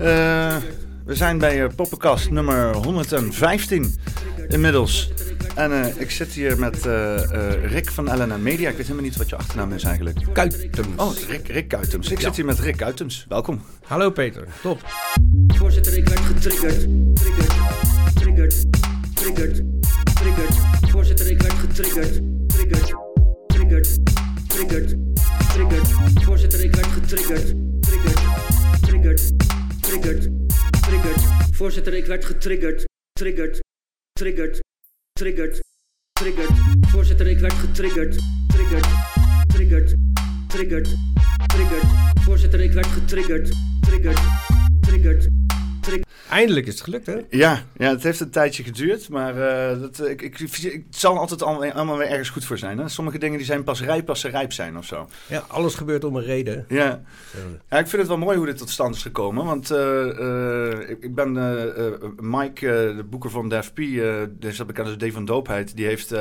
Uh, we zijn bij uh, Poppenkast nummer 115 inmiddels. En uh, ik zit hier met Rick van LNN Media. Ik weet helemaal niet wat je achternaam is eigenlijk. Kuitems. Oh, Rick, Rick Kuitems. Ik ja. zit hier met Rick Kuitems. Welkom. Hallo Peter, top. Voorzitter, ik werd getriggerd. Triggerd, triggerd, triggerd, triggerd. Voorzitter, ik werd getriggerd. Triggerd, triggerd, triggerd, triggerd. Voorzitter, ik werd getriggerd. Triggerd, triggerd, triggerd, triggerd. Voorzitter, ik werd getriggerd. Triggerd, triggerd, triggerd, triggerd. Voorzitter, ik werd getriggerd. Triggerd, triggerd, triggerd, triggerd. Voorzitter, ik werd getriggerd. Triggerd, triggerd, triggerd. Eindelijk is het gelukt, hè? Ja, ja het heeft een tijdje geduurd, maar uh, dat, ik, ik, ik, het zal altijd allemaal, weer ergens goed voor zijn. Hè? Sommige dingen die zijn pas rijp als ze rijp zijn of zo. Ja, alles gebeurt om een reden. Ja. ja ik vind het wel mooi hoe dit tot stand is gekomen, want uh, uh, ik, ik, ben Mike, de boeker van de FP, dus dat bekend als D van Doopheid, die heeft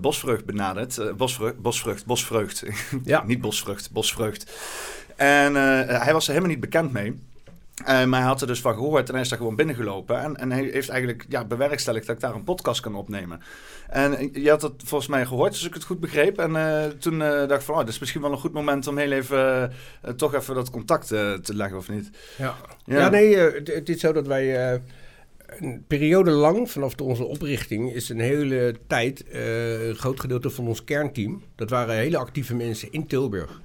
Bosvrucht benaderd. bosvrucht, bosvrucht, bosvrucht. Ja. Niet bosvrucht, bosvrucht. En hij was er helemaal niet bekend mee. Uh, maar hij had er dus van gehoord en hij is daar gewoon binnengelopen. En, en hij heeft eigenlijk ja, bewerkstelligd dat ik daar een podcast kan opnemen. En je had het volgens mij gehoord, als ik het goed begreep. En uh, toen uh, dacht ik van, oh, dat is misschien wel een goed moment om heel even, toch even dat contact te leggen, of niet? Ja, ja. ja nee, het, is zo dat wij een periode lang, vanaf onze oprichting, is een hele tijd een groot gedeelte van ons kernteam. Dat waren hele actieve mensen in Tilburg.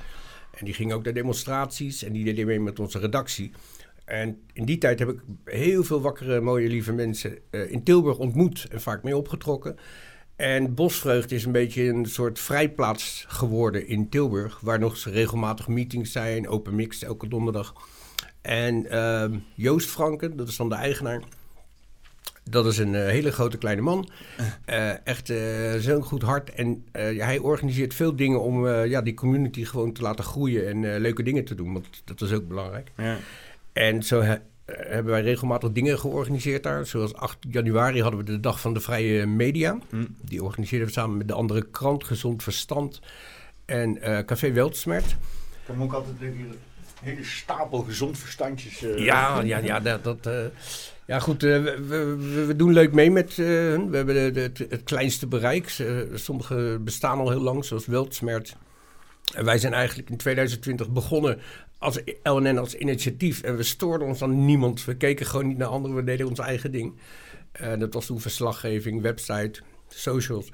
En die gingen ook naar demonstraties en die deden mee met onze redactie. En in die tijd heb ik heel veel wakkere, mooie, lieve mensen uh, in Tilburg ontmoet en vaak mee opgetrokken. En Bosvreugd is een beetje een soort vrijplaats geworden in Tilburg, waar nog regelmatig meetings zijn, open mix elke donderdag. En uh, Joost Franken, dat is dan de eigenaar. Dat is een uh, hele grote kleine man. Uh, echt zo'n goed hart. En hij organiseert veel dingen om ja, die community gewoon te laten groeien en leuke dingen te doen. Want dat is ook belangrijk. Ja. En zo hebben wij regelmatig dingen georganiseerd daar. Zoals 8 januari hadden we de Dag van de Vrije Media. Hm. Die organiseerden we samen met de andere krant Gezond Verstand en uh, Café Weltsmert. Ik heb ook altijd een hele stapel gezond verstandjes. Uh, ja, ja, ja, dat... dat uh, ja, goed, we, we, we, doen leuk mee met hun. We hebben de, de, het kleinste bereik. sommige bestaan al heel lang, zoals Weltsmert. En wij zijn eigenlijk in 2020 begonnen als LNN als initiatief. En we stoorden ons aan niemand. We keken gewoon niet naar anderen. We deden ons eigen ding. Uh, dat was toen verslaggeving, website, socials.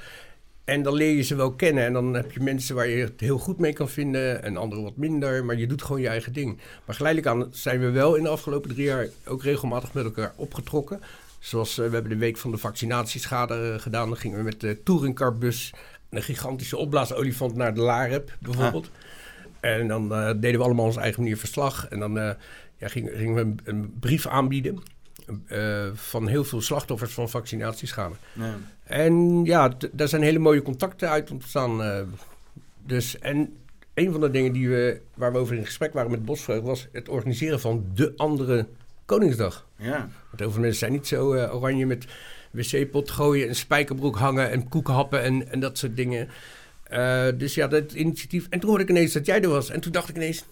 En dan leer je ze wel kennen. En dan heb je mensen waar je het heel goed mee kan vinden. En anderen wat minder. Maar je doet gewoon je eigen ding. Maar geleidelijk aan zijn we wel in de afgelopen drie jaar ook regelmatig met elkaar opgetrokken. Zoals uh, we hebben de week van de vaccinatieschade uh, gedaan. Dan gingen we met de touringcarbus een gigantische opblaasolifant naar de Lareb bijvoorbeeld. En dan uh, deden we allemaal onze eigen manier verslag. En dan uh, ja, gingen, gingen, we een, een brief aanbieden uh, van heel veel slachtoffers van vaccinatieschade. Ja. En ja, daar zijn hele mooie contacten uit ontstaan. dus, en een van de dingen die we, waar we over in gesprek waren met Bosvreugd... was het organiseren van de andere Koningsdag. Ja. Want heel veel mensen zijn niet zo oranje met wc-pot gooien... en spijkerbroek hangen en koeken happen en, en dat soort dingen... Uh, dus ja, dat initiatief. En toen hoorde ik ineens dat jij er was. En toen dacht ik ineens,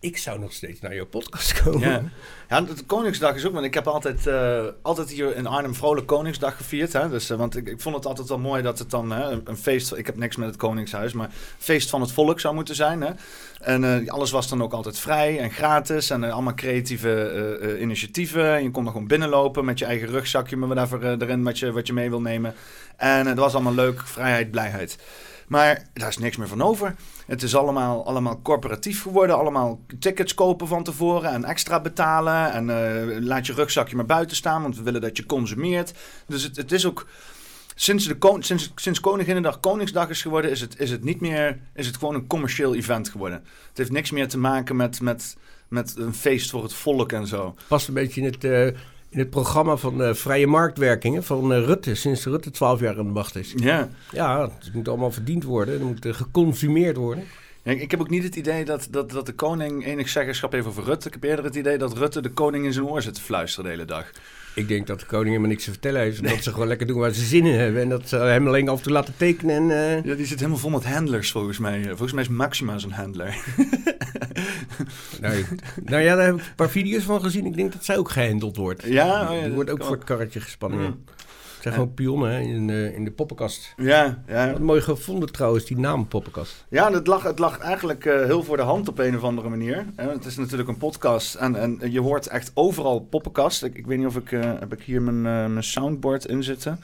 ik zou nog steeds naar jouw podcast komen. Ja, ja de Koningsdag is ook, want ik heb altijd, uh, altijd hier in Arnhem vrolijk Koningsdag gevierd. Hè? Dus, uh, want ik, ik vond het altijd wel mooi dat het dan een, een, feest, ik heb niks met het Koningshuis, maar feest van het volk zou moeten zijn. Hè? En alles was dan ook altijd vrij en gratis en allemaal creatieve initiatieven. En je kon nog gewoon binnenlopen met je eigen rugzakje, maar whatever erin wat je, wat je mee wil nemen. En dat was allemaal leuk, vrijheid, blijheid. Maar daar is niks meer van over. Het is allemaal, allemaal corporatief geworden. Allemaal tickets kopen van tevoren en extra betalen. En uh, laat je rugzakje maar buiten staan, want we willen dat je consumeert. Dus het, het is ook. Sinds, de sinds, sinds Koninginnedag Koningsdag is geworden, is het, is het niet meer. Is het gewoon een commercieel event geworden. Het heeft niks meer te maken met, met, met een feest voor het volk en zo. Past een beetje in het. Uh in het programma van uh, vrije marktwerkingen van uh, Rutte, sinds Rutte 12 jaar aan de macht is. Ja. Ja, het moet allemaal verdiend worden, het moet uh, geconsumeerd worden. Ja, ik heb ook niet het idee dat, dat, dat de koning enig zeggenschap heeft over Rutte. Ik heb eerder het idee dat Rutte de koning in zijn oor zit te fluisteren de hele dag. Ik denk dat de koning helemaal niks te vertellen heeft. Dat ze gewoon lekker doen waar ze zin in hebben. En dat ze hem alleen af en toe laten tekenen. En, eh, Ja, die zit helemaal vol met handlers volgens mij. Volgens mij is Maxima zo'n handler. nou, nou ja, daar heb ik een paar video's van gezien. Ik denk dat zij ook gehandeld wordt. Ja, oh ja, die wordt ook kan voor het karretje gespannen. Mm. Zijn gewoon pionnen hè, in, eh, in de poppenkast. Ja, ja. Wat mooi gevonden trouwens, die naam poppenkast. Ja, het lag, het lag eigenlijk eh, heel voor de hand op een of andere manier. Het is natuurlijk een podcast en, en je hoort echt overal poppenkast. Ik, ik weet niet of ik, eh, heb ik hier mijn, mijn soundboard in zitten.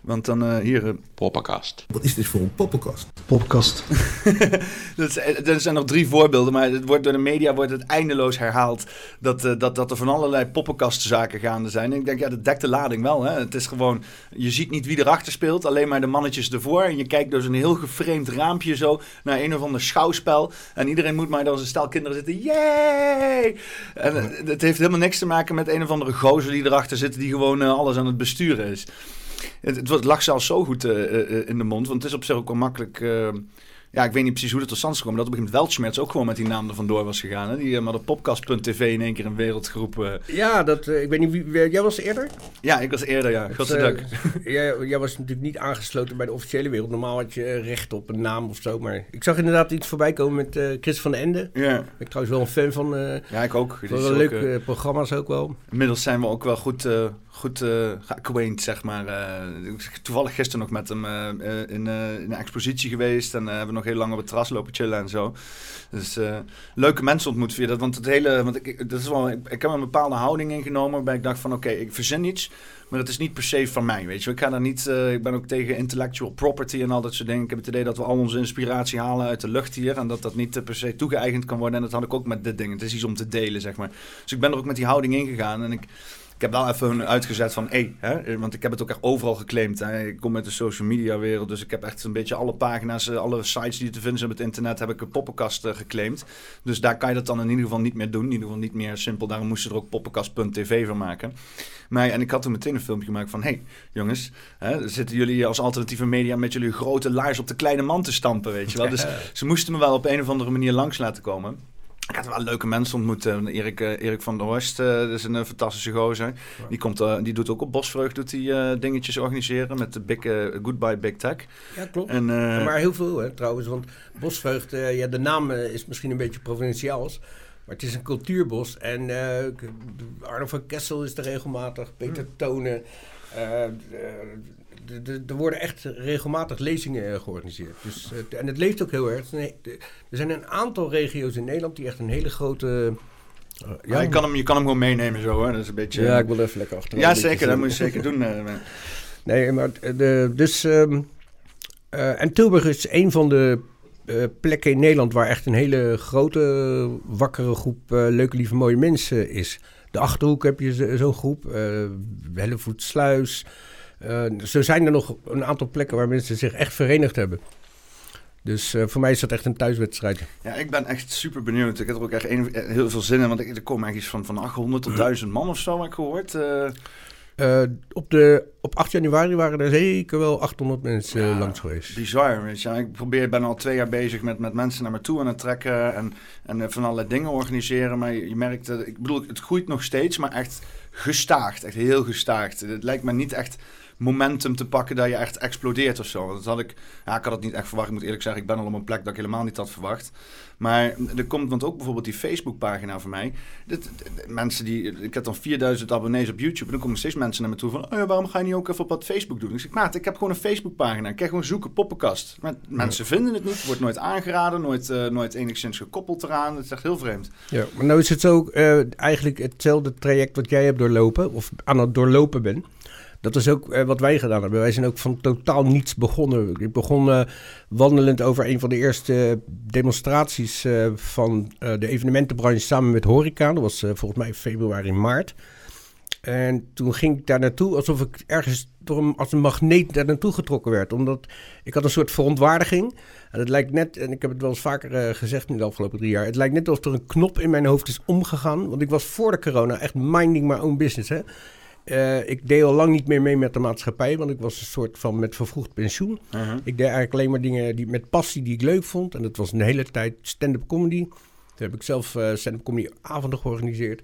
Want dan eh, hier... eh, Poppenkast. Wat is dit voor een poppenkast? Poppenkast. eh, er zijn nog drie voorbeelden, maar het wordt door de media wordt het eindeloos herhaald dat, eh, dat, dat er van allerlei poppenkastzaken gaande zijn. En ik denk, ja, dat dekt de lading wel. Hè? Het is gewoon, je ziet niet wie erachter speelt, alleen maar de mannetjes ervoor. En je kijkt door zo'n heel geframed raampje zo naar een of ander schouwspel. En iedereen moet maar door zijn stel kinderen zitten. Yay! En het heeft helemaal niks te maken met een of andere gozer die erachter zit, die gewoon alles aan het besturen is. Het, lag zelfs zo goed eh, eh, in de mond, want het is op zich ook wel makkelijk. eh, ja, ik weet niet precies hoe dat tot stand is gekomen. Dat op een gegeven moment Weltschmerz ook gewoon met die naam er vandoor was gegaan. Hè? Die eh, maar de podcast.tv in één keer een wereldgroep. eh, Ja, dat, eh, ik weet niet wie, jij was eerder? Ja, ik was eerder, ja. Godzijdank. Eh, jij, jij was natuurlijk niet aangesloten bij de officiële wereld. Normaal had je eh, recht op een naam of zo. Maar ik zag inderdaad iets voorbij komen met eh, Chris van den Ende. Ja. Ben ik trouwens wel een fan van. eh ja, ik ook. Wel leuke eh, eh, programma's ook wel. inmiddels zijn we ook wel goed, eh goed geacquaint, zeg maar. eh. toevallig gisteren nog met hem eh, in, in een expositie geweest. En hebben we nog heel lang op het terras lopen chillen en zo. Dus leuke mensen ontmoet via dat. Want het hele, want ik, dat is wel, ik, heb een bepaalde houding ingenomen. Waarbij ik dacht van oké, ik verzin iets. Maar het is niet per se van mij, weet je. Ik ga daar niet, ik ben ook tegen intellectual property en al dat soort dingen. Ik heb het idee dat we al onze inspiratie halen uit de lucht hier. En dat dat niet per se toegeëigend kan worden. En dat had ik ook met dit ding. Het is iets om te delen, zeg maar. Dus ik ben er ook met die houding ingegaan. En ik, ik heb wel even hun uitgezet van, hé, hè, want ik heb het ook echt overal geclaimd. Hè. Ik kom uit de social media wereld, dus ik heb echt een beetje alle pagina's, eh, alle sites die te vinden zijn op het internet, heb ik een poppenkast eh, geclaimd. Dus daar kan je dat dan in ieder geval niet meer doen. In ieder geval niet meer simpel. Daarom moesten er ook poppenkast.tv van maken. Maar, en ik had toen meteen een filmpje gemaakt van, hé, hey, jongens, hè, zitten jullie als alternatieve media met jullie grote laars op de kleine man te stampen, weet je wel. Dus ze moesten me wel op een of andere manier langs laten komen. Ik had wel leuke mensen ontmoet. eh, Erik, eh, Erik van der Horst, eh, dat is een fantastische gozer. Die, komt, die doet ook op Bosvreugd doet die, dingetjes organiseren met de big, Goodbye Big Tech. Ja, klopt. En, maar heel veel hè, trouwens. Want Bosvreugd, ja, de naam is misschien een beetje provinciaals. Maar het is een cultuurbos. En Arno van Kessel is er regelmatig. Peter Tonen. Er worden echt regelmatig lezingen eh, georganiseerd. Dus, eh, en het leeft ook heel erg. Er zijn een aantal regio's in Nederland die echt een hele grote... eh, ja, je, kan hem, je kan hem gewoon meenemen zo, hè. Dat is een beetje... ja, ik wil even lekker achter. ja zeker. Dat moet je zeker doen. Nee, maar de, dus. ehm, eh, en Tilburg is een van de plekken in Nederland waar echt een hele grote, wakkere groep leuke, lieve, mooie mensen is. De achterhoek heb je zo- zo'n groep, eh Hellevoetsluis. Eh, zo zijn er nog een aantal plekken waar mensen zich echt verenigd hebben. Dus eh, voor mij is dat echt een thuiswedstrijd. Ja, ik ben echt super benieuwd. Ik heb er ook echt een- eh, heel veel zin in. Want ik, er komen echt iets van, van 800 tot 1000 man of zo, heb ik gehoord. Eh, Eh, op, de, op 8 januari waren er zeker wel 800 mensen eh, Ja, langs geweest. Bizar, weet je. Ik probeer, ben al twee jaar bezig met, met mensen naar me toe aan het trekken en, en eh, van allerlei dingen organiseren. Maar je, je merkt, eh, ik bedoel, het groeit nog steeds, maar echt gestaagd. Echt heel gestaagd. Het lijkt me niet echt momentum te pakken dat je echt explodeert of zo. Want Dat had ik, ja, ik had het niet echt verwacht. Ik moet eerlijk zeggen, ik ben al op een plek dat ik helemaal niet had verwacht. Maar er komt, want ook bijvoorbeeld die Facebookpagina van mij. Dit, dit- mensen die, ik heb dan 4000 abonnees op YouTube. En dan komen steeds mensen naar me toe van, oh ja, waarom ga je niet ook even op wat Facebook doen? Ik zeg, maat, ik heb gewoon een Facebookpagina. Ik kan gewoon zoeken, poppenkast. Maar mensen vinden het niet, wordt nooit aangeraden, nooit, eh, nooit enigszins gekoppeld eraan. Het is echt heel vreemd. Ja, maar nou is het zo eh, eigenlijk hetzelfde traject wat jij hebt doorlopen, of aan het doorlopen bent. Dat is ook eh, wat wij gedaan hebben. Wij zijn ook van totaal niets begonnen. Ik begon eh, wandelend over een van de eerste demonstraties eh, van de evenementenbranche samen met Horeca. Dat was volgens mij februari, maart. En toen ging ik daar naartoe alsof ik ergens door een, als een magneet daar naartoe getrokken werd. Omdat ik had een soort verontwaardiging. En het lijkt net, en ik heb het wel eens vaker gezegd in de afgelopen drie jaar. Het lijkt net alsof er een knop in mijn hoofd is omgegaan. Want ik was voor de corona echt minding my own business. Hè? Eh, ik deed al lang niet meer mee met de maatschappij. Want ik was een soort van met vervroegd pensioen. Ik deed eigenlijk alleen maar dingen die, met passie die ik leuk vond. En dat was een hele tijd stand-up comedy. Toen heb ik zelf eh, stand-up comedy avonden georganiseerd.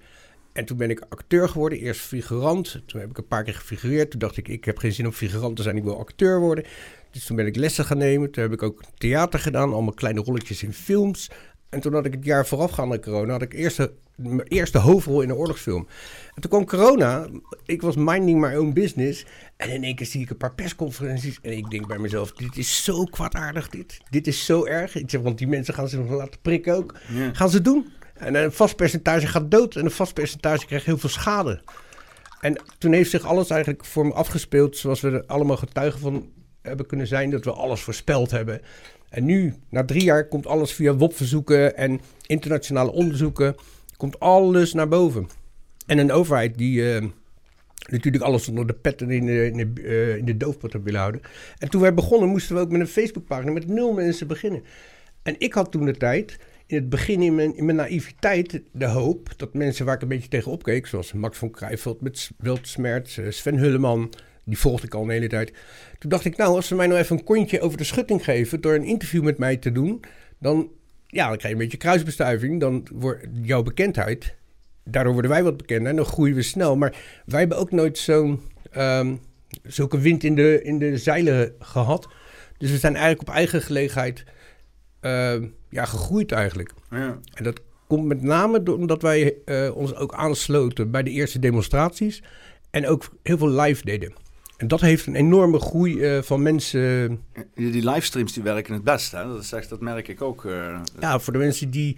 En toen ben ik acteur geworden, eerst figurant. Toen heb ik een paar keer gefigureerd. Toen dacht ik, ik heb geen zin om figurant te zijn, ik wil acteur worden. Dus toen ben ik lessen gaan nemen. Toen heb ik ook theater gedaan, allemaal kleine rolletjes in films. En toen had ik het jaar voorafgaand aan corona, had ik eerste, mijn eerste hoofdrol in een oorlogsfilm. En toen kwam corona, ik was minding my own business. En in één keer zie ik een paar persconferenties. En ik denk bij mezelf, dit is zo kwaadaardig dit. Dit is zo erg. Ik zeg, want die mensen gaan zich nog laten prikken ook. Ja. Gaan ze doen. En een vast percentage gaat dood en een vast percentage krijgt heel veel schade. En toen heeft zich alles eigenlijk voor me afgespeeld zoals we er allemaal getuigen van hebben kunnen zijn. Dat we alles voorspeld hebben. En nu, na drie jaar, komt alles via WOP-verzoeken en internationale onderzoeken. Komt alles naar boven. En een overheid die eh, natuurlijk alles onder de pet en in de, in, de, eh, in de doofpot willen houden. En toen wij begonnen, moesten we ook met een Facebookpagina met nul mensen beginnen. En ik had toen de tijd, in het begin in mijn, naïviteit, de hoop dat mensen waar ik een beetje tegen opkeek, zoals Max van Krijveld met Wildsmerts, eh, Sven Hulleman, die volgde ik al een hele tijd. Toen dacht ik, nou, als ze mij nou even een kontje over de schutting geven door een interview met mij te doen, dan, ja, dan krijg je een beetje kruisbestuiving, dan wordt jouw bekendheid, daardoor worden wij wat bekender en dan groeien we snel. Maar wij hebben ook nooit zo'n, ehm, zulke wind in de, in de zeilen gehad. Dus we zijn eigenlijk op eigen gelegenheid ehm, ja, gegroeid eigenlijk. Ja. En dat komt met name omdat wij eh, ons ook aansloten bij de eerste demonstraties. En ook heel veel live deden. En dat heeft een enorme groei eh, van mensen. Die die livestreams die werken het best, hè? Dat, is echt, dat merk ik ook. eh. Ja, voor de mensen die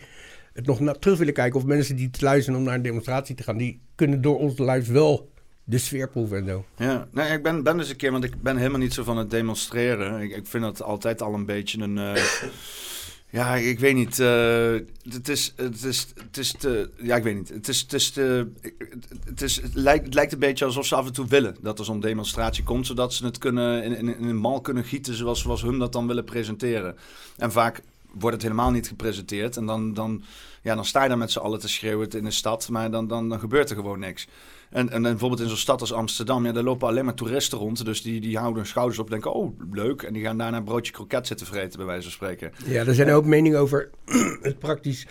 het nog na, terug willen kijken. Of mensen die te luisteren om naar een demonstratie te gaan. Die kunnen door onze live wel de sfeer proeven en zo. Ja, nee, ik ben, ben dus een keer, want ik ben helemaal niet zo van het demonstreren. Ik, ik vind dat altijd al een beetje een. eh, ja, ik weet niet. het, is, het, is, het is. Ja, ik weet niet. Het is. Het, is het, is, het, lijkt, het lijkt een beetje alsof ze af en toe willen dat er zo'n demonstratie komt, zodat ze het kunnen in, in, in een mal kunnen gieten zoals, zoals hun dat dan willen presenteren. En vaak wordt het helemaal niet gepresenteerd. En dan, dan, ja, dan sta je daar met z'n allen te schreeuwen in de stad, maar dan, dan, dan gebeurt er gewoon niks. En, en bijvoorbeeld in zo'n stad als Amsterdam, ja, daar lopen alleen maar toeristen rond. Dus die, die houden hun schouders op en denken, oh, leuk. En die gaan daarna een broodje kroket zitten vreten, bij wijze van spreken. Ja, er zijn ook meningen over het praktisch.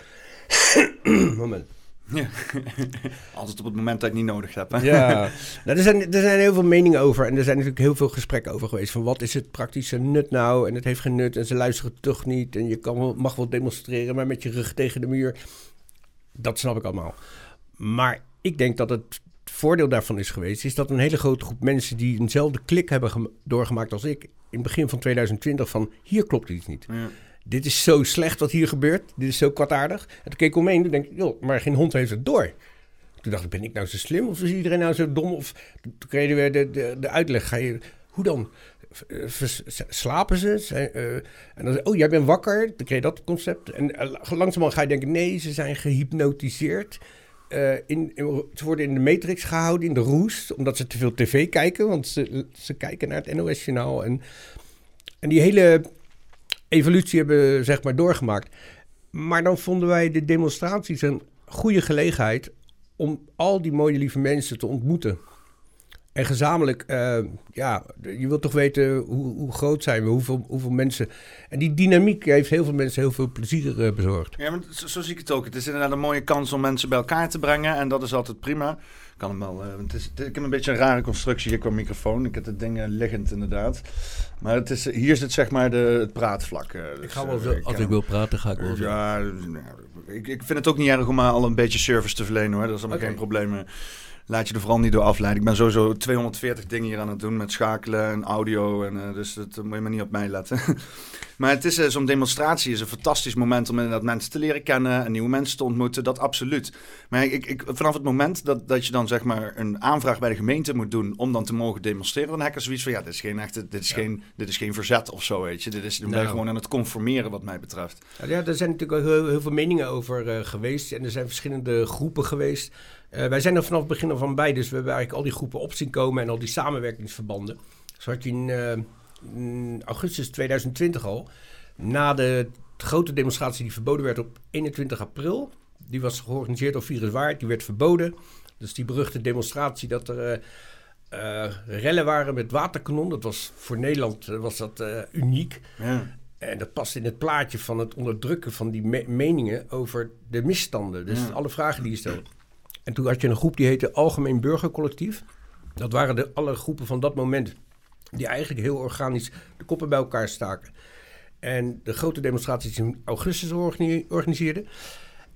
Moment. Ja. Altijd op het moment dat ik niet nodig heb. Hè? Ja, nou, er, zijn, er zijn heel veel meningen over. En er zijn natuurlijk heel veel gesprekken over geweest. Van wat is het praktische nut nou? En het heeft geen nut. En ze luisteren toch niet. En je kan, mag wel demonstreren, maar met je rug tegen de muur. Dat snap ik allemaal. Maar ik denk dat het voordeel daarvan is geweest... is dat een hele grote groep mensen die eenzelfde klik hebben gem- doorgemaakt als ik... in het begin van 2020 van hier klopt iets niet. Ja. Dit is zo slecht wat hier gebeurt. Dit is zo kwaadaardig. En toen keek ik omheen en denk ik, joh, maar geen hond heeft het door. Toen dacht ik, ben ik nou zo slim of is iedereen nou zo dom? Of toen kreeg je weer de, de, de uitleg. Ga je, hoe dan? Eh, vers- slapen ze? Zijn, eh, en dan, oh, jij bent wakker. Dan kreeg je dat concept. En eh, langzamerhand ga je denken, nee, ze zijn gehypnotiseerd. Eh, in, ze worden in de matrix gehouden, in de roes, omdat ze te veel tv kijken. Want ze, ze kijken naar het NOS-journaal. En, en die hele evolutie hebben zeg maar doorgemaakt. Maar dan vonden wij de demonstraties een goede gelegenheid om al die mooie lieve mensen te ontmoeten. En gezamenlijk, eh, ja, je wilt toch weten hoe, hoe groot zijn we, hoeveel, hoeveel mensen. En die dynamiek heeft heel veel mensen heel veel plezier eh, bezorgd. Ja, maar zo, zo zie ik het ook. Het is inderdaad een mooie kans om mensen bij elkaar te brengen. En dat is altijd prima. Ik kan hem wel. eh, het is, het ik heb een beetje een rare constructie hier qua microfoon. Ik heb het ding eh, liggend inderdaad. Maar het is, hier zit zeg maar de, het praatvlak. eh, dus, eh, als kan- ik wil praten, ga ik wel. Ja, nou, ik, ik vind het ook niet erg om al een beetje service te verlenen hoor. Dat is allemaal geen probleem. Laat je er vooral niet door afleiden. Ik ben sowieso 240 dingen hier aan het doen met schakelen en audio. En, eh, dus dat moet je maar niet op mij letten. maar het is eh, zo'n demonstratie is een fantastisch moment om inderdaad mensen te leren kennen en nieuwe mensen te ontmoeten. Dat absoluut. Maar ik, ik, vanaf het moment dat, dat je dan zeg maar een aanvraag bij de gemeente moet doen om dan te mogen demonstreren, dan heb ik er zoiets van ja, dit is geen echte, dit is, Ja. geen, dit is geen verzet of zo, weet je. Dit is, dan ben je Nou. gewoon aan het conformeren wat mij betreft. Ja, er zijn natuurlijk ook heel, heel veel meningen over eh, geweest. En er zijn verschillende groepen geweest. Eh, wij zijn er vanaf het begin af aan bij. Dus we hebben eigenlijk al die groepen op zien komen en al die samenwerkingsverbanden. Zo had je in, eh, in augustus 2020 al, na de grote demonstratie die verboden werd op 21 april. Die was georganiseerd door Virus Waard, die werd verboden. Dus die beruchte demonstratie dat er eh, rellen waren met waterkanon. Dat was voor Nederland was dat uniek. Ja. En dat past in het plaatje van het onderdrukken van die me- meningen over de misstanden. Dus Ja. alle vragen die je stelt. En toen had je een groep die heette Algemeen Burgercollectief. Dat waren de, alle groepen van dat moment die eigenlijk heel organisch de koppen bij elkaar staken. En de grote demonstraties in augustus organi- organiseerden.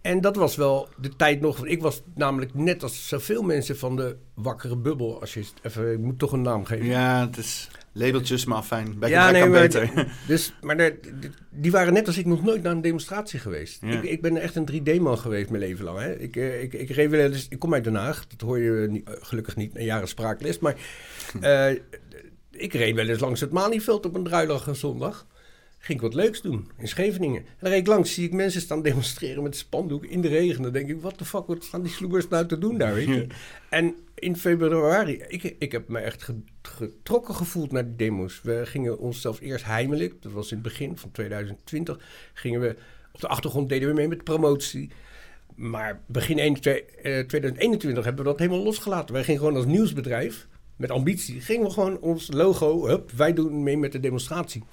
En dat was wel de tijd nog. Ik was namelijk net als zoveel mensen van de wakkere bubbel. Als je het even, ik moet toch een naam geven. Ja, het is labeltjes, maar fijn. Bij Ja, nee, kan maar- beter. Dus, maar de- de- die waren net als ik nog nooit naar een demonstratie geweest. Ja. Ik, ik ben echt een 3D-man geweest mijn leven lang. Hè. Ik, eh, ik, ik, reed wel eens- ik kom uit Den Haag, dat hoor je niet- eh, gelukkig niet, een jaren spraakles. Maar eh, ik reed wel eens langs het Malieveld op een druilige zondag. Ging ik wat leuks doen in Scheveningen. En dan reed ik langs, zie ik mensen staan demonstreren met spandoek in de regen. Dan denk ik, wat de fuck, wat staan die sloebers nou te doen daar, weet je? En in februari, ik, ik heb me echt ge- getrokken gevoeld naar die demo's. We gingen onszelf eerst heimelijk, dat was in het begin van 2020, gingen we op de achtergrond deden we mee met promotie. Maar begin 1 twee- eh, 2021 hebben we dat helemaal losgelaten. Wij gingen gewoon als nieuwsbedrijf, met ambitie, gingen we gewoon ons logo, hup, wij doen mee met de demonstratie.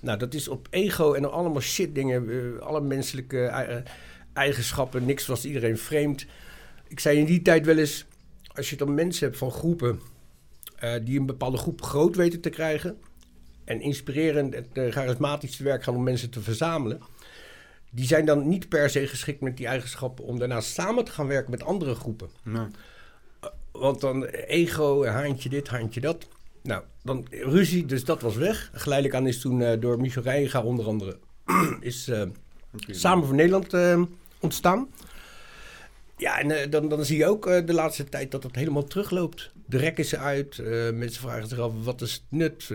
Nou, dat is op ego en allemaal shit dingen, eh, alle menselijke eh, eigenschappen, niks was iedereen vreemd. Ik zei in die tijd wel eens, als je dan mensen hebt van groepen eh, die een bepaalde groep groot weten te krijgen en inspirerend en charismatisch te werk gaan om mensen te verzamelen, die zijn dan niet per se geschikt met die eigenschappen om daarna samen te gaan werken met andere groepen. Nee. Want dan ego, haantje dit, haantje dat. Nou, dan ruzie, dus dat was weg. Geleidelijk aan is toen eh, door Michel Rijnga onder andere is eh, Samen voor Nederland eh, ontstaan. Ja, en dan, dan zie je ook de laatste tijd dat het helemaal terugloopt. De rek is eruit. mensen vragen zich af, wat is het nut?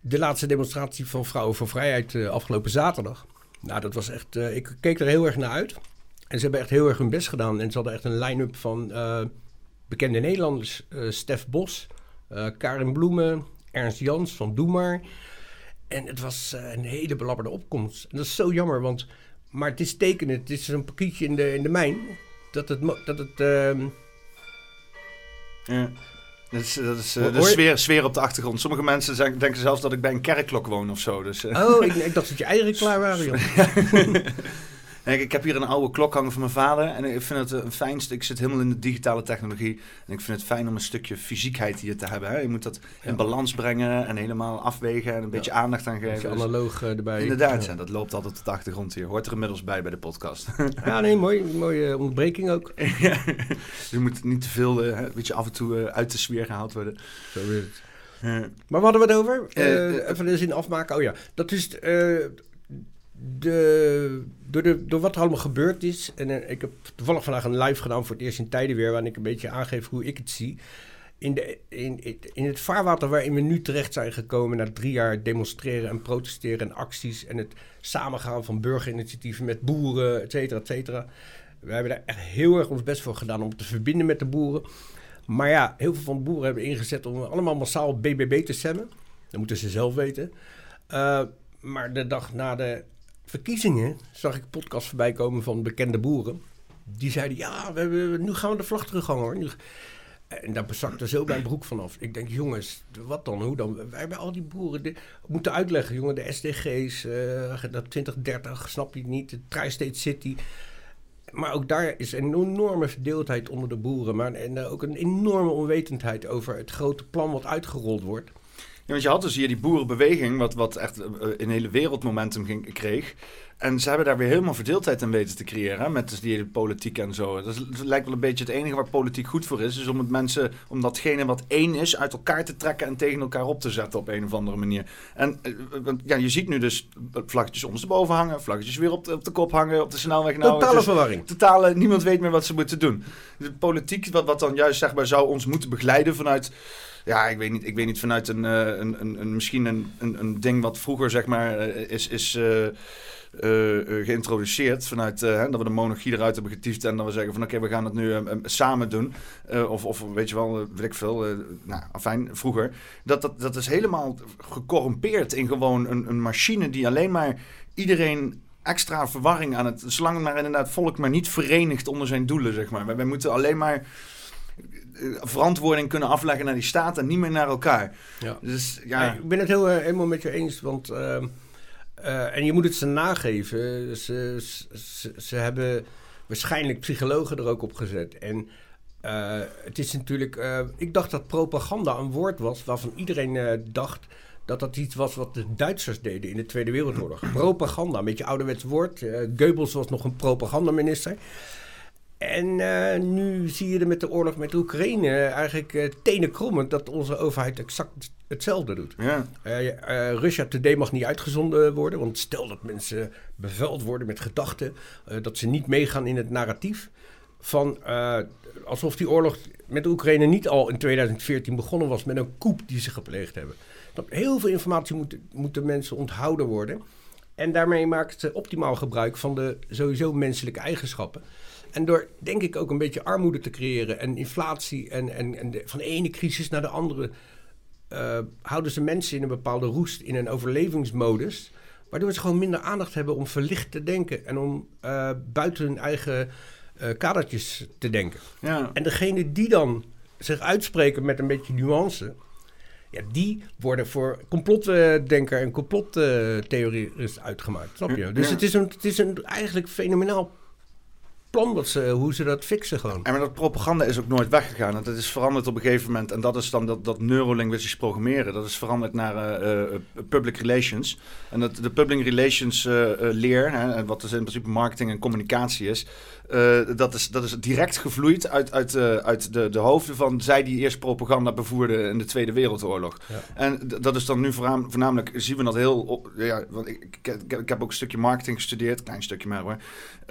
De laatste demonstratie van Vrouwen voor Vrijheid afgelopen zaterdag. Nou, dat was echt... ik keek er heel erg naar uit. En ze hebben echt heel erg hun best gedaan. En ze hadden echt een line-up van bekende Nederlanders. eh Stef Bos, eh, Karin Bloemen, Ernst Jans van Doe Maar. En het was eh, een hele belabberde opkomst. En dat is zo jammer, want... Maar het is tekenend. Het is een pakietje in de, in de mijn. Dat het... Dat het ehm, Ja. Dat is, dat is de sfeer, sfeer op de achtergrond. Sommige mensen zijn- denken zelfs dat ik bij een kerkklok woon of zo. Dus. Oh, ik, ik dacht dat je eieren klaar waren, joh. En ik, ik heb hier een oude klok hangen van mijn vader. En ik vind het een fijnste. Ik zit helemaal in de digitale technologie. En ik vind het fijn om een stukje fysiekheid hier te hebben. Hè. Je moet dat in Ja. balans brengen en helemaal afwegen en een beetje aandacht aan geven. Dus analoog eh, erbij. inderdaad, Ja. ja, dat loopt altijd op de achtergrond hier. Hoort er inmiddels bij bij de podcast. Ja, nee, mooi, mooie onderbreking ook. je moet niet te veel, eh, een beetje af en toe eh, uit de sfeer gehaald worden. Zo is het. Eh, Maar wat hadden we het over? Eh, Eh, eh, even de zin afmaken. Oh ja, dat is eh, de, door, de, door wat er allemaal gebeurd is. En eh, ik heb toevallig vandaag een live gedaan voor het eerst in tijden weer, waarin ik een beetje aangeef hoe ik het zie. In, de, in, in het vaarwater waarin we nu terecht zijn gekomen na drie jaar demonstreren en protesteren en acties en het samengaan van burgerinitiatieven met boeren, et cetera, et cetera. We hebben daar echt heel erg ons best voor gedaan om te verbinden met de boeren. Maar ja, heel veel van de boeren hebben ingezet om allemaal massaal BBB te stemmen. Dat moeten ze zelf weten. Uh, maar de dag na de verkiezingen zag ik podcast voorbij komen van bekende boeren. Die zeiden, ja, we hebben, nu gaan we de vlag terughangen hoor. En daar bezakte zo mijn broek vanaf. Ik denk, jongens, wat dan? Hoe dan? Wij hebben al die boeren moeten uitleggen, jongen, de SDG's, uh, dat 2030, snap je niet, de Tri-State City. Maar ook daar is een enorme verdeeldheid onder de boeren. Maar en uh, ook een enorme onwetendheid over het grote plan wat uitgerold wordt. Ja, want je had dus hier die boerenbeweging, wat, wat echt uh, een hele wereldmomentum ging, kreeg. En ze hebben daar weer helemaal verdeeldheid in weten te creëren, met dus die hele politiek en zo. Dat, is, dat, lijkt wel een beetje het enige waar politiek goed voor is, is om het mensen, om datgene wat één is, uit elkaar te trekken en tegen elkaar op te zetten op een of andere manier. En uh, ja, je ziet nu dus vlaggetjes ondersteboven hangen, vlaggetjes weer op de, op de kop hangen, op de snelweg. Nou, Totale verwarring. Totale, niemand weet meer wat ze moeten doen. De politiek, wat, wat dan juist zeg maar zou ons moeten begeleiden vanuit ja, ik weet niet, ik weet niet vanuit een, uh, een, een, een, misschien een, een, een ding wat vroeger zeg maar uh, is, is uh, geïntroduceerd vanuit dat we de monarchie eruit hebben getiefd en dat we zeggen van oké, we gaan het nu samen doen. of, of weet je wel, weet ik veel, nou, fijn, vroeger. Dat, dat, dat is helemaal gecorrumpeerd in gewoon een, een machine die alleen maar iedereen extra verwarring aan het, zolang maar inderdaad volk maar niet verenigt onder zijn doelen, zeg maar. Wij moeten alleen maar verantwoording kunnen afleggen naar die staat en niet meer naar elkaar. Ja. Dus, ja. Ik ben het heel, uh, helemaal met je eens, want uh, uh, en je moet het ze nageven. Ze, ze, ze hebben waarschijnlijk psychologen er ook op gezet. En eh, het is natuurlijk, eh, ik dacht dat propaganda een woord was waarvan iedereen eh, dacht dat dat iets was wat de Duitsers deden in de Tweede Wereldoorlog. propaganda, een beetje ouderwets woord. Eh Goebbels was nog een propagandaminister. En eh, nu zie je er met de oorlog met Oekraïne eigenlijk uh, tenen krommend dat onze overheid exact hetzelfde doet. Ja. Uh, Russia Today mag niet uitgezonden worden, want stel dat mensen bevuild worden met gedachten, dat ze niet meegaan in het narratief van alsof die oorlog met Oekraïne niet al in 2014 begonnen was met een coup die ze gepleegd hebben. Dat heel veel informatie moeten, moeten mensen onthouden worden. En daarmee maakt ze optimaal gebruik van de sowieso menselijke eigenschappen. En door, denk ik, ook een beetje armoede te creëren en inflatie en, en, en de, van de ene crisis naar de andere, uh, houden ze mensen in een bepaalde roest, in een overlevingsmodus. Waardoor ze gewoon minder aandacht hebben om verlicht te denken en om uh, buiten hun eigen uh, kadertjes te denken. Ja. En degene die dan zich uitspreken met een beetje nuance, ja, die worden voor complotdenker en complottheorist uitgemaakt. Snap je? Dus Ja. het is, een, het is een eigenlijk fenomenaal plan dat ze, hoe ze dat fixen gewoon. En maar dat propaganda is ook nooit weggegaan. En dat is veranderd op een gegeven moment. En dat is dan dat, dat neurolinguistisch programmeren. Dat is veranderd naar eh, eh, public relations. En dat de public relations eh, eh, leer, hè, wat dus in principe marketing en communicatie is, eh, dat, is dat is direct gevloeid uit, uit, eh, uit de, de hoofden van zij die eerst propaganda bevoerden in de Tweede Wereldoorlog. Ja. En dat is dan nu voornaam- voornamelijk, zien we dat heel op, ja, want ik, ik, ik, ik heb ook een stukje marketing gestudeerd, klein stukje maar hoor, Eh, eh,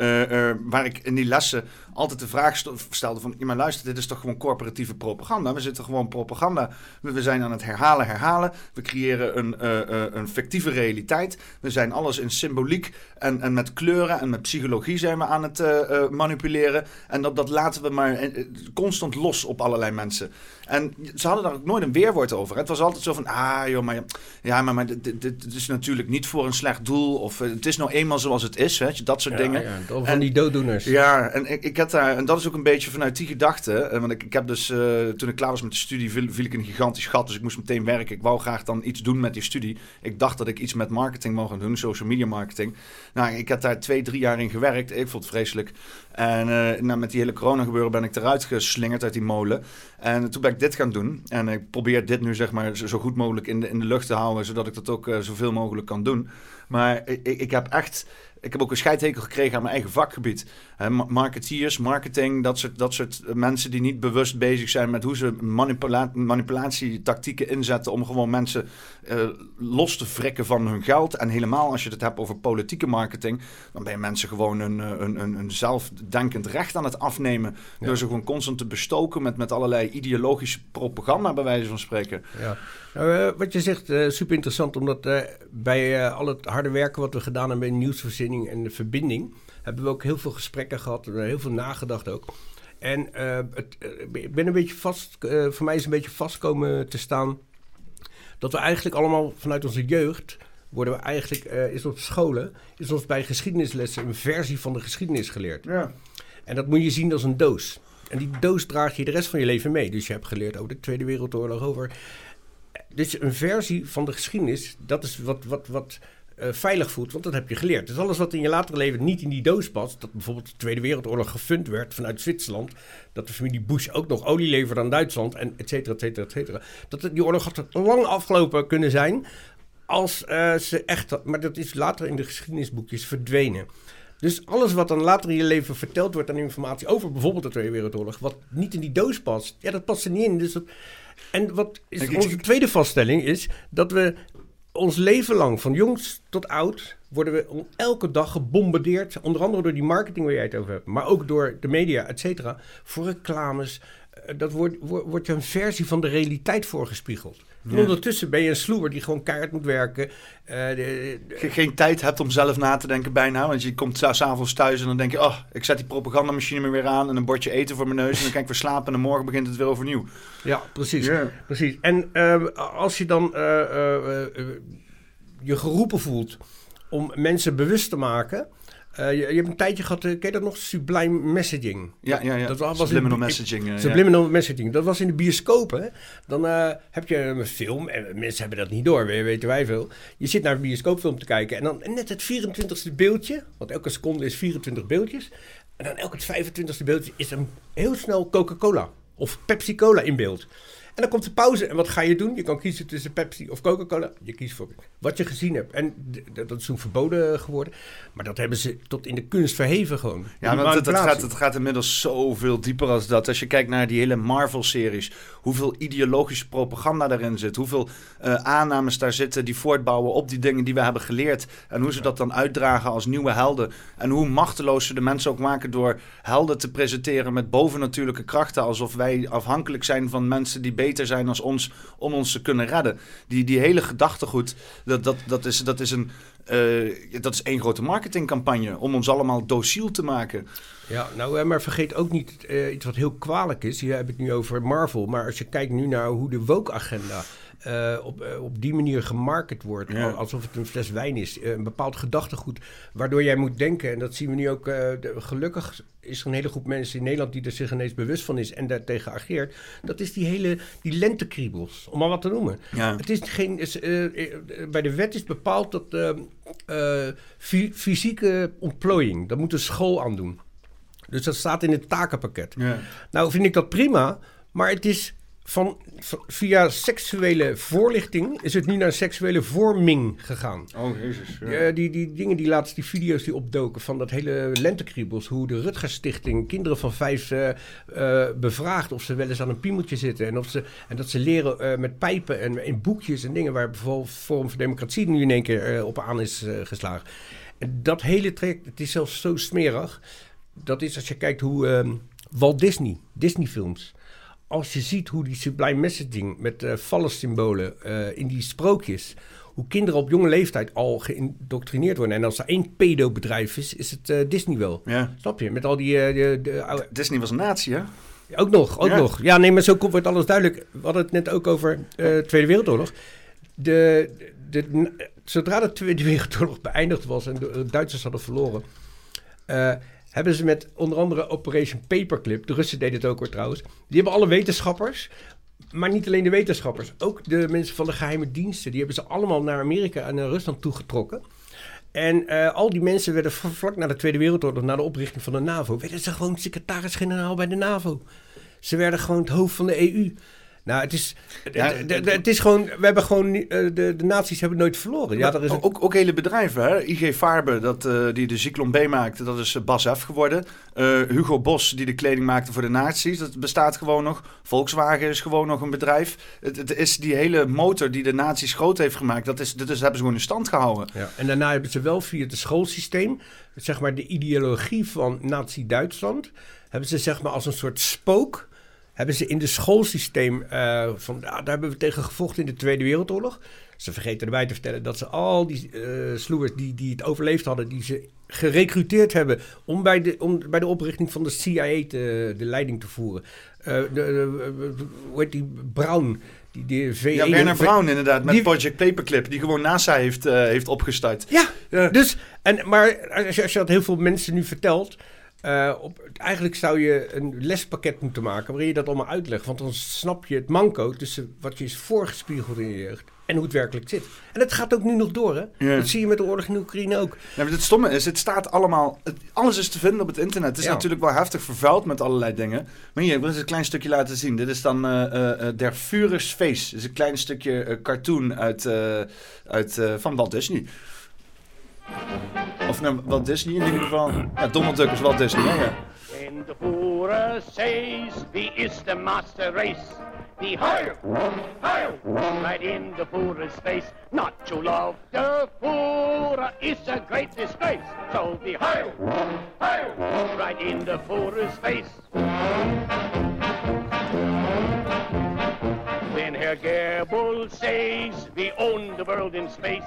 waar ik in die lessen altijd de vraag stelde van, ja maar luister, dit is toch gewoon corporatieve propaganda, we zitten gewoon propaganda, we, zijn aan het herhalen, herhalen, we creëren een, eh, eh, een fictieve realiteit, we zijn alles in symboliek en, en met kleuren en met psychologie zijn we aan het eh, eh, manipuleren. En dat, dat laten we maar eh, eh, constant los op allerlei mensen. En ze hadden daar ook nooit een weerwoord over. Het was altijd zo van, ah joh, maar, ja, maar, maar dit, is natuurlijk niet voor een slecht doel. Of eh, het is nou eenmaal zoals het is, weet je, dat soort dingen. Ja, van En- die dooddoeners. Ja, en ik, ik had daar, en dat is ook een beetje vanuit die gedachte. eh, Want ik, ik heb dus, eh, toen ik klaar was met de studie, viel, viel ik in een gigantisch gat. Dus ik moest meteen werken. Ik wou graag dan iets doen met die studie. Ik dacht dat ik iets met marketing gaan doen, social media marketing. Nou, ik heb daar twee, drie jaar in gewerkt. Ik vond het vreselijk. En eh, nou, met die hele corona gebeuren ben ik eruit geslingerd uit die molen. En toen ben ik dit gaan doen. En ik probeer dit nu zeg maar zo, goed mogelijk in de, in de lucht te houden, zodat ik dat ook eh, zoveel mogelijk kan doen. Maar ik, ik heb echt, ik heb ook een scheidhekel gekregen aan mijn eigen vakgebied. Marketeers, marketing, dat soort, dat soort mensen die niet bewust bezig zijn met hoe ze manipula manipulatietactieken inzetten om gewoon mensen eh, los te frikken van hun geld. En helemaal als je het hebt over politieke marketing, dan ben je mensen gewoon een, eh, een, een, een zelfdenkend recht aan het afnemen. Ja. Door ze gewoon constant te bestoken met, met allerlei ideologische propaganda, bij wijze van spreken. Ja. Nou, eh, wat je zegt, eh, super interessant, omdat eh, bij al het harde werken wat we gedaan hebben in nieuwsvoorziening en de verbinding, hebben we ook heel veel gesprekken gehad, en heel veel nagedacht ook. En het, ik ben een beetje vast, voor mij is een beetje vast komen te staan dat we eigenlijk allemaal vanuit onze jeugd worden we eigenlijk, is op scholen, is ons bij geschiedenislessen een versie van de geschiedenis geleerd. Ja. En dat moet je zien als een doos. En die doos draag je de rest van je leven mee. Dus je hebt geleerd over de Tweede Wereldoorlog, over... Dus een versie van de geschiedenis, dat is wat, wat, wat eh, veilig voelt, want dat heb je geleerd. Dus alles wat in je latere leven niet in die doos past, dat bijvoorbeeld de Tweede Wereldoorlog gefund werd vanuit Zwitserland, dat de familie Bush ook nog olie leverde aan Duitsland, en et cetera, et cetera, et cetera. Dat die oorlog had lang afgelopen kunnen zijn, als eh, ze echt... Maar dat is later in de geschiedenisboekjes verdwenen. Dus alles wat dan later in je leven verteld wordt aan informatie over bijvoorbeeld de Tweede Wereldoorlog, wat niet in die doos past, ja, dat past er niet in. Dus dat, en wat is onze tweede vaststelling is dat we ons leven lang, van jongs tot oud, worden we elke dag gebombardeerd, onder andere door die marketing waar jij het over hebt, maar ook door de media, et cetera, voor reclames. Eh, Dat wordt, wordt, wordt je een versie van de realiteit voorgespiegeld. Ja. ondertussen ben je een sloer die gewoon keihard moet werken. Eh, de- de- Ge- geen tijd hebt om zelf na te denken bijna. Want je komt s- s'avonds thuis en dan denk je... oh, ik zet die propagandamachine maar weer aan... en een bordje eten voor mijn neus... en dan kan ik weer slapen... en morgen begint het weer overnieuw. ja, precies. Precies. En eh, als je dan eh, eh, je geroepen voelt om mensen bewust te maken. Eh, je, je hebt een tijdje gehad, eh, ken je dat nog? Sublime messaging. Ja, ja, ja. Dat was- Subliminal in- messaging. ja. Subliminal messaging. Dat was in de bioscoop, hè? Dan heb je een film, en mensen hebben dat niet door, we- weten wij veel. Je zit naar een bioscoopfilm te kijken en dan net het 24ste beeldje, want elke seconde is 24 beeldjes. En dan elk het 25e beeld is er heel snel Coca-Cola of Pepsi-Cola in beeld. En dan komt de pauze. En wat ga je doen? Je kan kiezen tussen Pepsi of Coca-Cola. Je kiest voor wat je gezien hebt. En dat is toen verboden geworden. Maar dat hebben ze tot in de kunst verheven gewoon. Ja, want het, gaat, het gaat inmiddels zoveel dieper als dat. Als je kijkt naar die hele Marvel-series, hoeveel ideologische propaganda daarin zit, hoeveel eh, aannames daar zitten die voortbouwen op die dingen die we hebben geleerd. En hoe ze dat dan uitdragen als nieuwe helden. En hoe machteloos ze de mensen ook maken door helden te presenteren met bovennatuurlijke krachten. Alsof wij afhankelijk zijn van mensen die beter zijn als ons om ons te kunnen redden. Die, die hele gedachtegoed, dat, dat, dat, is, dat is een. eh, dat is één grote marketingcampagne om ons allemaal dociel te maken. Ja, nou, eh, maar vergeet ook niet eh, iets wat heel kwalijk is. Hier heb ik het nu over Marvel. Maar als je kijkt nu naar hoe de woke-agenda eh, op, eh, op die manier gemarket wordt. Ja. Alsof het een fles wijn is. eh, een bepaald gedachtegoed. Waardoor jij moet denken. En dat zien we nu ook. de- gelukkig is er een hele groep mensen in Nederland die er zich ineens bewust van is. En daartegen ageert. Dat is die hele. Die lentekriebels. Om maar wat te noemen. Ja. Het is geen, is, bij de wet is bepaald dat fy- fysieke ontplooiing, dat moet de school aandoen. Dus dat staat in het takenpakket. Ja. Nou vind ik dat prima, maar het is van, via seksuele voorlichting is het nu naar seksuele vorming gegaan. Oh, jezus. Ja. Eh, die, die dingen, die laatst die video's die opdoken van dat hele lentekriebels. Hoe de Rutgers Stichting kinderen van vijf eh, eh, bevraagt of ze wel eens aan een piemeltje zitten. En, of ze, en dat ze leren met pijpen en in boekjes en dingen waar bijvoorbeeld Forum voor Democratie nu in één keer op aan is geslagen. En dat hele traject, het is zelfs zo smerig. Dat is als je kijkt hoe ehm, Walt Disney, Disney films als je ziet hoe die sublime messaging met eh symbolen eh, in die sprookjes, hoe kinderen op jonge leeftijd al geïndoctrineerd worden. En als er één pedobedrijf is, is het eh, Disney wel. Ja. Snap je? Met al die... de, Disney was een natie, hè? ook nog, ook Ja. nog. Ja, nee, maar zo komt- wordt alles duidelijk. We hadden het net ook over Tweede Wereldoorlog. De, de, zodra de Tweede Wereldoorlog beëindigd was en de Duitsers hadden verloren, hebben ze met onder andere Operation Paperclip, de Russen deden het ook hoor trouwens, die hebben alle wetenschappers, maar niet alleen de wetenschappers, ook de mensen van de geheime diensten, die hebben ze allemaal naar Amerika en naar Rusland toegetrokken. En eh, al die mensen werden vlak na de Tweede Wereldoorlog, na de oprichting van de NAVO, werden ze gewoon secretaris-generaal bij de NAVO. Ze werden gewoon het hoofd van de EU. Nou, het is, Ja, het is gewoon, we hebben gewoon, eh, de, de naties hebben nooit verloren. Ja, er is een- ook, ook hele bedrijven, hè? IG Farbe, dat, eh, die de Zyklon B maakte, dat is eh, Bas F geworden. Hugo Bos, die de kleding maakte voor de nazi's, dat bestaat gewoon nog. Volkswagen is gewoon nog een bedrijf. Het, het is die hele motor die de nazi's groot heeft gemaakt, dat, is, dat is, hebben ze gewoon in stand gehouden. Ja, en daarna hebben ze wel via het schoolsysteem, zeg maar de ideologie van Nazi-Duitsland, hebben ze zeg maar als een soort spook, hebben ze in het schoolsysteem eh, van, ja, daar hebben we tegen gevochten in de Tweede Wereldoorlog. Ze vergeten erbij te vertellen dat ze al die eh sloers die, die het overleefd hadden, die ze gerecruiteerd hebben om bij de, om bij de oprichting van de CIA te, de leiding te voeren. Eh, de, de- hoe heet die Brown? Die, die VE Ja, Werner Brown inderdaad, met die- Project Paperclip, die gewoon NASA heeft, heeft opgestart. Ja, Ja. dus, en, maar als je, als je dat heel veel mensen nu vertelt, eh, op, eigenlijk zou je een lespakket moeten maken waarin je dat allemaal uitlegt. Want dan snap je het manco tussen wat je is voorgespiegeld in je jeugd en hoe het werkelijk zit. En dat gaat ook nu nog door, hè? Dat zie je met de oorlog in Oekraïne ook. Ja, maar het stomme is, het staat allemaal... Het, alles is te vinden op het internet. Het is Ja. natuurlijk wel heftig vervuild met allerlei dingen. Maar hier, ik wil eens een klein stukje laten zien. Dit is dan eh, Der Führers Face. Dit is een klein stukje cartoon uit, uit, van Walt Disney. Of nou, Walt Disney in ieder geval. Ja, Donald Duck is Walt Disney? Ja. And the Führer says, wie is the master race? The higher, right in the Führer's face. Not to love the Führer is a great disgrace. So the higher, right in the Führer's face. Then Herr Goebbels says, we own the world in space.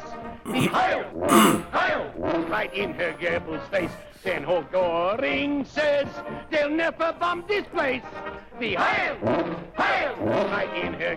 Higher, higher, right in Herr Goebbels' face. Then Ho Goring says, they'll never bomb this place. The higher, right in her.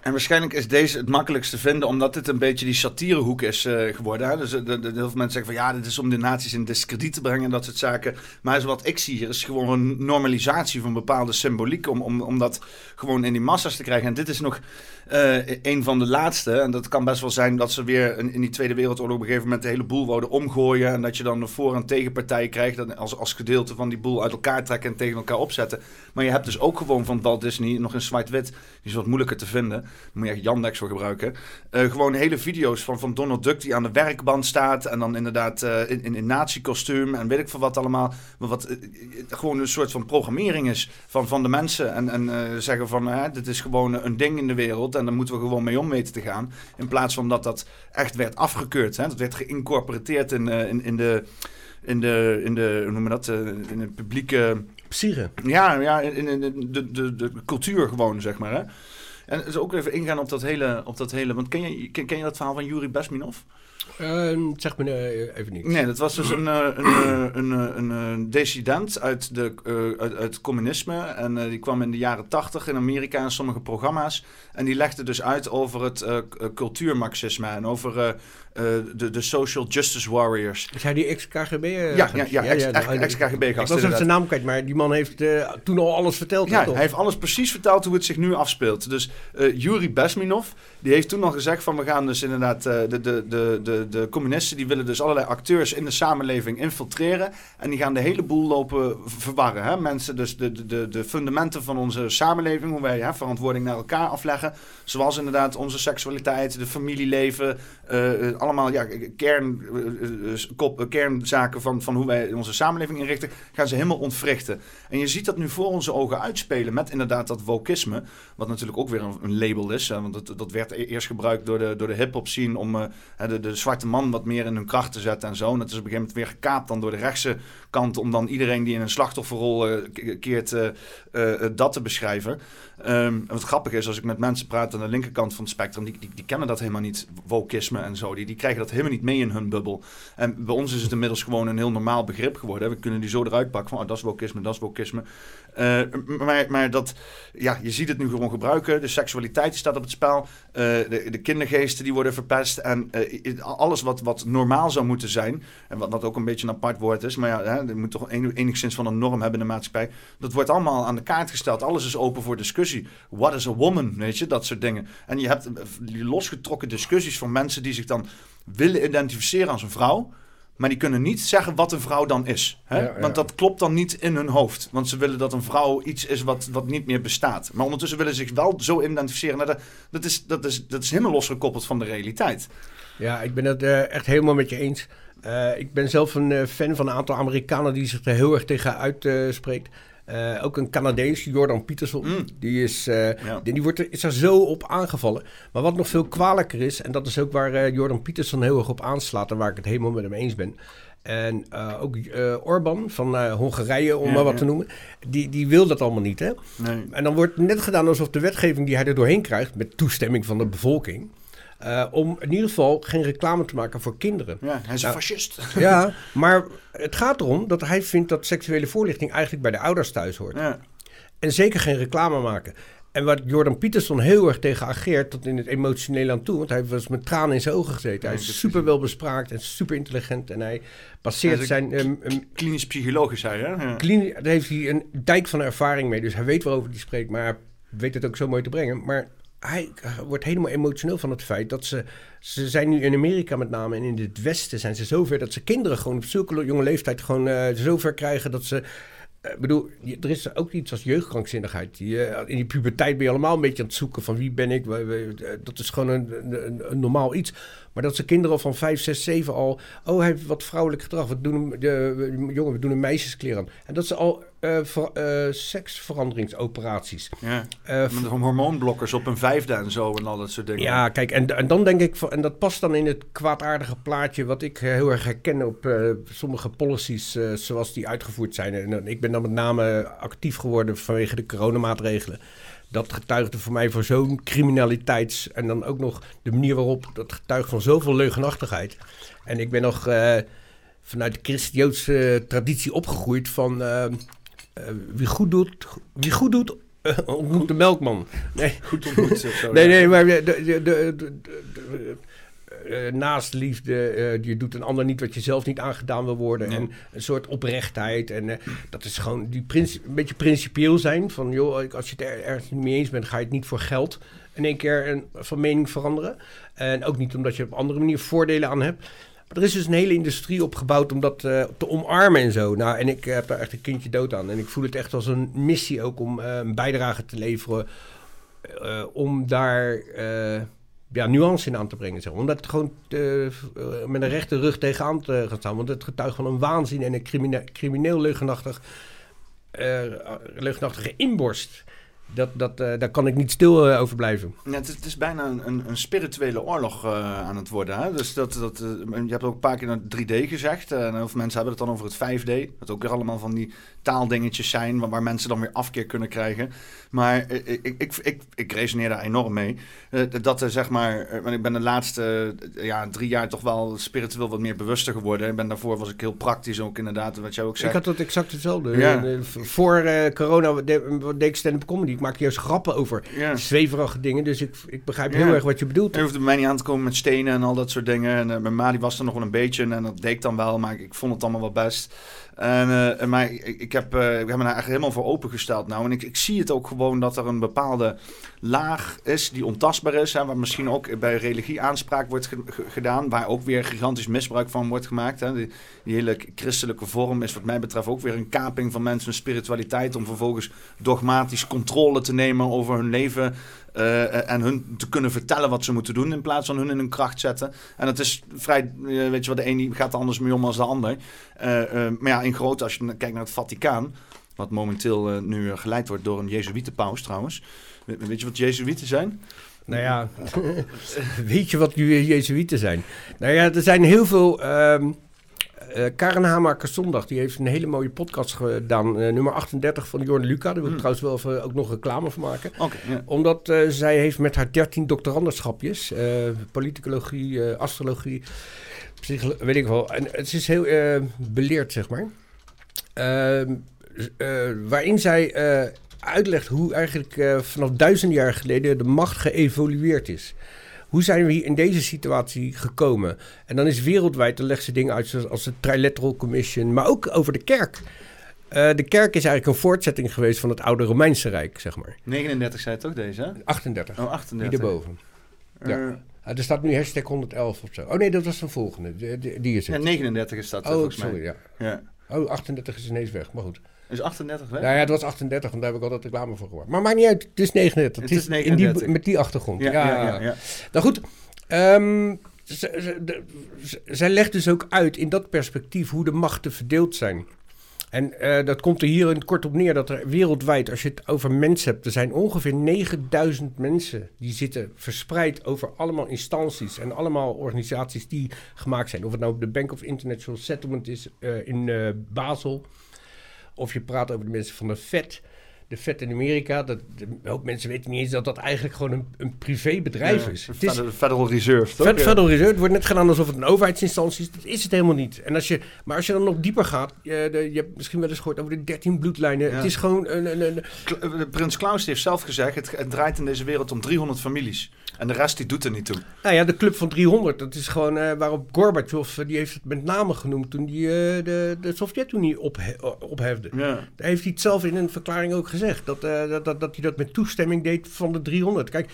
En waarschijnlijk is deze het makkelijkst te vinden, omdat dit een beetje die satirehoek is eh, geworden. Dus eh, de, de- heel veel mensen zeggen van ja, dit is om de nazi's in discrediet te brengen en dat soort zaken. Maar wat ik zie hier is gewoon een normalisatie van bepaalde symboliek om, om, om dat gewoon in die massa's te krijgen. En dit is nog eh, een van de laatste. En dat kan best wel zijn dat ze weer in, die Tweede Wereldoorlog op een gegeven moment de hele boel wouden omgooien. En dat je dan voor- en tegenpartij krijgt dat als, als gedeelte van die boel uit elkaar trekken en tegen elkaar opzetten. Maar je hebt dus ook gewoon van Walt Disney, nog in zwart-wit, die is wat moeilijker te vinden. Moet je echt Yandex voor gebruiken. Eh, gewoon hele video's van, van Donald Duck die aan de werkband staat. En dan inderdaad eh, in, in, in nazi-kostuum en weet ik veel wat allemaal. Maar wat eh, gewoon een soort van programmering is van, van de mensen. En, en zeggen van, dit is gewoon een ding in de wereld. En daar moeten we gewoon mee om weten te gaan. In plaats van dat dat echt werd afgekeurd. Hè. Dat werd geïncorporeerd in, in, in de... In de, in de, hoe noem je dat, eh, in het publieke Psyche. ja, ja in, in, de, de, de cultuur gewoon, zeg maar. Hè? En dus ook even ingaan op dat hele, op dat hele want ken je, ken, ken je dat verhaal van Yuri Besminov? Ehm, zeg me eh, even niet. Nee, dat was dus een, eh, een, eh, een, een, dissident uit, de, uit, communisme. En die kwam in de jaren tachtig in Amerika in sommige programma's. En die legde dus uit over het cultuurmarxisme en over de, de social justice warriors. Hij die ex-KGB? eh, Ja, ja, ja, ex- ex- ex-KGB Ik was even zijn naam kwijt, maar die man heeft eh, toen al alles verteld. Ja, hij heeft alles precies verteld hoe het zich nu afspeelt. Dus eh Yuri Besminov, die heeft toen al gezegd van we gaan dus inderdaad, eh, de, de, de, de, de communisten die willen dus allerlei acteurs in de samenleving infiltreren. En die gaan de hele boel lopen verwarren. Hè? Mensen, dus de, de, de, de fundamenten van onze samenleving, hoe wij hè, verantwoording naar elkaar afleggen. Zoals inderdaad onze seksualiteit, de familieleven, eh, eh, allemaal ja, kern, eh, eh, kop, eh, kernzaken van, van hoe wij onze samenleving inrichten, gaan ze helemaal ontwrichten. En je ziet dat nu voor onze ogen uitspelen met inderdaad dat wokisme. Wat natuurlijk ook weer een, een label is. Want dat, dat werd e- eerst gebruikt door de, door de hip-hop scene om de, de zwarte man wat meer in hun kracht te zetten en zo. En dat is op een gegeven moment weer gekaapt dan door de rechtse kant. Om dan iedereen die in een slachtofferrol ke- keert dat te beschrijven. Ehm, wat grappig is, als ik met mensen praat aan de linkerkant van het spectrum, die, die, die kennen dat helemaal niet, wokisme en zo. Die krijgen dat helemaal niet mee in hun bubbel. En bij ons is het inmiddels gewoon een heel normaal begrip geworden. We kunnen die zo eruit pakken van, oh, dat is wokisme, dat is wokisme. Eh, maar, maar dat, ja, je ziet het nu gewoon gebruiken. De seksualiteit staat op het spel. Eh, de, de kindergeesten die worden verpest. En eh, alles wat, wat normaal zou moeten zijn. En wat, ook een beetje een apart woord is. Maar ja, hè, je moet toch enigszins van een norm hebben in de maatschappij. Dat wordt allemaal aan de kaart gesteld. Alles is open voor discussie. What is a woman? Weet je, dat soort dingen. En je hebt losgetrokken discussies van mensen die zich dan willen identificeren als een vrouw. Maar die kunnen niet zeggen wat een vrouw dan is. Hè? Ja, ja. Want dat klopt dan niet in hun hoofd. Want ze willen dat een vrouw iets is wat, wat niet meer bestaat. Maar ondertussen willen ze zich wel zo identificeren. Nou, dat, dat, is, dat, is, dat is helemaal losgekoppeld van de realiteit. Ja, ik ben het eh, echt helemaal met je eens. Eh, ik ben zelf een eh, fan van een aantal Amerikanen die zich er heel erg tegen uitspreekt. Eh, ook een Canadees, Jordan Peterson. Mm. Die, is, Ja. die, die wordt er, is er zo op aangevallen. Maar wat nog veel kwalijker is, en dat is ook waar eh, Jordan Peterson heel erg op aanslaat en waar ik het helemaal met hem eens ben. En ook Orbán van Hongarije, om Ja, maar wat ja. te noemen, die, die wil dat allemaal niet. Hè? Nee. En dan wordt net gedaan alsof de wetgeving die hij er doorheen krijgt, met toestemming van de bevolking, eh, om in ieder geval geen reclame te maken voor kinderen. Ja, hij is een Ja. fascist. Ja, maar het gaat erom dat hij vindt dat seksuele voorlichting eigenlijk bij de ouders thuis hoort. Ja. En zeker geen reclame maken. En wat Jordan Peterson heel erg tegen ageert, tot in het emotionele aan toe, want hij was met tranen in zijn ogen gezeten. Hij is super gezien. wel bespraakt en super intelligent en hij baseert Hij is zijn... ehm, Klinisch psychologisch, zei je. hè? Ja. Daar heeft hij een dijk van ervaring mee. Dus hij weet waarover hij spreekt, maar hij weet het ook zo mooi te brengen. Maar hij eh, wordt helemaal emotioneel van het feit dat ze... Ze zijn nu in Amerika met name en in het Westen zijn ze zover... dat ze kinderen gewoon op zulke jonge leeftijd gewoon eh zover krijgen dat ze... eh, Ik bedoel, er is ook iets als jeugdkrankzinnigheid. In die puberteit ben je allemaal een beetje aan het zoeken van wie ben ik. Dat is gewoon een, een, een normaal iets. Maar dat ze kinderen van 5, 6, 7 al... Oh, hij heeft wat vrouwelijk gedrag. We doen hem, de, jongen, we doen een meisjeskleren. En dat ze al eh, ver- eh, seksveranderingsoperaties. Ja. Met hormoonblokkers op een vijfde en zo en al dat soort dingen. ja, kijk, en, en dan denk ik, en dat past dan in het kwaadaardige plaatje wat ik heel erg herken op sommige policies zoals die uitgevoerd zijn. En ik ben dan met name actief geworden vanwege de coronamaatregelen. Dat getuigde voor mij voor zo'n criminaliteits... en dan ook nog de manier waarop, dat getuigt van zoveel leugenachtigheid. En ik ben nog eh, vanuit de christen-joodse traditie opgegroeid van... eh, eh, wie, goed doet, wie goed doet, ontmoet de melkman. Nee, Goed ontmoet zo. nee, nee, maar de, de, de, eh, naast liefde, eh, je doet een ander niet wat je zelf niet aangedaan wil worden. Ja. En een soort oprechtheid. En eh, dat is gewoon die een beetje principieel zijn. Van joh, als je het er, ergens niet mee eens bent, ga je het niet voor geld in één keer een, van mening veranderen. En ook niet omdat je op andere manier voordelen aan hebt. Maar er is dus een hele industrie opgebouwd om dat te omarmen en zo. Nou, en ik heb daar echt een kindje dood aan. En ik voel het echt als een missie ook om eh, een bijdrage te leveren. om daar ja, nuance in aan te brengen. Zeg. maar. Om dat gewoon eh, eh, met een rechte rug tegenaan te gaan staan. Want het getuigt van een waanzin en een crimine- crimineel leugenachtig, eh, leugenachtige inborst. Dat, dat, daar kan ik niet stil over blijven. Ja, het, is, het bijna een, een, spirituele oorlog aan het worden. Hè? Dus dat, dat, je hebt ook een paar keer naar 3D gezegd. en heel veel mensen hebben het dan over het 5D. Dat ook weer allemaal van die taaldingetjes zijn... waar, waar mensen dan weer afkeer kunnen krijgen. Maar eh, ik, ik, ik, ik, ik resoneer daar enorm mee. Eh, dat er zeg maar... eh, want ik ben de laatste ja, drie jaar toch wel spiritueel wat meer bewuster geworden. Ik ben daarvoor was ik heel praktisch ook inderdaad. Wat jij ook Ik zegt. had dat exact hetzelfde. Ja. Voor corona de- deed ik stand-up comedy. Ik maak juist grappen over Ja. zweverige dingen. Dus ik, ik begrijp Ja. heel erg wat je bedoelt. Je bij mij niet aan te komen met stenen en al dat soort dingen. En uh, mijn ma die was er nog wel een beetje en dat deed ik dan wel, maar ik, ik vond het allemaal wel best. En, uh, maar ik, ik, heb, uh, ik heb me daar eigenlijk helemaal voor opengesteld nou. En ik, ik zie het ook gewoon dat er een bepaalde laag is die ontastbaar is. Hè, waar misschien ook bij religie aanspraak wordt ge gedaan. Waar ook weer gigantisch misbruik van wordt gemaakt. Hè. Die, die hele christelijke vorm is wat mij betreft ook weer een kaping van mensen spiritualiteit. Om vervolgens dogmatisch controle te nemen over hun leven. Uh, en hun te kunnen vertellen wat ze moeten doen in plaats van hun in hun kracht zetten. En dat is vrij, uh, weet je wat, de een gaat er anders mee om als de ander. Maar ja, in grote, als je kijkt naar het Vaticaan, wat momenteel nu geleid wordt door een Jezuïetenpaus trouwens. Weet je wat Jezuïeten zijn? Nou ja, weet je wat Jezuïeten zijn? Nou ja, er zijn heel veel... Uh, uh, Karen Hamaker Zondag, die heeft een hele mooie podcast gedaan. Uh, nummer 38 van Jorn Luca. Daar wil ik Hmm. trouwens wel even, ook nog reclame voor maken. Okay, yeah. Omdat uh, zij heeft met haar 13 doctorandschapjes... politicologie, astrologie, weet ik wel. En het is heel beleerd, zeg maar. Ehm, waarin zij uitlegt hoe eigenlijk vanaf duizend jaar geleden... de macht geëvolueerd is. Hoe zijn we hier in deze situatie gekomen? En dan is wereldwijd, dan legt ze dingen uit zoals de Trilateral Commission, maar ook over de kerk. Uh, de kerk is eigenlijk een voortzetting geweest van het oude Romeinse Rijk, zeg maar. 39 zei het ook deze, hè? 38. Oh, 38. Die erboven. Uh, ja. Uh, er staat nu hashtag 111 of zo. Oh nee, dat was de volgende. Die, die, die is het. Ja, 39 is dat. Oh, volgens sorry, mij. ja. ja. Oh, 38 is ineens weg, maar goed. Is 38 weg? Nou ja, het was 38, want daar heb ik altijd reclame voor gemaakt. Maar maakt niet uit, het is 39. Het is 39. In die, met die achtergrond. Ja, ja, ja. ja. Nou goed, um, zij legt dus ook uit in dat perspectief hoe de machten verdeeld zijn. En uh, dat komt er hier kort op neer dat er wereldwijd, als je het over mensen hebt, er zijn ongeveer 9000 mensen die zitten verspreid over allemaal instanties en allemaal organisaties die gemaakt zijn. Of het nou de Bank of International Settlement is uh, in uh, Basel, of je praat over de mensen van de FED. De FED in Amerika, dat, de, een hoop mensen weten niet eens dat dat eigenlijk gewoon een, een privébedrijf ja, is. Het is. Federal Reserve. Fed, Federal Reserve het wordt net gedaan alsof het een overheidsinstantie is. Dat is het helemaal niet. En als je, maar als je dan nog dieper gaat, je, de, je hebt misschien wel eens gehoord over de 13 bloedlijnen. Ja. Het is gewoon een. een, een Kla Prins Klaus heeft zelf gezegd: het, het, draait in deze wereld om 300 families. En de rest die doet er niet toe. Nou ja, de club van 300, dat is gewoon uh, waarop Gorbachev, uh, die heeft het met name genoemd toen hij uh, de, de Sovjet-Unie ophe ophefde. Ja. Daar heeft hij het zelf in een verklaring ook gezegd. Dat, uh, dat, dat, dat hij dat met toestemming deed van de 300. Kijk,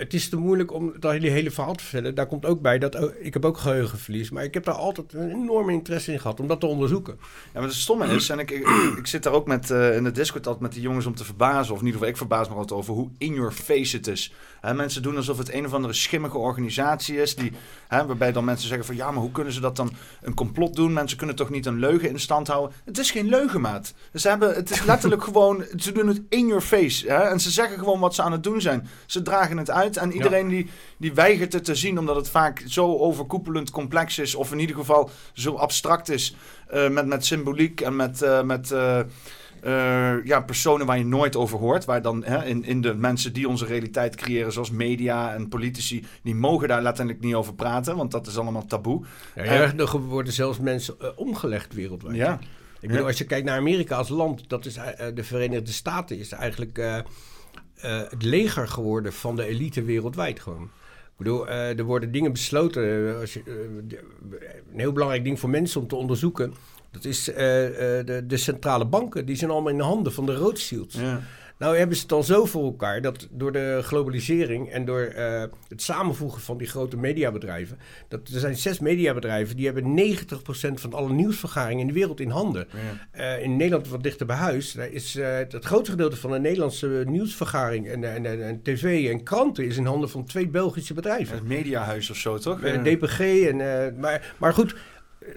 het is te moeilijk om dat hele, hele verhaal te vertellen. Daar komt ook bij dat oh, ik heb ook geheugenverlies. Maar ik heb daar altijd een enorme interesse in gehad om dat te onderzoeken. Ja, maar het stomme is, en ik, ik, ik zit daar ook met, uh, in de Discord altijd met die jongens om te verbazen. Of in ieder geval, ik verbaas me altijd over hoe in your face het is. Hè, mensen doen alsof het een of andere schimmige organisatie is. Die, waarbij dan mensen zeggen van ja, maar hoe kunnen ze dat dan een complot doen? Mensen kunnen toch niet een leugen in stand houden? Het is geen leugenmaat. Ze hebben, het is letterlijk gewoon, ze doen het in your face. En ze zeggen gewoon wat ze aan het doen zijn. Ze dragen het uit. En iedereen ja. die, die weigert het te zien, omdat het vaak zo overkoepelend complex is, of in ieder geval zo abstract is, uh, met, met symboliek en met, uh, met uh, ja, personen waar je nooit over hoort. Waar dan hè, in, in de mensen die onze realiteit creëren, zoals media en politici, die mogen daar letterlijk niet over praten, want dat is allemaal taboe. Ja, ja, er worden zelfs mensen omgelegd wereldwijd. Ja. Ik bedoel, als je kijkt naar Amerika als land, dat is eh, de Verenigde Staten is eigenlijk eh, eh, het leger geworden van de elite wereldwijd gewoon. Ik bedoel, eh, er worden dingen besloten. eh, als eh, een heel belangrijk ding voor mensen om te onderzoeken. Dat is eh, eh, de, de centrale banken. Die zijn allemaal in de handen van de Rothschilds. Ja. Nou hebben ze het al zo voor elkaar dat door de globalisering en door eh, het samenvoegen van die grote mediabedrijven, dat er zijn zes mediabedrijven die hebben 90% van alle nieuwsvergaringen in de wereld in handen. Eh, in Nederland, wat dichter bij huis, daar is eh, het grootste gedeelte van de Nederlandse nieuwsvergaring en, en, en, en tv en kranten is in handen van twee Belgische bedrijven. Het mediahuis of zo, toch? DPG. En, maar, maar goed,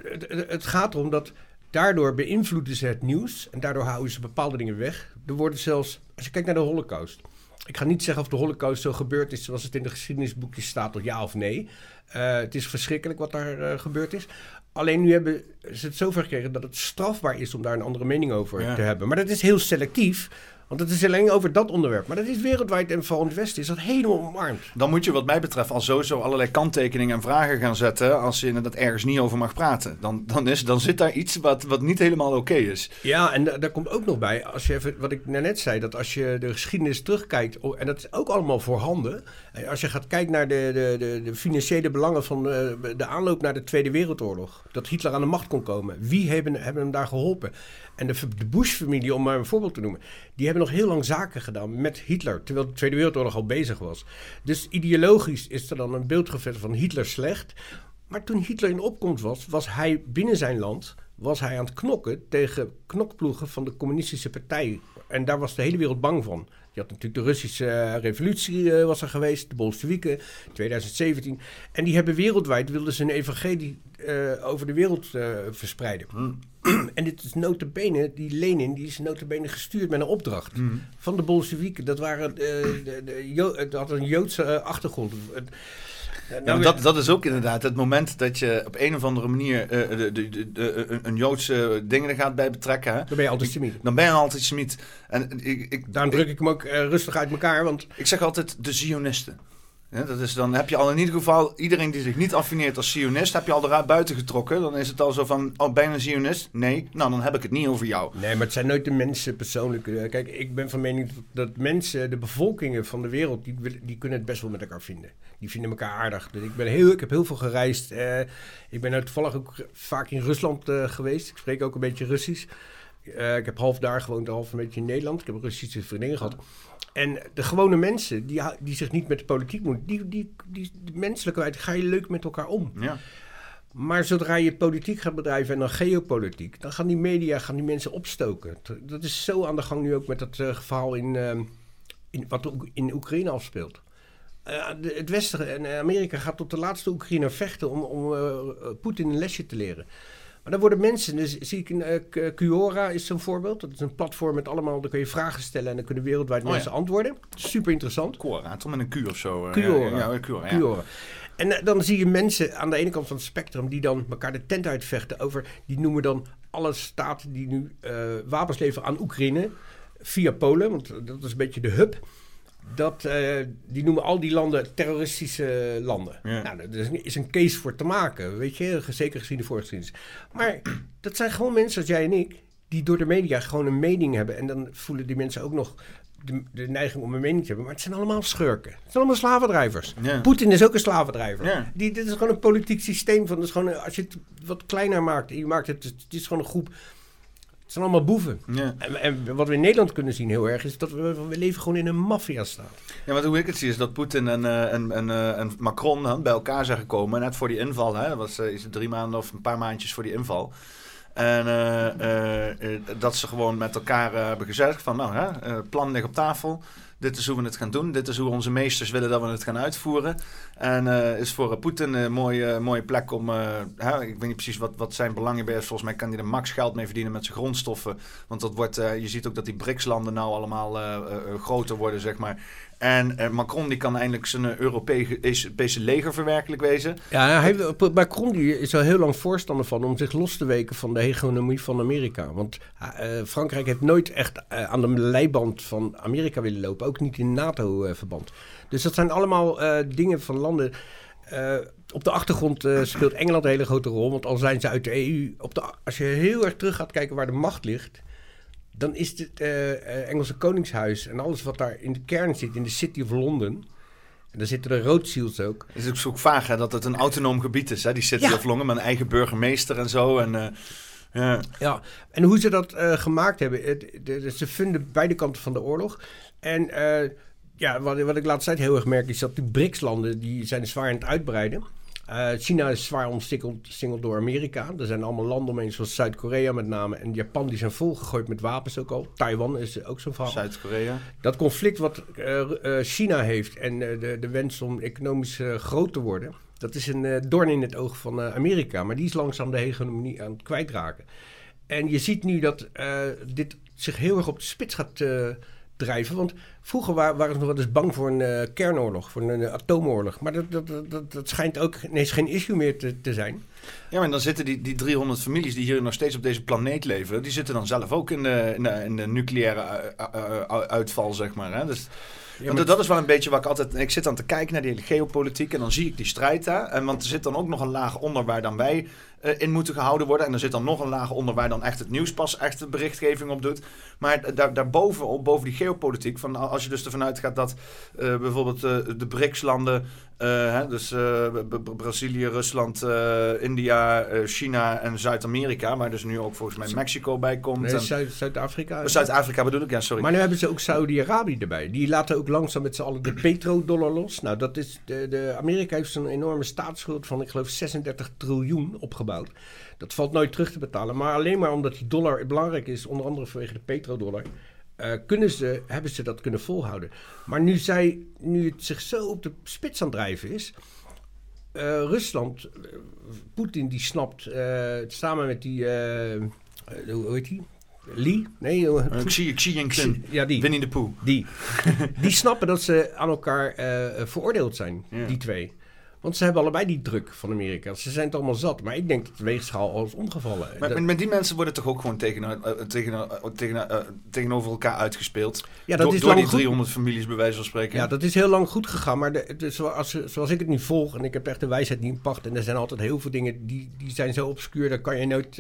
het, het- het gaat erom dat daardoor beïnvloeden ze het nieuws. En daardoor houden ze bepaalde dingen weg. Er worden zelfs, als je kijkt naar de holocaust. Ik ga niet zeggen of de holocaust zo gebeurd is zoals het in de geschiedenisboekjes staat, of ja of nee. Eh, het is verschrikkelijk wat daar eh, gebeurd is. Alleen nu hebben ze het zover gekregen dat het strafbaar is om daar een andere mening over Ja. te hebben. Maar dat is heel selectief. Want het is alleen over dat onderwerp. Maar dat is wereldwijd en vooral in het Westen is dat helemaal omarmd. Dan moet je wat mij betreft al sowieso allerlei kanttekeningen en vragen gaan zetten als je inderdaad ergens niet over mag praten. Dan, dan, is, dan zit daar iets wat, wat niet helemaal oké is. Ja, en da- daar komt ook nog bij, als je even, wat ik net zei, dat als je de geschiedenis terugkijkt, en dat is ook allemaal voorhanden. eh, Als je gaat kijken naar de, de, de, de financiële belangen van eh, de aanloop naar de Tweede Wereldoorlog, dat Hitler aan de macht kon komen, wie hebben, hebben hem daar geholpen? En de, de Bush-familie, om maar een voorbeeld te noemen, die hebben nog heel lang zaken gedaan met Hitler, terwijl de Tweede Wereldoorlog al bezig was. Dus ideologisch is er dan een beeld gevestigd van Hitler slecht. Maar toen Hitler in opkomst was, was hij binnen zijn land was hij aan het knokken tegen knokploegen van de communistische partij. En daar was de hele wereld bang van. Je had natuurlijk de Russische eh, revolutie eh, was er geweest, de Bolsjewieken, 2017. En die hebben wereldwijd, wilden ze een evangelie eh, over de wereld verspreiden. En dit is notabene, die Lenin, die is notabene gestuurd met een opdracht van de Bolsjewieken. Dat, waren, de, het had een Joodse achtergrond. Ja, nou, dat, dat is ook inderdaad het moment dat je op een of andere manier eh, de, de, de, de- een, Joodse dingen er gaat bij betrekken. Hè? Dan ben je antisemiet. Dan ben je altijd semiet. En ik, ik, Daarom druk ik hem ook eh, rustig uit elkaar, want ik zeg altijd de Zionisten. Ja, dat is, dan heb je al in ieder geval iedereen die zich niet affineert als Zionist, heb je al eruit buiten getrokken. Dan is het al zo van, oh ben je een Zionist? Nee, nou dan heb ik het niet over jou. Nee, maar het zijn nooit de mensen persoonlijk. eh, Kijk, ik ben van mening dat mensen, de bevolkingen van de wereld, die, die kunnen het best wel met elkaar vinden. Die vinden elkaar aardig. Dus ik, ben heel, ik heb heel veel gereisd. eh, ik ben nou toevallig ook vaak in Rusland eh, geweest. Ik spreek ook een beetje Russisch. Ik heb half daar gewoond, half een beetje in Nederland. Ik heb Russische vriendin gehad. En de gewone mensen, die, die zich niet met de politiek moeten, die, die, die, die menselijkheid, ga je leuk met elkaar om. Ja. Maar zodra je politiek gaat bedrijven en dan geopolitiek, dan gaan die media gaan die mensen opstoken. Dat is zo aan de gang nu ook met dat eh, verhaal in, ehm, in, wat ook in Oekraïne afspeelt. Eh, de- het Westen en Amerika gaat tot de laatste Oekraïner vechten om, om eh, Poetin een lesje te leren. Maar dan worden mensen, dus zie ik in eh, Quora is zo'n voorbeeld. Dat is een platform met allemaal, daar kun je vragen stellen en dan kunnen wereldwijd Oh, mensen antwoorden. Super interessant. Quora, toch met een Q of zo. eh, Quora. Ja, ja, Quora, ja. Quora. En eh, dan zie je mensen aan de ene kant van het spectrum die dan elkaar de tent uitvechten over, die noemen dan alle staten die nu eh, wapens leveren aan Oekraïne via Polen, want dat is een beetje de hub. Dat, eh, die noemen al die landen terroristische landen. Ja. Nou, daar is een- is een case voor te maken, weet je, zeker gezien de voorgeschiedenis. Maar dat zijn gewoon mensen als jij en ik, die door de media gewoon een mening hebben. En dan voelen die mensen ook nog de, de neiging om een mening te hebben. Maar het zijn allemaal schurken. Het zijn allemaal slavendrijvers. Ja. Poetin is ook een slavendrijver. Ja. Die, dit is gewoon een politiek systeem. Van, dat is gewoon, als je het wat kleiner maakt, en je maakt het, het is gewoon een groep. Het zijn allemaal boeven. Ja. En, en wat we in Nederland kunnen zien heel erg, is dat we, we leven gewoon in een maffiastaat. Ja, maar hoe ik het zie is dat Poetin en, eh, en, en, eh, en Macron hè, bij elkaar zijn gekomen. Net voor die inval. Hè, dat was eh, is het drie maanden of een paar maandjes voor die inval. En dat ze gewoon met elkaar hebben gezegd van nou, hè, plan ligt op tafel. Dit is hoe we het gaan doen. Dit is hoe onze meesters willen dat we het gaan uitvoeren. En eh, is voor Poetin een mooie, mooie plek om... eh, hè, ik weet niet precies wat, wat zijn belangen bij. Volgens mij kan hij er max geld mee verdienen met zijn grondstoffen. Want dat wordt, eh, je ziet ook dat die BRICS-landen nou allemaal groter worden, zeg maar. En eh, Macron die kan eindelijk zijn eh, Europese leger verwerkelijk wezen. Ja, Macron die is al heel lang voorstander van om zich los te weken van de hegemonie van Amerika. Want eh, Frankrijk heeft nooit echt aan de leiband van Amerika willen lopen. Ook niet in NATO-verband. dus dat zijn allemaal dingen van landen. op de achtergrond speelt Engeland een hele grote rol. Want al zijn ze uit de EU. Op de, als je heel erg terug gaat kijken waar de macht ligt. Dan is het eh, eh, Engelse Koningshuis en alles wat daar in de kern zit, in de City of London. En daar zitten de Rothschilds ook. Het is ook zo vaag hè, dat het een autonoom gebied is, hè, die City Ja. of met een eigen burgemeester en zo. En, eh, ja. Ja, en hoe ze dat gemaakt hebben. Het, ze vinden beide kanten van de oorlog. En ja, wat, wat ik laatst tijd heel erg merk is dat die BRICS-landen die zijn zwaar aan het uitbreiden. Eh, China is zwaar omsingeld singeld door Amerika. Er zijn allemaal landen omheen, zoals Zuid-Korea met name. En Japan, die zijn volgegooid met wapens ook al. Taiwan is ook zo'n verhaal. Zuid-Korea. Dat conflict wat eh, eh, China heeft en de, de wens om economisch groot te worden, dat is een doorn in het oog van Amerika. Maar die is langzaam de hegemonie aan het kwijtraken. En je ziet nu dat dit zich heel erg op de spits gaat drijven. Want vroeger wa- waren ze nog wel eens bang voor een eh, kernoorlog, voor een atoomoorlog. Maar dat, dat, dat- dat, schijnt ook ineens geen issue meer te, te zijn. Ja, maar dan zitten die, die 300 families die hier nog steeds op deze planeet leven, die zitten dan zelf ook in de, in de, in de nucleaire eh, eh, uitval, zeg maar. Hè? Dus, maar- dat is wel een beetje waar ik altijd... Ik zit dan te kijken naar die hele geopolitiek en dan zie ik die strijd daar. En want er zit dan ook nog een laag onder waar dan wij in moeten gehouden worden. En er zit dan nog een laag onder waar dan echt het nieuws pas echt de berichtgeving op doet. Maar daar, daarboven, op, boven die geopolitiek, van, als je dus ervan uitgaat dat eh, bijvoorbeeld eh, de BRICS-landen, eh, dus eh, Brazilië, Rusland, eh, India, eh, China en Zuid-Amerika, waar dus nu ook volgens mij Mexico bij komt. Nee, en- Zuid- Zuid-Afrika. Zuid-Afrika bedoel ik, ja, sorry. Maar nu hebben ze ook Saudi-Arabië erbij. Die laten ook langzaam met z'n allen de petrodollar los. Nou, dat is de, de, Amerika heeft zo'n enorme staatsschuld van, ik geloof, 36 triljoen opgebouwd. Dat valt nooit terug te betalen. Maar alleen maar omdat die dollar belangrijk is, onder andere vanwege de petrodollar, eh, kunnen ze, hebben ze dat kunnen volhouden. Maar nu, zij, nu het zich zo op de spits aan het drijven is, eh, Rusland, eh, Poetin die snapt, samen met die, hoe heet die? Lee? Nee, Xi, Xi Jinping, ja, die. Winnie de Pooh. Die. Die snappen dat ze aan elkaar veroordeeld zijn, Ja. die twee. Want ze hebben allebei die druk van Amerika. Ze zijn het allemaal zat. Maar ik denk dat de weegschaal al is omgevallen. Maar, Dat- met die mensen worden toch ook gewoon tegen, eh, tegen, eh, tegen, eh, tegenover elkaar uitgespeeld? ja, dat door is door lang die goed. 300 families bij wijze van spreken. Ja, dat is heel lang goed gegaan. Maar de, de- zoals, zoals ik het nu volg, en ik heb echt de wijsheid niet in pacht. En er zijn altijd heel veel dingen die, die zijn zo obscuur. Daar kan je nooit.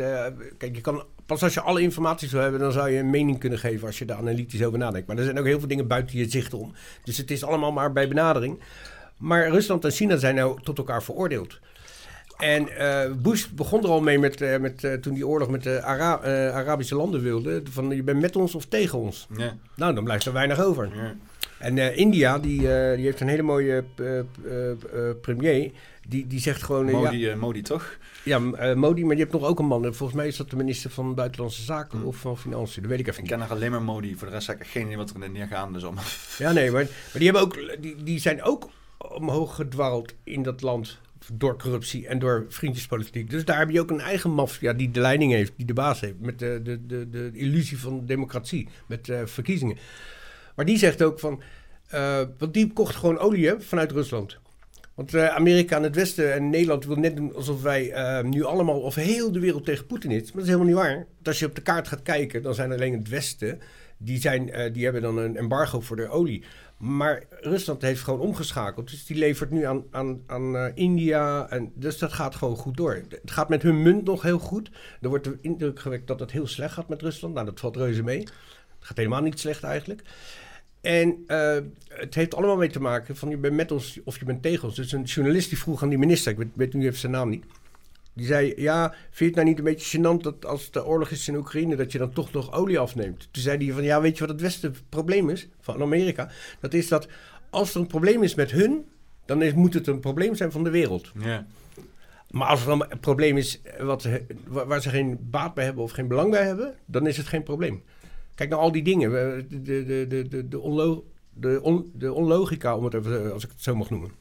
kijk, je kan, pas als je alle informatie zou hebben, dan zou je een mening kunnen geven als je daar analytisch over nadenkt. Maar er zijn ook heel veel dingen buiten je zicht om. Dus het is allemaal maar bij benadering. Maar Rusland en China zijn nou tot elkaar veroordeeld. En eh, Bush begon er al mee met, eh, met, eh, toen die oorlog met de Ara- Arabische landen wilde. Van je bent met ons of tegen ons. Ja, Nou, dan blijft er weinig over. ja. En India, die, die heeft een hele mooie premier. Die, die zegt gewoon... eh, ja, Modi, Modi toch? ja, Modi, maar je hebt nog ook een man. Volgens mij is dat de minister van Buitenlandse Zaken of van Financiën. Dat weet ik even Ik niet. ken nog alleen maar Modi. Voor de rest heb ik geen idee wat er in neer gaande is om. Ja, nee, maar, maar die, hebben ook, die, die zijn ook omhoog gedwarreld in dat land door corruptie en door vriendjespolitiek. Dus daar heb je ook een eigen maffia die de leiding heeft, die de baas heeft. Met de, de, de, de illusie van democratie, met eh, verkiezingen. Maar die zegt ook van... eh, want die kocht gewoon olie vanuit Rusland. Want eh, Amerika en het Westen en Nederland wil net doen alsof wij nu allemaal, of heel de wereld tegen Poetin is. Maar dat is helemaal niet waar. Want als je op de kaart gaat kijken, dan zijn alleen het Westen, die, zijn, die hebben dan een embargo voor de olie. Maar Rusland heeft gewoon omgeschakeld. Dus die levert nu aan, aan, aan eh, India. En, dus dat gaat gewoon goed door. Het gaat met hun munt nog heel goed. Er wordt de indruk gewekt dat het heel slecht gaat met Rusland. Nou, dat valt reuze mee. Het gaat helemaal niet slecht eigenlijk. En eh, het heeft allemaal mee te maken van je bent met ons of je bent tegen ons. Dus een journalist die vroeg aan die minister, ik weet, weet nu even zijn naam niet. Die zei, ja, vind je het nou niet een beetje gênant dat als de oorlog is in Oekraïne, dat je dan toch nog olie afneemt? Toen zei hij van, ja, weet je wat het Westen probleem is van Amerika? Dat is dat als er een probleem is met hun, dan is, moet het een probleem zijn van de wereld. Ja. Maar als er dan een probleem is wat, waar ze geen baat bij hebben of geen belang bij hebben, dan is het geen probleem. Kijk naar al die dingen. De, de, de, de, de, de, onlo- de, on- de onlogica, om het even, als ik het zo mag noemen.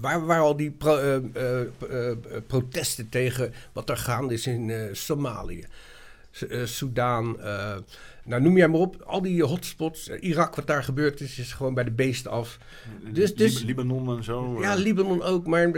Waar waren al die pro- eh, eh, eh, eh, protesten tegen wat er gaande is in eh, Somalië, eh, Soudaan, eh, nou noem jij maar op. Al die hotspots, eh, Irak, wat daar gebeurd is, is gewoon bij de beest af. Dus- dus- Lib- Libanon en zo. Ja, eh. Libanon ook, maar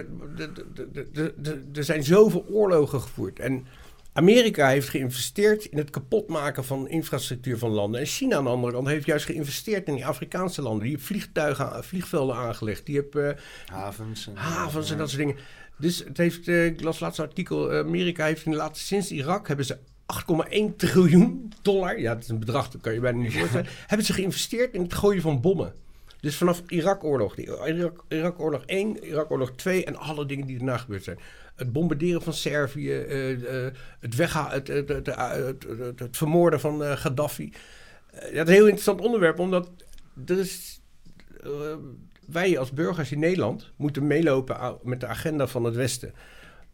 er zijn zoveel oorlogen gevoerd. En Amerika heeft geïnvesteerd in het kapotmaken van infrastructuur van landen. En China aan de andere kant heeft juist geïnvesteerd in die Afrikaanse landen. Die hebben vliegtuigen, vliegvelden aangelegd. Die hebben eh, Havens. En, havens en dat soort dingen. Dus het heeft, eh, ik las laatst een artikel, eh, Amerika heeft in de laatste, sinds Irak hebben ze 8,1 triljoen dollar, ja dat is een bedrag, dat kan je bijna niet voorstellen, hebben ze geïnvesteerd in het gooien van bommen. Dus vanaf Irak-oorlog, Irak- Irak-oorlog 1, Irak-oorlog 2 en alle dingen die daarna gebeurd zijn. Het bombarderen van Servië, eh, eh, het, wegha het, het, het, het, vermoorden van eh, Gaddafi. Eh, dat is een heel interessant onderwerp, omdat er is, eh, wij als burgers in Nederland moeten meelopen met de agenda van het Westen.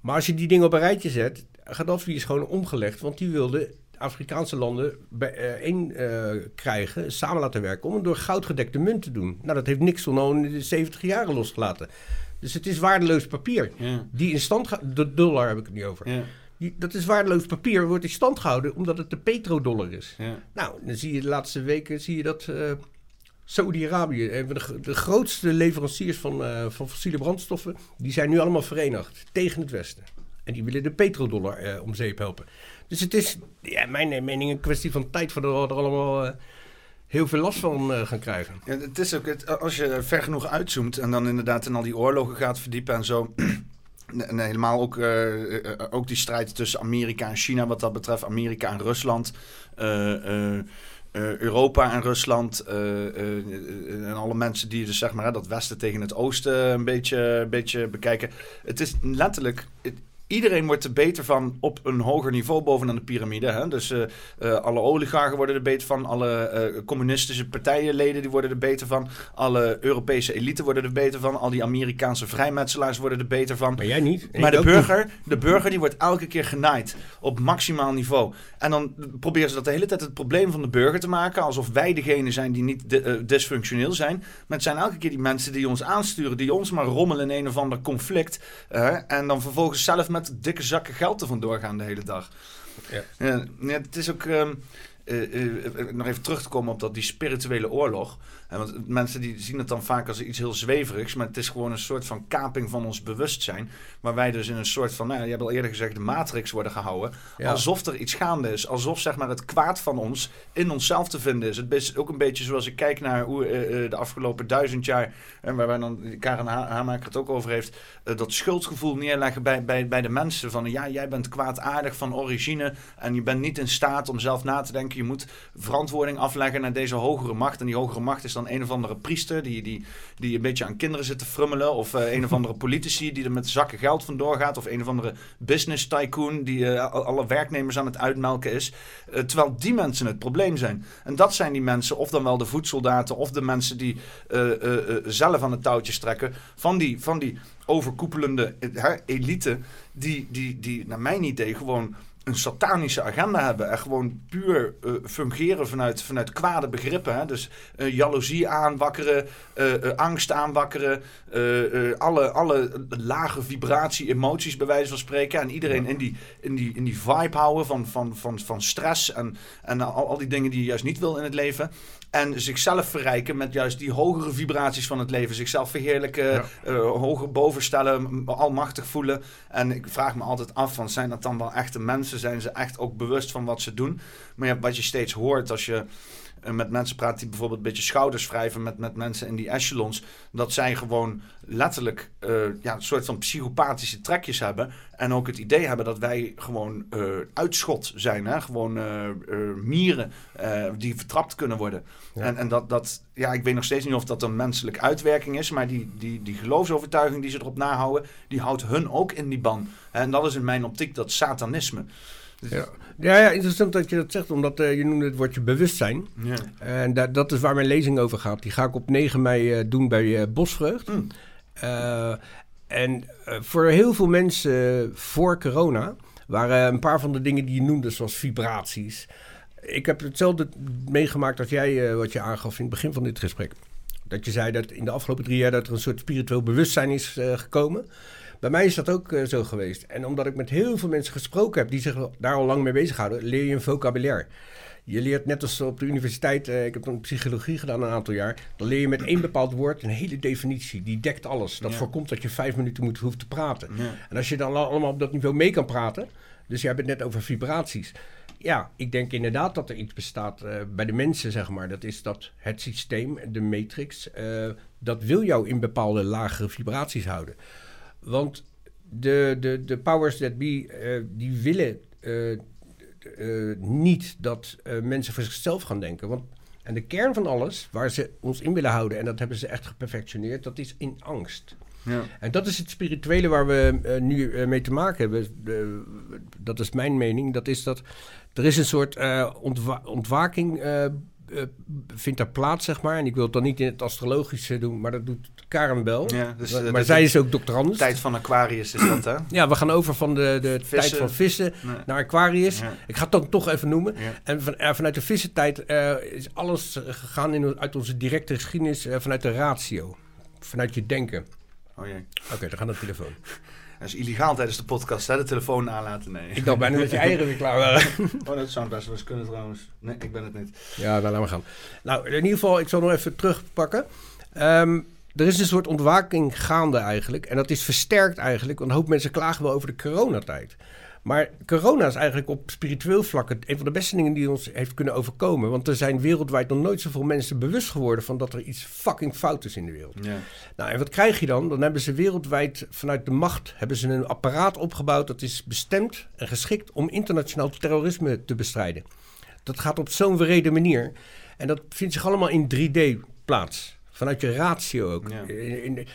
Maar als je die dingen op een rijtje zet, Gaddafi is gewoon omgelegd, want die wilde Afrikaanse landen bijeen eh krijgen, samen laten werken, om het door goudgedekte munt te doen. Nou, dat heeft Nixon al in de 70 jaren losgelaten. Dus het is waardeloos papier. Ja. Die in stand de dollar heb ik het niet over. Ja. Die, dat is waardeloos papier, wordt in stand gehouden omdat het de petrodollar is. Ja. Nou, dan zie je de laatste weken zie je dat eh, Saudi-Arabië, een van de, gro- de grootste leveranciers van, eh, van fossiele brandstoffen, die zijn nu allemaal verenigd tegen het Westen. En die willen de petrodollar eh, om zeep helpen. Dus het is, ja, mijn mening, een kwestie van tijd voordat we er allemaal heel veel last van eh, gaan krijgen. Het is ook, het, als je ver genoeg uitzoomt en dan inderdaad in al die oorlogen gaat verdiepen en zo. En helemaal ook, eh, eh, ook die strijd tussen Amerika en China, wat dat betreft. Amerika en Rusland. Europa en Rusland. en alle mensen die dus zeg maar dat Westen tegen het Oosten een beetje, een beetje bekijken. Het is letterlijk. Iedereen wordt er beter van op een hoger niveau bovenaan de piramide. Hè? Dus eh, eh, alle oligarchen worden er beter van. Alle eh, communistische partijenleden die worden er beter van. Alle Europese elite worden er beter van. Al die Amerikaanse vrijmetselaars worden er beter van. Maar jij niet. Maar de burger, de burger die wordt elke keer genaaid op maximaal niveau. En dan proberen ze dat de hele tijd het probleem van de burger te maken. Alsof wij degene zijn die niet dysfunctioneel zijn. Maar het zijn elke keer die mensen die ons aansturen. Die ons maar rommelen in een of ander conflict. en dan vervolgens zelf met dikke zakken geld er vandoor gaan de hele dag. Ja. Ja, het is ook... ehm, eh, eh, eh, nog even terug te komen op dat, die spirituele oorlog. Hè, want mensen die zien het dan vaak als iets heel zweverigs. Maar het is gewoon een soort van kaping van ons bewustzijn. Waar wij dus in een soort van, nou, ja, je hebt al eerder gezegd, de matrix worden gehouden. Ja. Alsof er iets gaande is. Alsof zeg maar, het kwaad van ons in onszelf te vinden is. Het is ook een beetje zoals ik kijk naar hoe eh, eh, de afgelopen duizend jaar. En waar wij dan, Karen Ha- Haamaker het ook over heeft. eh, dat schuldgevoel neerleggen bij, bij, bij de mensen. Van ja, jij bent kwaadaardig van origine. En je bent niet in staat om zelf na te denken. Je moet verantwoording afleggen naar deze hogere macht. En die hogere macht is dan een of andere priester. Die, die, die een beetje aan kinderen zit te frummelen. Of eh, een of andere politici die er met zakken geld vandoor gaat. Of een of andere business tycoon die eh, al- alle werknemers aan het uitmelken is. Eh, terwijl die mensen het probleem zijn. En dat zijn die mensen, of dan wel de voedsoldaten, of de mensen die zelf aan het touwtje trekken. Van die, van die overkoepelende elite, die, die, die naar mijn idee gewoon een satanische agenda hebben. En gewoon puur eh, fungeren vanuit, vanuit kwade begrippen. Hè? Dus eh, jaloezie aanwakkeren, eh, angst aanwakkeren. alle, alle lage vibratie, emoties bij wijze van spreken. En iedereen in, die, in, die, in die vibe houden van, van, van, van stress en, en al, al die dingen die je juist niet wil in het leven. En zichzelf verrijken met juist die hogere vibraties van het leven. Zichzelf verheerlijken, Ja. eh, hoger bovenstellen, almachtig voelen. En ik vraag me altijd af, van, zijn dat dan wel echte mensen? Zijn ze echt ook bewust van wat ze doen? Maar ja, wat je steeds hoort als je met mensen praat die bijvoorbeeld een beetje schouders wrijven met, met mensen in die echelons. Dat zij gewoon letterlijk eh, ja, een soort van psychopathische trekjes hebben. En ook het idee hebben dat wij gewoon eh, uitschot zijn. Hè? Gewoon eh, mieren die vertrapt kunnen worden. Ja. En, en dat, dat, ja, ik weet nog steeds niet of dat een menselijke uitwerking is. Maar die, die, die geloofsovertuiging die ze erop nahouden, die houdt hun ook in die ban. En dat is in mijn optiek dat satanisme. Dus- Ja. Ja, ja, interessant dat je dat zegt, omdat eh, je noemde het woordje bewustzijn. Ja. En da- dat is waar mijn lezing over gaat. Die ga ik op 9 mei eh, doen bij eh, Bosvreugd. Mm. Eh, en voor heel veel mensen voor corona waren een paar van de dingen die je noemde, zoals vibraties. Ik heb hetzelfde meegemaakt als jij, wat je aangaf in het begin van dit gesprek. Dat je zei dat in de afgelopen drie jaar dat er een soort spiritueel bewustzijn is gekomen. Bij mij is dat ook eh, zo geweest. En omdat ik met heel veel mensen gesproken heb die zich daar al lang mee bezighouden, leer je een vocabulaire. Je leert net als op de universiteit, eh, ik heb dan psychologie gedaan een aantal jaar, dan leer je met één bepaald woord een hele definitie. Die dekt alles. Dat Ja. voorkomt dat je vijf minuten moet, hoeft te praten. Ja. En als je dan al- allemaal op dat niveau mee kan praten, Dus je hebt het net over vibraties. Ja, ik denk inderdaad dat er iets bestaat eh, bij de mensen, zeg maar. Dat is dat het systeem, de matrix, dat wil jou in bepaalde lagere vibraties houden. Want de, de, de powers that be, eh, die willen eh, eh, niet dat mensen voor zichzelf gaan denken. Want, en de kern van alles, waar ze ons in willen houden, en dat hebben ze echt geperfectioneerd, dat is in angst. Ja. En dat is het spirituele waar we nu mee te maken hebben. De- dat is mijn mening. Dat is dat er is een soort eh, ontwa- ontwaking eh, vindt daar plaats, zeg maar. En ik wil het dan niet in het astrologische doen, maar dat doet Karen wel. Ja, dus, maar eh, maar zij is ook doctorandus. Tijd van Aquarius is dat, hè? Ja, we gaan over van de, de tijd van vissen Nee. naar Aquarius. Ja. Ik ga het dan toch even noemen. Ja. En van, eh, vanuit de vissentijd eh, is alles gegaan in, uit onze directe geschiedenis vanuit de ratio. Vanuit je denken. Oh jee. Oké, dan gaat de telefoon. Dat is illegaal tijdens de podcast, hè? De telefoon aanlaten, nee. Ik dacht bijna dat je eieren weer klaar waren. Oh, dat zou best wel eens kunnen trouwens. Nee, ik ben het niet. Ja, nou, laten we gaan. Nou, in ieder geval, ik zal nog even terugpakken. Ehm, er is een soort ontwaking gaande eigenlijk. En dat is versterkt eigenlijk, want een hoop mensen klagen wel over de coronatijd. Maar corona is eigenlijk op spiritueel vlak een van de beste dingen die ons heeft kunnen overkomen. Want er zijn wereldwijd nog nooit zoveel mensen bewust geworden van dat er iets fucking fout is in de wereld. Ja. Nou, en wat krijg je dan? Dan hebben ze wereldwijd vanuit de macht hebben ze een apparaat opgebouwd dat is bestemd en geschikt om internationaal terrorisme te bestrijden. Dat gaat op zo'n verrede manier. En dat vindt zich allemaal in 3D plaats. Vanuit je ratio ook. Ja. In, in-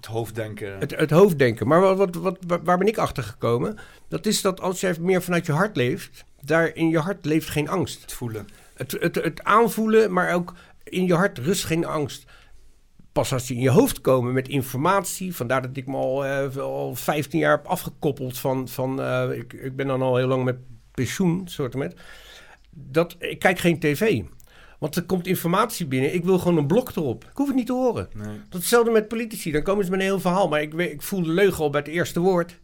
Het hoofddenken. het, het hoofddenken. Maar wat, wat, wat, waar- ben ik achter gekomen? Dat is dat als jij meer vanuit je hart leeft, daar in je hart leeft geen angst. het voelen. Het, het, het aanvoelen, maar ook in je hart rust geen angst. Pas als je in je hoofd komen met informatie, vandaar dat ik me al, eh, al 15 jaar heb afgekoppeld van, van eh, ik, ik ben dan al heel lang met pensioen, soort met. Dat, ik kijk geen tv. Want er komt informatie binnen. Ik wil gewoon een blok erop. Ik hoef het niet te horen. Nee. Dat is hetzelfde met politici. Dan komen ze met een heel verhaal. Maar ik, weet, ik voel de leugen al bij het eerste woord.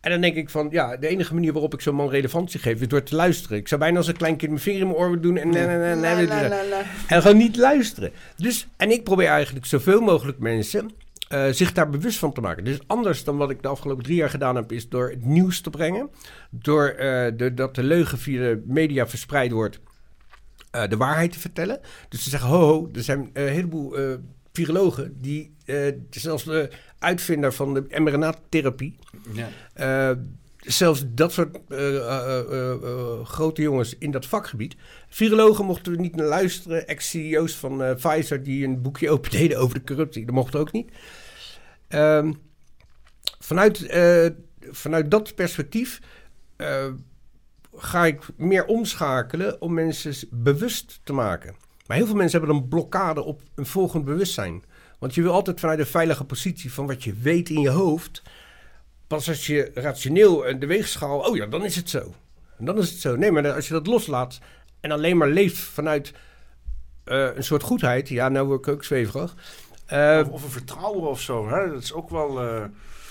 En dan denk ik van, ja, de enige manier waarop ik zo'n man relevantie geef... is door te luisteren. Ik zou bijna als een klein kind mijn vinger in mijn oor doen... en, en, en, en, en, en gewoon niet luisteren. Dus, en ik probeer eigenlijk zoveel mogelijk mensen... eh, zich daar bewust van te maken. Dus anders dan wat ik de afgelopen drie jaar gedaan heb... is door het nieuws te brengen. Door eh, de, dat de leugen via de media verspreid wordt... eh, de waarheid te vertellen. Dus ze zeggen, ho, ho, er zijn eh, een heleboel eh, virologen... die zelfs de uitvinder van de mRNA-therapie... Ja. Zelfs dat soort grote jongens in dat vakgebied. Virologen mochten we niet naar luisteren. Ex-CEO's van Pfizer die een boekje opendeden over de corruptie. Dat mocht ook niet. Ehm, vanuit, vanuit dat perspectief ga ik meer omschakelen om mensen bewust te maken. Maar heel veel mensen hebben een blokkade op een volgend bewustzijn. Want je wil altijd vanuit een veilige positie van wat je weet in je hoofd. Pas als je rationeel en de weegschaal, oh ja, dan is het zo. En dan is het zo. Nee, maar als je dat loslaat en alleen maar leeft vanuit eh, een soort goedheid. Ja, nou word ik ook zweverig. Eh, Of, of een vertrouwen of zo, hè? Dat is ook wel... eh,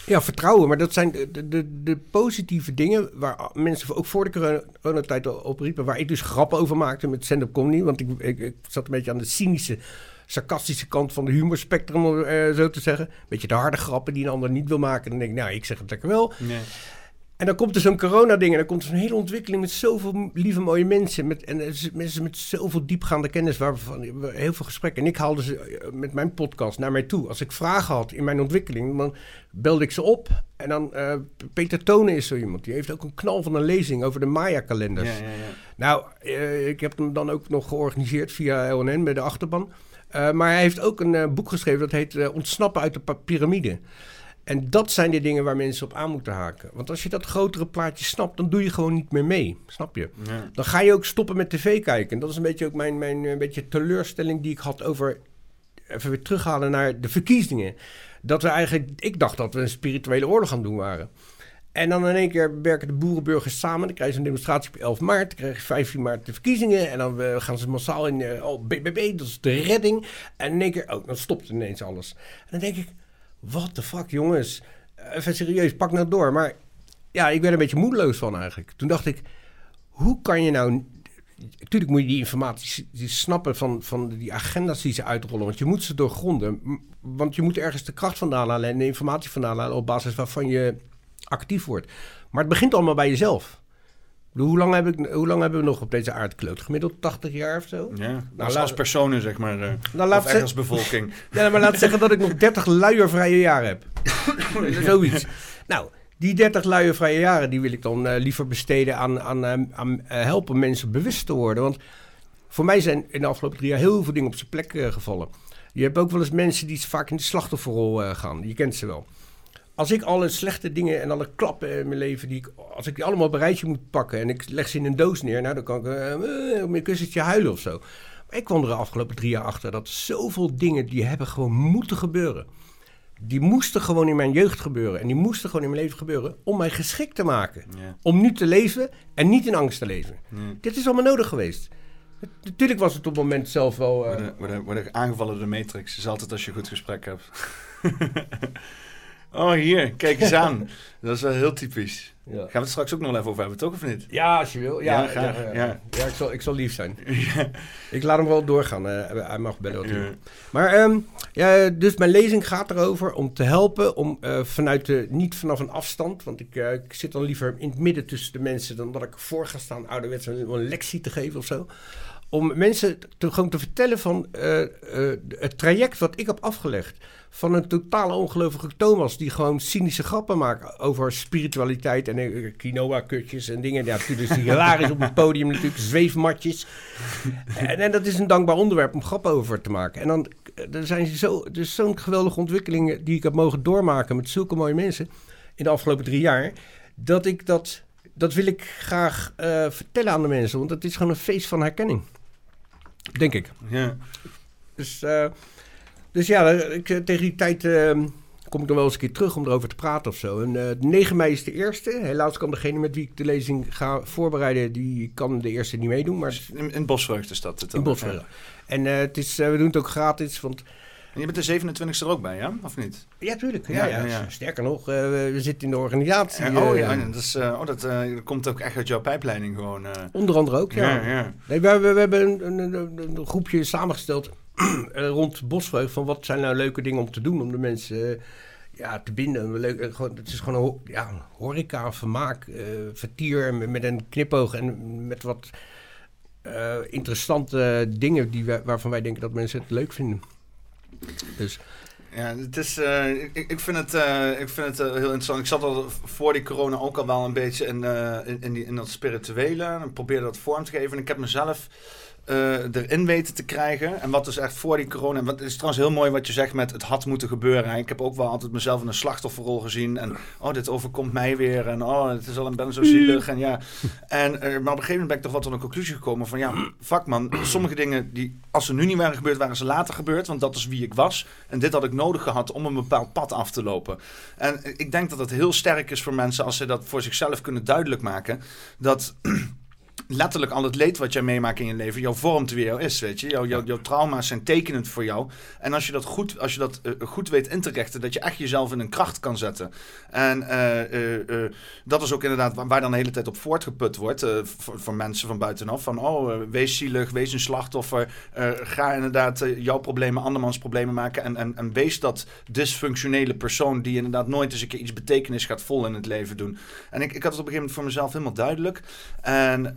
ja, vertrouwen. Maar dat zijn de, de, positieve dingen waar mensen ook voor de corona- coronatijd al op riepen. Waar ik dus grappen over maakte met stand-up comedy. Want ik, ik, ik zat een beetje aan de cynische, sarcastische kant van de humorspectrum, om eh, zo te zeggen. Beetje de harde grappen die een ander niet wil maken. Dan denk ik, nou, ik zeg het lekker wel. nee. En dan komt er zo'n corona-ding en dan komt er zo'n hele ontwikkeling met zoveel lieve mooie mensen. Met, en eh, mensen met zoveel diepgaande kennis, waarvan we heel veel gesprekken. En ik haalde ze eh, met mijn podcast naar mij toe. Als ik vragen had in mijn ontwikkeling, dan belde ik ze op. En dan, eh, Peter Tonen is zo iemand, die heeft ook een knal van een lezing over de Maya-kalenders. Ja, ja, ja. Nou, eh, ik heb hem dan ook nog georganiseerd via LNN bij de achterban. Eh, maar hij heeft ook een eh, boek geschreven dat heet eh, Ontsnappen uit de piramide. En dat zijn de dingen waar mensen op aan moeten haken. Want als je dat grotere plaatje snapt, dan doe je gewoon niet meer mee. Snap je? Ja. Dan ga je ook stoppen met tv kijken. En dat is een beetje ook mijn, mijn een beetje teleurstelling die ik had over... Even weer terughalen naar de verkiezingen. Dat we eigenlijk... Ik dacht dat we een spirituele oorlog aan het doen waren. En dan in één keer werken de boerenburgers samen. Dan krijg je een demonstratie op 11 maart. Dan krijg je 15 maart de verkiezingen. En dan eh, gaan ze massaal in... eh, oh, BBB, dat is de redding. En in één keer... Oh, dan stopt ineens alles. En dan denk ik... What the fuck, jongens? Even serieus, pak nou door. Maar ja, ik werd een beetje moedeloos van eigenlijk. Toen dacht ik... Hoe kan je nou... Natuurlijk moet je die informatie snappen van, van die agenda's die ze uitrollen. Want je moet ze doorgronden. Want je moet ergens de kracht vandaan halen en de informatie vandaan halen op basis waarvan je actief wordt. Maar het begint allemaal bij jezelf. Hoe lang, heb ik, hoe lang hebben we nog op deze aardkloot? Gemiddeld 80 jaar of zo? Ja, Nou, als, laat- als personen, zeg maar. eh Nou, laat of echt ze- als bevolking. Ja, maar laat zeggen dat ik nog 30 luiervrije jaren heb. Zoiets. Nou, die 30 luiervrije jaren die wil ik dan eh, liever besteden aan, aan, eh, aan helpen mensen bewust te worden. Want voor mij zijn in de afgelopen drie jaar heel veel dingen op zijn plek gevallen. Je hebt ook wel eens mensen die vaak in de slachtofferrol gaan. Je kent ze wel. Als ik alle slechte dingen en alle klappen in mijn leven, die ik, als ik die allemaal op een rijtje moet pakken en ik leg ze in een doos neer, nou dan kan ik eh, eh, op mijn kussentje huilen of zo. Maar ik kwam er de afgelopen drie jaar achter dat zoveel dingen die hebben gewoon moeten gebeuren. Die moesten gewoon in mijn jeugd gebeuren. En die moesten gewoon in mijn leven gebeuren om mij geschikt te maken. Ja. Om nu te leven en niet in angst te leven. Dit is allemaal nodig geweest. Natuurlijk was het op het moment zelf wel... eh, Worden, worden, worden aangevallen door de Matrix. Is altijd als je een goed gesprek hebt. oh, hier. Kijk eens aan. Dat is wel heel typisch. ja. Gaan we het straks ook nog even over hebben, toch? Of niet? Ja, als je wil. Ja, Ja, graag, ja, ja. Ja, ik, zal, ik zal lief zijn. Ik laat hem wel doorgaan. eh, hij mag bellen wat hij. Maar ehm, ja, dus mijn lezing gaat erover om te helpen, om eh, vanuit de, niet vanaf een afstand, want ik, eh, ik zit dan liever in het midden tussen de mensen dan dat ik voor ga staan, ouderwets een, een lectie te geven of zo. Om mensen te, gewoon te vertellen van eh, eh, het traject wat ik heb afgelegd. Van een totale ongelovige Thomas die gewoon cynische grappen maakt over spiritualiteit en eh, quinoa-kutjes en dingen. Ja, natuurlijk is hilarisch op het podium natuurlijk, zweefmatjes. En, en dat is een dankbaar onderwerp om grappen over te maken. En dan er zijn zo, er zo'n geweldige ontwikkeling die ik heb mogen doormaken met zulke mooie mensen in de afgelopen drie jaar. Dat ik dat, dat wil ik graag eh, vertellen aan de mensen. Want het is gewoon een feest van herkenning. Denk ik. Ja. Dus, eh, dus ja, ik, eh, tegen die tijd eh, kom ik dan wel eens een keer terug om erover te praten of zo. En eh 9 mei is de eerste. Helaas kan degene met wie ik de lezing ga voorbereiden, die kan de eerste niet meedoen. Maar In, in Bosvreugde staat het dan. in Bosveld. En het is, we doen het ook gratis, want En je bent de 27e er ook bij, ja? Of niet? Ja, tuurlijk. Ja, Ja, ja, ja, ja. Sterker nog, eh, we, zitten in de organisatie. Eh, oh ja, dat, is, eh, oh, dat, eh, dat komt ook echt uit jouw pijpleiding gewoon. Onder andere ook, ja. ja. Nee, we, we, we hebben een, een, een, een groepje samengesteld rond Bosvreugd van wat zijn nou leuke dingen om te doen om de mensen ja, te binden. Leuk, gewoon, het is gewoon een ja, horeca, vermaak, vertier met, met een knipoog en met wat interessante dingen die we, waarvan wij denken dat mensen het leuk vinden. Dus Ja, het is, eh, ik, ik vind het, eh, ik vind het eh, heel interessant. Ik zat al voor die corona ook al wel een beetje in, in, in, in dat spirituele. En probeerde dat vorm te geven. En ik heb mezelf eh, erin weten te krijgen. En wat dus echt voor die corona... Wat het is trouwens heel mooi wat je zegt met het had moeten gebeuren. Ik heb ook wel altijd mezelf in een slachtofferrol gezien. En oh, dit overkomt mij weer. En oh, het is al een ben zo zielig. En ja. En, eh, maar op een gegeven moment ben ik toch wel tot een conclusie gekomen van... Ja, fuck man. Sommige dingen die als ze nu niet waren gebeurd, waren ze later gebeurd. Want dat is wie ik was. En dit had ik nodig gehad om een bepaald pad af te lopen. En ik denk dat het heel sterk is voor mensen als ze dat voor zichzelf kunnen duidelijk maken. Dat letterlijk al het leed wat jij meemaakt in je leven jou vormt wie jou is, weet je. Jouw, jouw, jouw trauma's zijn tekenend voor jou. En als je dat goed, als je dat, eh, goed weet in te richten, dat je echt jezelf in een kracht kan zetten. En eh, eh, dat is ook inderdaad waar, waar dan de hele tijd op voortgeput wordt voor, voor mensen van buitenaf. Van, oh, wees zielig, wees een slachtoffer. ga inderdaad jouw problemen andermans problemen maken. En, en, en wees dat dysfunctionele persoon die inderdaad nooit eens een keer iets betekenis gaat vol in het leven doen. En ik, ik had het op een gegeven moment voor mezelf helemaal duidelijk. En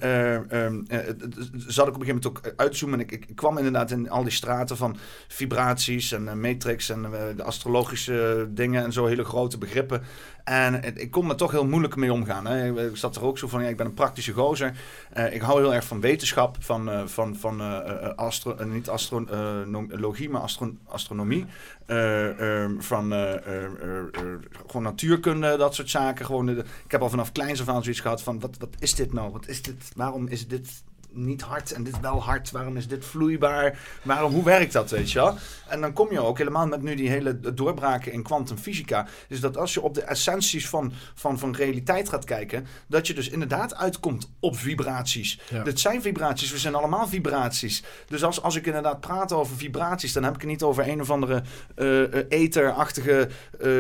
het- zat ik op een gegeven moment ook uitzoomen. En ik, ik, kwam inderdaad in al die straten van vibraties en eh, matrix en astrologische dingen en zo, hele grote begrippen. En het- ik kon er toch heel moeilijk mee omgaan. Hè. Ik zat er ook zo van, ja, ik ben een praktische gozer. Eh, ik hou heel erg van wetenschap, van, eh, van, van eh, astro, niet astrologie, maar astro, astronomie. Eh, ehm, van eh, eh, eh, eh, gewoon natuurkunde, dat soort zaken. Gewoon ik heb al vanaf kleins af aan zoiets gehad van, wat, wat is dit nou? Wat is dit? Waarom is dit niet hard en dit wel hard? Waarom is dit vloeibaar? Waarom, hoe werkt dat, weet je wel? En dan kom je ook helemaal met nu die hele doorbraken in kwantumfysica. Dus dat als je op de essenties van, van, van realiteit gaat kijken, dat je dus inderdaad uitkomt op vibraties. Ja. Dit zijn vibraties, we zijn allemaal vibraties. Dus als, als ik inderdaad praat over vibraties, dan heb ik het niet over een of andere eh, etherachtige eh,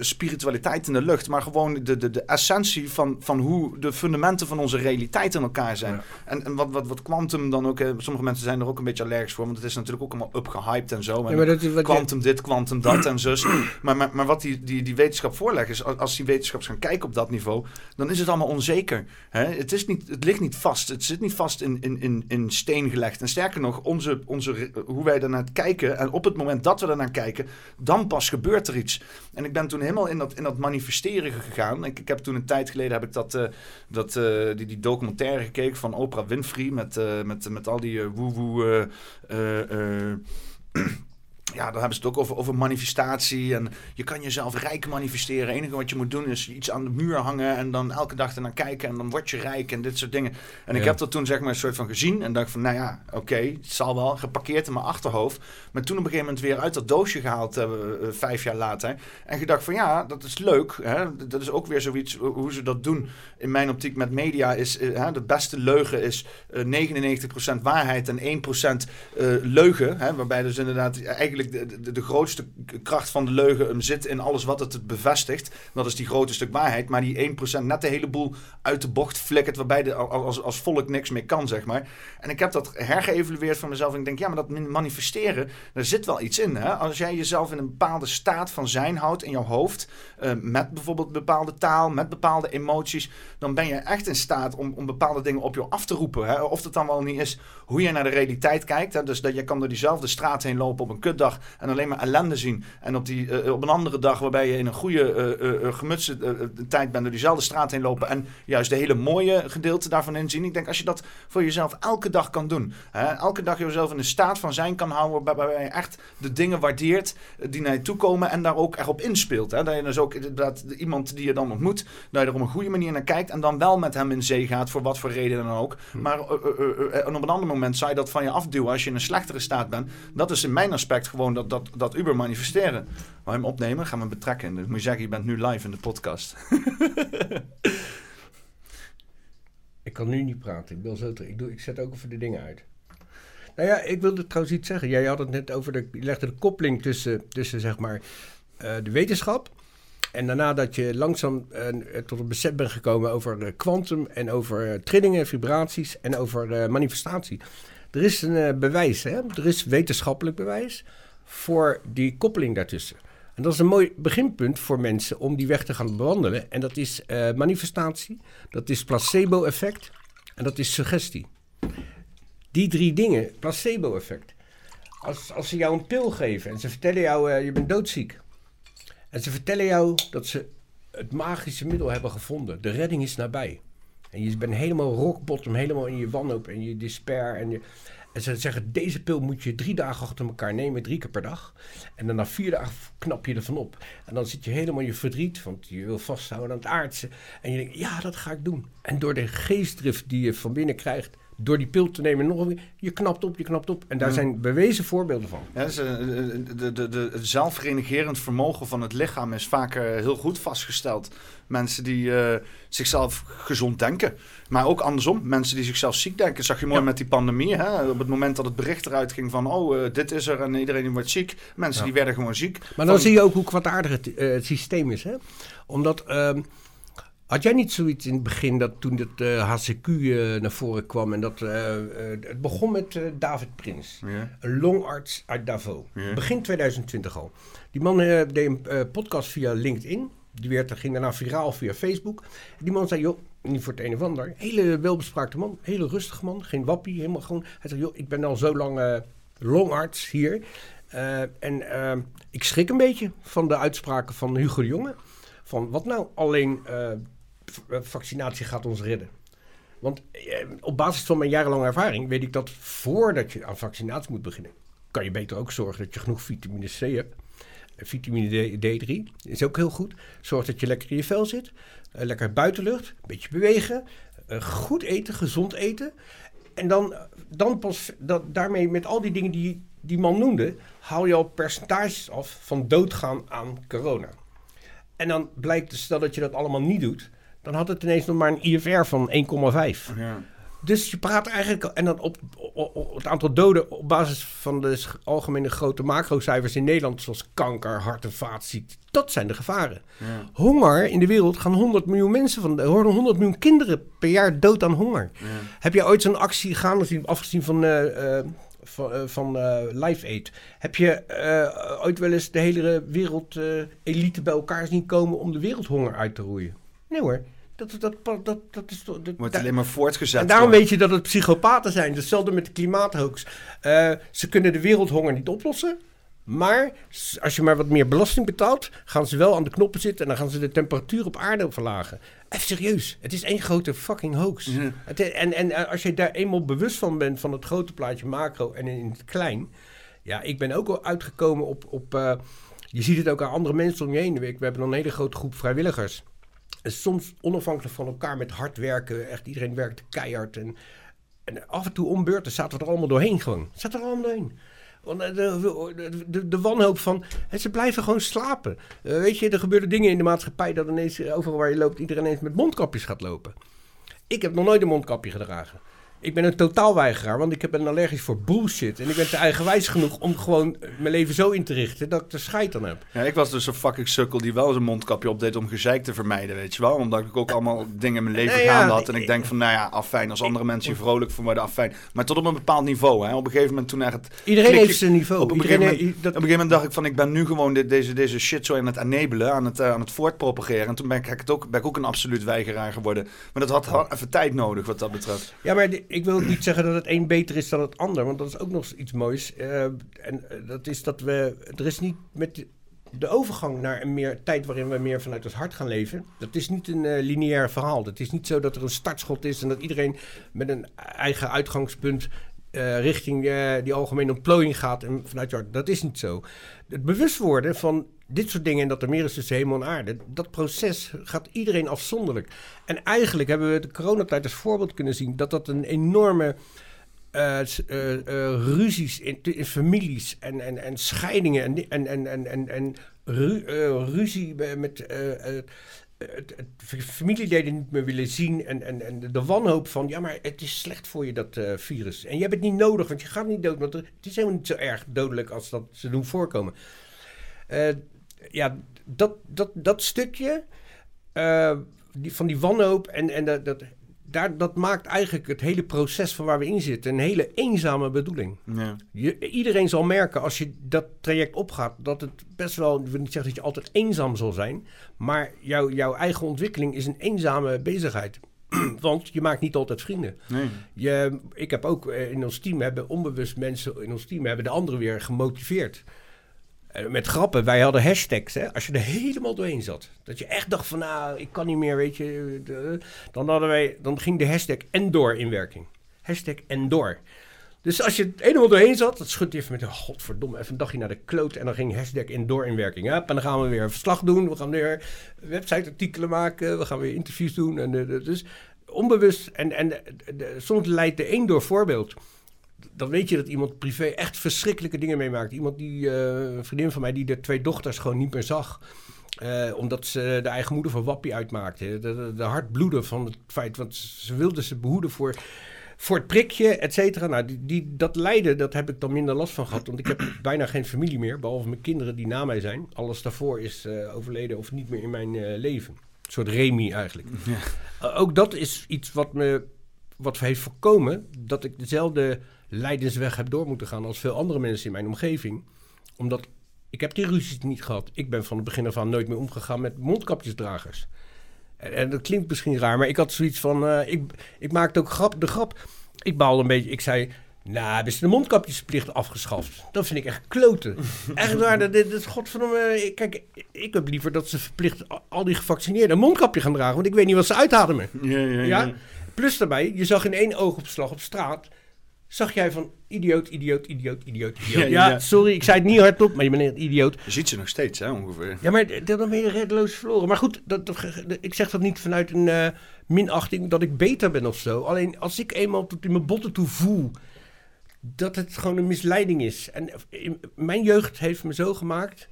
spiritualiteit in de lucht, maar gewoon de, de, de essentie van, van hoe de fundamenten van onze realiteit in elkaar zijn. Ja. En, en wat, wat wat, wat quantum dan ook... eh, sommige mensen zijn er ook een beetje allergisch voor. Want het is natuurlijk ook allemaal upgehyped en zo. En Ja, dat je- quantum dit, quantum dat en zus. Maar, maar, maar wat die, die, die wetenschap voorlegt is... als- die wetenschappers gaan kijken op dat niveau... dan is het allemaal onzeker. Hè? Het, is niet, het ligt niet vast. Het zit niet vast in, in, in, in steen gelegd. En sterker nog, onze, onze, hoe wij ernaar kijken... en op het moment dat we ernaar kijken... dan pas gebeurt er iets. En ik ben toen helemaal in dat, in dat manifesteren gegaan. Ik, ik heb toen een tijd geleden heb ik dat, eh, dat, eh, die, die documentaire gekeken van Oprah Winfrey... met, eh, met, met al die eh, woe-woe... ja, dan hebben ze het ook over, over manifestatie. En je kan jezelf rijk manifesteren. Het enige wat je moet doen is iets aan de muur hangen. En dan elke dag ernaar kijken. En dan word je rijk en dit soort dingen. En ik heb dat toen zeg maar een soort van gezien. En dacht van, nou ja, oké, het zal wel. Geparkeerd in mijn achterhoofd. Maar toen op een gegeven moment weer uit dat doosje gehaald. eh, eh, vijf jaar later. En gedacht van, ja, dat is leuk. Hè? Dat is ook weer zoiets hoe ze dat doen. In mijn optiek met media is... hè, de beste leugen is eh 99% waarheid en 1% eh, leugen. Hè, waarbij dus inderdaad eigenlijk de, de, de grootste kracht van de leugen zit in alles wat het bevestigt. Dat is die grote stuk waarheid. Maar die 1% net de hele boel uit de bocht flikkert. Waarbij de, al- als, als volk niks meer kan, zeg maar. En ik heb dat hergeëvalueerd van mezelf. En ik denk, ja, maar dat manifesteren, daar zit wel iets in. Hè? Als jij jezelf in een bepaalde staat van zijn houdt in jouw hoofd. eh, met bijvoorbeeld bepaalde taal, met bepaalde emoties. Dan ben je echt in staat om, om bepaalde dingen op jou af te roepen. Hè? Of het dan wel niet is hoe je naar de realiteit kijkt. Hè? Dus dat je kan door diezelfde straat heen lopen op een kutdag en alleen maar ellende zien. En op, die, eh, op een andere dag waarbij je in een goede eh, gemutste tijd bent door diezelfde straat heen lopen en juist de hele mooie gedeelte daarvan inzien. Ik denk als je dat voor jezelf elke dag kan doen. Hè? Elke dag jezelf in een staat van zijn kan houden waarbij je echt de dingen waardeert die naar je toe komen en daar ook erop inspeelt. Hè? Dat je dus ook inderdaad iemand die je dan ontmoet, dat je er op een goede manier naar kijkt en dan wel met hem in zee gaat voor wat voor reden dan ook. Maar eh, en op een ander moment zou je dat van je afduwen als je in een slechtere staat bent. Dat is in mijn aspect gewoon dat, dat, dat Uber manifesteren. Je hem opnemen? Gaan we hem betrekken. Dus moet je zeggen, je bent nu live in de podcast. Ik kan nu niet praten. Ik, wil zo ik, doe, ik zet ook even de dingen uit. Nou ja, ik wilde trouwens iets zeggen. Jij had het net over de. Je legde de koppeling tussen, tussen zeg maar, eh, de wetenschap. En daarna dat je langzaam eh, tot een besef bent gekomen over eh, kwantum en over trillingen, vibraties en over manifestatie. Er is een bewijs, hè? er is wetenschappelijk bewijs voor die koppeling daartussen. En dat is een mooi beginpunt voor mensen om die weg te gaan bewandelen. En dat is eh, manifestatie, dat is placebo-effect en dat is suggestie. Die drie dingen, placebo-effect. Als, als ze jou een pil geven en ze vertellen jou, eh, je bent doodziek. En ze vertellen jou dat ze het magische middel hebben gevonden. De redding is nabij. En je bent helemaal rock bottom, helemaal in je wanhoop en je despair. En, je, en ze zeggen, deze pil moet je drie dagen achter elkaar nemen, drie keer per dag. En dan na vier dagen knap je ervan op. En dan zit je helemaal in je verdriet, want je wil vasthouden aan het aardse. En je denkt, ja, dat ga ik doen. En door de geestdrift die je van binnen krijgt, door die pil te nemen, nog een keer, je knapt op, je knapt op. En daar Ja. zijn bewezen voorbeelden van. Ja, dus, eh, de, de, de, het zelfrenigerend vermogen van het lichaam is vaak eh, heel goed vastgesteld. Mensen die eh, zichzelf gezond denken. Maar ook andersom, mensen die zichzelf ziek denken. zag je mooi Ja. met die pandemie. Hè? Op het moment dat het bericht eruit ging van... oh, eh, dit is er en iedereen wordt ziek. Mensen Ja. die werden gewoon ziek. Maar dan Van- zie je ook hoe kwaadaardig het, eh, het systeem is. Hè? Omdat, ehm, had jij niet zoiets in het begin dat toen het eh, HCQ naar voren kwam en dat het begon met David Prins, een longarts uit Davos, begin 2020 al. Die man deed een podcast via LinkedIn, die werd, ging daarna viraal via Facebook. Die man zei, joh, niet voor het een of ander, hele welbespraakte man, hele rustige man, geen wappie, helemaal gewoon. Hij zei, joh, ik ben al zo lang eh, longarts hier. Eh, en eh, ik schrik een beetje van de uitspraken van Hugo de Jonge. Van wat nou alleen vaccinatie gaat ons redden. Want op basis van mijn jarenlange ervaring weet ik dat voordat je aan vaccinatie moet beginnen, kan je beter ook zorgen dat je genoeg vitamine C hebt. Vitamine D, D3 is ook heel goed. Zorg dat je lekker in je vel zit. eh, lekker buitenlucht. Een beetje bewegen. eh, goed eten, gezond eten. En dan, dan pas, dat, daarmee met al die dingen die die man noemde, haal je al percentages af van doodgaan aan corona. En dan blijkt dus, dat je dat allemaal niet doet, dan had het ineens nog maar een IFR van 1,5. Ja. Dus je praat eigenlijk, en dan op, op- op het aantal doden op basis van de algemene grote macrocijfers in Nederland, zoals kanker, hart- en vaatziekten, dat zijn de gevaren. Honger in de wereld gaan 100 miljoen mensen van, worden 100 miljoen kinderen per jaar dood aan honger. Heb je ooit zo'n actie zien, afgezien van, eh, eh, van, eh, van Live Aid? Heb je ooit wel eens de hele wereld elite bij elkaar zien komen om de wereldhonger uit te roeien? Nee hoor. Dat, dat, dat, dat, is toch... dat- Wordt alleen maar voortgezet. en daarom door- weet je dat het psychopaten zijn. Hetzelfde met de klimaathoax. Eh, ze kunnen de wereldhonger niet oplossen. Maar als je maar wat meer belasting betaalt, gaan ze wel aan de knoppen zitten en dan gaan ze de temperatuur op aarde verlagen. Even serieus, het is één grote fucking hoax. Het, en, en eh, als je daar eenmaal bewust van bent van het grote plaatje macro en in het klein. Ja, ik ben ook al uitgekomen op. op eh, je ziet het ook aan andere mensen om je heen. We we hebben dan een hele grote groep vrijwilligers. Soms onafhankelijk van elkaar met hard werken. Echt iedereen werkt keihard. En, en af en toe om beurten zaten we er allemaal doorheen gewoon. Zaten er allemaal doorheen. Eh, de, de, de, wanhoop van... Ze blijven gewoon slapen. Eh, weet je, er gebeuren dingen in de maatschappij... dat ineens eh, overal waar je loopt... iedereen ineens met mondkapjes gaat lopen. Ik heb nog nooit een mondkapje gedragen. Ik ben een totaalweigeraar, want ik heb een allergisch voor bullshit. En ik ben te eigenwijs genoeg om gewoon mijn leven zo in te richten dat ik er scheid aan heb. Ja, ik was dus een fucking sukkel die wel zijn mondkapje opdeed om gezeik te vermijden, weet je wel. Omdat ik ook allemaal dingen in mijn leven Nee, ja, gaande had. En ik- denk van, nou ja, afijn, als andere mensen hier vrolijk van worden, afijn. Maar tot op een bepaald niveau, hè. Op een gegeven moment toen echt... Iedereen klikje- heeft zijn niveau. Op een, Iedereen gegeven moment, dat, op een gegeven moment dacht ik van, ik ben nu gewoon dit- deze, deze shit zo aan het enabelen, aan het, eh, aan het voortpropageren. En toen ben ik, het ook, ben ik ook een absoluut weigeraar geworden. Maar dat had, had even tijd nodig, wat dat betreft. Ja, maar ik wil niet zeggen dat het een beter is dan het ander, want dat is ook nog iets moois. Eh, en eh, dat is dat we, er is niet met de, overgang naar een meer tijd waarin we meer vanuit het hart gaan leven. Dat is niet een eh, lineair verhaal. Het is niet zo dat er een startschot is en dat iedereen met een eigen uitgangspunt richting die algemene ontplooiing gaat en vanuit je hart. Dat is niet zo. Het bewust worden van dit soort dingen en dat er meer is tussen hemel en aarde, dat proces gaat iedereen afzonderlijk. En eigenlijk hebben we de coronatijd als voorbeeld kunnen zien dat dat een enorme eh, eh, ruzies in, families en, en, en scheidingen en, en, en, en, en, en ru- ruzie met familieleden niet meer willen zien en, en, en de wanhoop van ja, maar het is slecht voor je dat virus. En je hebt het niet nodig, want je gaat niet dood, want het is helemaal niet zo erg dodelijk als dat ze doen voorkomen. Ja, dat, dat, dat stukje eh, die, van die wanhoop en, en dat, dat, daar, dat maakt eigenlijk het hele proces van waar we in zitten een hele eenzame bedoeling. Ja. Je, iedereen zal merken als je dat traject opgaat dat het best wel, ik wil niet zeggen dat je altijd eenzaam zal zijn, maar jouw jouw eigen ontwikkeling is een eenzame bezigheid. Want je maakt niet altijd vrienden. Nee. Je, ik heb ook eh, in ons team, hebben onbewust mensen in ons team hebben de anderen weer gemotiveerd. Eh, Met grappen, wij hadden hashtags, hè, als je er helemaal doorheen zat. Dat je echt dacht van, nou, ik kan niet meer, weet je. dan, hadden wij, dan ging de hashtag Endor in werking. Hashtag Endor. Dus als je er helemaal doorheen zat, dat schudt even met een godverdomme, even een dagje naar de kloot. En dan ging hashtag Endor in werking. Hup, en dan gaan we weer een verslag doen, we gaan weer websiteartikelen maken, we gaan weer interviews doen. En, dus onbewust, en, en soms leidt de een door voorbeeld dan weet je dat iemand privé echt verschrikkelijke dingen meemaakt. Iemand die, eh, een vriendin van mij, die de twee dochters gewoon niet meer zag. Eh, omdat ze de eigen moeder van Wappie uitmaakte. De, de, de van het feit, want ze wilde ze behoeden voor, voor het prikje, et cetera. Nou, die, die, dat lijden, dat heb ik dan minder last van gehad. Want ik heb bijna geen familie meer, behalve mijn kinderen die na mij zijn. Alles daarvoor is eh, overleden of niet meer in mijn leven. Een soort Remy eigenlijk. Eh, ook dat is iets wat me wat heeft voorkomen dat ik dezelfde lijdensweg heb door moeten gaan als veel andere mensen in mijn omgeving. Omdat ik heb die ruzies niet gehad. Ik ben van het begin af aan nooit meer omgegaan met mondkapjesdragers. En, en dat klinkt misschien raar, maar ik had zoiets van... eh, ik, ik maakte ook grap, de grap. Ik baalde een beetje. Ik zei... Nou, hebben ze de mondkapjesplicht afgeschaft? Dat vind ik echt kloten. echt waar, dat, dat, dat godverdomme... ik- Kijk, ik heb liever dat ze verplicht al- al die gevaccineerden een mondkapje gaan dragen. Want ik weet niet wat ze uitademen. Ja, ja, ja. Ja? Plus daarbij, je zag in één oogopslag op straat... zag jij van idioot, idioot, idioot, idioot, idioot. Ja, Ja, ja. sorry, ik zei het niet hardop, maar je bent een idioot. Je ziet ze nog steeds, hè, ongeveer. Ja, maar dan ben je reddeloos verloren. Maar goed, dat, dat- ik zeg dat niet vanuit een eh, minachting dat ik beter ben of zo. Alleen als ik eenmaal tot in mijn botten toe voel dat het gewoon een misleiding is. En in, mijn jeugd heeft me zo gemaakt.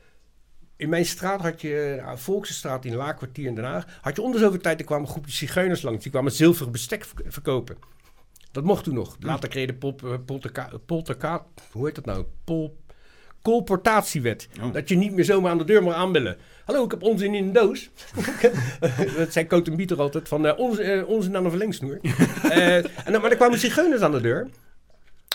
In mijn straat had je, nou, Volksenstraat in Laakkwartier in Den Haag, had je om de zoveel tijd, er kwamen groepjes zigeuners langs. Die kwamen zilveren bestek verk- verkopen. Dat mocht toen nog. Later kreeg je de pol, eh, polterka, polterka, hoe heet dat nou? Pol, colportatiewet. Oh. Dat je niet meer zomaar aan de deur mag aanbellen. Hallo, ik heb onzin in een doos. dat zei Coat en Bieter altijd, van eh, onzin, eh, onzin aan een verlengsnoer. Eh, en dan, maar er kwamen zigeuners aan de deur.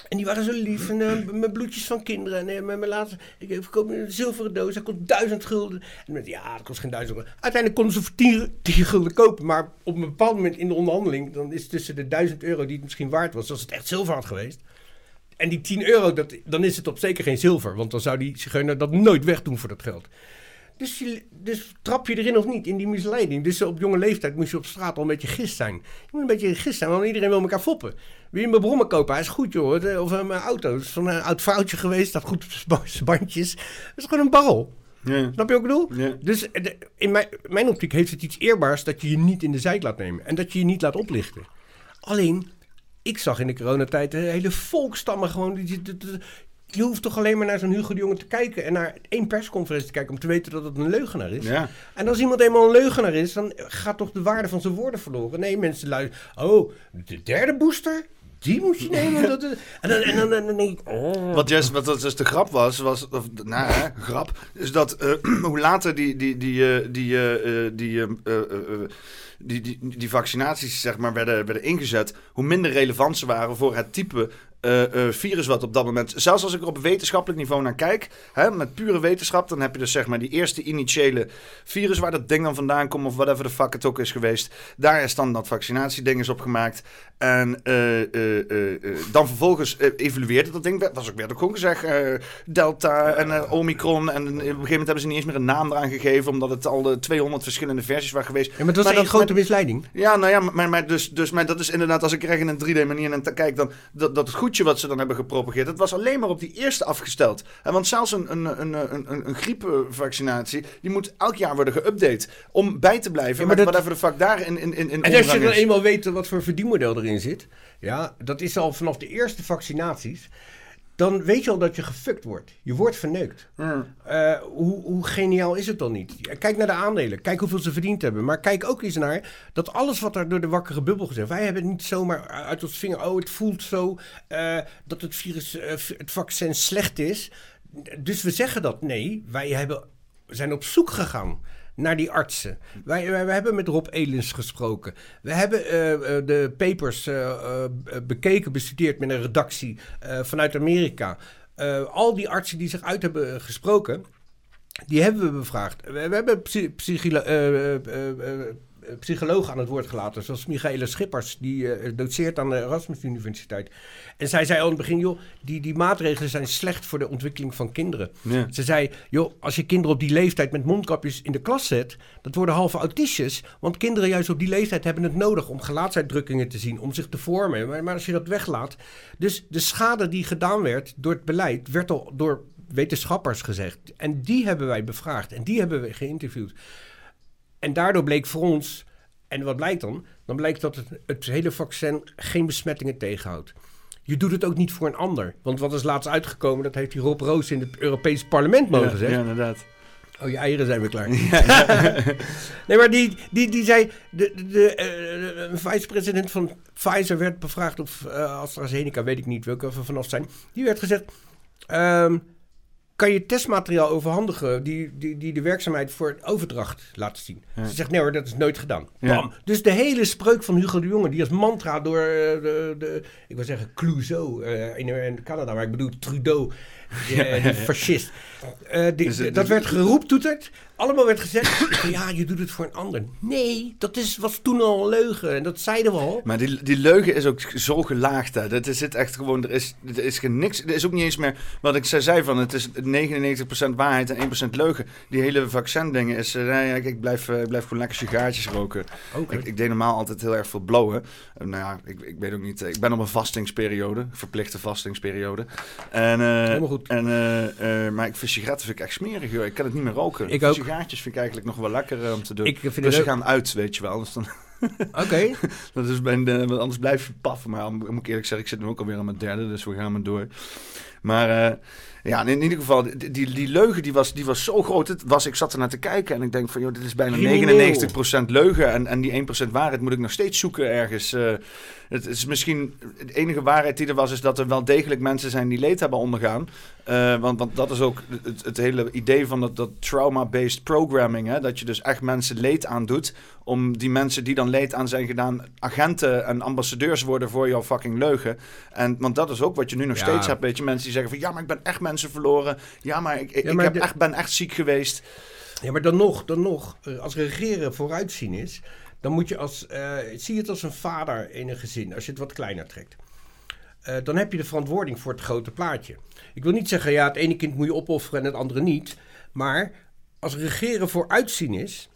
En die waren zo lief. En eh, met bloedjes van kinderen. En uh, met mijn laatste... Ik verkoop een zilveren doos. Dat kost duizend gulden. En met, ja, dat kost geen duizend gulden. Uiteindelijk konden ze voor tien, tien gulden kopen. Maar op een bepaald moment in de onderhandeling... dan is tussen de duizend euro die het misschien waard was... als het echt zilver had geweest... En die 10 euro, dat, dan is het op zeker geen zilver. Want dan zou die zigeuner dat nooit wegdoen voor dat geld. Dus, je, dus trap je erin of niet, in die misleiding. Dus op jonge leeftijd moest je op straat al een beetje gist zijn. Je moet een beetje gist zijn, want iedereen wil elkaar foppen. Wil je mijn brommen kopen? Hij is goed, joh. Of uh, mijn auto. Het is van een oud foutje geweest. Dat goed op zijn bandjes. Dat is gewoon een barrel. Ja. Snap je wat ik bedoel? Ja. Dus de, in mijn, mijn optiek heeft het iets eerbaars dat je je niet in de zijk laat nemen. En dat je je niet laat oplichten. Alleen, ik zag in de coronatijd de hele volkstammen gewoon... Die, die, die, je hoeft toch alleen maar naar zo'n Hugo de Jonge te kijken... en naar één persconferentie te kijken om te weten dat het een leugenaar is. Ja. En als iemand eenmaal een leugenaar is, dan gaat toch de waarde van zijn woorden verloren. Nee, mensen luisteren... Oh, de derde booster? Die moet je nemen. Dat, is- en, dan, en, dan, en dan denk ik... Oh. Wat, juist, wat dus de grap was, was of, nou, hè, grap, is dat eh, hoe later die, die, die, die, die, eh, eh, die, die, die vaccinaties zeg maar, werden, werden ingezet, hoe minder relevant ze waren voor het type eh, eh, virus wat op dat moment... Zelfs als ik er op wetenschappelijk niveau naar kijk, hè, met pure wetenschap, dan heb je dus zeg maar die eerste initiële virus waar dat ding dan vandaan komt of whatever de fuck het ook is geweest. Daar is dan dat vaccinatieding is opgemaakt. En eh, dan vervolgens evolueerde dat ding. Was ook weer ook gewoon gezegd, Delta en Omicron. En op een gegeven moment hebben ze niet eens meer een naam eraan gegeven, omdat het al de 200 verschillende versies waren geweest. Ja, maar dat was Maar een grote maar- misleiding. ja, nou ja, maar, maar, dus, dus, maar dat is inderdaad, als ik er echt in een 3D-manier naar kijk, dan dat, dat het wat ze dan hebben gepropageerd, dat was alleen maar op die eerste afgesteld. En want zelfs een, een, een, een, een, griepvaccinatie, die moet elk jaar worden geüpdate om bij te blijven Ja, maar met dat- whatever de fuck daar in, in, in, in En als je dan is. eenmaal weet wat voor verdienmodel erin zit, ja, dat is al vanaf de eerste vaccinaties, dan weet je al dat je gefukt wordt. Je wordt verneukt. Eh, hoe, hoe geniaal is het dan niet? Kijk naar de aandelen, kijk hoeveel ze verdiend hebben. Maar kijk ook eens naar dat alles wat er door de wakkere bubbel gezegd. Wij hebben niet zomaar uit ons vinger, oh het voelt zo eh, dat het virus, eh, het vaccin slecht is. Dus we zeggen dat. Nee, wij hebben, zijn op zoek gegaan naar die artsen. Wij, wij, hebben met Rob Elens gesproken. We hebben eh, eh, de papers eh, bekeken, bestudeerd met een redactie vanuit Amerika. Al die artsen die zich uit hebben gesproken, die hebben we bevraagd. We, hebben psy- eh, psychologen aan het woord gelaten, zoals Michaela Schippers, die eh, doceert aan de Erasmus Universiteit. En zij zei al in het begin, joh, die, die maatregelen zijn slecht voor de ontwikkeling van kinderen. Ja. Ze zei, joh, als je kinderen op die leeftijd met mondkapjes in de klas zet, dat worden halve autistjes. Want kinderen juist op die leeftijd hebben het nodig om gelaatsuitdrukkingen te zien, om zich te vormen. Maar, maar als je dat weglaat. Dus de schade die gedaan werd door het beleid, werd al door wetenschappers gezegd. En die hebben wij bevraagd en die hebben we geïnterviewd. En daardoor bleek voor ons, en wat blijkt dan? Dan blijkt dat het, het hele vaccin geen besmettingen tegenhoudt. Je doet het ook niet voor een ander. Want wat is laatst uitgekomen, dat heeft die Rob Roos in het Europees Parlement mogen Ja, zeggen. ja, inderdaad. Oh, je eieren zijn weer klaar. nee, maar die, die, die zei... De, de, de, eh, vice-president van Pfizer werd bevraagd... of eh, AstraZeneca, weet ik niet welke vanaf zijn. Die werd gezegd... ehm, kan je testmateriaal overhandigen... Die, die, die de werkzaamheid voor overdracht laten zien? Ze zegt, nee hoor, dat is nooit gedaan. Bam. Dus de hele spreuk van Hugo de Jonge... die als mantra door eh, de... de ik wil zeggen Clouseau eh, in, in Canada... maar ik bedoel Trudeau... Eh, die fascist. Eh, die- Dus het- dat werd geroeptoeterd. Allemaal werd gezegd, ja, je doet het voor een ander. Nee, dat is, was toen al een leugen. En dat zeiden we al. Maar die, die leugen is ook zo gelaagd. Hè. Dat is het echt gewoon. Er is, er is geen niks. Er is ook niet eens meer. Wat ik zei, van. Het is 99% waarheid en 1% leugen. Die hele vaccin-dingen is. eh, nee, ik, ik, blijf, eh, ik blijf gewoon lekker sigaartjes roken. Oké. Ik, ik deed normaal altijd heel erg veel blowen. Eh, nou ja, ik, ik weet ook niet. eh, Ik ben op een vastingsperiode. Verplichte vastingsperiode. En, eh, Helemaal goed. En, eh, eh, maar ik vind sigaretten vind ik echt smerig. Joh. Ik kan het niet meer roken. Ik ook. Sigaartjes vind ik eigenlijk nog wel lekker om te doen. Ik vind dus ze gaan uit, weet je wel. Dus dan, Oké. dat is mijn, eh, anders blijf je paffen. Maar moet ik eerlijk zeggen, ik zit nu ook alweer aan mijn derde, dus we gaan maar door. Maar ja, in ieder geval, die, die, die leugen die was, die was zo groot. Het was, ik zat er naar te kijken en ik denk van, joh, dit is bijna Crimineel. 99% leugen. En, en die 1% waarheid moet ik nog steeds zoeken ergens. Het is misschien, de enige waarheid die er was, is dat er wel degelijk mensen zijn die leed hebben ondergaan. Eh, want, want dat is ook het, het hele idee van dat, dat trauma-based programming. Hè? Dat je dus echt mensen leed aandoet. Om die mensen die dan leed aan zijn gedaan, agenten en ambassadeurs worden voor jouw fucking leugen. En, want dat is ook wat je nu nog Ja. steeds hebt. Weet je, mensen die zeggen van ja, maar ik ben echt mensen verloren. Ja, maar ik, ik, Ja, ik maar heb de- echt, ben echt ziek geweest. Ja, maar dan nog, dan nog, eh, als regeren vooruitzien is, dan moet je als, eh, zie het als een vader in een gezin, als je het wat kleiner trekt. Eh, dan heb je de verantwoording voor het grote plaatje. Ik wil niet zeggen, ja, het ene kind moet je opofferen en het andere niet. Maar als regeren vooruitzien is,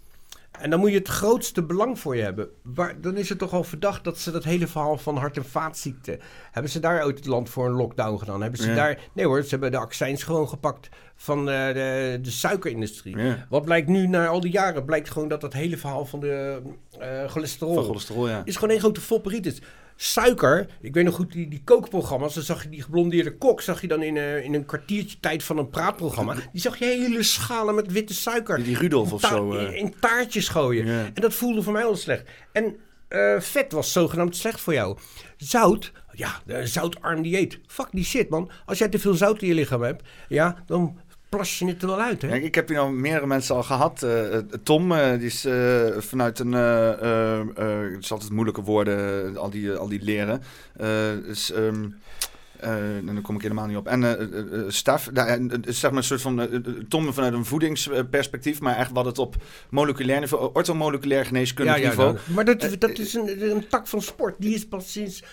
en dan moet je het grootste belang voor je hebben. Waar, dan is het toch al verdacht dat ze dat hele verhaal van hart- en vaatziekten... Hebben ze daar ooit het land voor een lockdown gedaan? Hebben ze Ja. daar... Nee hoor, ze hebben de accijns gewoon gepakt van eh, de, de suikerindustrie. Ja. Wat blijkt nu na al die jaren? Blijkt gewoon dat dat hele verhaal van de eh, cholesterol... Van cholesterol, ja. is gewoon één grote fopperitis. Suiker, ik weet nog goed, die, die kookprogramma's, dan zag je die geblondeerde kok, zag je dan in, eh, in een kwartiertje tijd van een praatprogramma. Die zag je hele schalen met witte suiker. Die, Rudolf of zo. eh. in, in taartjes gooien. En dat voelde voor mij al slecht. En eh, vet was zogenaamd slecht voor jou. Zout, ja, zoutarm dieet. Fuck die shit, man. Als jij te veel zout in je lichaam hebt, ja, dan plas je het er wel uit, hè? Ik heb hier nou meerdere mensen al gehad. Eh, eh, Tom, eh, die is vanuit een... het is altijd moeilijke woorden, al die, al die leren. Ehm, eh, en dan kom ik helemaal niet op. En Staf, nou, zeg maar een soort van... Tom vanuit een voedingsperspectief, maar echt wat het op moleculair niveau... orthomoleculair geneeskundig niveau... maar dat, dat is een, een tak van sport. Die is pas sinds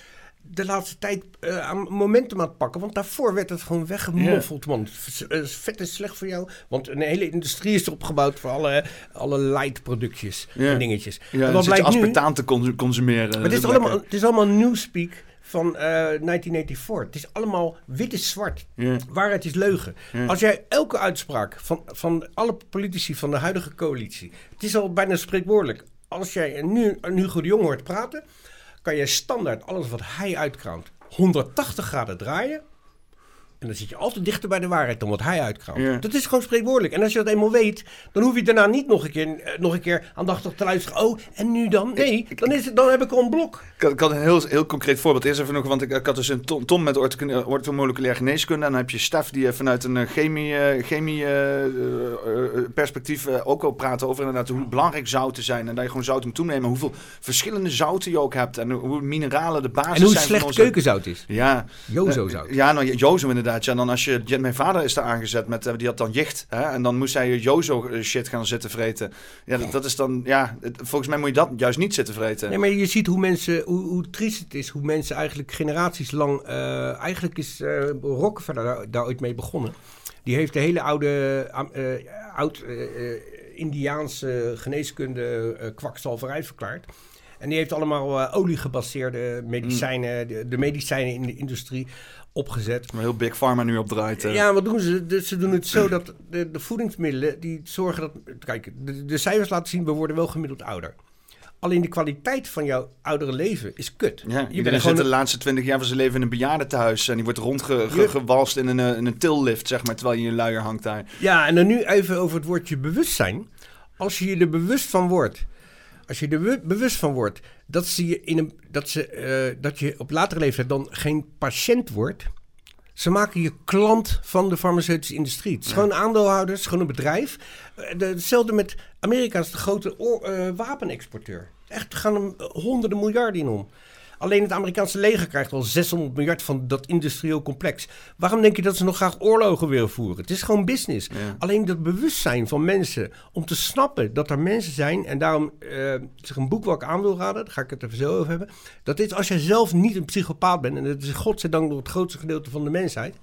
de laatste tijd eh, aan momentum aan het pakken. Want daarvoor werd het gewoon weggemoffeld, man. V- eh, Vet is slecht voor jou. Want een hele industrie is opgebouwd voor alle, alle light productjes en dingetjes. Ja, en wat nu... aspartaan te cons- consumeren. Maar het is, Dat allemaal, het is allemaal newspeak van eh, 1984. Het is allemaal wit is zwart. Ja. Waarheid is leugen. Als jij elke uitspraak van, van alle politici van de huidige coalitie... Het is al bijna spreekwoordelijk. Als jij nu een Hugo de Jong hoort praten... kan jij standaard alles wat hij uitkraamt 180 graden draaien... En dan zit je altijd dichter bij de waarheid dan wat hij uitkraamt. Ja. Dat is gewoon spreekwoordelijk. En als je dat eenmaal weet, dan hoef je daarna niet nog een keer, eh, nog een keer aandachtig te luisteren. Oh, en nu dan? Nee, dan, is het, dan heb ik al een blok. Ik had, ik had een heel, heel concreet voorbeeld. Eerst even nog, want ik, ik had dus een Tom, Tom met ortho- orthomoleculaire geneeskunde. En dan heb je Stef die vanuit een eh, chemie, eh, chemie perspectief ook al praten over inderdaad hoe belangrijk zouten zijn. En dat je gewoon zout moet toenemen. Hoeveel verschillende zouten je ook hebt. En hoe mineralen de basis En hoe zijn slecht van onze... keukenzout is. Ja. Jozo zout. Ja, nou, Jozo inderdaad. Ja, dan als je, mijn vader is daar aangezet met, eh, die had dan jicht. Hè? En dan moest hij Jozo eh, shit gaan zitten vreten. Ja, dat, dat is dan, ja, het- volgens mij moet je dat juist niet zitten vreten. Nee, maar je ziet hoe mensen, hoe, hoe triest het is, hoe mensen eigenlijk generaties lang, eh, eigenlijk is eh Rockefeller daar, daar ooit mee begonnen. Die heeft de hele oude, oud Indiaanse geneeskunde kwakzalverij verklaard. En die heeft allemaal eh, oliegebaseerde medicijnen, de, de medicijnen in de industrie opgezet. Waar heel Big Pharma nu op draait. eh. Ja, wat doen ze? Ze doen het zo dat de, de voedingsmiddelen die zorgen dat. Kijk, de, de cijfers laten zien, we worden wel gemiddeld ouder. Alleen de kwaliteit van jouw oudere leven is kut. Ja, je bent zit de laatste twintig jaar van zijn leven in een bejaardentehuis. En die wordt rondgewalst in, een, eh, in een tillift, zeg maar, terwijl je in je luier hangt daar. Ja, en dan nu even over het woordje bewustzijn. Als je je er bewust van wordt, als je er be- bewust van wordt dat, ze je in een, dat, ze, eh, dat je op latere leeftijd dan geen patiënt wordt. Ze maken je klant van de farmaceutische industrie. Het is gewoon aandeelhouders, gewoon een bedrijf. Eh, de- Hetzelfde met Amerika is de grote oor- eh, wapenexporteur. Echt, er gaan er honderden miljarden in om. Alleen het Amerikaanse leger krijgt al 600 miljard van dat industrieel complex. Waarom denk je dat ze nog graag oorlogen willen voeren? Het is gewoon business. Ja. Alleen dat bewustzijn van mensen om te snappen dat er mensen zijn. En daarom eh, is er een boek wat ik aan wil raden. Daar ga ik het even zo over hebben. Dat is als jij zelf niet een psychopaat bent. En dat is godzijdank nog het grootste gedeelte van de mensheid.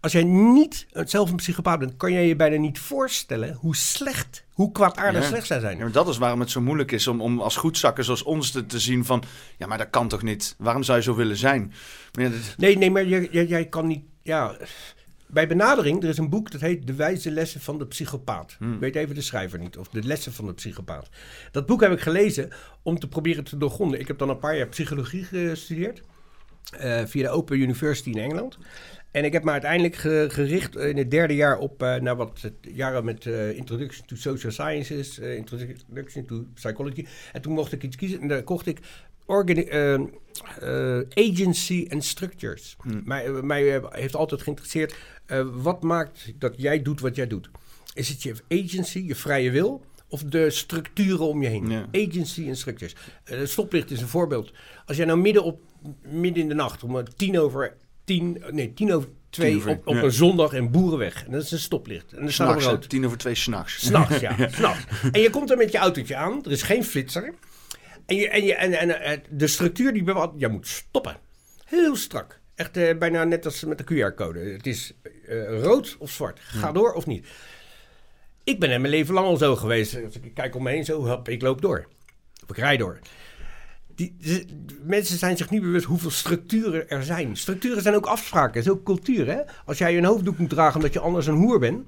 Als jij niet zelf een psychopaat bent, kan jij je bijna niet voorstellen hoe slecht, hoe kwaadaardig Ja. slecht zij zijn. Ja, maar dat is waarom het zo moeilijk is om, om als goedzakken zoals ons te, te zien van... Ja, maar dat kan toch niet? Waarom zou je zo willen zijn? Ja, Nee, nee, maar jij, jij, jij kan niet. Ja, bij benadering, er is een boek dat heet De Wijze Lessen van de Psychopaat. Hmm. Ik weet even de schrijver niet, of De Lessen van de Psychopaat. Dat boek heb ik gelezen om te proberen te doorgronden. Ik heb dan een paar jaar psychologie gestudeerd. eh, via de Open University in Engeland. En ik heb me uiteindelijk ge- gericht in het derde jaar op uh, naar wat het jaren met uh, Introduction to Social Sciences, uh, Introduction to Psychology. En toen mocht ik iets kiezen en daar kocht ik organi- Agency and Structures. Hmm. Mij, mij heeft altijd geïnteresseerd, wat maakt dat jij doet wat jij doet? Is het je agency, je vrije wil, of de structuren om je heen? Ja. Agency en structures. Stoplicht is een voorbeeld. Als jij nou midden, op, midden in de nacht, om tien over tien, nee, tien over twee, Tien over- op, op ja. een zondag in Boerenweg. En dat is een stoplicht. En dan staat er rood. tien over twee s'nachts. S'nachts, ja. S'nachts. En je komt er met je autootje aan. Er is geen flitser. En, je, en, je, en, en eh, de structuur die bewaart, je moet stoppen. Heel strak. Echt eh, bijna net als met de QR-code. Het is eh, rood of zwart. Ga door of niet. Ik ben in mijn leven lang al zo geweest. Als ik kijk om me heen, zo, hop, ik loop door. Of ik rij door. Die, mensen zijn zich niet bewust hoeveel structuren er zijn. Structuren zijn ook afspraken, het is ook cultuur. Hè? Als jij een hoofddoek moet dragen omdat je anders een hoer bent,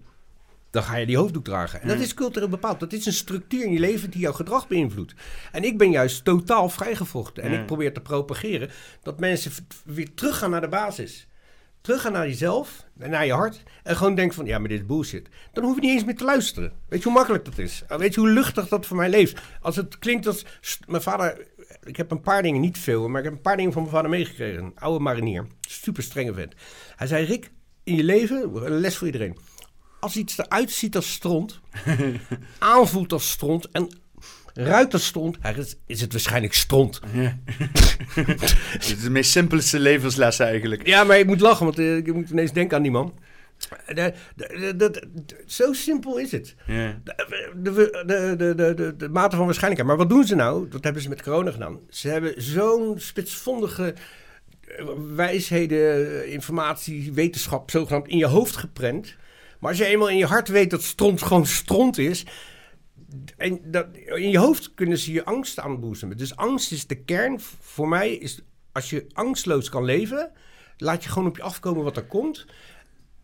dan ga je die hoofddoek dragen. En dat is cultureel bepaald. Dat is een structuur in je leven die jouw gedrag beïnvloedt. En ik ben juist totaal vrijgevochten. En ik probeer te propageren dat mensen weer teruggaan naar de basis. Teruggaan naar jezelf, en naar je hart. En gewoon denken van, ja, maar dit is bullshit. Dan hoef je niet eens meer te luisteren. Weet je hoe makkelijk dat is? Weet je hoe luchtig dat voor mij leeft? Als het klinkt als... Mijn vader... Ik heb een paar dingen, niet veel, maar ik heb een paar dingen van mijn vader meegekregen. Een oude marinier. Super strenge vent. Hij zei, Rick, in je leven, een les voor iedereen. Als iets eruit ziet als stront, aanvoelt als stront en ruikt als stront, is het waarschijnlijk stront. Het is de meest simpelste levensles eigenlijk. Ja, maar ik moet lachen, want eh, ik moet ineens denken aan die man. De- de- de- de- de- zo simpel is het. De mate van waarschijnlijkheid. Maar wat doen ze nou? Dat hebben ze met corona gedaan. Ze hebben zo'n spitsvondige eh, wijsheden, eh, informatie, wetenschap zogenaamd in je hoofd geprent. Maar als je eenmaal in je hart weet dat stront gewoon stront is. En dat, in je hoofd kunnen ze je angst aanboezemen. Dus angst is de kern. Voor mij is als je angstloos kan leven, laat je gewoon op je afkomen wat er komt.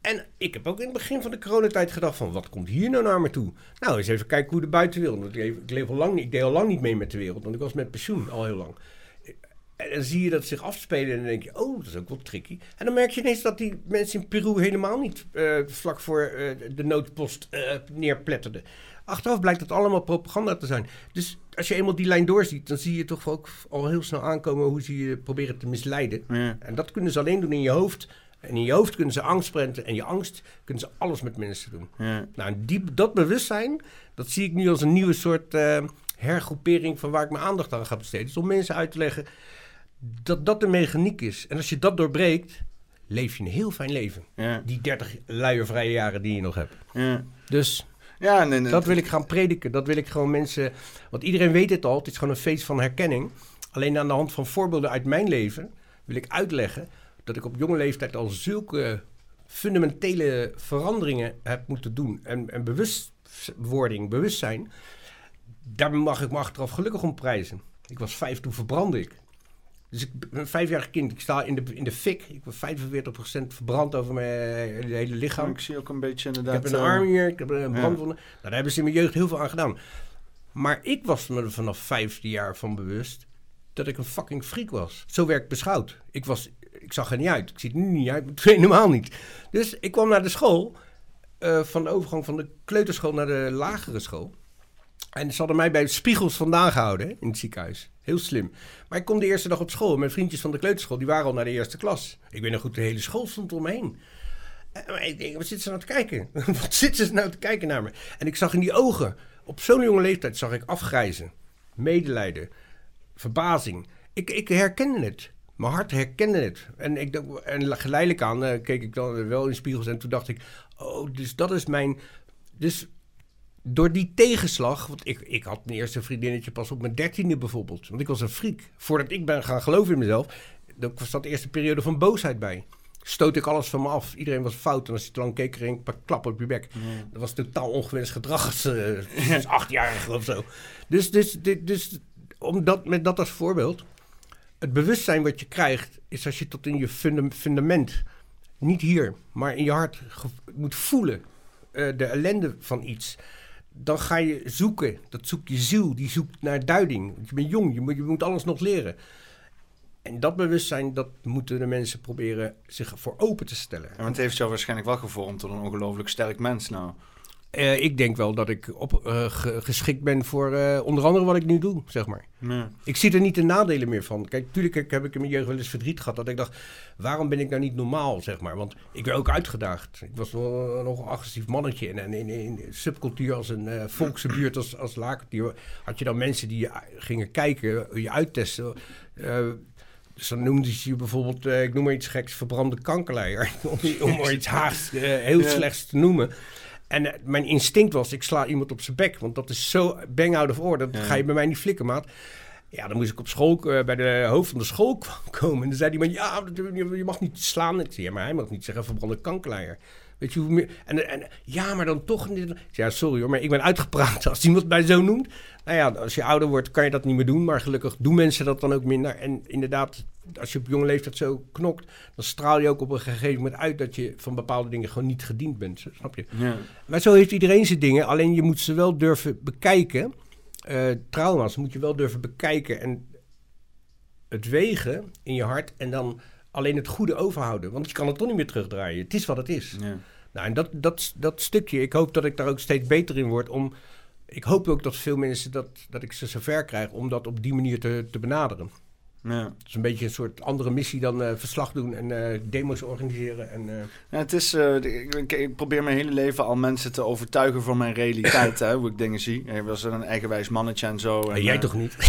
En ik heb ook in het begin van de coronatijd gedacht van, wat komt hier nou naar me toe? Nou, eens even kijken hoe de buitenwereld... want Ik, leef, ik, leef al lang, niet- ik deed al lang niet mee met de wereld, want ik was met pensioen al heel lang. En dan zie je dat zich afspelen en dan denk je, oh, dat is ook wel tricky. En dan merk je ineens dat die mensen in Peru helemaal niet eh, vlak voor eh, de noodpost eh, neerpletterden. Achteraf blijkt dat allemaal propaganda te zijn. Dus als je eenmaal die lijn doorziet, dan zie je toch ook al heel snel aankomen hoe ze je proberen te misleiden. Ja. En dat kunnen ze alleen doen in je hoofd. En in je hoofd kunnen ze angst prenten. En je angst kunnen ze alles met mensen doen. Ja. Nou, die, dat bewustzijn, dat zie ik nu als een nieuwe soort eh, hergroepering van waar ik mijn aandacht aan ga besteden. Dus om mensen uit te leggen dat dat de mechaniek is. En als je dat doorbreekt, leef je een heel fijn leven. Ja. Die 30 luiervrije jaren die je nog hebt. Ja. Dus Ja, dat wil ik gaan prediken. Dat wil ik gewoon mensen. Want iedereen weet het al. Het is gewoon een feest van herkenning. Alleen aan de hand van voorbeelden uit mijn leven wil ik uitleggen dat ik op jonge leeftijd al zulke fundamentele veranderingen heb moeten doen. En, en bewustwording, bewustzijn. Daar mag ik me achteraf gelukkig om prijzen. Ik was vijf, toen verbrandde ik. Dus ik ben een vijfjarig kind. Ik sta in de, in de fik. Ik ben 45% verbrand over mijn hele lichaam. ik zie ook een beetje Ik inderdaad... heb een eh, arm hier, ik heb een ja. brandwonden. Nou, daar hebben ze in mijn jeugd heel veel aan gedaan. Maar ik was me er vanaf vijfde jaar van bewust dat ik een fucking freak was. Zo werd ik beschouwd. Ik, was, ik zag er niet uit. Ik zie er nu niet uit, helemaal niet. Dus ik kwam naar de school, eh, van de overgang van de kleuterschool naar de lagere school. En ze hadden mij bij spiegels vandaan gehouden in het ziekenhuis. Heel slim. Maar ik kom de eerste dag op school. Mijn vriendjes van de kleuterschool, die waren al naar de eerste klas. Ik weet nog goed, de hele school stond om me heen. En maar ik denk, wat zitten ze nou te kijken? wat zitten ze nou te kijken naar me? En ik zag in die ogen, op zo'n jonge leeftijd, zag ik afgrijzen, medelijden, verbazing. Ik, ik herkende het. Mijn hart herkende het. En, ik, en geleidelijk aan eh, keek ik dan wel in spiegels en toen dacht ik, oh, dus dat is mijn... Dus door die tegenslag, want ik, ik had mijn eerste vriendinnetje pas op mijn dertiende bijvoorbeeld. Want ik was een freak. Voordat ik ben gaan geloven in mezelf, dan was dat de eerste periode van boosheid bij. Stoot ik alles van me af. Iedereen was fout. En als je te lang keek, kreeg ik een paar klappen op je bek. Dat was totaal ongewenst gedrag als, als achtjarige of zo. Dus, dus, dus, dus om dat, met dat als voorbeeld. Het bewustzijn wat je krijgt, is als je tot in je funda- fundament, niet hier, maar in je hart moet voelen eh, de ellende van iets. Dan ga je zoeken. Dat zoekt je ziel. Die zoekt naar duiding. Je bent jong. Je moet, je moet alles nog leren. En dat bewustzijn, dat moeten de mensen proberen zich voor open te stellen. Ja, want het heeft jou waarschijnlijk wel gevormd tot een ongelooflijk sterk mens nou. Eh, ik denk wel dat ik op, eh, ge- geschikt ben voor eh, onder andere wat ik nu doe, zeg maar. Ja. Ik zie er niet de nadelen meer van. Kijk, natuurlijk heb ik in mijn jeugd wel eens verdriet gehad. Dat ik dacht, waarom ben ik nou niet normaal, zeg maar. Want ik werd ook uitgedaagd. Ik was wel nog een agressief mannetje. En, en in, in, subcultuur als een volkse buurt als, als Lakentuur... had je dan mensen die je gingen kijken, je uittesten... Dus dan noemden ze je bijvoorbeeld, ik noem maar iets geks, verbrande kankerleier. om, om maar iets haags, eh, heel Ja. slechts te noemen. En eh, mijn instinct was, ik sla iemand op zijn bek. Want dat is zo bang out of order. Dat Ja. ga je bij mij niet flikken, maat. Ja, dan moest ik op school, eh, bij de hoofd van de school komen. En dan zei die man, ja, je mag niet slaan. Ik zei, ja, maar hij mag niet zeggen verbrande kankerleier. Weet je hoe meer... En, en, ja, maar dan toch... Ja, sorry hoor, maar ik ben uitgepraat als iemand mij zo noemt. Nou ja, als je ouder wordt kan je dat niet meer doen. Maar gelukkig doen mensen dat dan ook minder. En inderdaad, als je op jonge leeftijd zo knokt... dan straal je ook op een gegeven moment uit... dat je van bepaalde dingen gewoon niet gediend bent. Snap je? Ja. Maar zo heeft iedereen zijn dingen. Alleen je moet ze wel durven bekijken. Eh, trauma's moet je wel durven bekijken. En het wegen in je hart. En dan alleen het goede overhouden. Want je kan het toch niet meer terugdraaien. Het is wat het is. Ja. Nou, en dat, dat, dat stukje, ik hoop dat ik daar ook steeds beter in word. Om, ik hoop ook dat veel mensen, dat, dat ik ze zover krijg om dat op die manier te, te benaderen. Ja. Het is een beetje een soort andere missie dan eh, verslag doen en eh, demo's organiseren. En, eh, Ja, het is, eh, ik, ik- probeer mijn hele leven al mensen te overtuigen van mijn realiteit, hè, hoe ik dingen zie. Ik was een eigenwijs mannetje en zo. En, en jij toch niet?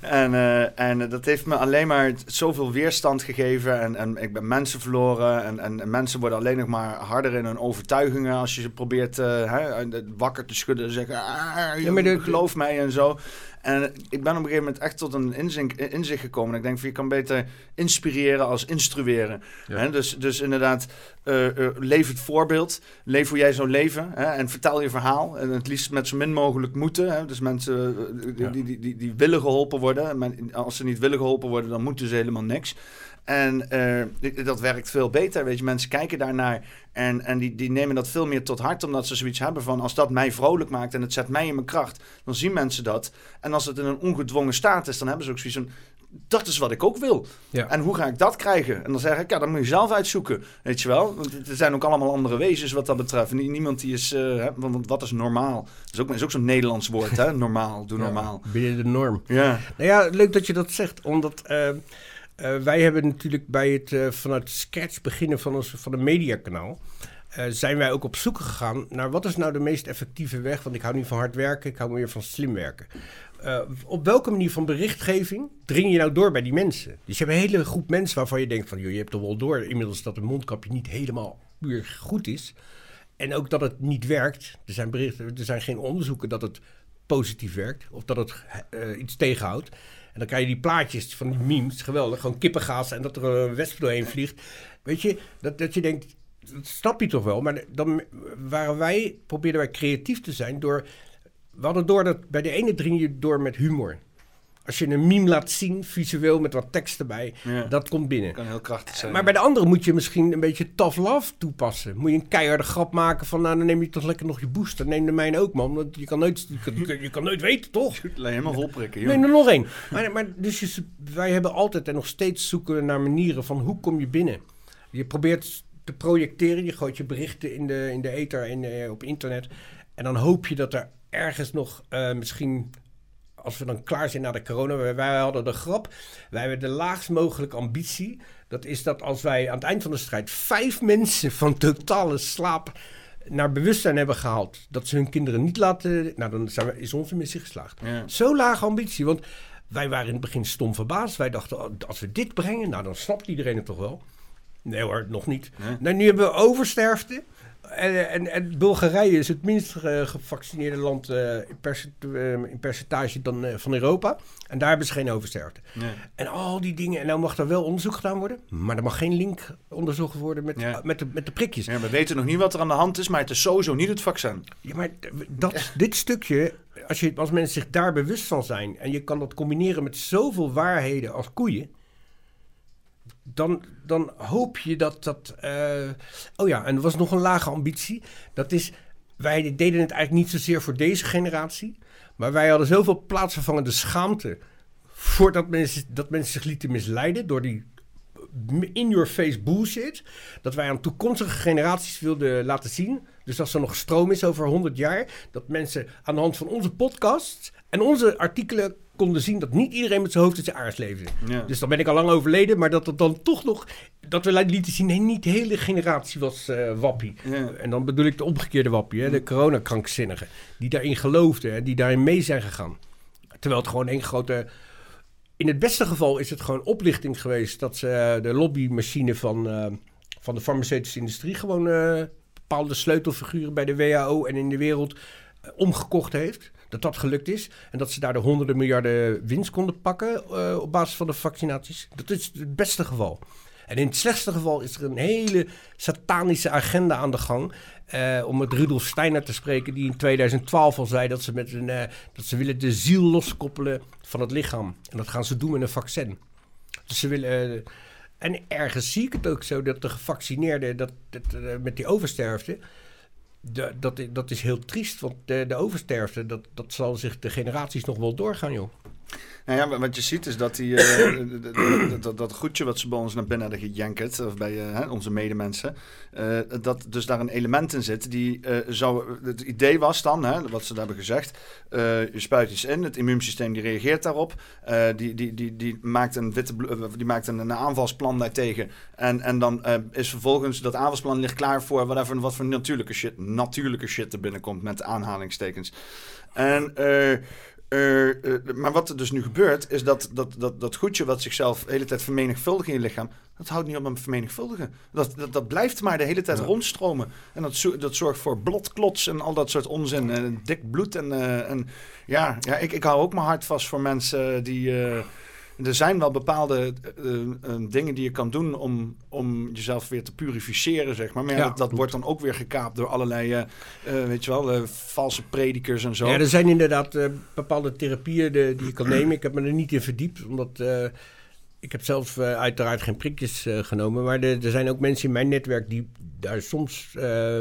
en, eh, en dat heeft me alleen maar zoveel weerstand gegeven. En, en ik ben mensen verloren. En, en, en mensen worden alleen nog maar harder in hun overtuigingen als je ze probeert hè, wakker te schudden. En zeggen, ah, Ja, maar de- geloof mij en zo. En ik ben op een gegeven moment echt tot een inzink, inzicht gekomen. Ik denk van je kan beter inspireren als instrueren. Ja. Hè? Dus, dus inderdaad, eh, eh, leef het voorbeeld. Leef hoe jij zou leven. Hè? En vertel je verhaal. En het liefst met zo min mogelijk moeten. Hè? Dus mensen eh, die, Ja. die, die, die, die willen geholpen worden. Maar als ze niet willen geholpen worden, dan moeten ze helemaal niks. En eh, dat werkt veel beter. Weet je, mensen kijken daarnaar en, en die, die nemen dat veel meer tot hart, omdat ze zoiets hebben van: als dat mij vrolijk maakt en het zet mij in mijn kracht, dan zien mensen dat. En als het in een ongedwongen staat is, dan hebben ze ook zoiets van: dat is wat ik ook wil. Ja. En hoe ga ik dat krijgen? En dan zeg ik: ja, dat moet je zelf uitzoeken. Weet je wel? Want er zijn ook allemaal andere wezens wat dat betreft. Nie- Niemand die is, eh, hè, want want wat is normaal? Dat is ook, is ook zo'n Nederlands woord, hè? Normaal, doe normaal. Ja, binnen de norm. Ja, Nou ja, leuk dat je dat zegt, omdat eh, eh, wij hebben natuurlijk bij het eh, vanuit scratch beginnen van, ons, van een mediakanaal. eh, zijn wij ook op zoek gegaan naar wat is nou de meest effectieve weg? Want ik hou niet van hard werken, ik hou meer van slim werken. Op welke manier van berichtgeving dring je nou door bij die mensen? Dus je hebt een hele groep mensen waarvan je denkt van... Joh, je hebt toch wel door inmiddels dat een mondkapje niet helemaal puur goed is. En ook dat het niet werkt. Er zijn, berichten, er zijn geen onderzoeken dat het positief werkt. Of dat het iets tegenhoudt. En dan krijg je die plaatjes van die memes. Geweldig. Gewoon kippengaas en dat er een wesp doorheen vliegt. Weet je, dat, dat je denkt... Dat snap je toch wel. Maar dan waren wij, probeerden wij creatief te zijn door... We hadden door dat bij de ene dring je door met humor. Als je een meme laat zien, visueel met wat tekst erbij, Ja. dat komt binnen. kan heel krachtig zijn. Maar bij de andere moet je misschien een beetje tough love toepassen. Moet je een keiharde grap maken van, nou dan neem je toch lekker nog je booster. Neem de mijne ook man, want je kan nooit, je kan, je kan nooit weten toch? Je helemaal vol prikken, joh. Neem er nog één. Maar, maar dus je, wij hebben altijd en nog steeds zoeken naar manieren van hoe kom je binnen. Je probeert te projecteren, je gooit je berichten in de, in de ether en eh, op internet. En dan hoop je dat er ergens nog eh, misschien als we dan klaar zijn na de corona, wij, wij hadden de grap, wij hebben de laagst mogelijke ambitie. Dat is dat als wij aan het eind van de strijd vijf mensen van totale slaap naar bewustzijn hebben gehaald, dat ze hun kinderen niet laten, nou dan zijn we, is onze missie geslaagd. Ja. Zo lage ambitie, want wij waren in het begin stom verbaasd. Wij dachten, oh, als we dit brengen, nou dan snapt iedereen het toch wel. Nee hoor, nog niet. Nee? Nou, nu hebben we oversterfte. En, en, en Bulgarije is het minst eh, gevaccineerde land eh, in, percent- eh, in percentage dan, van Europa. En daar hebben ze geen oversterfte. En al die dingen. En nou mag er wel onderzoek gedaan worden. Maar er mag geen link onderzocht worden met, Ja. met, de, met de prikjes. Ja, we weten nog niet wat er aan de hand is, maar het is sowieso niet het vaccin. Ja, maar dat, dit stukje, als, je, als mensen zich daar bewust van zijn... en je kan dat combineren met zoveel waarheden als koeien... dan, dan hoop je dat dat... eh, oh ja, en er was nog een lage ambitie. Dat is, wij deden het eigenlijk niet zozeer voor deze generatie... maar wij hadden zoveel plaatsvervangende schaamte... voordat mensen, dat mensen zich lieten misleiden door die in-your-face bullshit. Dat wij aan toekomstige generaties wilden laten zien. Dus als er nog stroom is over 100 jaar. Dat mensen aan de hand van onze podcasts en onze artikelen konden zien dat niet iedereen met zijn hoofd in zijn aars leefde. Ja. Dus dan ben ik al lang overleden. Maar dat het dan toch nog. Dat we lieten zien. Nee, niet de hele generatie was eh, wappie. Ja. En dan bedoel ik de omgekeerde wappie. Hè, de coronakrankzinnigen. Die daarin geloofden en die daarin mee zijn gegaan. Terwijl het gewoon één grote. In het beste geval is het gewoon oplichting geweest dat ze eh, de lobbymachine van, eh, van de farmaceutische industrie gewoon bepaalde sleutelfiguren bij de WHO en in de wereld omgekocht heeft. Dat dat gelukt is. En dat ze daar de honderden miljarden winst konden pakken eh, op basis van de vaccinaties. Dat is het beste geval. En in het slechtste geval is er een hele satanische agenda aan de gang. eh, om met Rudolf Steiner te spreken, die in 2012 al zei dat ze, met een, eh, dat ze willen de ziel loskoppelen van het lichaam. En dat gaan ze doen met een vaccin. Dus ze willen. en ergens zie ik het ook zo dat de gevaccineerden, dat, dat, met die oversterfte. Dat, dat is heel triest, want de, de oversterfte, dat, dat zal zich de generaties nog wel doorgaan, joh. Nou ja, wat je ziet is dat die, eh, dat, dat goedje wat ze bij ons naar binnen hadden gejankerd, of bij eh, onze medemensen, eh, dat dus daar een element in zit die zou, het idee was dan, hè, wat ze daar hebben gezegd, je spuit iets in, het immuunsysteem die reageert daarop, die, die, die, die maakt een witte, die maakt een, een aanvalsplan daartegen en, en dan is vervolgens dat aanvalsplan ligt klaar voor whatever, wat voor natuurlijke shit, natuurlijke shit er binnenkomt met aanhalingstekens. En eh, eh, eh, maar wat er dus nu gebeurt, is dat dat, dat, dat goedje wat zichzelf de hele tijd vermenigvuldigt in je lichaam, dat houdt niet op met vermenigvuldigen. Dat, dat, dat blijft maar de hele tijd Ja. rondstromen. En dat, zo- dat zorgt voor bloedklots en al dat soort onzin. En dik bloed. En, eh, en ja, ja ik, ik hou ook mijn hart vast voor mensen die. Eh, er zijn wel bepaalde eh, eh, dingen die je kan doen om, om jezelf weer te purificeren, zeg maar. Maar ja, Ja, dat, dat wordt dan ook weer gekaapt door allerlei, eh, eh, weet je wel, eh, valse predikers en zo. Ja, er zijn inderdaad eh, bepaalde therapieën de- die je kan nemen. Ik heb me er niet in verdiept, omdat eh, ik heb zelf eh, uiteraard geen prikjes eh, genomen. Maar er, er zijn ook mensen in mijn netwerk die daar soms eh,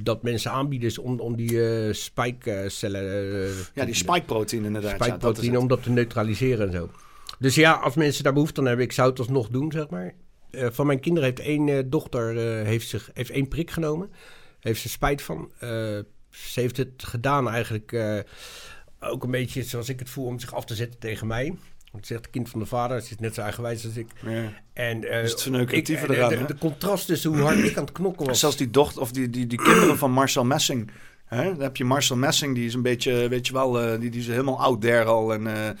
dat mensen aanbieden is om, om die eh spijkcellen... eh, ja, die spike-proteïne inderdaad. ja, spijkproteïne, om dat te neutraliseren en zo. Dus ja, als mensen daar behoefte aan hebben, ik zou het alsnog doen, zeg maar. Eh, van mijn kinderen heeft één eh, dochter eh, heeft zich, heeft één prik genomen. Heeft ze spijt van. Ze heeft het gedaan eigenlijk ook een beetje zoals ik het voel om zich af te zetten tegen mij. Want ze zegt kind van de vader, ze is net zo eigenwijs als ik. Ja. En, eh, Dus het ik- en eraan, de, de contrast tussen hoe hard ik aan het knokken was. Zelfs die dochter, of die, die, die kinderen van Marcel Messing. Hè? Dan heb je Marcel Messing, die is een beetje, weet je wel, die, die is helemaal out there al. En,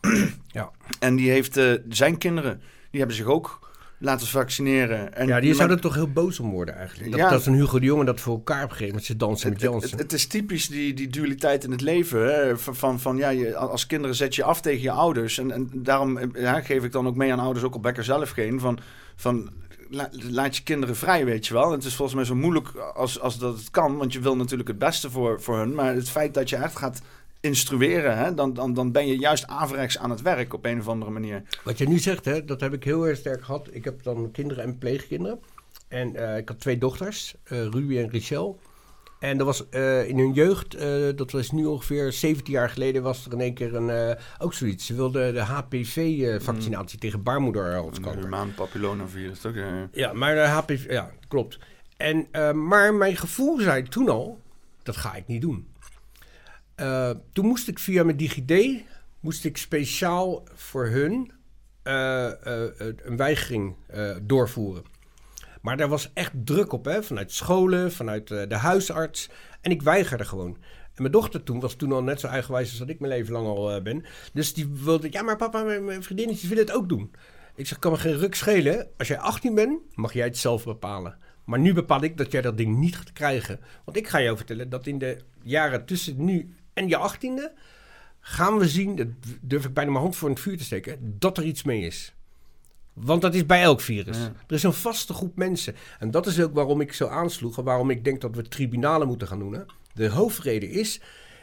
Ja. en die heeft eh, zijn kinderen, die hebben zich ook laten vaccineren. En ja, die zou er toch heel boos om worden eigenlijk. Dat, Ja. dat is een Hugo de Jonge dat voor elkaar gegeven met zijn dansen met Het, het, is typisch die, die dualiteit in het leven. Hè? Van, van, van ja, je, als kinderen zet je af tegen je ouders. En, en daarom eh, ja, geef ik dan ook mee aan ouders, ook al Becker zelf geen. Van, van la- laat je kinderen vrij, weet je wel. Het is volgens mij zo moeilijk als, als dat het kan. Want je wil natuurlijk het beste voor, voor hun. Maar het feit dat je echt gaat instrueren, hè, dan, dan, dan ben je juist averechts aan het werk op een of andere manier. Wat je nu zegt, hè, dat heb ik heel erg sterk gehad. Ik heb dan kinderen en pleegkinderen. En eh, ik had twee dochters, eh Ruby en Richel. En dat was eh, in hun jeugd, dat was nu ongeveer 17 jaar geleden, was er in één keer een, ook zoiets. Ze wilden de HPV-vaccinatie tegen Een baarmoederhalskanker. humaan papillomavirus, toch? Ja. Ja, maar de HPV, ja, klopt. En, maar mijn gevoel zei toen al, dat ga ik niet doen. Eh, toen moest ik via mijn DigiD, moest ik speciaal voor hun eh, eh, een weigering doorvoeren. Maar daar was echt druk op, hè? vanuit scholen, vanuit de huisarts. En ik weigerde gewoon. En mijn dochter toen was toen al net zo eigenwijs als dat ik mijn leven lang al ben. Dus die wilde, ja maar papa, mijn, mijn vriendinnetjes willen het ook doen. Ik zeg, kan me geen ruk schelen. Als jij 18 bent, mag jij het zelf bepalen. Maar nu bepaal ik dat jij dat ding niet gaat krijgen. Want ik ga jou vertellen dat in de jaren tussen nu en je 18e... gaan we zien, dat durf ik bijna mijn hand voor in het vuur te steken... dat er iets mee is. Want dat is bij elk virus. Ja. Er is een vaste groep mensen. En dat is ook waarom ik zo aansloeg... en waarom ik denk dat we tribunalen moeten gaan doen. Hè? De hoofdreden is,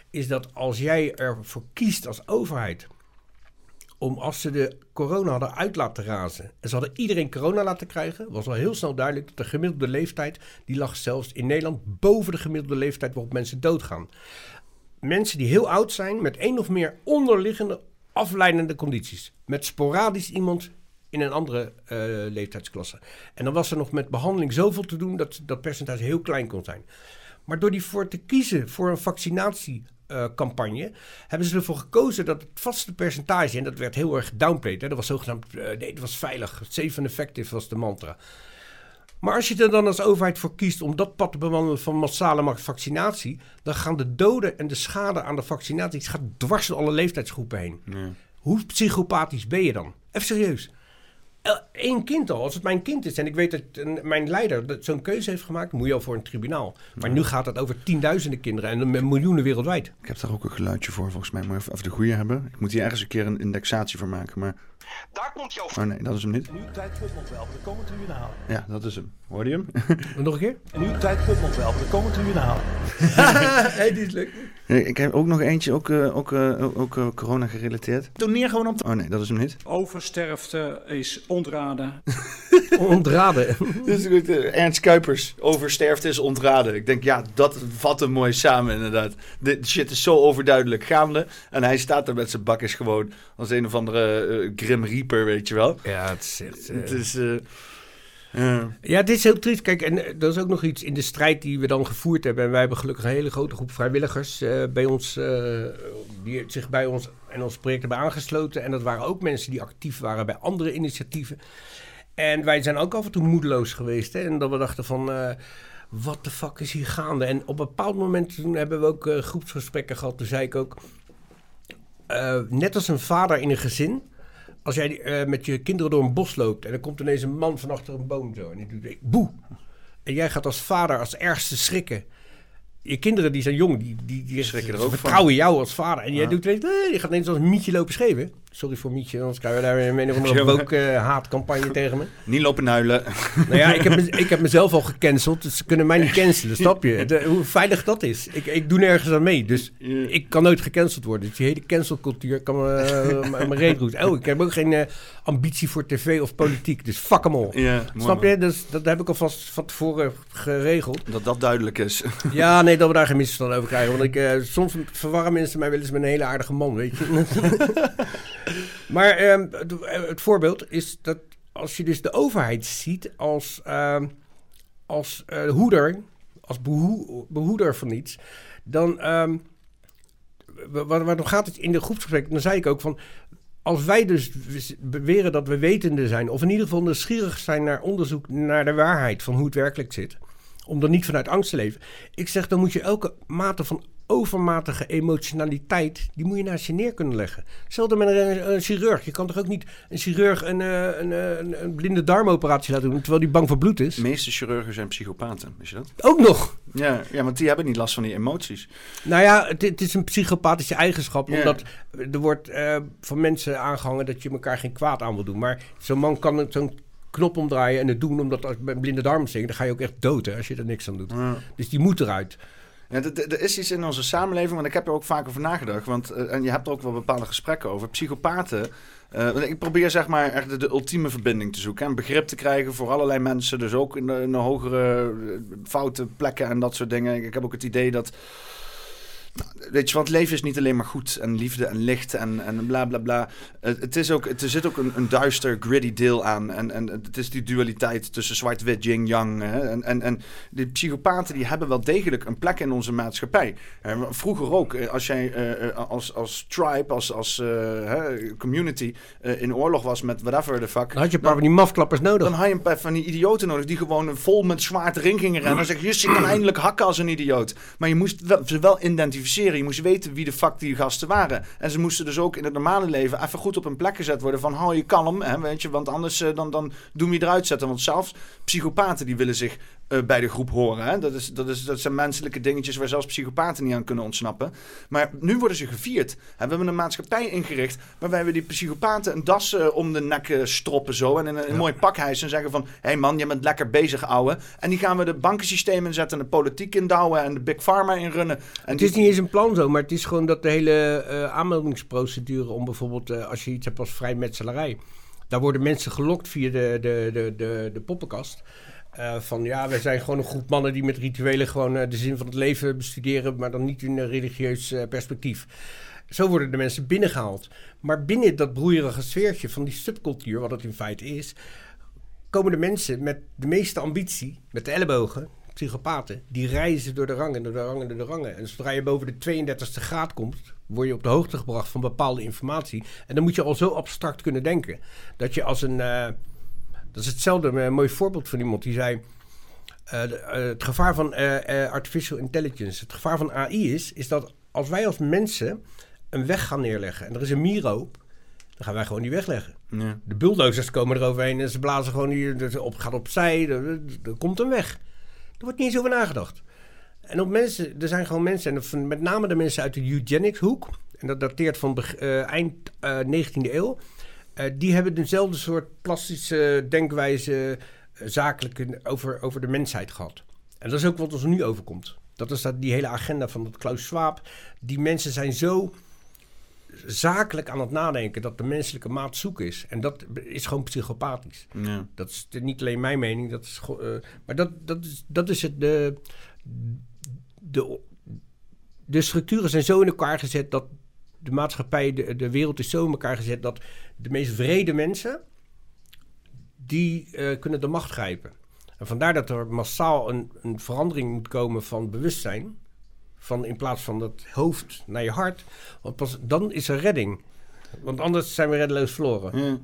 is dat als jij ervoor kiest als overheid om als ze de corona hadden uit laten razen en ze hadden iedereen corona laten krijgen, was al heel snel duidelijk dat de gemiddelde leeftijd, die lag zelfs in Nederland boven de gemiddelde leeftijd waarop mensen doodgaan. Mensen die heel oud zijn met één of meer onderliggende afleidende condities. Met sporadisch iemand in een andere eh, leeftijdsklasse. En dan was er nog met behandeling zoveel te doen dat dat percentage heel klein kon zijn. Maar door die voor te kiezen voor een vaccinatiecampagne, hebben ze ervoor gekozen dat het vaste percentage, en dat werd heel erg downplayed, dat was zogenaamd, eh, nee, dat was veilig, safe and effective was de mantra. Maar als je er dan als overheid voor kiest om dat pad te bewandelen van massale vaccinatie, dan gaan de doden en de schade aan de vaccinatie het gaat dwars door alle leeftijdsgroepen heen. Hoe psychopathisch ben je dan? Even serieus. Eén kind al, als het mijn kind is en ik weet dat een- mijn leider zo'n keuze heeft gemaakt, moet je al voor een tribunaal. Maar nu gaat het over tienduizenden kinderen en met miljoenen wereldwijd. Ik heb daar ook een geluidje voor, volgens mij. Maar even, even de goede hebben. Ik moet hier ergens een keer een indexatie voor maken. Maar... Daar komt jouw Oh nee, dat is hem niet. Nu tijd komt nog wel, we komen tribunalen. Ja, dat is hem. Hoorde je hem? Nog een keer? Nu tijd komt nog wel, we komen tribunalen. hey, die is leuk. Ik heb ook nog eentje, ook, eh, ook, eh, ook, ook, eh, corona gerelateerd. Doneer gewoon op... Oh nee, dat is hem niet. Oversterfte is ontraden. Ontraden. Dit goed, eh, Ernst Kuipers, oversterfte is ontraden. Ik denk, ja, dat vat hem mooi samen inderdaad. De shit is zo overduidelijk gaande. En hij staat er met zijn bakjes gewoon als een of andere Grim Reaper, weet je wel. Ja, het is echt... Het is... eh, ja. Dit is heel triest. Kijk, en eh, dat is ook nog iets in de strijd die we dan gevoerd hebben. En wij hebben gelukkig een hele grote groep vrijwilligers eh, bij ons, eh, die zich bij ons en ons project hebben aangesloten. En dat waren ook mensen die actief waren bij andere initiatieven. En wij zijn ook af en toe moedeloos geweest. Hè? En dat we dachten van, wat de fuck is hier gaande? En op een bepaald moment toen hebben we ook groepsgesprekken gehad. Toen zei ik ook, net als een vader in een gezin... Als jij eh, met je kinderen door een bos loopt en er komt ineens een man van achter een boom zo en die doet boe. En jij gaat als vader als ergste schrikken. Je kinderen die zijn jong, die, die, die Schrikken er ook van. vertrouwen jou als vader. En jij doet ineens, je gaat ineens als een mietje lopen schreeuwen. Sorry voor mietje, anders krijgen we daar weer een of andere woke eh, haatcampagne tegen me. Niet lopen huilen. Nou ja, ik heb, ik heb mezelf al gecanceld, dus ze kunnen mij niet cancelen, snap je? De- hoe veilig dat is. Ik, ik doe nergens aan mee, dus ik kan nooit gecanceld worden. Dus die hele cancelcultuur kan me, reet roesten. Oh, ik heb ook geen eh, ambitie voor tv of politiek, dus fuck hem al. Snap man. je? Dus dat heb ik alvast van tevoren geregeld. Dat dat duidelijk is. Ja, nee, dat we daar geen misverstand over krijgen. Want ik, soms verwarren mensen mij wel eens met een hele aardige man, weet je. Maar ehm, het, het voorbeeld is dat als je dus de overheid ziet als, ehm, als eh, hoeder, als behoe- behoeder van iets, dan... ehm wa- waarom gaat het in de groepsgesprek? Dan zei ik ook van... Als wij dus beweren dat we wetende zijn, of in ieder geval nieuwsgierig zijn naar onderzoek naar de waarheid van hoe het werkelijk zit, om dan niet vanuit angst te leven. Ik zeg, dan moet je elke mate van overmatige emotionaliteit, die moet je naast je neer kunnen leggen. Hetzelfde met een, een chirurg. Je kan toch ook niet een chirurg een, eh, een, eh, een, een blinde darmoperatie laten doen, terwijl die bang voor bloed is? De meeste chirurgen zijn psychopaten, wist je dat? Ook nog. Ja, ja, want die hebben niet last van die emoties. Nou ja, het, het is een psychopathische eigenschap. Omdat er wordt eh, van mensen aangehangen dat je elkaar geen kwaad aan wil doen. Maar zo'n man kan het- zo'n knop omdraaien en het doen. Omdat als met blinde darm zingt, dan ga je ook echt dood hè, als je er niks aan doet. Ja. Dus die moet eruit. Ja, er is iets in onze samenleving, want ik heb er ook vaak over nagedacht. Want, eh, en je hebt er ook wel bepaalde gesprekken over. Psychopaten. eh, ik probeer zeg maar echt de, de ultieme verbinding te zoeken. En begrip te krijgen voor allerlei mensen. Dus ook in de, hogere eh, foute plekken en dat soort dingen. Ik heb ook het idee dat. Nou, Weet je, want leven is niet alleen maar goed en liefde en licht en, en bla bla bla. Het, het is ook, het, er zit ook een, een duister, gritty deel aan. En, en het is die dualiteit tussen zwart-wit, yin-yang. hè. En, en, en die psychopaten die hebben wel degelijk een plek in onze maatschappij. Vroeger ook, eh, als jij eh, eh, als, als tribe, als, als community in oorlog was met whatever the fuck. Dan had je een paar van die mafklappers nodig. Dan had je een paar van die idioten nodig die gewoon vol met zwaard erin gingen rennen. Dan zeg je, "Just, je kan eindelijk hakken als een idioot. Maar je moest wel, ze wel identificeren. Je moest weten wie de fuck die gasten waren. En ze moesten dus ook in het normale leven even goed op een plek gezet worden. Van hou je kalm, hè, weet je. Want anders eh, dan, dan doen we je eruit zetten. Want zelfs psychopaten die willen zich eh, bij de groep horen. Hè. Dat, is, dat, is, dat zijn menselijke dingetjes waar zelfs psychopaten niet aan kunnen ontsnappen. Maar nu worden ze gevierd. Hè, we hebben een maatschappij ingericht waarbij we die psychopaten een das eh, om de nek eh, stroppen zo. En in een, een mooi pak hijsen en zeggen van... Hé hey man, je bent lekker bezig, ouwe. En die gaan we de bankensysteem inzetten en de politiek indouwen en de big pharma inrunnen. En Het die- is niet eens een plan zo, maar het is gewoon dat de hele aanmeldingsprocedure om bijvoorbeeld als je iets hebt als vrijmetselarij. Daar worden mensen gelokt via de, de, de, de, de poppenkast. Eh, van ja, wij zijn gewoon een groep mannen die met rituelen gewoon eh, de zin van het leven bestuderen, maar dan niet in een religieus eh, perspectief. Zo worden de mensen binnengehaald. Maar binnen dat broeierige sfeertje van die subcultuur, wat het in feite is, komen de mensen met de meeste ambitie, met de ellebogen, psychopaten, die reizen door de rangen, door de rangen, door de rangen. En zodra je boven de 32e graad komt, word je op de hoogte gebracht van bepaalde informatie. En dan moet je al zo abstract kunnen denken. Dat je als een. Dat is hetzelfde, een mooi voorbeeld van iemand die zei. eh, eh, het gevaar van eh, artificial intelligence, het gevaar van AI is, is dat als wij als mensen een weg gaan neerleggen en er is een mier op, dan gaan wij gewoon die wegleggen. Ja. De bulldozers komen eroverheen en ze blazen gewoon hier, dus op, gaat opzij, er, komt een weg. Er wordt niet eens over nagedacht. En op mensen, er zijn gewoon mensen, en met name de mensen uit de eugenics hoek, en dat dateert van eind eh, 19e eeuw, die hebben dezelfde soort plastische denkwijze, eh, zakelijke, over, over de mensheid gehad. En dat is ook wat ons nu overkomt. Dat is dat, die hele agenda van dat Klaus Schwab. Die mensen zijn zo zakelijk aan het nadenken dat de menselijke maat zoek is. En dat is gewoon psychopathisch. Ja. Dat is niet alleen mijn mening, dat is, eh, maar dat, dat, is, dat is het. De, de, de structuren zijn zo in elkaar gezet dat de maatschappij, de, de wereld is zo in elkaar gezet dat de meest vrede mensen, die eh, kunnen de macht grijpen. En vandaar dat er massaal een, een verandering moet komen van bewustzijn. Van in plaats van dat hoofd naar je hart. Want pas dan is er redding. Want anders zijn we reddeloos verloren. Ja.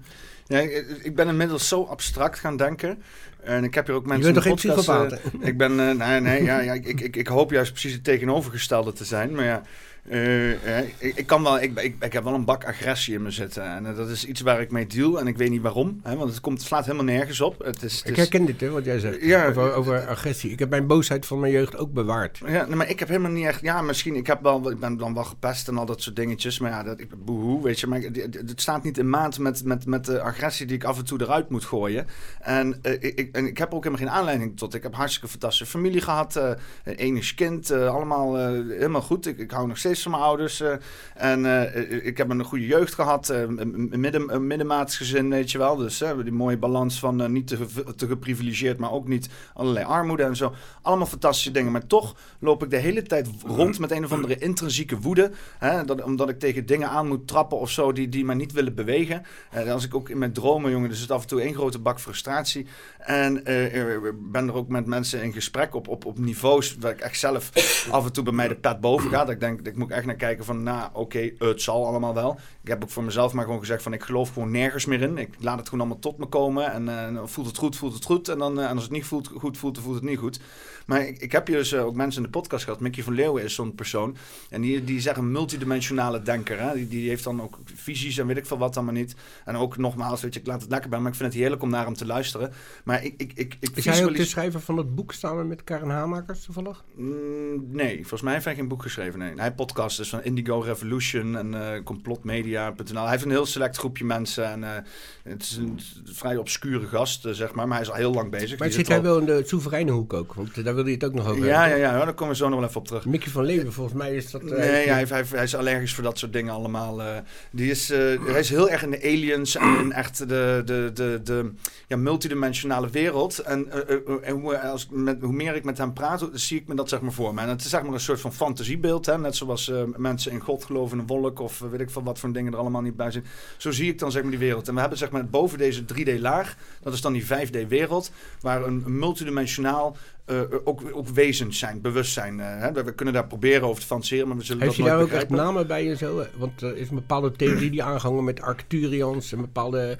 Ja, ik, ben inmiddels zo abstract gaan denken. En ik heb hier ook mensen bent in toch geen podcast, psychopaat, eh, ik ben, eh, nee, nee, ja, ja, ik, ik, ik hoop juist precies het tegenovergestelde te zijn. Maar ja, eh, eh, ik, ik kan wel, ik, ik, ik heb wel een bak agressie in me zitten. En eh, dat is iets waar ik mee deal. En ik weet niet waarom. Hè, want het, komt, het slaat helemaal nergens op. Het is, het Ik is- herken dit, hè, wat jij zegt. Ja, over, over agressie. Ik heb mijn boosheid van mijn jeugd ook bewaard. Ja, nee, maar ik heb helemaal niet echt... Ja, misschien, ik, heb wel, ik ben dan wel gepest en al dat soort dingetjes. Maar ja, dat, ik, boehoe, weet je. Maar het, staat niet in maat met, met, met de agressie die ik af en toe eruit moet gooien. En, ik, en ik heb ook helemaal geen aanleiding tot. Ik heb hartstikke fantastische familie gehad. eh enig kind, allemaal helemaal goed. Ik, ik hou nog steeds van mijn ouders. eh, en eh, ik heb een goede jeugd gehad. eh, een, midden, middenmaats gezin, weet je wel. Dus die mooie balans van niet te, te geprivilegeerd, maar ook niet allerlei armoede en zo. Allemaal fantastische dingen. Maar toch loop ik de hele tijd rond met een of andere intrinsieke woede. Hè, dat, omdat ik tegen dingen aan moet trappen of zo die, die maar niet willen bewegen. En als ik ook in mijn dromen, jongen, er zit af en toe één grote bak frustratie. En ik ben er ook met mensen in gesprek op, op, op niveaus waar ik echt zelf af en toe bij mij de pet boven ga. Dat ik denk, ik moet echt naar kijken van, nou oké, het zal allemaal wel. Ik heb ook voor mezelf maar gewoon gezegd van, ik geloof gewoon nergens meer in. Ik laat het gewoon allemaal tot me komen. En eh, voelt het goed, voelt het goed. En, dan, eh, en als het niet voelt, goed voelt, dan voelt het niet goed. Maar ik, ik heb hier dus eh, ook mensen in de podcast gehad. Mickey van Leeuwen is zo'n persoon. En die, die een multidimensionale denker. Hè? Die, die heeft dan ook visies en weet ik veel wat allemaal niet. En ook nogmaals, weet je, ik laat het lekker bij. Maar ik vind het heerlijk om naar hem te luisteren. Maar ik, ik, ik, ik Is hij ook de schrijver van het boek samen met Karen Hamakers toevallig? Mm, nee, volgens mij heeft hij geen boek geschreven. Nee. Hij podcast dus van Indigo Revolution en eh complotmedia.nl. Hij heeft een heel select groepje mensen. En eh, het is een vrij obscure gast, zeg maar. Maar hij is al heel lang bezig. Maar Die zit zit hij wel in de soevereine hoek ook? Want eh, daar wilde je het ook nog over Ja, hebben. ja, ja, daar komen we zo nog wel even op terug. Mickey van Leeuwen, volgens mij is dat... eh, Nee, hij, hij, hij is allergisch voor dat soort dingen allemaal. eh. die is, eh, hij is heel erg in de aliens en in echt de, de, de, de ja, multidimensionale wereld. En, en hoe, als, ik met, hoe meer ik met hem praat, zie ik me dat zeg maar voor me. En het is zeg maar een soort van fantasiebeeld. Hè? Net zoals mensen in God geloven, in een wolk of weet ik veel wat voor dingen er allemaal niet bij zijn. Zo zie ik dan zeg maar die wereld. En we hebben zeg maar boven deze 3D-laag, dat is dan die 5D-wereld, waar een multidimensionaal eh, ook, ook wezens zijn, bewustzijn. eh, hè? We, kunnen daar proberen over te fantaseren, maar we zullen Heeft dat je daar ook echt namen bij en zo? Want er is een bepaalde theorie die aangehangen met Arcturians en bepaalde...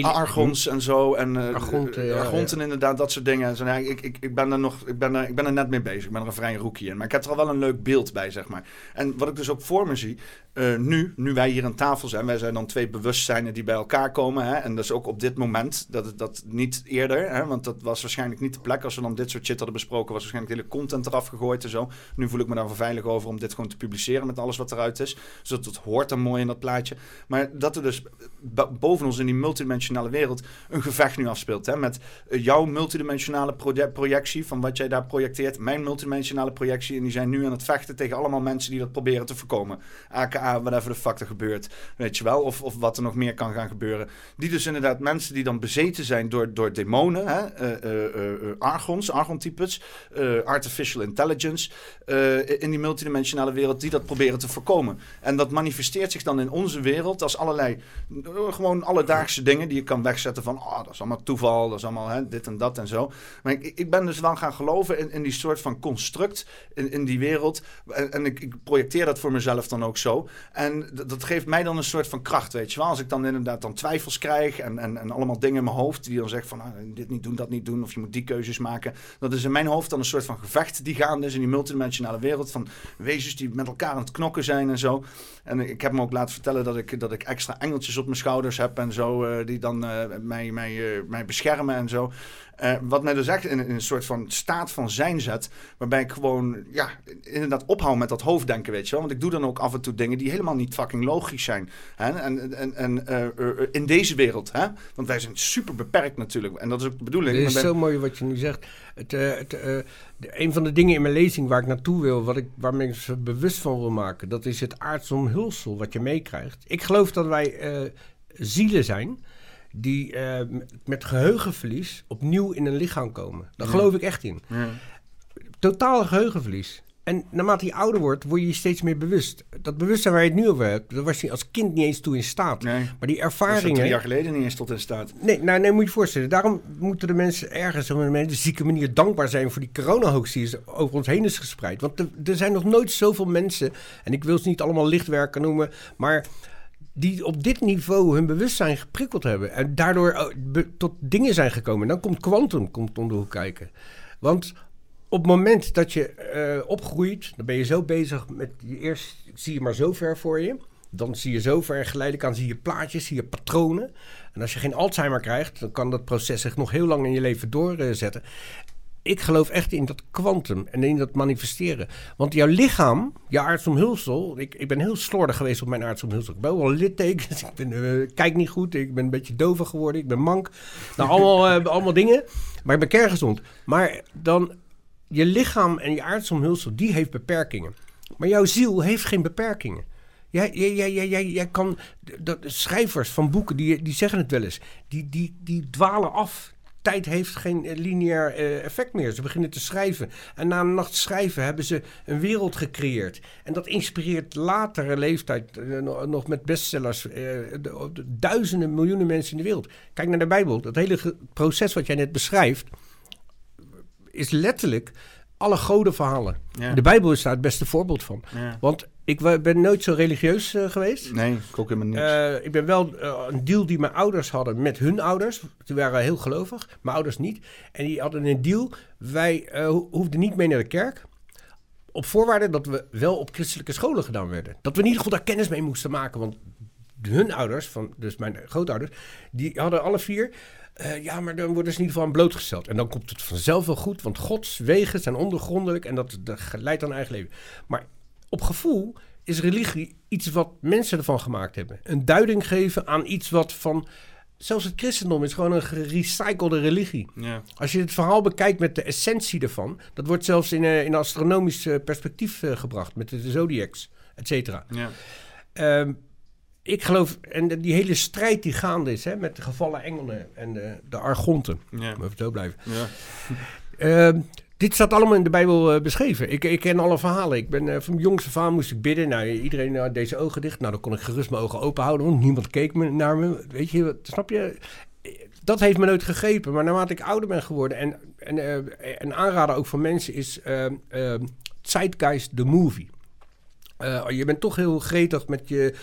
Argons en zo. En, eh, Argonten, ja, Argonten inderdaad, dat soort dingen. En zo, nou, ik, ik, ik ben er nog, ik ben er, ik ben er net mee bezig. Ik ben er een vrij rookie in. Maar ik heb er al wel een leuk beeld bij, zeg maar. En wat ik dus ook voor me zie, eh, nu, nu wij hier aan tafel zijn, wij zijn dan twee bewustzijnen die bij elkaar komen. Hè, en dat is ook op dit moment, dat het dat niet eerder, hè, want dat was waarschijnlijk niet de plek als we dan dit soort shit hadden besproken, was waarschijnlijk de hele content eraf gegooid en zo. Nu voel ik me daar wel veilig over om dit gewoon te publiceren met alles wat eruit is. Dus dat, dat hoort dan mooi in dat plaatje. Maar dat er dus bo- boven ons in die multidimensionale wereld een gevecht nu afspeelt. Hè? Met eh, jouw multidimensionale proje- projectie, van wat jij daar projecteert, mijn multidimensionale projectie. En die zijn nu aan het vechten tegen allemaal mensen die dat proberen te voorkomen. AKA, whatever de fuck er gebeurt. Weet je wel? Of, of wat er nog meer kan gaan gebeuren. Die dus inderdaad mensen die dan bezeten zijn door, door demonen, hè? eh, eh, argons, argontypes, artificial intelligence, in die multidimensionale wereld, die dat proberen te voorkomen. En dat manifesteert zich dan in onze wereld als allerlei, gewoon alledaagse dingen die je kan wegzetten van, oh, dat is allemaal toeval, dat is allemaal hè, dit en dat en zo. Maar ik, ik ben dus wel gaan geloven in, in die soort van construct in, in die wereld. En, ik, ik projecteer dat voor mezelf dan ook zo. En dat geeft mij dan een soort van kracht, weet je wel. Als ik dan inderdaad dan twijfels krijg en, en, en allemaal dingen in mijn hoofd die dan zeggen van, ah, dit niet doen, dat niet doen, of je moet die keuzes maken. Dat is in mijn hoofd dan een soort van gevecht die gaande is in die multidimensionale wereld van wezens die met elkaar aan het knokken zijn en zo. En ik heb me ook laten vertellen dat ik, dat ik extra engeltjes op mijn schouders heb en zo, eh, die dan eh, mij, mij, eh, mij beschermen en zo. Eh, wat mij dus echt in, in een soort van staat van zijn zet, waarbij ik gewoon, ja, inderdaad ophoud met dat hoofddenken, weet je wel. Want ik doe dan ook af en toe dingen die helemaal niet fucking logisch zijn. Hè? En, en, en in deze wereld, hè? Want wij zijn super beperkt natuurlijk. En dat is ook de bedoeling. Dit is bij- zo mooi wat je nu zegt. Het, het, de- een van de dingen in mijn lezing waar ik naartoe wil, wat ik, waar ik me bewust van wil maken, dat is het aardsomhulsel wat je meekrijgt. Ik geloof dat wij zielen zijn die eh, met geheugenverlies opnieuw in een lichaam komen. Daar Ja. geloof ik echt in. Ja. Totaal geheugenverlies. En naarmate je ouder wordt, word je je steeds meer bewust. Dat bewustzijn waar je het nu over hebt, daar was je als kind niet eens toe in staat. Nee. Maar die Dat ervaringen... drie jaar geleden niet eens tot in staat. Nee, nou, nee, moet je je voorstellen. Daarom moeten de mensen ergens op een zieke manier dankbaar zijn voor die corona-hoax die is over ons heen is gespreid. Want er, er zijn nog nooit zoveel mensen, en ik wil ze niet allemaal lichtwerker noemen, maar die op dit niveau hun bewustzijn geprikkeld hebben. En daardoor be- tot dingen zijn gekomen. Dan komt quantum komt om hoek kijken. Want op het moment dat je eh, opgroeit, dan ben je zo bezig met je eerst zie je maar zo ver voor je. Dan zie je zo ver en geleidelijk aan zie je plaatjes, zie je patronen. En als je geen Alzheimer krijgt, dan kan dat proces zich nog heel lang in je leven doorzetten. Ik geloof echt in dat kwantum en in dat manifesteren. Want jouw lichaam, je aardsomhulsel... Ik, ik ben heel slordig geweest op mijn aardsomhulsel. Ik ben wel littekens, ik ben, eh, kijk niet goed, ik ben een beetje dover geworden, ik ben mank. Nou, allemaal, eh, allemaal dingen, maar ik ben kerngezond. Maar dan, je lichaam en je aardsomhulsel, die heeft beperkingen. Maar jouw ziel heeft geen beperkingen. Jij, jij, jij, jij, jij, kan, de schrijvers van boeken, die, die zeggen het wel eens, die, die, die dwalen af. Tijd heeft geen eh, lineair eh, effect meer. Ze beginnen te schrijven. En na een nacht schrijven hebben ze een wereld gecreëerd. En dat inspireert latere leeftijd eh, nog- met bestsellers. de- de duizenden, miljoenen mensen in de wereld. Kijk naar de Bijbel. Dat hele proces wat jij net beschrijft, is letterlijk alle godenverhalen. Ja. De Bijbel is daar het beste voorbeeld van. Ja. Want ik ben nooit zo religieus eh, geweest. Nee, ik ook helemaal niks. Eh, ik ben wel eh, een deal die mijn ouders hadden met hun ouders. Die waren heel gelovig, mijn ouders niet. En die hadden een deal. Wij ho- hoefden niet mee naar de kerk. Op voorwaarde dat we wel op christelijke scholen gedaan werden. Dat we in ieder geval daar kennis mee moesten maken. Want hun ouders, van, dus mijn grootouders, die hadden alle vier. ja, maar dan worden ze in ieder geval aan blootgesteld. En dan komt het vanzelf wel goed, want Gods wegen zijn ondergrondelijk en dat, dat leidt aan eigen leven. Maar op gevoel is religie iets wat mensen ervan gemaakt hebben. Een duiding geven aan iets wat van. Zelfs het christendom is gewoon een gerecyclede religie. ja. Als je het verhaal bekijkt met de essentie ervan, dat wordt zelfs in, eh, in astronomisch eh, perspectief eh, gebracht met de zodiacs, et cetera. Ja. Ehm, ik geloof, en de- die hele strijd die gaande is hè, met de gevallen engelen en de, de argonten, Ja. even zo blijven. Ja. Ehm, dit staat allemaal in de Bijbel eh, beschreven. Ik, ik ken alle verhalen. Ik ben, eh, van jongste af aan moest ik bidden. Nou, iedereen had deze ogen dicht. Nou, dan kon ik gerust mijn ogen open houden, want niemand keek me, naar me. Weet je, snap je? Dat heeft me nooit gegrepen. Maar naarmate ik ouder ben geworden... en, en eh, een aanrader ook van mensen is ehm, Zeitgeist the Movie. Je bent toch heel gretig met je...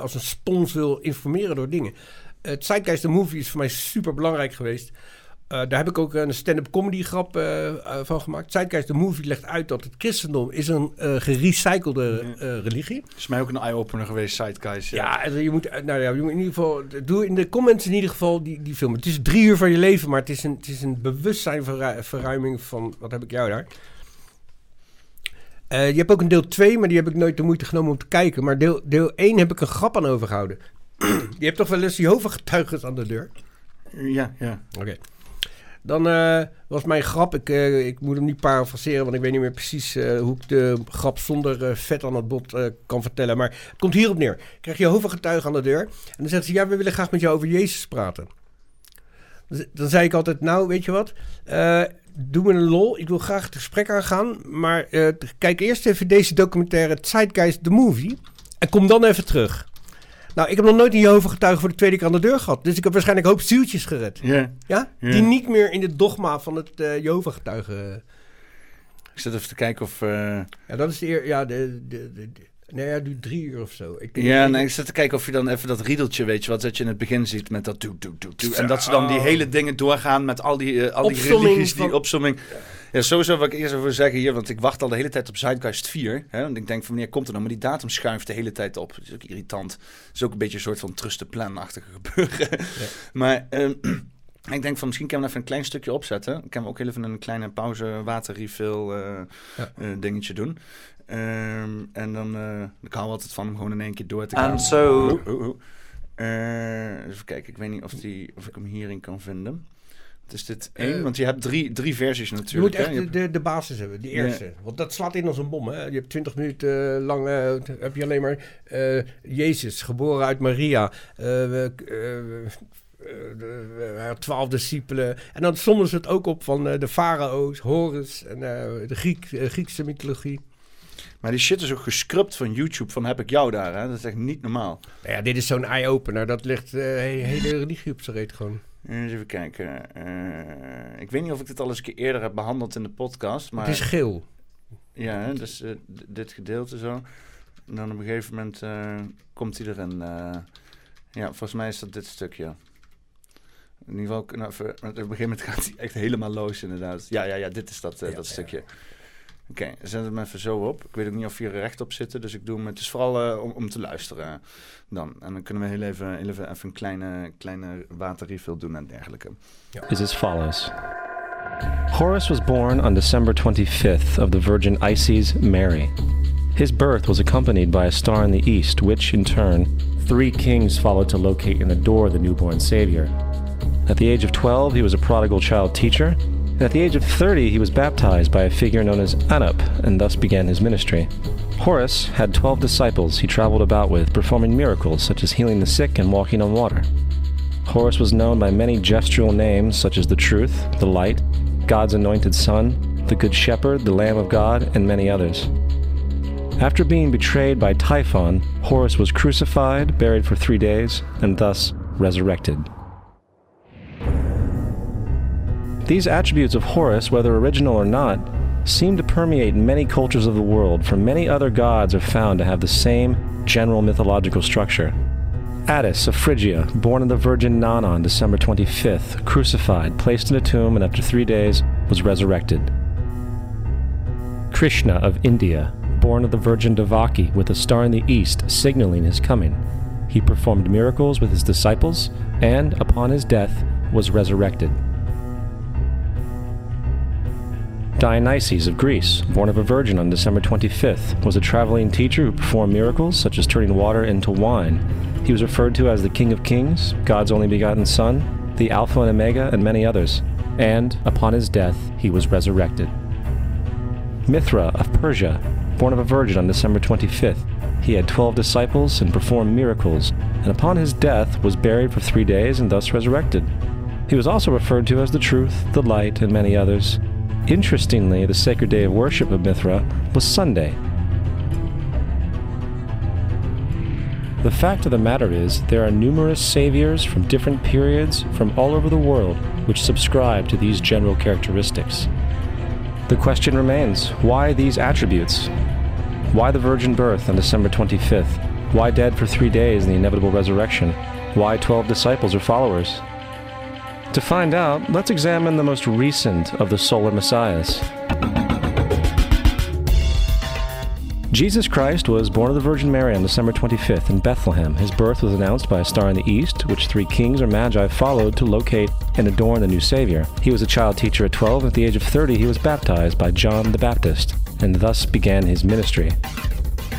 als een spons wil informeren door dingen. Het Zeitgeist the Movie is voor mij super belangrijk geweest... Eh, daar heb ik ook een stand-up comedy grap eh, eh, van gemaakt. Zeitgeist de Movie legt uit dat het christendom is een gerecyclede religie. is mij ook een eye-opener geweest, Sideguys. Ja, en je moet, nou ja, je moet in ieder geval, doe in de comments in ieder geval die, die film. Het is drie uur van je leven, maar het is een, het is een bewustzijnverruiming van, wat heb ik jou daar? Je hebt ook een deel 2, maar die heb ik nooit de moeite genomen om te kijken. Maar deel, deel 1 heb ik een grap aan overgehouden. je hebt toch wel eens Jehovah-getuigen aan de deur? Ja, ja. Oké. Dan eh, was mijn grap, ik, eh, ik moet hem niet parafraseren, want ik weet niet meer precies eh, hoe ik de grap zonder vet aan het bot kan vertellen. Maar het komt hierop neer. Krijg Jehovah getuigen aan de deur. En dan zegt ze, ja, we willen graag met jou over Jezus praten. Dan, zei ik altijd, nou, weet je wat? Doe me een lol. Ik wil graag het gesprek aangaan. Maar kijk eerst even deze documentaire Zeitgeist The Movie. En kom dan even terug. Nou, ik heb nog nooit een Jehovah getuige voor de tweede keer aan de deur gehad. Dus ik heb waarschijnlijk een hoop zieltjes gered. Ja. Ja? Die niet meer in het dogma van het eh Jehovah getuigen. Ik zit even te kijken of... eh, Ja, dat is de eer. Ja, de. de, de, ja, duurt drie uur of zo. Ik denk Ja, nee, ik zit te kijken of je dan even dat riedeltje, weet je wat, dat je in het begin ziet met dat doe, doe, doe, doe. En dat ze dan die hele dingen doorgaan met al die, eh, al die religies, die opsomming. Ja, sowieso wat ik eerst even zeggen hier, want ik wacht al de hele tijd op Zeitgeist 4. Hè, want ik denk van wanneer komt het nou, maar die datum schuift de hele tijd op. Dat is ook irritant. Dat is ook een beetje een soort van trust the plan-achtige gebeuren. Maar ehm, ik denk van misschien kunnen we even een klein stukje opzetten. Dan kunnen we ook heel even een kleine pauze waterrefill eh Ja. eh, dingetje doen. Ehm, en dan, eh ik hou altijd van om gewoon in één keer door te gaan. So, oeh, oeh. Eh, even kijken, ik weet niet of, die, of ik hem hierin kan vinden. Is dit één, Eh, want je hebt drie, drie versies Je moet natuurlijk. echt hè? Je de, hebt- de, basis hebben, die eerste. Want dat slaat in als een bom. Hè? Je hebt twintig minuten lang eh, heb je alleen maar eh, Jezus, geboren uit Maria. twaalf discipelen. En dan sommen ze het ook op van de farao's, Horus en de Griek, Griekse mythologie. Maar die shit is ook gescrupt van YouTube, van heb ik jou daar. Hè? Dat is echt niet normaal. Nou ja, dit is zo'n eye-opener. Dat ligt de hele religie op zijn reet gewoon. Eens even kijken. Eh, ik weet niet of ik dit al eens een keer eerder heb behandeld in de podcast. Maar Het is geel. ja, dus eh, dit gedeelte zo. En dan op een gegeven moment eh, komt hij erin. ja, volgens mij is dat dit stukje. In ieder geval, nou, op een gegeven moment gaat hij echt helemaal los inderdaad. Ja, ja, ja, dit is dat, Ja, dat ja. stukje. Oké, zet hem even zo op. Ik weet ook niet of je er recht op zit, dus ik doe hem. Het is vooral eh, om, om te luisteren dan. En dan kunnen we heel even, even, even een kleine, kleine waterrefill doen en dergelijke. is as follows Horus was born on December 25th of the Virgin Isis Mary. His birth was accompanied by a star in the east, which, in turn, three kings followed to locate and adore the newborn Savior. At the age of 12, he was a prodigal child teacher, at the age of 30, he was baptized by a figure known as Anup, and thus began his ministry. Horus had 12 disciples he traveled about with, performing miracles such as healing the sick and walking on water. Horus was known by many gestural names such as the Truth, the Light, God's Anointed Son, the Good Shepherd, the Lamb of God, and many others. After being betrayed by Typhon, Horus was crucified, buried for three days, and thus resurrected. These attributes of Horus, whether original or not, seem to permeate many cultures of the world, for many other gods are found to have the same general mythological structure. Attis of Phrygia, born of the Virgin Nana on December 25th, crucified, placed in a tomb, and after three days was resurrected. Krishna of India, born of the Virgin Devaki, with a star in the east signaling his coming. He performed miracles with his disciples, and upon his death was resurrected. Dionysius of Greece, born of a virgin on December 25th, was a traveling teacher who performed miracles such as turning water into wine. He was referred to as the King of Kings, God's only begotten Son, the Alpha and Omega, and many others. And upon his death, he was resurrected. Mithra of Persia, born of a virgin on December 25th, he had 12 disciples and performed miracles, and upon his death was buried for three days and thus resurrected. He was also referred to as the Truth, the Light, and many others. Interestingly, the sacred day of worship of Mithra was Sunday. The fact of the matter is, there are numerous saviors from different periods from all over the world which subscribe to these general characteristics. The question remains why these attributes? Why the virgin birth on December 25th? Why dead for three days in the inevitable resurrection? Why 12 disciples or followers? To find out, let's examine the most recent of the solar messiahs. Jesus Christ was born of the Virgin Mary on December 25th in Bethlehem. His birth was announced by a star in the east, which three kings or magi followed to locate and adorn the new Savior. He was a child teacher at 12. At the age of 30, he was baptized by John the Baptist, and thus began his ministry.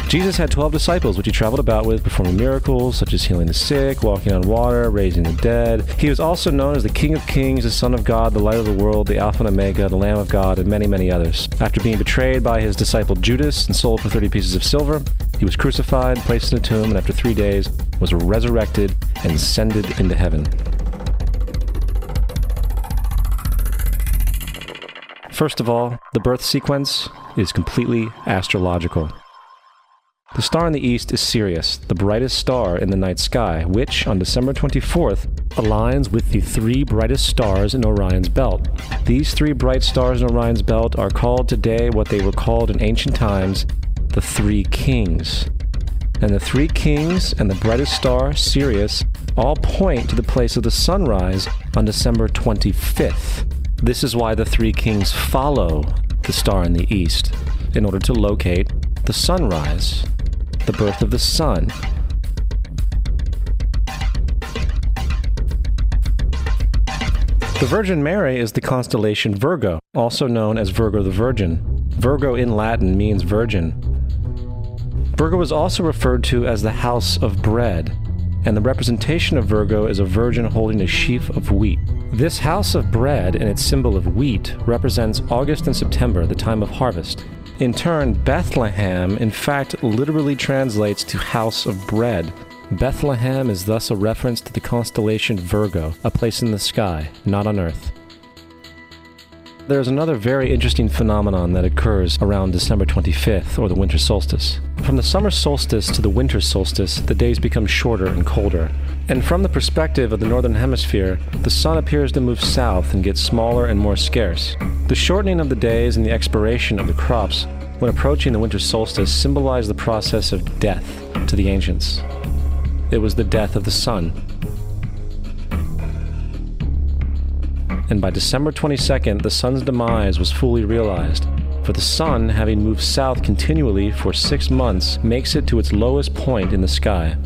Jesus had 12 disciples, which he traveled about with, performing miracles such as healing the sick, walking on water, raising the dead. He was also known as the King of Kings, the Son of God, the Light of the World, the Alpha and Omega, the Lamb of God, and many, many others. After being betrayed by his disciple Judas and sold for 30 pieces of silver, he was crucified, placed in a tomb, and after three days was resurrected and ascended into heaven. First of all, the birth sequence is completely astrological. The star in the east is Sirius, the brightest star in the night sky, which, on December 24th, aligns with the three brightest stars in Orion's belt. These three bright stars in Orion's belt are called today what they were called in ancient times the Three Kings. And the Three Kings and the brightest star, Sirius, all point to the place of the sunrise on December 25th. This is why the Three Kings follow the star in the east, in order to locate the sunrise the birth of the sun. The Virgin Mary is the constellation Virgo, also known as Virgo the Virgin. Virgo in Latin means virgin. Virgo is also referred to as the house of bread, and the representation of Virgo is a virgin holding a sheaf of wheat. This house of bread and its symbol of wheat represents August and September, the time of harvest. In turn, Bethlehem, in fact, literally translates to house of bread. Bethlehem is thus a reference to the constellation Virgo, a place in the sky, not on earth. There's another very interesting phenomenon that occurs around December 25th, or the winter solstice. From the summer solstice to the winter solstice, the days become shorter and colder. And from the perspective of the northern hemisphere, the sun appears to move south and get smaller and more scarce. The shortening of the days and the expiration of the crops when approaching the winter solstice symbolize the process of death to the ancients. It was the death of the sun, and by December 22nd, the sun's demise was fully realized. For the sun, having moved south continually for six months, makes it to its lowest point in the sky.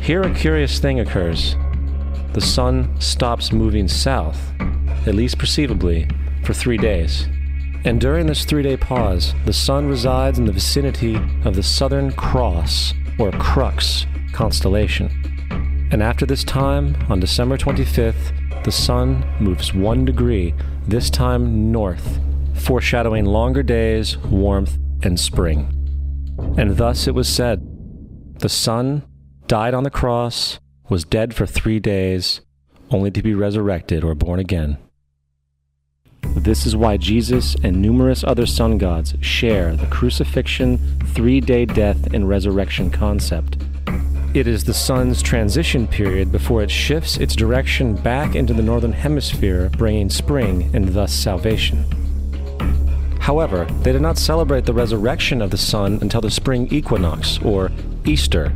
Here, a curious thing occurs. The sun stops moving south, at least perceivably, for three days. And during this three day pause, the sun resides in the vicinity of the Southern Cross, or Crux, constellation. And after this time, on December 25th, the sun moves one degree, this time north, foreshadowing longer days, warmth, and spring. And thus it was said The sun died on the cross, was dead for three days, only to be resurrected or born again. This is why Jesus and numerous other sun gods share the crucifixion, three day death, and resurrection concept. It is the sun's transition period before it shifts its direction back into the northern hemisphere, bringing spring and thus salvation. However, they did not celebrate the resurrection of the sun until the spring equinox, or Easter.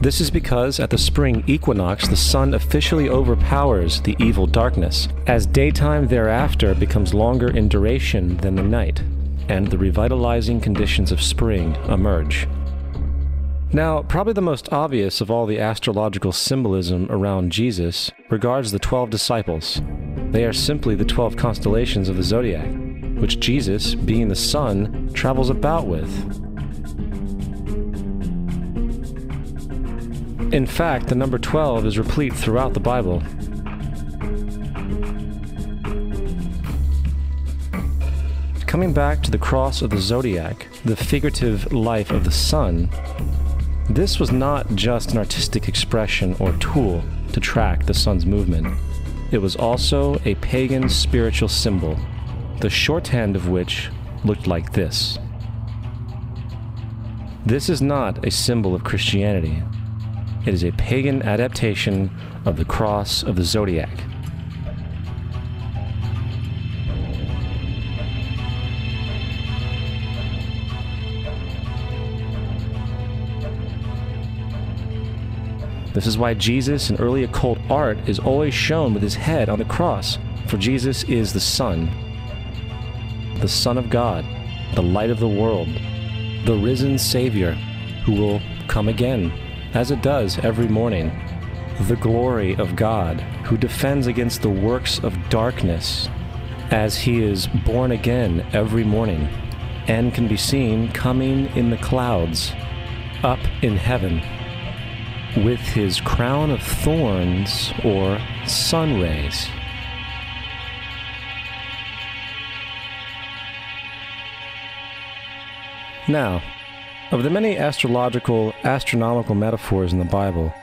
This is because at the spring equinox, the sun officially overpowers the evil darkness, as daytime thereafter becomes longer in duration than the night, and the revitalizing conditions of spring emerge. Now, probably the most obvious of all the astrological symbolism around Jesus regards the 12 disciples. They are simply the 12 constellations of the zodiac, which Jesus, being the sun, travels about with. In fact, the number 12 is replete throughout the Bible. Coming back to the cross of the zodiac, the figurative life of the sun, this was not just an artistic expression or tool to track the sun's movement. It was also a pagan spiritual symbol, the shorthand of which looked like this. This is not a symbol of Christianity. It is a pagan adaptation of the cross of the zodiac. This is why Jesus in early occult art is always shown with his head on the cross, for Jesus is the Son, the Son of God, the light of the world, the risen Savior who will come again, as it does every morning. The glory of God who defends against the works of darkness, as he is born again every morning and can be seen coming in the clouds up in heaven with his crown of thorns or sun rays. Now, of the many astrological, astronomical metaphors in the Bible,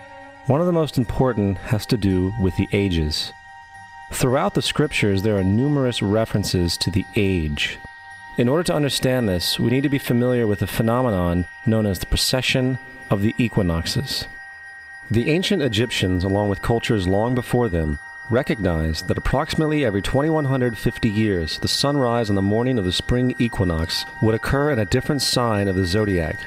one of the most important has to do with the ages. Throughout the scriptures, there are numerous references to the age. In order to understand this, we need to be familiar with a phenomenon known as the precession of the equinoxes. The ancient Egyptians, along with cultures long before them, recognized that approximately every 2150 years, the sunrise on the morning of the spring equinox would occur in a different sign of the zodiac.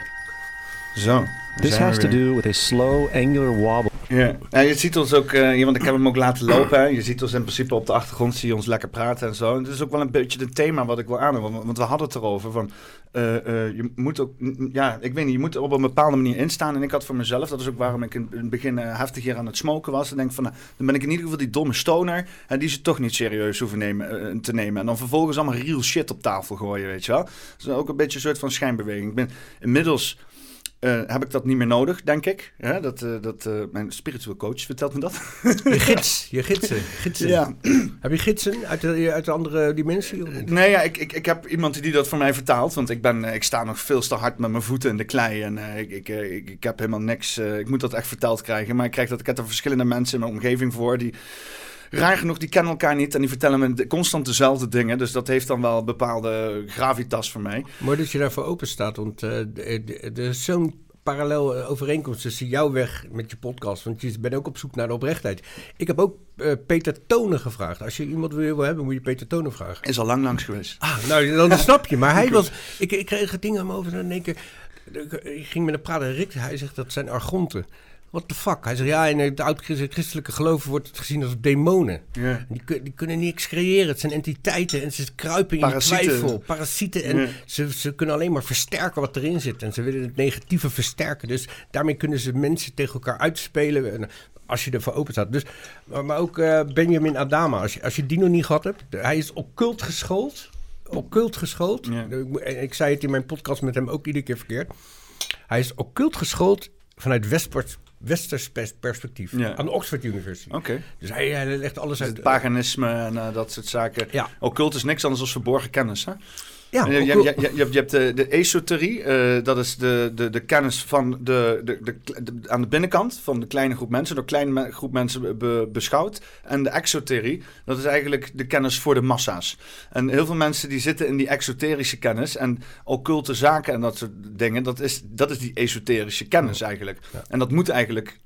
Zo. This has to do with a slow angular wobble Ja. ja, je ziet ons ook, eh, want ik heb hem ook laten lopen. Hè. Je ziet ons in principe op de achtergrond, zie je ons lekker praten en zo. En het is ook wel een beetje het thema wat ik wil aanhouden. Want, want we hadden het erover van, eh, eh, je moet ook, ja, ik weet niet, je moet er op een bepaalde manier instaan. En ik had voor mezelf, dat is ook waarom ik in, het begin heftig hier aan het smoken was. En denk van, nou, dan ben ik in ieder geval die domme stoner. En die ze toch niet serieus hoeven nemen, te nemen. En dan vervolgens allemaal real shit op tafel gooien, weet je wel. Dat is ook een beetje een soort van schijnbeweging. Ik ben inmiddels... eh, heb ik dat niet meer nodig, denk ik. Ja, dat, eh, dat, eh, mijn spiritual coach vertelt me dat. Je gids, je gidsen. gidsen. Ja. Heb je gidsen uit de, uit de andere dimensie? Nee, ja, ik, ik, ik heb iemand die dat voor mij vertaalt. Want ik, ben, ik sta nog veel te hard met mijn voeten in de klei. En ik, ik, ik, ik heb helemaal niks. ik moet dat echt verteld krijgen. Maar ik krijg dat ik heb er verschillende mensen in mijn omgeving voor. Die raar genoeg, die kennen elkaar niet. En die vertellen me constant dezelfde dingen. Dus dat heeft dan wel een bepaalde gravitas voor mij. Mooi dat je daarvoor open staat, want eh, de- er is zo'n parallel eh, overeenkomst tussen jouw weg met je podcast. Want je bent ook op zoek naar de oprechtheid. Ik heb ook eh, Peter Tonen gevraagd. Als je iemand wil hebben, moet je Peter Tonen vragen. Is al lang langs geweest. Ah, nou, dan snap je. Maar hij was... Ik, ik kreeg het ding aan me over en in één keer... Ik ging met een praten. Rick, hij zegt dat zijn argonten. What the fuck? Hij zegt, ja, in het oud-christelijke geloof wordt het gezien als demonen. Die, die kunnen niks creëren. Het zijn entiteiten en ze kruipen in Parasieten. twijfel. Parasieten. En ze, ze kunnen alleen maar versterken wat erin zit. En ze willen het negatieve versterken. Dus daarmee kunnen ze mensen tegen elkaar uitspelen. En als je ervoor open staat. Dus, maar, maar ook eh, Benjamin Adama. Als je, als je die nog niet gehad hebt. Hij is occult geschoold. Occult geschoold. Ik, ik zei het in mijn podcast met hem ook iedere keer verkeerd. Hij is occult geschoold vanuit westers, westers pers- perspectief. Ja. Aan de Oxford University. Oké. Dus hij, hij legt alles uit. Het paganisme en eh, dat soort zaken. Ja. Occult is niks anders dan verborgen kennis, hè? Ja, je, je, occult- je, je, je hebt- je hebt de, de esoterie, eh, dat is de, de, de kennis van de, de, de, de- aan de binnenkant van de kleine groep mensen, door een kleine me- groep mensen be- be- beschouwd. En de exoterie, dat is eigenlijk de kennis voor de massa's. En heel veel mensen die zitten in die exoterische kennis en occulte zaken en dat soort dingen, dat is, dat is die esoterische kennis eigenlijk. En dat moet eigenlijk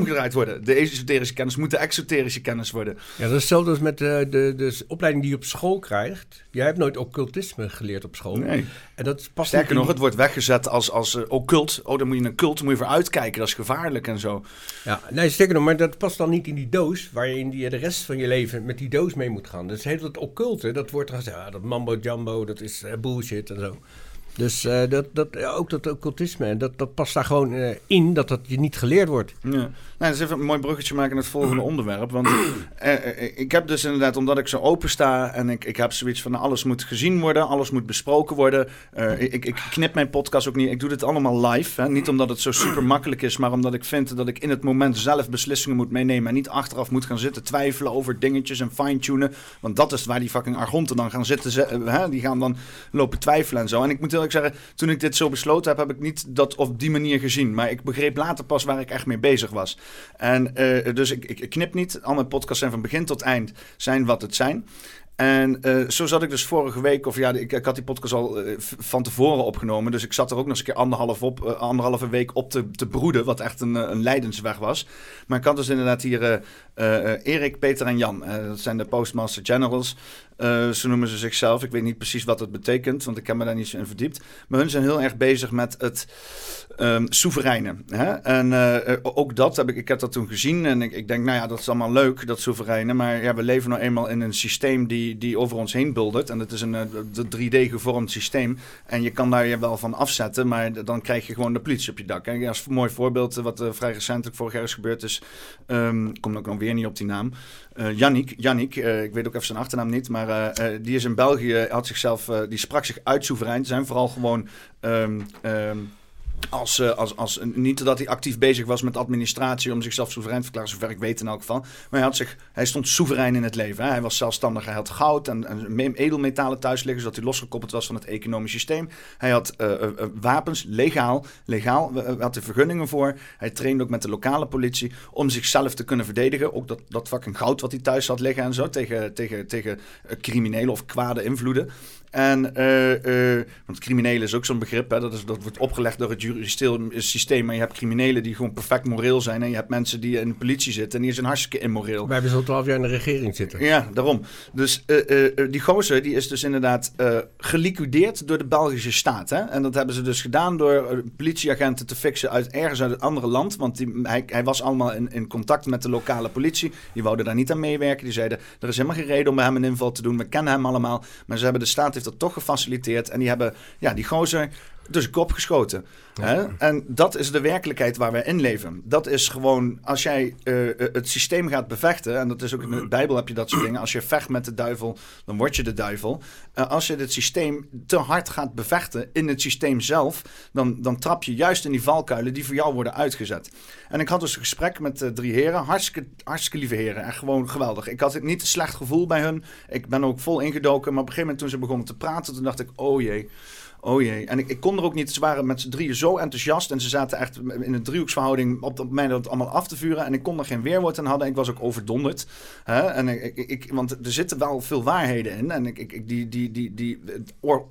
omgedraaid worden. De esoterische kennis moet de exoterische kennis worden. Ja, dat is hetzelfde als met de, de, de opleiding die je op school krijgt. Jij hebt nooit occultisme geleerd op school. Nee. En dat past Sterker nog, in- het wordt weggezet als, als eh, occult. Oh, dan moet je een cult moet je voor uitkijken. Dat is gevaarlijk en zo. Ja, nee, sterker nog, maar dat past dan niet in die doos waar je de rest van je leven met die doos mee moet gaan. Dus heel dat occulte, dat wordt dan gezegd, ja, dat mambo jumbo, dat is eh, bullshit en zo. Dus eh, dat, dat, ook dat occultisme, dat, dat past daar gewoon eh, in, dat dat je niet geleerd wordt. Ja. Nou, dat is even een mooi bruggetje maken naar het volgende onderwerp. Want eh, eh, ik heb dus inderdaad, omdat ik zo open sta en ik, ik heb zoiets van nou, alles moet gezien worden, alles moet besproken worden. Eh, ik, ik knip mijn podcast ook niet. Ik doe dit allemaal live. Hè. Niet omdat het zo super makkelijk is, maar omdat ik vind dat ik in het moment zelf beslissingen moet meenemen. En niet achteraf moet gaan zitten twijfelen over dingetjes en fine-tunen. Want dat is waar die fucking argonten dan gaan zitten. ze- eh, hè. Die gaan dan lopen twijfelen en zo. En ik moet eerlijk zeggen, toen ik dit zo besloten heb, heb ik niet dat op die manier gezien. Maar ik begreep later pas waar ik echt mee bezig was. En eh, dus ik, ik, knip niet. Al mijn podcasts zijn van begin tot eind zijn wat het zijn. En eh, zo zat ik dus vorige week, of ja, ik, ik had die podcast al eh, van tevoren opgenomen. Dus ik zat er ook nog eens een keer anderhalf op, eh, anderhalve week op te, te broeden, wat echt een, een lijdensweg was. Maar ik had dus inderdaad hier Erik, Peter en Jan. Dat zijn de Postmaster Generals. Eh, zo noemen ze zichzelf. Ik weet niet precies wat het betekent, want ik heb me daar niet zo in verdiept. Maar hun zijn heel erg bezig met het ehm soevereine. Hè? En eh, eh, ook dat heb ik, ik heb dat toen gezien. En ik, ik denk, nou ja, dat is allemaal leuk, dat soevereine. Maar ja, we leven nou eenmaal in een systeem die, die over ons heen buldert. En het is een eh, de 3D gevormd systeem. En je kan daar je wel van afzetten, maar dan krijg je gewoon de politie op je dak. En als een mooi voorbeeld, wat vrij recentelijk vorig jaar is gebeurd, is. ik kom ook nog weer niet op die naam. Eh Yannick, eh, ik weet ook even zijn achternaam niet, maar eh, die is in België, had zichzelf, die sprak zich uit soeverein te zijn. Vooral gewoon ehm, ehm, als, eh, als, als, niet dat hij actief bezig was met administratie om zichzelf soeverein te verklaren, zover ik weet in elk geval. Maar hij, hij stond soeverein in het leven. Hij was zelfstandig, hij had goud en, en me- edelmetalen thuis liggen, zodat hij losgekoppeld was van het economisch systeem. Hij had eh, eh, wapens, legaal, legaal, eh, had er vergunningen voor. Hij trainde ook met de lokale politie om zichzelf te kunnen verdedigen. Ook dat, dat fucking goud wat hij thuis had liggen en zo, tegen, tegen, tegen eh, criminele of kwade invloeden. En, eh, eh, want criminelen is ook zo'n begrip, hè, dat, is, dat wordt opgelegd door het juridisch systeem. Maar je hebt criminelen die gewoon perfect moreel zijn. En je hebt mensen die in de politie zitten en die zijn hartstikke immoreel. Wij hebben zo'n 12 jaar in de regering zitten. Ja, daarom. Dus eh, die gozer die is dus inderdaad geliquideerd door de Belgische staat. Hè? En dat hebben ze dus gedaan door politieagenten te fixen uit ergens uit een andere land. Want die, hij, hij was allemaal in, in contact met de lokale politie. Die wouden daar niet aan meewerken. Die zeiden, er is helemaal geen reden om bij hem een inval te doen. We kennen hem allemaal. Maar ze hebben, de staat heeft dat toch gefaciliteerd. En die hebben ja, die gozer dus kop geschoten. Hè? En dat is de werkelijkheid waar wij in leven. Dat is gewoon, als jij eh, eh, het systeem gaat bevechten, en dat is ook in de Bijbel heb je dat soort dingen. Als je vecht met de duivel, dan word je de duivel. Eh, als je het systeem te hard gaat bevechten in het systeem zelf, dan, dan trap je juist in die valkuilen die voor jou worden uitgezet. En ik had dus een gesprek met drie heren, hartstikke, hartstikke lieve heren, echt gewoon geweldig. Ik had niet een slecht gevoel bij hun. Ik ben ook vol ingedoken, maar op een gegeven moment toen ze begonnen te praten, toen dacht ik, oh jee. Oh jee. En ik, ik kon er ook niet. Ze waren met z'n drieën zo enthousiast. En ze zaten echt in een driehoeksverhouding op dat moment het allemaal af te vuren. En ik kon er geen weerwoord aan hadden. Ik was ook overdonderd. Hè? En ik, ik, want er zitten wel veel waarheden in. En ik, ik, die, die, die, die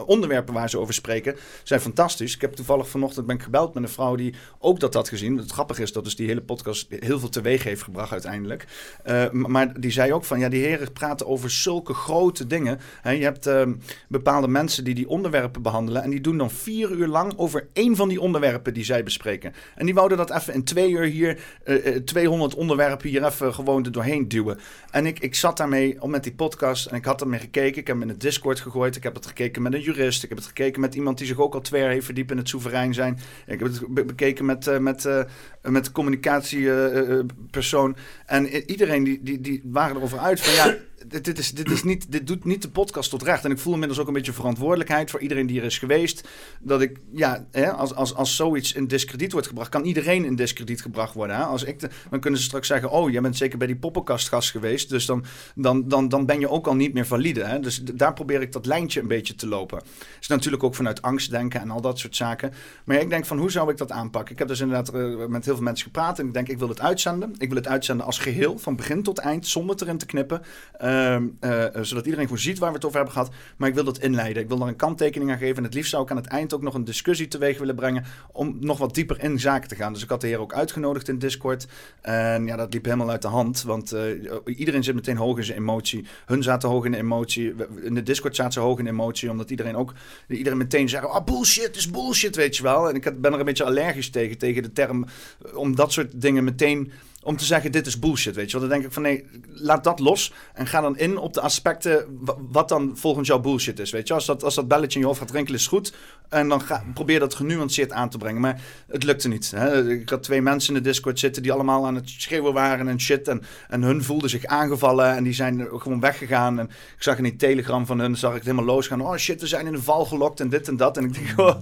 onderwerpen waar ze over spreken zijn fantastisch. Ik heb toevallig vanochtend ben ik gebeld met een vrouw die ook dat had gezien. Het grappige is dat dus die hele podcast heel veel teweeg heeft gebracht uiteindelijk. Eh, maar die zei ook van ja, die heren praten over zulke grote dingen. Hè, je hebt ehm, bepaalde mensen die die onderwerpen behandelen. En die doen dan vier uur lang over één van die onderwerpen die zij bespreken. En die wouden dat even in twee uur hier, eh, eh, 200 onderwerpen hier even gewoon doorheen duwen. En ik, ik zat daarmee om met die podcast en ik had ermee gekeken. Ik heb hem in het Discord gegooid. Ik heb het gekeken met een jurist. Ik heb het gekeken met iemand die zich ook al twee jaar heeft verdiept in het soeverein zijn. Ik heb het be- bekeken met, eh, met, eh, met communicatiepersoon. en iedereen die, die, die waren erover uit van ja. Dit, dit, is, dit, is niet, dit doet niet de podcast tot recht. En ik voel inmiddels ook een beetje verantwoordelijkheid voor iedereen die er is geweest. Dat ik, ja, hè, als, als, als zoiets in discrediet wordt gebracht, kan iedereen in discrediet gebracht worden. Hè? Als ik dan kunnen ze straks zeggen: Oh, jij bent zeker bij die poppenkastgast geweest. Dus dan, dan, dan, dan ben je ook al niet meer valide. Hè? Dus daar probeer ik dat lijntje een beetje te lopen. is natuurlijk ook vanuit angst denken en al dat soort zaken. Maar ik denk van hoe zou ik dat aanpakken? Ik heb dus inderdaad eh, met heel veel mensen gepraat. En ik denk, ik wil het uitzenden. Ik wil het uitzenden als geheel, van begin tot eind, zonder erin te knippen. Ehm, eh, eh, zodat iedereen gewoon ziet waar we het over hebben gehad. Maar ik wil dat inleiden. Ik wil daar een kanttekening aan geven. En het liefst zou ik aan het eind ook nog een discussie teweeg willen brengen. Om nog wat dieper in zaken te gaan. Dus ik had de heer ook uitgenodigd in Discord. En ja, dat liep helemaal uit de hand. Want eh, iedereen zit meteen hoog in zijn emotie. Hun zaten hoog in de emotie. In de Discord zaten ze hoog in emotie. Omdat iedereen ook. Iedereen meteen zei: Oh, bullshit is bullshit, weet je wel. En ik ben er een beetje allergisch tegen. Tegen de term. eh, Om dat soort dingen meteen om te zeggen, dit is bullshit, weet je wel. Dan denk ik van, nee, laat dat los en ga dan in op de aspecten wa- wat dan volgens jou bullshit is, weet je. Als dat, als dat belletje in je hoofd gaat rinkelen, is goed. En dan ga, probeer dat genuanceerd aan te brengen. Maar het lukte niet. Hè. Ik had twee mensen in de Discord zitten die allemaal aan het schreeuwen waren en shit. En, en hun voelden zich aangevallen en die zijn gewoon weggegaan. En ik zag in die telegram van hun, zag ik het helemaal losgaan. Oh shit, we zijn in de val gelokt en dit en dat. En ik denk, oh,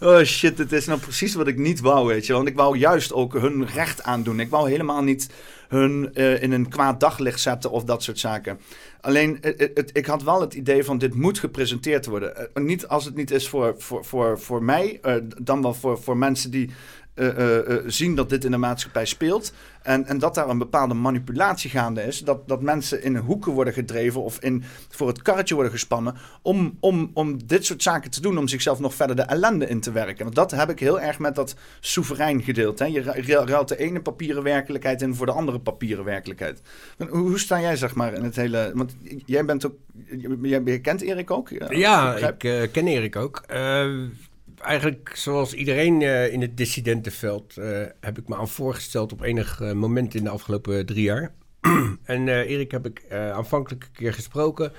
oh shit, dit is nou precies wat ik niet wou, weet je. Want ik wou juist ook hun recht aandoen. Ik wou helemaal niet hun eh, in een kwaad daglicht zetten of dat soort zaken. Alleen, het, het- het- ik had wel het idee van dit moet gepresenteerd worden. Eh, niet als het niet is voor, voor, voor, voor mij, eh, dan wel voor, voor mensen die eh, eh, eh, zien dat dit in de maatschappij speelt. En, en dat daar een bepaalde manipulatie gaande is. Dat, dat mensen in hoeken worden gedreven of in, voor het karretje worden gespannen. Om, om, om dit soort zaken te doen. Om zichzelf nog verder de ellende in te werken. Want dat heb ik heel erg met dat soeverein gedeeld. Hè? Je ru- ru- ruilt de ene papieren werkelijkheid in voor de andere papieren werkelijkheid. Hoe, hoe sta jij zeg maar in het hele... Want jij bent ook... Je kent Erik ook? Ja, ik ken Erik ook. Eigenlijk zoals iedereen eh, in het dissidentenveld eh, heb ik me aan voorgesteld op enig eh, moment in de afgelopen drie jaar. en Erik heb ik aanvankelijk een keer gesproken.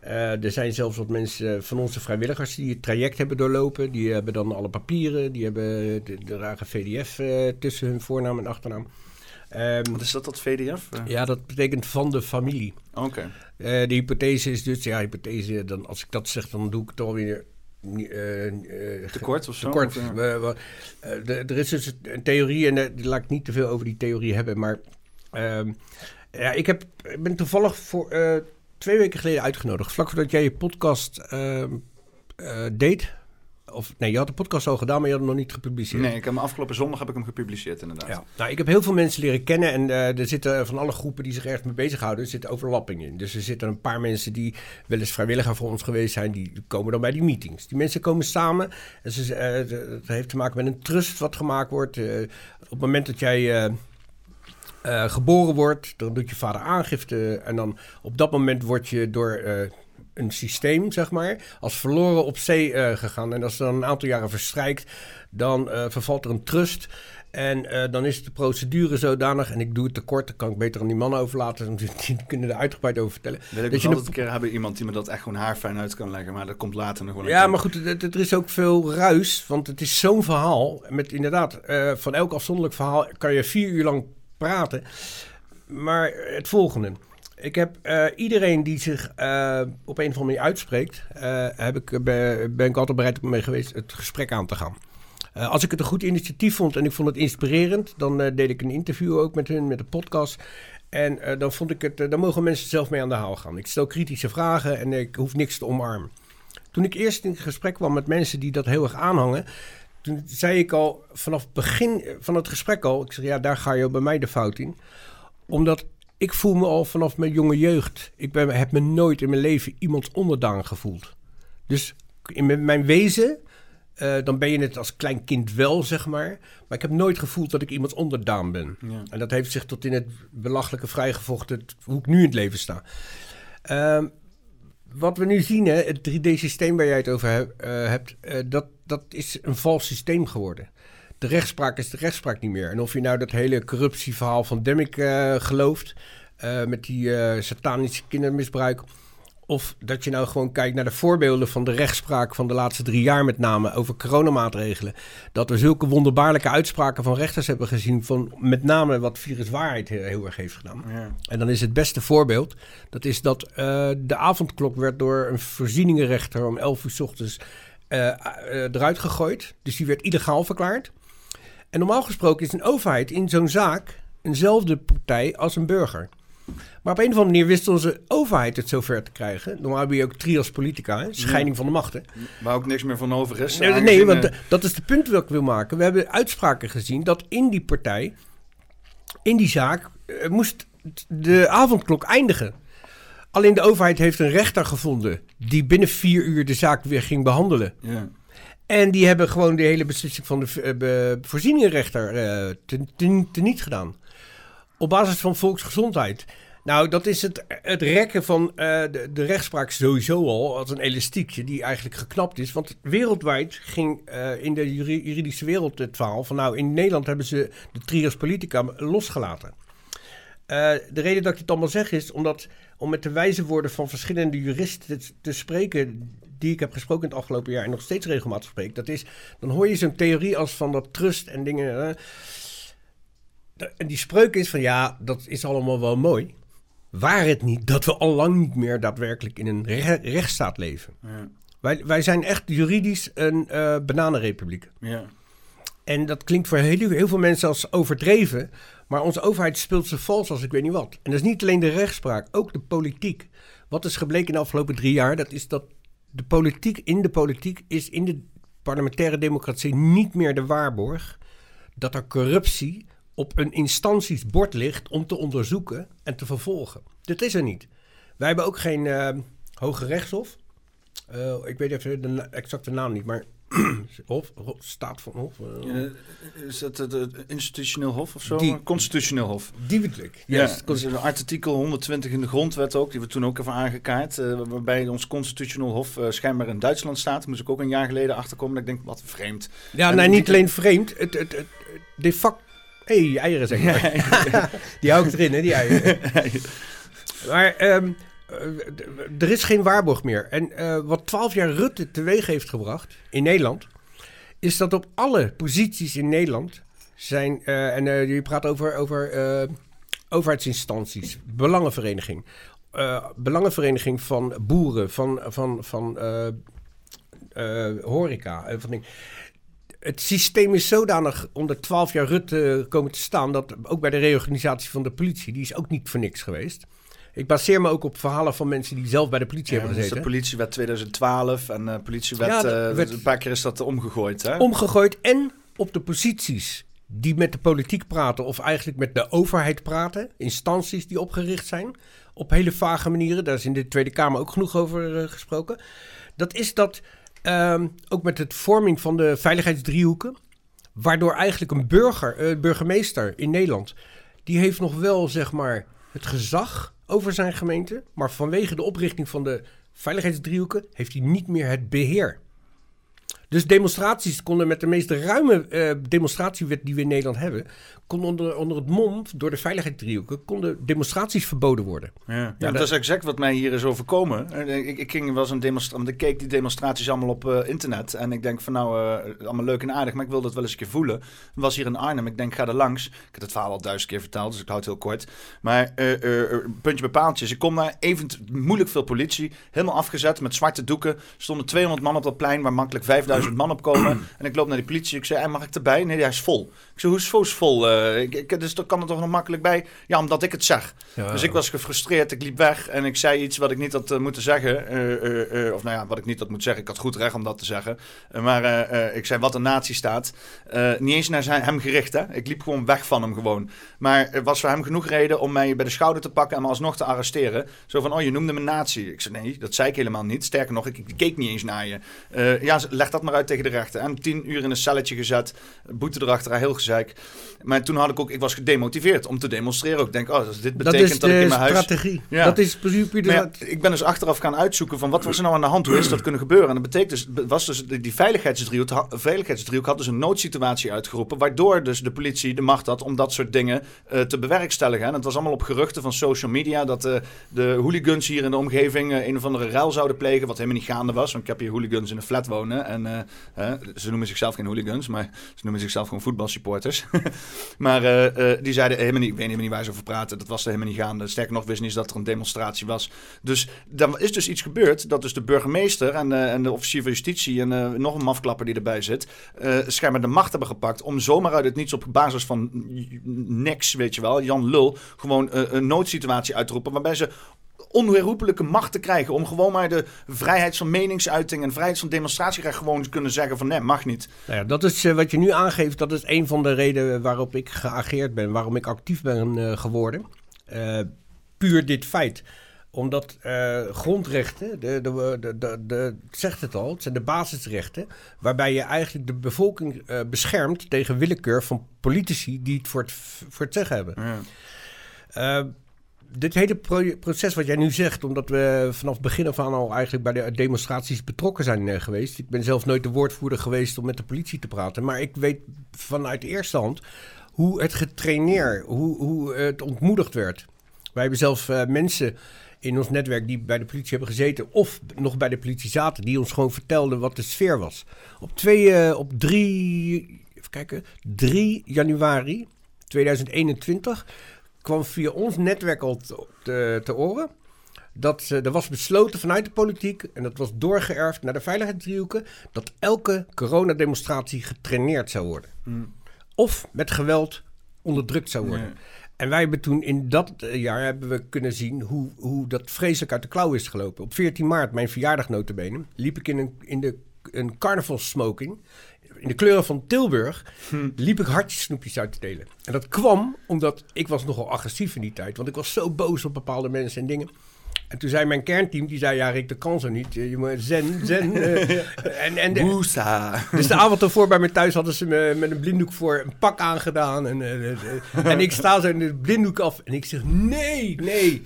Er zijn zelfs wat mensen van onze vrijwilligers die het traject hebben doorlopen. Die hebben dan alle papieren, die hebben de, de rare VDF tussen hun voornaam en achternaam. Ehm, Wat is dat, dat VDF? Ja, dat betekent van de familie. Oké. De hypothese is dus, ja, hypothese, dan, als ik dat zeg, dan doe ik het alweer. Eh, Tekort of zo? Tekort. Of, eh, er is dus een theorie, en die laat ik niet te veel over die theorie hebben, maar ehm, ja, ik, heb, ik ben toevallig voor twee weken geleden uitgenodigd, vlak voordat jij je podcast ehm, eh, deed. Of nee, je had de podcast al gedaan, maar je had hem nog niet gepubliceerd. Nee, ik heb hem afgelopen zondag heb ik hem gepubliceerd inderdaad. Ja. Nou, ik heb heel veel mensen leren kennen en eh, er zitten van alle groepen die zich ergens mee bezighouden, er zitten overlappingen in. Dus er zitten een paar mensen die wel eens vrijwilliger voor ons geweest zijn, die komen dan bij die meetings. Die mensen komen samen en ze, eh, heeft te maken met een trust wat gemaakt wordt. Eh, op het moment dat jij geboren wordt, dan doet je vader aangifte en dan op dat moment word je door... een systeem, zeg maar, als verloren op zee eh, gegaan. En als er dan een aantal jaren verstrijkt, dan eh, vervalt er een trust. En eh, dan is de procedure zodanig, en ik doe het te kort, dan kan ik beter aan die mannen overlaten, die, kunnen er uitgebreid over vertellen. Wil ik Dat je de- een keer hebben iemand die me dat echt gewoon haarfijn uit kan leggen. Maar dat komt later nog wel Ja, maar goed, er is ook veel ruis, want het is zo'n verhaal. Met inderdaad, van elk afzonderlijk verhaal kan je vier uur lang praten. Maar het volgende. Ik heb eh, iedereen die zich eh, op een of andere manier uitspreekt, eh, heb ik, ben, ik altijd bereid om mee geweest het gesprek aan te gaan. Als ik het een goed initiatief vond en ik vond het inspirerend, dan deed ik een interview ook met hun, met de podcast. En dan vond ik het, dan mogen mensen zelf mee aan de haal gaan. Ik stel kritische vragen en ik hoef niks te omarmen. Toen ik eerst in gesprek kwam met mensen die dat heel erg aanhangen, toen zei ik al vanaf het begin van het gesprek al, ik zeg ja, daar ga je bij mij de fout in. Omdat ik voel me al vanaf mijn jonge jeugd, ik ben, heb me nooit in mijn leven iemands onderdaan gevoeld. Dus in mijn- wezen, eh, dan ben je het als klein kind wel, zeg maar. Maar ik heb nooit gevoeld dat ik iemands onderdaan ben. Ja. En dat heeft zich tot in het belachelijke vrijgevochten, hoe ik nu in het leven sta. Ehm, wat we nu zien, hè, het 3D-systeem waar jij het over eh, hebt, eh, dat, dat is een vals systeem geworden. De rechtspraak is de rechtspraak niet meer. En of je nou dat hele corruptieverhaal van Demmik eh, gelooft, eh, met die eh, satanische kindermisbruik, of dat je nou gewoon kijkt naar de voorbeelden van de rechtspraak van de laatste drie jaar met name over coronamaatregelen. Dat we zulke wonderbaarlijke uitspraken van rechters hebben gezien van met name wat viruswaarheid heel, heel erg heeft gedaan. Ja. En dan is het beste voorbeeld, dat is dat de avondklok werd door een voorzieningenrechter om 11 uur 's ochtends eruit gegooid. Dus die werd illegaal verklaard. En normaal gesproken is een overheid in zo'n zaak eenzelfde partij als een burger. Maar op een of andere manier wist onze overheid het zover te krijgen. Normaal heb je ook trias politica, hè, scheiding van de machten. Waar ook niks meer van over is. Nee, nee, want eh, dat is de punt wat ik wil maken. We hebben uitspraken gezien dat in die partij, in die zaak, eh, moest de avondklok eindigen. Alleen de overheid heeft een rechter gevonden die binnen vier uur de zaak weer ging behandelen. ja. En die hebben gewoon de hele beslissing van de eh, voorzieningenrechter eh ten- ten- teniet gedaan. Op basis van volksgezondheid. Nou, dat is het, het rekken van eh, de, de rechtspraak sowieso al als een elastiekje die eigenlijk geknapt is. Want wereldwijd ging in de juri- juridische wereld het verhaal van... nou, in Nederland hebben ze de trias politica losgelaten. De reden dat ik het allemaal zeg is omdat, om met de wijze woorden van verschillende juristen te, te spreken, die ik heb gesproken in het afgelopen jaar en nog steeds regelmatig spreek, dat is, dan hoor je zo'n theorie als van dat trust en dingen. Da- en die spreuk is van ja, dat is allemaal wel mooi. Waar het niet dat we al lang niet meer daadwerkelijk in een re- rechtsstaat leven. Ja. Wij, wij zijn echt juridisch een eh bananenrepubliek. Ja. En dat klinkt voor heel, heel veel mensen als overdreven. Maar onze overheid speelt ze vals als ik weet niet wat. En dat is niet alleen de rechtspraak, ook de politiek. Wat is gebleken in de afgelopen drie jaar? Dat is dat de politiek in de politiek is in de parlementaire democratie niet meer de waarborg dat er corruptie op een instanties bord ligt om te onderzoeken en te vervolgen. Dit is er niet. Wij hebben ook geen eh, hoge rechtshof. Eh, ik weet even de exacte naam niet, maar Hof, Hof, staat van Hof. eh, is dat het, het institutioneel hof of zo? Die- Constitutioneel hof. die bedoel ik. Ja, dus artikel 120 in de grondwet ook, die we toen ook even aangekaart. eh, waarbij ons constitutioneel hof eh, schijnbaar in Duitsland staat. Moest ik ook een jaar geleden achterkomen. Dat ik denk, wat vreemd. Ja, En nee, die- niet alleen vreemd. Het, het, het, de facto... Hé, hey, eieren zeg maar. die hou ik erin, hè, die eieren. maar d- er is geen waarborg meer. En eh, wat 12 jaar Rutte teweeg heeft gebracht in Nederland... is dat op alle posities in Nederland zijn... eh, en eh, je praat over, over eh, overheidsinstanties, belangenvereniging... eh, belangenvereniging van boeren, van, van, van eh, eh, horeca. eh, van het systeem is zodanig onder 12 jaar Rutte komen te staan... dat ook bij de reorganisatie van de politie... die is ook niet voor niks geweest. Ik baseer me ook op verhalen van mensen die zelf bij de politie Ja, hebben dat is de gezeten. politiewet 2012 en eh politiewet, Ja, eh, werd- een paar keer is dat omgegooid. Hè? Omgegooid en op de posities die met de politiek praten... of eigenlijk met de overheid praten. Instanties die opgericht zijn. Op hele vage manieren. Daar is in de Tweede Kamer ook genoeg over eh, gesproken. Dat is dat ehm, ook met het vorming van de veiligheidsdriehoeken... waardoor eigenlijk een burger, burgemeester in Nederland... die heeft nog wel, zeg maar, het gezag over zijn gemeente... maar vanwege de oprichting van de veiligheidsdriehoeken... heeft hij niet meer het beheer. Dus demonstraties konden met de meest ruime eh, demonstratiewet die we in Nederland hebben... konden onder, onder het mom, door de veiligheidsdriehoeken... konden demonstraties verboden worden. Ja, ja, dat- dat is exact wat mij hier is overkomen. Eh, Ik, ik ging wel eens een demonstratie, ik keek die demonstraties allemaal op eh, internet. En ik denk van nou, allemaal leuk en aardig, maar ik wil dat wel eens een keer voelen. Ik was hier in Arnhem, ik denk ga er langs. Ik heb het verhaal al duizend keer verteld, dus ik houd het heel kort. Maar puntje bij paaltjes. Ik kom daar, even moeilijk veel politie, helemaal afgezet met zwarte doeken. Stonden 200 man op dat plein waar makkelijk 5000 man op komen. En ik loop naar die politie, ik zei, "Hey, mag ik erbij? Nee, hij is vol. Ik zei, hoe is het vol? Eh, ik, ik, dus dan kan er toch nog makkelijk bij? Ja, omdat ik het zeg. Dus ik was gefrustreerd, ik liep weg en ik zei iets wat ik niet had eh, moeten zeggen. Eh, of nou ja, wat ik niet had moeten zeggen. Ik had goed recht om dat te zeggen. Maar ik zei wat een nazi staat. Niet eens naar zijn, hem gericht, hè. Ik liep gewoon weg van hem gewoon. Maar er was voor hem genoeg reden om mij bij de schouder te pakken en me alsnog te arresteren. Zo van, oh, je noemde me nazi. Ik zei, nee, dat zei ik helemaal niet. Sterker nog, ik, ik keek niet eens naar je. Ja, leg dat maar uit tegen de rechter. En tien uur in een celletje gezet. Boete erachter, heel gezeik. Maar toen had ik ook, ik was gedemotiveerd om te demonstreren. Ik denk, oh, dit betekent dat, ik in mijn huis... strategie. Ja. Dat is puur de- Maar ja, ik ben dus achteraf gaan uitzoeken van wat was er nou aan de hand? Hoe is dat kunnen gebeuren? En dat betekent dus, was dus die veiligheidsdriehoek, veiligheidsdriehoek had dus een noodsituatie uitgeroepen, waardoor dus de politie de macht had om dat soort dingen eh, te bewerkstelligen. En het was allemaal op geruchten van social media dat eh, de hooligans hier in de omgeving eh, een of andere ruil zouden plegen, wat helemaal niet gaande was. Want ik heb hier hooligans in een flat wonen en ze noemen zichzelf geen hooligans, maar ze noemen zichzelf gewoon voetbalsupporters. maar eh, eh, die zeiden helemaal niet, ik weet helemaal niet waar ze over praten, dat was er helemaal niet gaande. Sterker nog, wist niet dat er een demonstratie was. Dus dan is dus iets gebeurd dat dus de burgemeester en, eh, en de officier van justitie en nog een mafklapper die erbij zit, schijnbaar de macht hebben gepakt om zomaar uit het niets op basis van niks, weet je wel, Jan Lul, gewoon een noodsituatie uit te roepen waarbij ze onherroepelijke macht te krijgen om gewoon maar de vrijheid van meningsuiting en vrijheid van demonstratierecht gewoon te kunnen zeggen van nee, mag niet. Nou ja, dat is eh, wat je nu aangeeft. Dat is een van de redenen waarop ik geageerd ben. Waarom ik actief ben eh, geworden. Eh, puur dit feit. Omdat grondrechten, de, de, de, de, zegt het al, het zijn de basisrechten. Waarbij je eigenlijk de bevolking beschermt tegen willekeur van politici die het voor het, voor het zeggen hebben. Eh, dit hele pro- proces wat jij nu zegt, omdat we vanaf het begin af aan al eigenlijk bij de demonstraties betrokken zijn eh, geweest. Ik ben zelf nooit de woordvoerder geweest om met de politie te praten, maar ik weet vanuit eerste hand hoe het getraineerd, hoe, hoe het ontmoedigd werd. Wij hebben zelf eh, mensen in ons netwerk die bij de politie hebben gezeten of nog bij de politie zaten, die ons gewoon vertelden wat de sfeer was. Op, twee, eh, op 3, even kijken, 3 januari 2021 kwam via ons netwerk al te, te, oren. Dat eh, er was besloten vanuit de politiek, en dat was doorgeërfd naar de veiligheidsdriehoeken, dat elke coronademonstratie getraineerd zou worden. Of met geweld onderdrukt zou worden. En wij hebben toen in dat eh, jaar hebben we kunnen zien hoe, hoe dat vreselijk uit de klauw is gelopen. Op 14 maart, mijn verjaardag notabene, liep ik in een, in de, een carnavalsmoking. In de kleuren van Tilburg liep ik hartjes snoepjes uit te delen. En dat kwam omdat ik was nogal agressief in die tijd. Want ik was zo boos op bepaalde mensen en dingen. En toen zei mijn kernteam, die zei, ja Rick, dat kan zo niet. Je moet zen, zen. eh, en, en de- dus de avond ervoor bij me thuis hadden ze me met een blinddoek voor een pak aangedaan. En, eh, eh, en ik sta zo in de blinddoek af en ik zeg, nee, nee.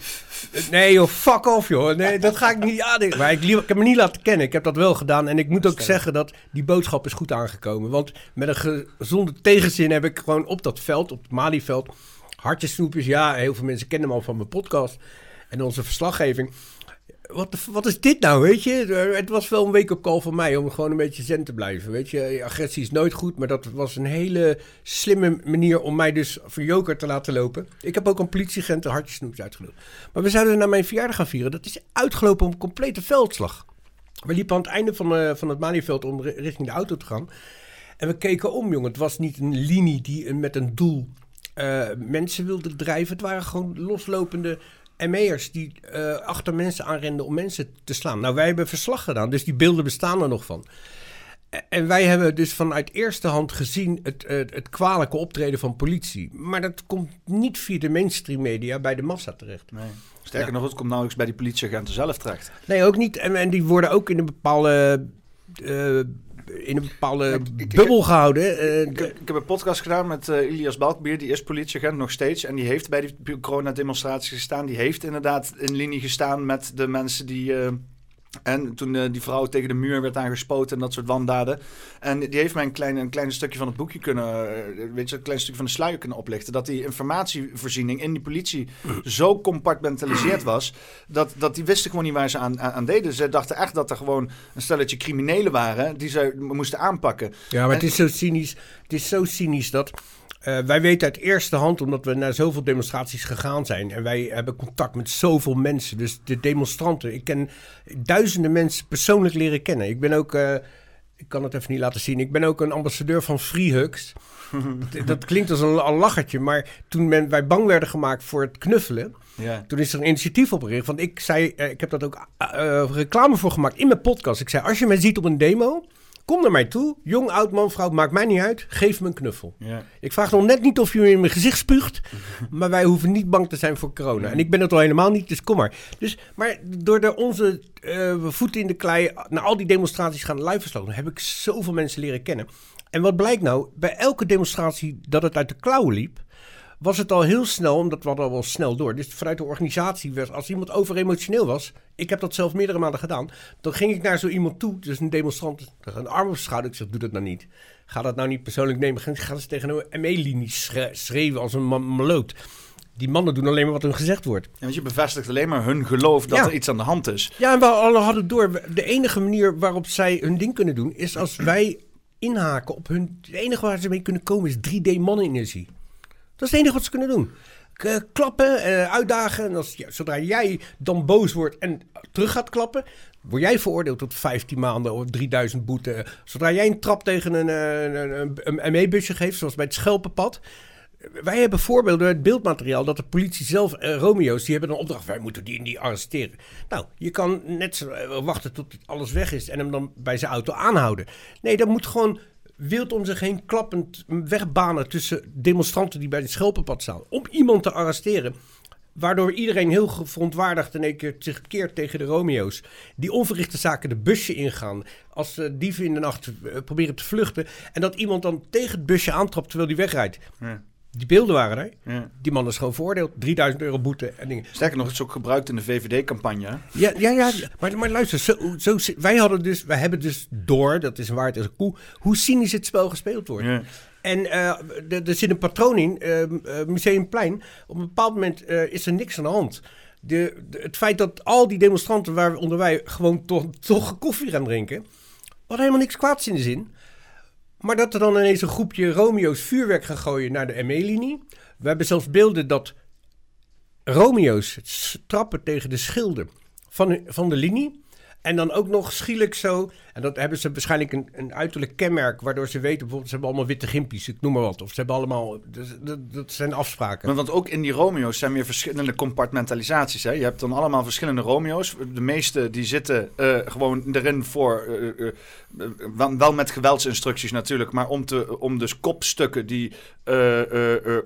Nee joh, fuck off joh. Nee, dat ga ik niet aandenken. Maar ik, liep- ik heb me niet laten kennen. Ik heb dat wel gedaan. En ik moet ook zeggen dat die boodschap is goed aangekomen. Want met een gezonde tegenzin heb ik gewoon op dat veld, op het Malieveld, hartjesnoepjes. Ja, heel veel mensen kennen me al van mijn podcast en onze verslaggeving. Wat, wat is dit nou, weet je? Eh, Het was wel een wake-up call van mij om gewoon een beetje zen te blijven, weet je? Agressie is nooit goed, maar dat was een hele slimme manier om mij dus voor joker te laten lopen. Ik heb ook een politieagent een hartjesnoepjes uitgedeeld. Maar we zouden naar mijn verjaardag gaan vieren. Dat is uitgelopen op een complete veldslag. We liepen aan het einde van, eh, van het Malieveld om ri- richting de auto te gaan. En we keken om, jongen. Het was niet een linie die een- met een doel eh, mensen wilde drijven. Het waren gewoon loslopende ME'ers die eh, achter mensen aanrenden om mensen te slaan. Nou, wij hebben verslag gedaan, dus die beelden bestaan er nog van. E- En wij hebben dus vanuit eerste hand gezien het, eh, het kwalijke optreden van politie. Maar dat komt niet via de mainstream media bij de massa terecht. Nee. Sterker nog, het komt nauwelijks bij die politieagenten zelf terecht. Nee, ook niet. En, en die worden ook in een bepaalde, eh, in een bepaalde Ik- ik- bubbel gehouden. Eh, Ik, heb- ik heb een podcast gedaan met eh Ilias Balkbier, die is politieagent nog steeds. En die heeft bij die coronademonstraties gestaan. Die heeft inderdaad in linie gestaan met de mensen die... en toen eh, die vrouw tegen de muur werd aangespoten en dat soort wandaden. En die heeft mij een klein, een klein stukje van het boekje kunnen... eh, weet je, een klein stukje van de sluier kunnen oplichten. Dat die informatievoorziening in die politie zo compartmentaliseerd was... dat, dat die wisten gewoon niet waar ze aan, aan, aan deden. Ze dachten echt dat er gewoon een stelletje criminelen waren... die ze moesten aanpakken. Ja, maar het is zo cynisch. Het is zo cynisch dat. eh, wij weten uit eerste hand, omdat we naar zoveel demonstraties gegaan zijn. En wij hebben contact met zoveel mensen. Dus de demonstranten. Ik ken duizenden mensen persoonlijk leren kennen. Ik ben ook. eh, ik kan het even niet laten zien. Ik ben ook een ambassadeur van Free Hugs. dat, dat klinkt als een, een lachertje. Maar toen men, wij bang werden gemaakt voor het knuffelen. Ja. Toen is er een initiatief opgericht. Want ik zei, eh, ik heb dat ook reclame voor gemaakt in mijn podcast. Ik zei, als je mij ziet op een demo, kom naar mij toe. Jong, oud, man, vrouw, maakt mij niet uit. Geef me een knuffel. Ja. Ik vraag nog net niet of je me in mijn gezicht spuugt. maar wij hoeven niet bang te zijn voor corona. En ik ben het al helemaal niet, dus kom maar. Dus, maar door de, onze eh, voeten in de klei naar al die demonstraties gaan live versloten, heb ik zoveel mensen leren kennen. En wat blijkt nou? Bij elke demonstratie dat het uit de klauwen liep, was het al heel snel, omdat we hadden al wel snel door. Dus vanuit de organisatie, werd, als iemand overemotioneel was, ik heb dat zelf meerdere maanden gedaan, dan ging ik naar zo iemand toe, dus een demonstrant, een arm op schouder. Ik zeg, doe dat nou niet. Ga dat nou niet persoonlijk nemen. Ga eens tegen een ME-linie schre- schreeuwen als een maloot. Die mannen doen alleen maar wat hun gezegd wordt. Ja, want je bevestigt alleen maar hun geloof dat Ja. er iets aan de hand is. Ja, en we alle hadden door. De enige manier waarop zij hun ding kunnen doen, is als wij inhaken op hun. Het enige waar ze mee kunnen komen is 3D-mannenergie. Dat is het enige wat ze kunnen doen. K- klappen, eh, uitdagen. En als, zodra jij dan boos wordt en terug gaat klappen, word jij veroordeeld tot 15 maanden of 3000 boete. Zodra jij een trap tegen een, eh, een, een, ME-busje geeft, zoals bij het Schelpenpad. Wij hebben voorbeelden uit beeldmateriaal dat de politie zelf, eh, Romeo's, die hebben een opdracht. Wij moeten die en die arresteren. Nou, je kan net eh, wachten tot alles weg is en hem dan bij zijn auto aanhouden. Nee, dat moet gewoon wild om zich heen klappend wegbanen tussen demonstranten die bij het Schelpenpad staan. Om iemand te arresteren. Waardoor iedereen heel verontwaardigd in één keer zich keert tegen de Romeo's. Die onverrichte zaken de busje ingaan. Als eh, dieven in de nacht eh, proberen te vluchten. En dat iemand dan tegen het busje aantrapt terwijl die wegrijdt. Die beelden waren er. Ja. Die man is gewoon veroordeeld. 3000 euro boete en dingen. Sterker nog, het is ook gebruikt in de VVD-campagne. Ja, ja, ja. Maar, maar luister, zo, zo, wij, hadden dus, wij hebben dus door, dat is een waard als een koe, hoe cynisch het spel gespeeld wordt. Ja. En eh, er- zit een patroon in, eh, Museumplein. Op een bepaald moment eh, is er niks aan de hand. De, de- het feit dat al die demonstranten, waaronder wij, gewoon toch, toch koffie gaan drinken. Wat helemaal niks kwaads in de zin. Maar dat er dan ineens een groepje Romeo's vuurwerk gaan gooien naar de ME-linie. We hebben zelfs beelden dat Romeo's trappen tegen de schilden van, van de linie. En dan ook nog schielijk zo. En dat hebben ze waarschijnlijk een, een uiterlijk kenmerk, waardoor ze weten, bijvoorbeeld, ze hebben allemaal witte gimpies, ik noem maar wat. Of ze hebben allemaal, dus, dat, dat zijn afspraken. Maar Want ook in die Romeo's zijn weer verschillende compartmentalisaties. Hè? Je hebt dan allemaal verschillende Romeo's. De meeste die zitten eh, gewoon erin voor, eh, eh, wel, met geweldsinstructies natuurlijk, maar om, te, om dus kopstukken die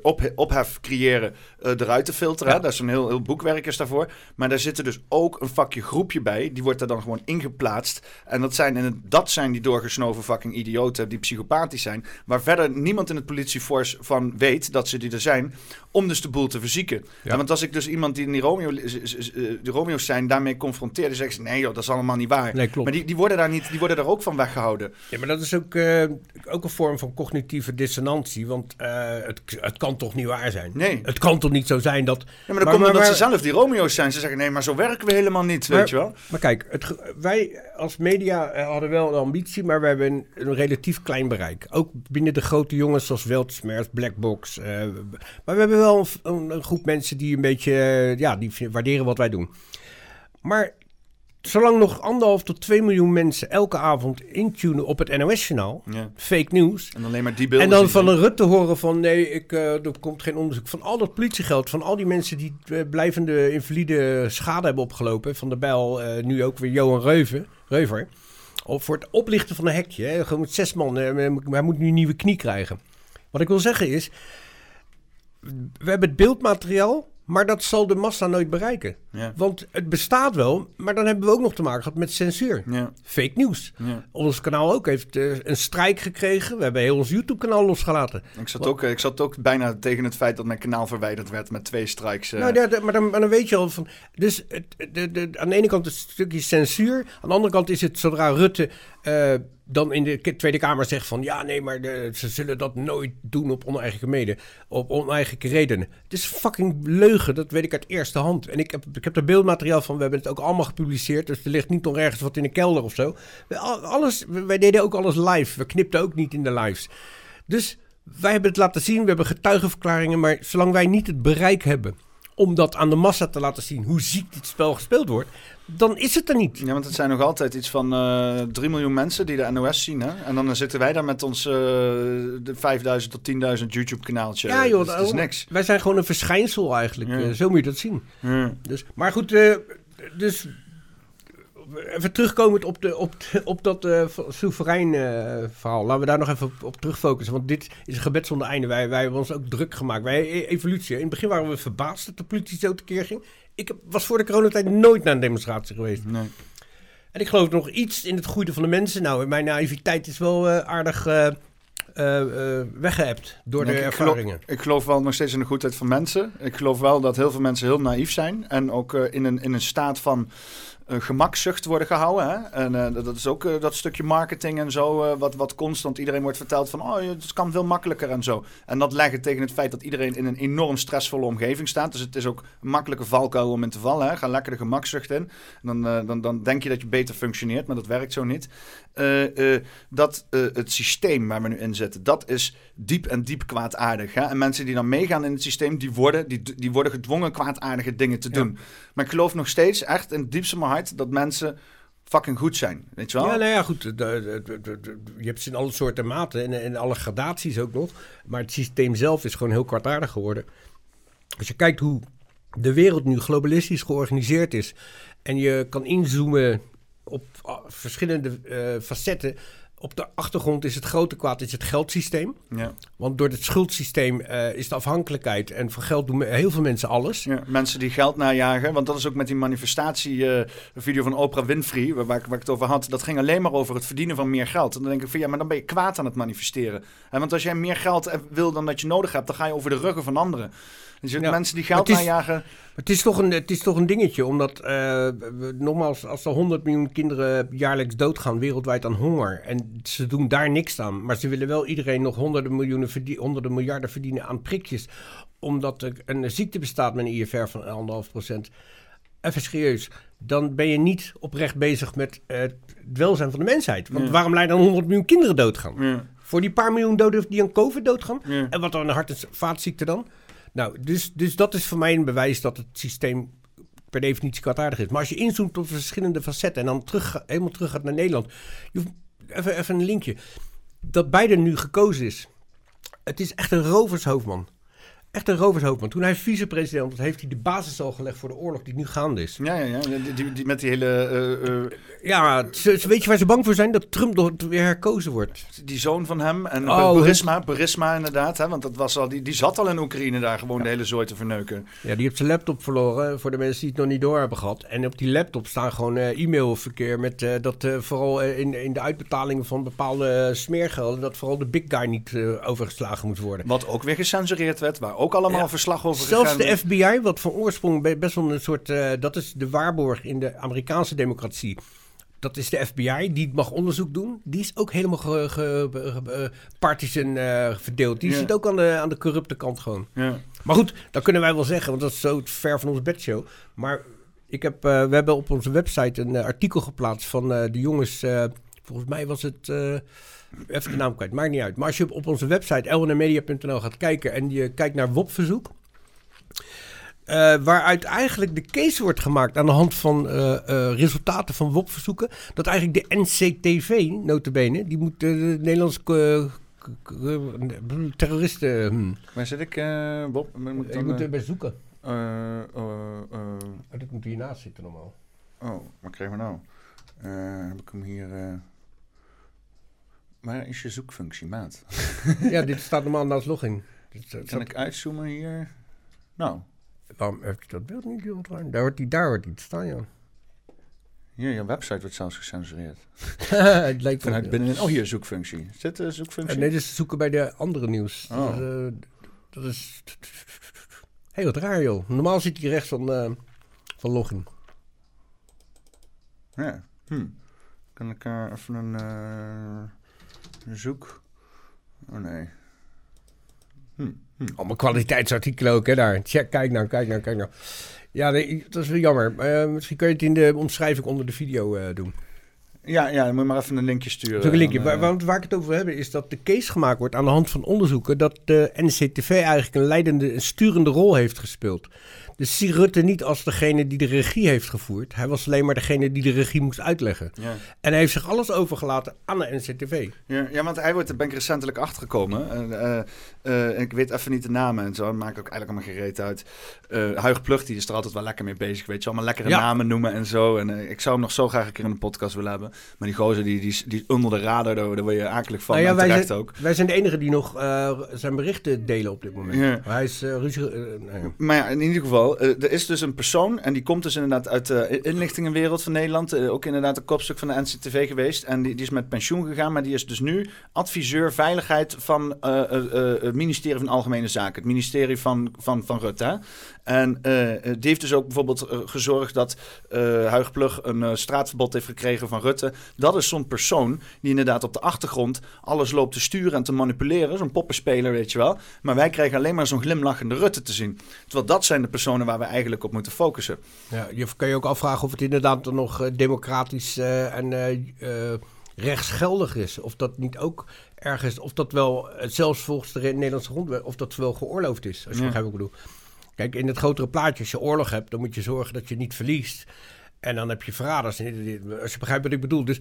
op, ophef creëren eruit te filteren. Ja. is een heel, heel boekwerk is daarvoor. Maar daar zitten dus ook een vakje groepje bij. Die wordt er dan gewoon ingeplaatst. En dat zijn, en dat zijn die doorgesnoven fucking idioten die psychopathisch zijn. Waar verder niemand in het politieforce van weet dat ze die er zijn. Om dus de boel te verzieken. Ja. Want als ik dus iemand die in die, Romeo, z- z- eh, de Romeo's zijn daarmee confronteer, dan zeggen ze: nee joh, dat is allemaal niet waar. Nee, klopt. Maar die, die worden daar niet, die worden daar ook van weggehouden. Ja, maar dat is ook, eh, ook een vorm van cognitieve dissonantie. Want eh, het, het kan toch niet waar zijn? Nee. Het kan toch niet zo zijn dat... Ja, maar dan komt omdat ze zelf die Romeo's zijn. Ze zeggen: nee, maar zo werken we helemaal niet, weet Maar- je wel. Maar kijk, het, wij als media eh, hadden wel een ambitie, maar we hebben een, een relatief klein bereik. Ook binnen de grote jongens zoals Weltsmers, Blackbox. eh, maar we hebben wel een, groep mensen die een beetje, eh, ja, die waarderen wat wij doen. Maar zolang nog anderhalf tot twee miljoen mensen elke avond intunen op het NOS-journaal, Ja. fake news, En alleen maar die beelden. en dan van een Rutte horen van nee, ik, eh, er komt geen onderzoek. Van al dat politiegeld, van al die mensen die eh, blijvende invalide schade hebben opgelopen. Van de Bijl, nu ook weer Johan Reuven, Reuver. Op, voor het oplichten van een hekje. Hè. Gewoon met zes man. hij moet nu een nieuwe knie krijgen. Wat ik wil zeggen is, we hebben het beeldmateriaal, maar dat zal de massa nooit bereiken. Ja. Want het bestaat wel, maar dan hebben we ook nog te maken gehad met censuur. Ja. Fake nieuws. Ja. Ons kanaal ook heeft eh, een strijk gekregen. We hebben heel ons YouTube-kanaal losgelaten. Ik zat, ook, eh, ik zat ook bijna tegen het feit dat mijn kanaal verwijderd werd met twee strikes. eh. Nou, ja, maar, dan, maar dan weet je al van. Dus het, de, de, aan de ene kant is het een stukje censuur. Aan de andere kant is het zodra Rutte dan in de Tweede Kamer zegt van. Ja, nee, maar ze zullen dat nooit doen op oneigen mede. Op oneigen redenen. Het is fucking leugen, dat weet ik uit eerste hand. En ik heb, ik heb er beeldmateriaal van. We hebben het ook allemaal gepubliceerd. Dus er ligt niet nog ergens wat in de kelder of zo. Alles, wij deden ook alles live. We knipten ook niet in de lives. Dus wij hebben het laten zien, we hebben getuigenverklaringen, maar zolang wij niet het bereik hebben om dat aan de massa te laten zien hoe ziek dit spel gespeeld wordt, dan is het er niet. Ja, want het zijn nog altijd iets van eh 3 miljoen mensen die de NOS zien. Hè? En dan zitten wij daar met ons eh, de 5000 tot 10.000 YouTube-kanaaltje. Ja, joh, dat is daarom. niks. Wij zijn gewoon een verschijnsel eigenlijk. Ja. Eh, zo moet je dat zien. Ja. Dus, maar goed, dus even terugkomend op, de, op, de- op dat eh, soeverein verhaal. Laten we daar nog even op, op terugfocussen. Want dit is een gebed zonder einde. Wij, wij hebben ons ook druk gemaakt. Wij e- evolutie. In het begin waren we verbaasd dat de politie zo tekeer ging. Ik was voor de coronatijd nooit naar een demonstratie geweest. Nee. En ik geloof nog iets in het goede van de mensen. Nou, mijn naïviteit is wel eh, aardig weggeëpt door de geloof- ervaringen. Ik geloof wel nog steeds in de goedheid van mensen. Ik geloof wel dat heel veel mensen heel naïef zijn. En ook in, een, in een staat van gemakzucht worden gehouden. Hè? En eh, dat is ook eh, dat stukje marketing en zo. eh, wat, wat constant iedereen wordt verteld van... Oh, het kan veel makkelijker en zo. En dat leggen tegen het feit dat iedereen in een enorm stressvolle omgeving staat. Dus het is ook een makkelijke valkuil om in te vallen. Hè? Ga lekker de gemakzucht in. Dan, dan, dan denk je dat je beter functioneert. Maar dat werkt zo niet. Eh, eh, dat eh, het systeem waar we nu in zitten, dat is diep en diep kwaadaardig. Hè? En mensen die dan meegaan in het systeem, die worden, die, die worden gedwongen kwaadaardige dingen te Ja. doen. Maar ik geloof nog steeds echt in het diepste van mijn hart dat mensen fucking goed zijn. Weet je wel? Ja, nou ja, goed. de- de- de- de- de- je hebt ze in alle soorten maten en, en alle gradaties ook nog. Maar het systeem zelf is gewoon heel kwartaardig geworden. Als je kijkt hoe de wereld nu globalistisch georganiseerd is... en je kan inzoomen verschillende eh, facetten... Op de achtergrond is het grote kwaad is het geldsysteem. Ja. Want door het schuldsysteem eh, is de afhankelijkheid. En voor geld doen heel veel mensen alles. Ja, mensen die geld najagen. Want dat is ook met die manifestatie-video van Oprah Winfrey, waar, waar, ik- waar ik het over had. Dat ging alleen maar over het verdienen van meer geld. En dan denk ik van ja, maar dan ben je kwaad aan het manifesteren. Hè, want als jij meer geld eh, wil dan dat je nodig hebt, dan ga je over de ruggen van anderen. Dus Ja, mensen die geld het is- najagen. Het is toch een, het is toch een dingetje, omdat eh, we- nogmaals, als er 100 miljoen kinderen jaarlijks doodgaan wereldwijd aan honger en ze doen daar niks aan, maar ze willen wel iedereen nog honderden miljoenen, verdie- honderden miljarden verdienen aan prikjes, omdat er een ziekte bestaat met een IFR van 1,5 procent. Even serieus, dan ben je niet oprecht bezig met eh, het welzijn van de mensheid. Want Ja. waarom laten dan 100 miljoen kinderen doodgaan? Ja, Voor die paar miljoen doden die aan COVID doodgaan? ja. En wat dan een hart- en vaatziekte dan? Nou, dus, dus dat is voor mij een bewijs dat het systeem per definitie kwaadaardig is. Maar als je inzoomt op verschillende facetten en dan terug, helemaal terug gaat naar Nederland. Even, even een linkje. Dat Biden nu gekozen is. Het is echt een rovershoofdman. Echt een rovershoofdman. Toen hij vicepresident was, heeft hij de basis al gelegd voor de oorlog die nu gaande is. Ja, ja, ja. Die, die, die- met die hele... eh, eh, Ja, ze, ze- weet je waar ze bang voor zijn? Dat Trump nog weer herkozen wordt. die zoon van hem en Oh, Burisma, Burisma inderdaad. Hè, want dat was al, die, die zat al in Oekraïne daar gewoon de hele zooi te verneuken. Ja, die heeft zijn laptop verloren, voor de mensen die het nog niet door hebben gehad. En op die laptop staan gewoon eh, e-mailverkeer met dat vooral in, in de uitbetalingen van bepaalde smeergelden, dat vooral de big guy niet overgeslagen moet worden. Wat ook weer gecensureerd werd, waar ook allemaal Ja. verslag over Zelfs gegaan de FBI, wat van oorsprong be- best wel een soort, eh, dat is de waarborg in de Amerikaanse democratie. Dat is de FBI, die mag onderzoek doen. Die is ook helemaal ge, ge- ge- partisan eh, verdeeld. Die Ja. zit ook aan de, aan de corrupte kant gewoon. Ja. Maar goed, dat kunnen wij wel zeggen, want dat is zo ver van onze bedshow. Maar ik heb, eh, we hebben op onze website een artikel geplaatst van de jongens. volgens mij was het. Even de naam kwijt, maakt niet uit. Maar als je op, onze website elwenmedia.nl gaat kijken en je kijkt naar WOP-verzoek. eh, waaruit eigenlijk de case wordt gemaakt aan de hand van eh, eh, resultaten van WOP-verzoeken. Dat eigenlijk de NCTV, notabene, die moet de Nederlandse terroristen... hm, Waar zit ik, Bob? Moet je moet erbij zoeken. Oh, dat moet hiernaast zitten normaal. oh, wat krijgen we nou? Heb ik hem hier... eh Waar is je zoekfunctie, maat? ja, dit staat normaal naast login. Dit, dat, Kan ik uitzoomen hier? Nou, Waarom heb je dat beeld niet heel? Daar hoort die, daar hoort die te staan, ja. hier, je website wordt zelfs gecensureerd. het lijkt Vanuit binnenin... Oh, hier, zoekfunctie. Zit de zoekfunctie? Eh, nee, dus zoeken bij de andere nieuws. Oh. Dat, is, eh, dat is... Hé, wat raar, joh. Normaal zit hij rechts van, eh, van login. Ja. Hm. Kan ik eh, even een eh, een zoek... Oh, nee. Hm. Hm. Allemaal kwaliteitsartikelen ook, hè, daar. Check, kijk nou, kijk nou, kijk nou. Ja, nee, dat is wel jammer. Eh, misschien kun je het in de omschrijving onder de video eh, doen. Ja, ja, dan moet je maar even een linkje sturen. Een linkje. Dan, eh, Waar, waar, waar ik het over heb, is dat de case gemaakt wordt aan de hand van onderzoeken dat de NCTV eigenlijk een leidende, een sturende rol heeft gespeeld. Dus zie Rutte niet als degene die de regie heeft gevoerd. Hij was alleen maar degene die de regie moest uitleggen. Ja. En hij heeft zich alles overgelaten aan de NCTV. Ja, ja, want hij wordt, daar ben ik recentelijk achtergekomen. Eh, eh, ik weet even niet de namen en zo. Dat maakt ook eigenlijk allemaal gereed uit. Eh Huig Plug, die is er altijd wel lekker mee bezig. Weet je, allemaal lekkere Ja. namen noemen en zo. En ik zou hem nog zo graag een keer in een podcast willen hebben. Maar die gozer, die, die, die onder de radar, daar, daar word je akelig van. Nou ja, en wij, zijn, ook. wij zijn de enigen die nog zijn berichten delen op dit moment. Ja. Hij is ruzie... nou. Maar ja, in ieder geval, eh, er is dus een persoon en die komt dus inderdaad uit de inlichtingenwereld van Nederland. eh, ook inderdaad een kopstuk van de NCTV geweest. En die, die is met pensioen gegaan, maar die is dus nu adviseur veiligheid van eh, het ministerie van Algemene Zaken. Het ministerie van, van, van Rutte. En die heeft dus ook bijvoorbeeld gezorgd dat Huig Plug een straatverbod heeft gekregen van Rutte. Dat is zo'n persoon die inderdaad op de achtergrond alles loopt te sturen en te manipuleren. Zo'n poppenspeler, weet je wel. Maar wij krijgen alleen maar zo'n glimlachende Rutte te zien. Terwijl dat zijn de personen waar we eigenlijk op moeten focussen. Ja, je kan je ook afvragen of het inderdaad dan nog eh, democratisch eh, en eh, rechtsgeldig is. Of dat niet ook ergens, of dat wel, zelfs volgens de Nederlandse grondwet, of dat wel geoorloofd is. Als je Ja. begrijpt wat ik bedoel. Kijk, in het grotere plaatje, als je oorlog hebt, dan moet je zorgen dat je niet verliest. En dan heb je verraders, als je begrijpt wat ik bedoel. Dus,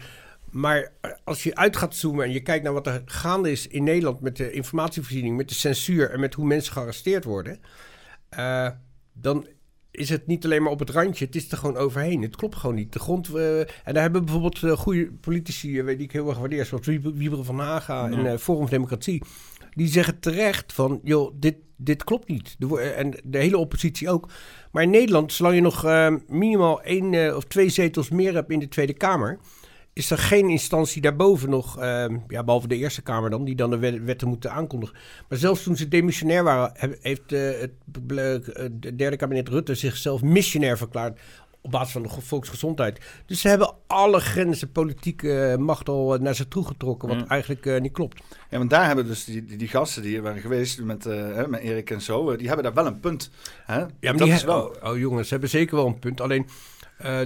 maar als je uit gaat zoomen en je kijkt naar wat er gaande is in Nederland met de informatievoorziening, met de censuur en met hoe mensen gearresteerd worden, eh, dan is het niet alleen maar op het randje, het is er gewoon overheen. Het klopt gewoon niet. De grond, eh, en daar hebben bijvoorbeeld eh, goede politici, eh, weet ik heel erg waardeer, zoals Wiebe- Wieberen van Haga en Forum voor Democratie, die zeggen terecht van, joh, dit, dit klopt niet. De en de hele oppositie ook. Maar in Nederland, zolang je nog minimaal één of twee zetels meer hebt in de Tweede Kamer, is er geen instantie daarboven nog, eh, ja, behalve de Eerste Kamer dan, die dan de wet- wetten moeten aankondigen. Maar zelfs toen ze demissionair waren, heb- heeft eh, het eh, de derde kabinet Rutte zichzelf missionair verklaard op basis van de volksgezondheid. Dus ze hebben alle grenzen politieke macht al eh, naar zich toe getrokken, wat Ja. eigenlijk eh, niet klopt. Ja, want daar hebben dus die, die, die gasten die hier waren geweest met, eh, met Erik en zo, eh, die hebben daar wel een punt. Hè? Ja, maar dat die is wel. oh, oh, jongens, ze hebben zeker wel een punt. Alleen, eh,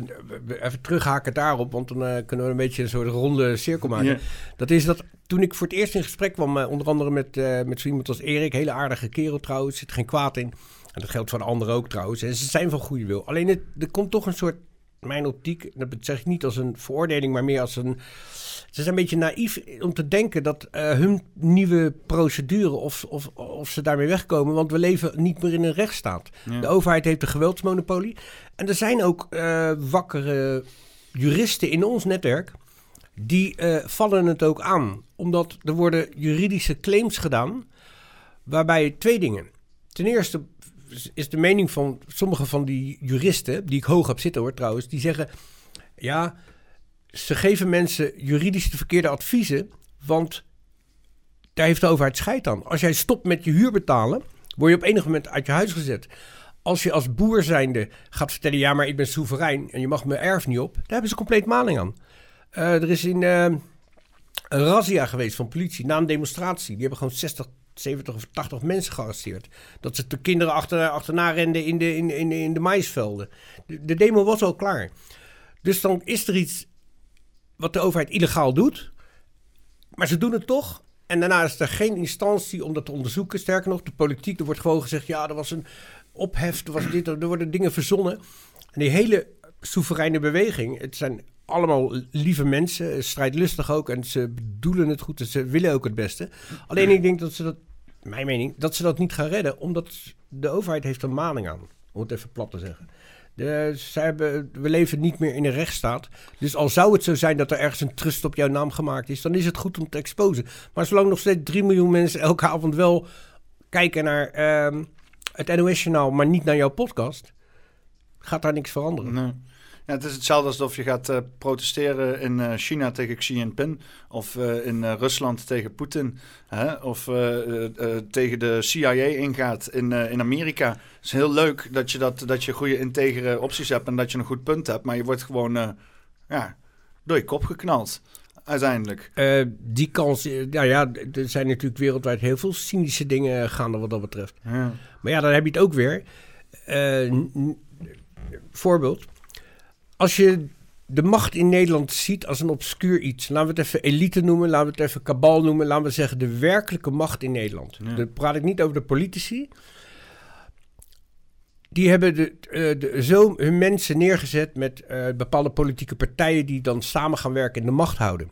even terughaken daarop, want dan eh, kunnen we een beetje een soort ronde cirkel maken. Dat is dat toen ik voor het eerst in gesprek kwam, eh, onder andere met, met zo iemand als Erik, hele aardige kerel trouwens, zit geen kwaad in. En dat geldt voor de anderen ook trouwens. En ze zijn van goede wil. Alleen het, er komt toch een soort, mijn optiek, dat zeg ik niet als een veroordeling, maar meer als een. Ze zijn een beetje naïef om te denken dat eh, hun nieuwe procedure, of, of, of ze daarmee wegkomen. Want we leven niet meer in een rechtsstaat. Ja. De overheid heeft een geweldsmonopolie. En er zijn ook eh, wakkere juristen in ons netwerk. Die eh, vallen het ook aan. Omdat er worden juridische claims gedaan. Waarbij twee dingen. Ten eerste is de mening van sommige van die juristen, die ik hoog heb zitten hoor trouwens, die zeggen: ja, ze geven mensen juridisch de verkeerde adviezen, want daar heeft de overheid scheid aan. Als jij stopt met je huur betalen, word je op enig moment uit je huis gezet. Als je als boer zijnde gaat vertellen, ja, maar ik ben soeverein en je mag mijn erf niet op, daar hebben ze compleet maling aan. Eh, er is in eh, een razzia geweest van politie na een demonstratie. Die hebben gewoon 60, 70 of 80 mensen gearresteerd. Dat ze de kinderen achter, achterna renden in de, in, in, in de maisvelden. De, de demo was al klaar. Dus dan is er iets wat de overheid illegaal doet. Maar ze doen het toch. En daarna is er geen instantie om dat te onderzoeken. Sterker nog, de politiek, er wordt gewoon gezegd... ja, er was een ophef, er was dit, er worden dingen verzonnen. En die hele soevereine beweging... het zijn allemaal lieve mensen, strijdlustig ook... en ze bedoelen het goed en ze willen ook het beste. Alleen ik denk dat ze dat, mijn mening... dat ze dat niet gaan redden... omdat de overheid heeft een maling aan. Om het even plat te zeggen. De, zij hebben, we leven niet meer in een rechtsstaat. Dus al zou het zo zijn dat er ergens een trust op jouw naam gemaakt is, dan is het goed om te exposen. Maar zolang nog steeds 3 miljoen mensen elke avond wel kijken naar ehm, het NOS-journaal, maar niet naar jouw podcast, gaat daar niks veranderen. Nee. Ja, het is hetzelfde alsof je gaat eh, protesteren in eh, China tegen Xi Jinping. Of eh, in Rusland tegen Poetin. Hè? Of tegen de CIA ingaat in, in Amerika. Het is heel leuk dat je, dat, dat je goede integere opties hebt en dat je een goed punt hebt. Maar je wordt gewoon ja, door je kop geknald. Uiteindelijk. Die kans, nou ja, er zijn natuurlijk wereldwijd heel veel cynische dingen gaande wat dat betreft. Ja. Maar ja, dan heb je het ook weer. Voorbeeld. Als je de macht in Nederland ziet als een obscuur iets. Laten we het even elite noemen, laten we het even kabal noemen. Laten we zeggen de werkelijke macht in Nederland. Ja. Dan praat ik niet over de politici. Die hebben de, eh, de, zo hun mensen neergezet met eh, bepaalde politieke partijen die dan samen gaan werken en de macht houden.